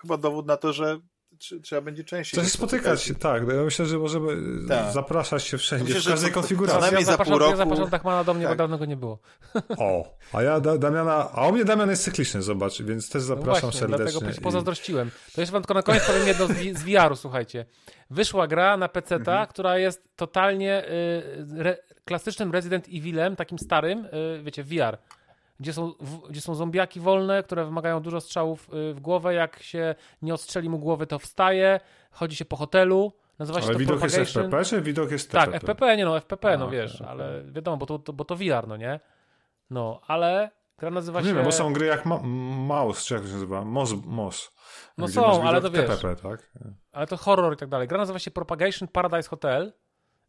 chyba dowód na to, że tr- trzeba będzie częściej Coś się spotykać się, tak. Ja myślę, że możemy Tak. zapraszać się wszędzie, Myślę, w każdej to- to- konfiguracji. co najmniej ja za zapraszam, pół roku- Ja zapraszam Dachmana do mnie, Tak. bo dawno go nie było. O, a ja da, Damiana, a u mnie Damian jest cykliczny, zobacz, więc też No zapraszam właśnie, serdecznie. dlatego i- pozazdrościłem. To jeszcze wam tylko na koniec powiem jedno z VR-u, słuchajcie. Wyszła gra na PC, Mhm. która jest totalnie y, re, klasycznym Resident Evilem, takim starym, y, wiecie, VR. Gdzie są, w, gdzie są zombiaki wolne, które wymagają dużo strzałów y, w głowę. Jak się nie odstrzeli mu głowy, to wstaje. Chodzi się po hotelu. Nazywa się Ale to widok jest. FPP, czy widok jest Tak, TPP? FPP, nie no, FPP, no A, wiesz, okej, ale wiadomo, bo to, to, bo to VR, no nie? No, ale gra nazywa Nie się... wiem, bo są gry jak Ma Mouse, czy jak to się nazywa? Mos, Mos. No są, ale to wiesz. TPP, tak? Ale to horror i tak dalej. Gra nazywa się Propagation Paradise Hotel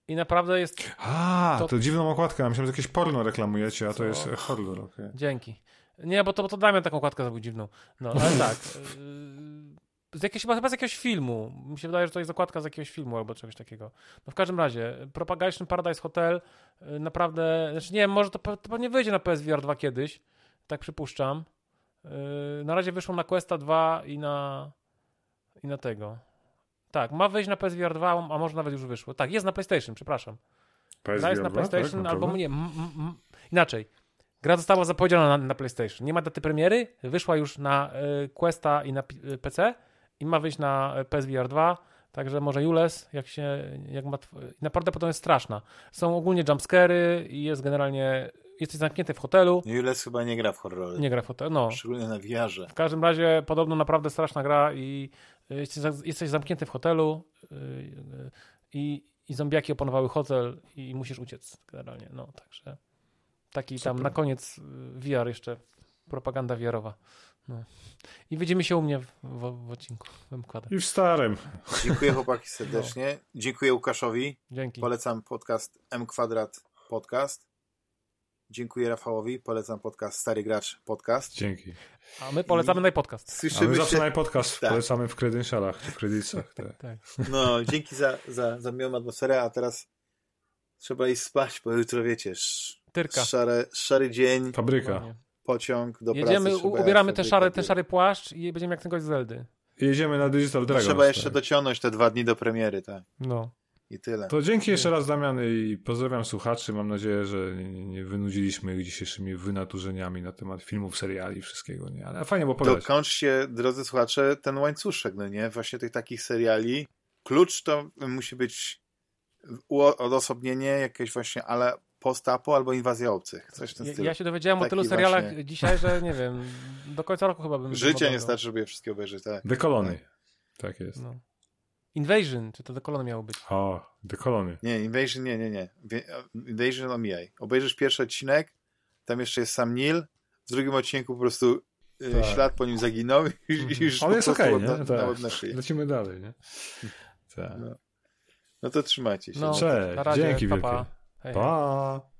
i naprawdę jest... A, To- to, dziwną okładkę. Ja myślałem, że jakieś porno reklamujecie, a to Co? jest e, horror. okej. Dzięki. Nie, bo to, bo to Damian taką okładkę zrobił dziwną. No, ale tak. yy, Z jakiegoś, chyba z jakiegoś filmu. Mi się wydaje, że to jest okładka z jakiegoś filmu albo czegoś takiego. No w każdym razie, Propagation Paradise Hotel yy, naprawdę... Znaczy nie wiem, może to, to pewnie wyjdzie na PSVR 2 kiedyś. Tak przypuszczam. Yy, Na razie wyszło na Questa 2 i na... i na tego. Tak, ma wyjść na PSVR 2, a może nawet już wyszło. Tak, jest na PlayStation, przepraszam. Gra jest na PSVR 2, PlayStation, tak, albo naprawdę? nie. M, m, m, inaczej. Gra została zapowiedziana na, na PlayStation. Nie ma daty premiery, wyszła już na y, Questa i na y, PC i ma wyjść na y, PSVR 2. Także może Jules, jak się. Jak ma, tw- naprawdę potem jest straszna. Są ogólnie jumpscary i jest generalnie. Jesteś zamknięty w hotelu. Jules chyba nie gra w horrory. Nie gra w hotelu. No. Szczególnie na VR-ze. W każdym razie podobno naprawdę straszna gra i jesteś, za- jesteś zamknięty w hotelu y, y, i, i zombiaki opanowały hotel i musisz uciec generalnie. No, także taki tam Super. na koniec y, VR jeszcze propaganda VR-owa. No. I widzimy się u mnie w, w, w odcinku. I w starym. Dziękuję chłopaki serdecznie. Dziękuję Łukaszowi. Dzięki. Polecam podcast M Kwadrat Podcast. Dziękuję Rafałowi. Polecam podcast Stary Gracz Podcast. Dzięki. A my polecamy najpodcast. A my Słyszymy zawsze się... na podcast Tak. polecamy w credentialach, w kredytach. Tak. Tak. No, dzięki za, za, za miłą atmosferę, a teraz trzeba iść spać, bo jutro wiecie, sz, Tyrka. szary, szary dzień, Fabryka. Pociąg do Jedziemy, pracy. u- trzeba ubieramy jechać, te szary, ten szary płaszcz i będziemy jak ten gość z Zeldy. I jedziemy na Digital Dragons. trzeba jeszcze tak. dociągnąć te dwa dni do premiery, tak. No. I tyle. To dzięki jeszcze raz, Damian, i pozdrawiam słuchaczy. Mam nadzieję, że nie, nie wynudziliśmy ich dzisiejszymi wynaturzeniami na temat filmów, seriali, wszystkiego, nie? Ale fajnie, bo pogadać. Dokończcie, drodzy słuchacze, ten łańcuszek, no nie? Właśnie tych takich seriali. Klucz to musi być odosobnienie jakieś właśnie, ale post-apo albo inwazja obcych. Coś w tym Ja, stylu. ja się dowiedziałem o Taki tylu serialach właśnie- dzisiaj, że nie wiem, do końca roku chyba bym Życie nie starczy, żeby je wszystkie obejrzeć, tak. Colony. Tak jest. No. Invasion, czy to The Colony miało być? O, The Colony. Nie, Invasion, nie, nie, nie. Wie- Invasion omijaj. Obejrzysz pierwszy odcinek, tam jeszcze jest sam Neil, w drugim odcinku po prostu y, Tak. ślad po nim zaginął i, i już Ale jest okej, od- nie? Tak. na szyję. Lecimy dalej, nie? Tak. No. No to trzymajcie się. No, Cześć, na razie, dzięki pa, pa. wielkie. Hej, hej. Pa!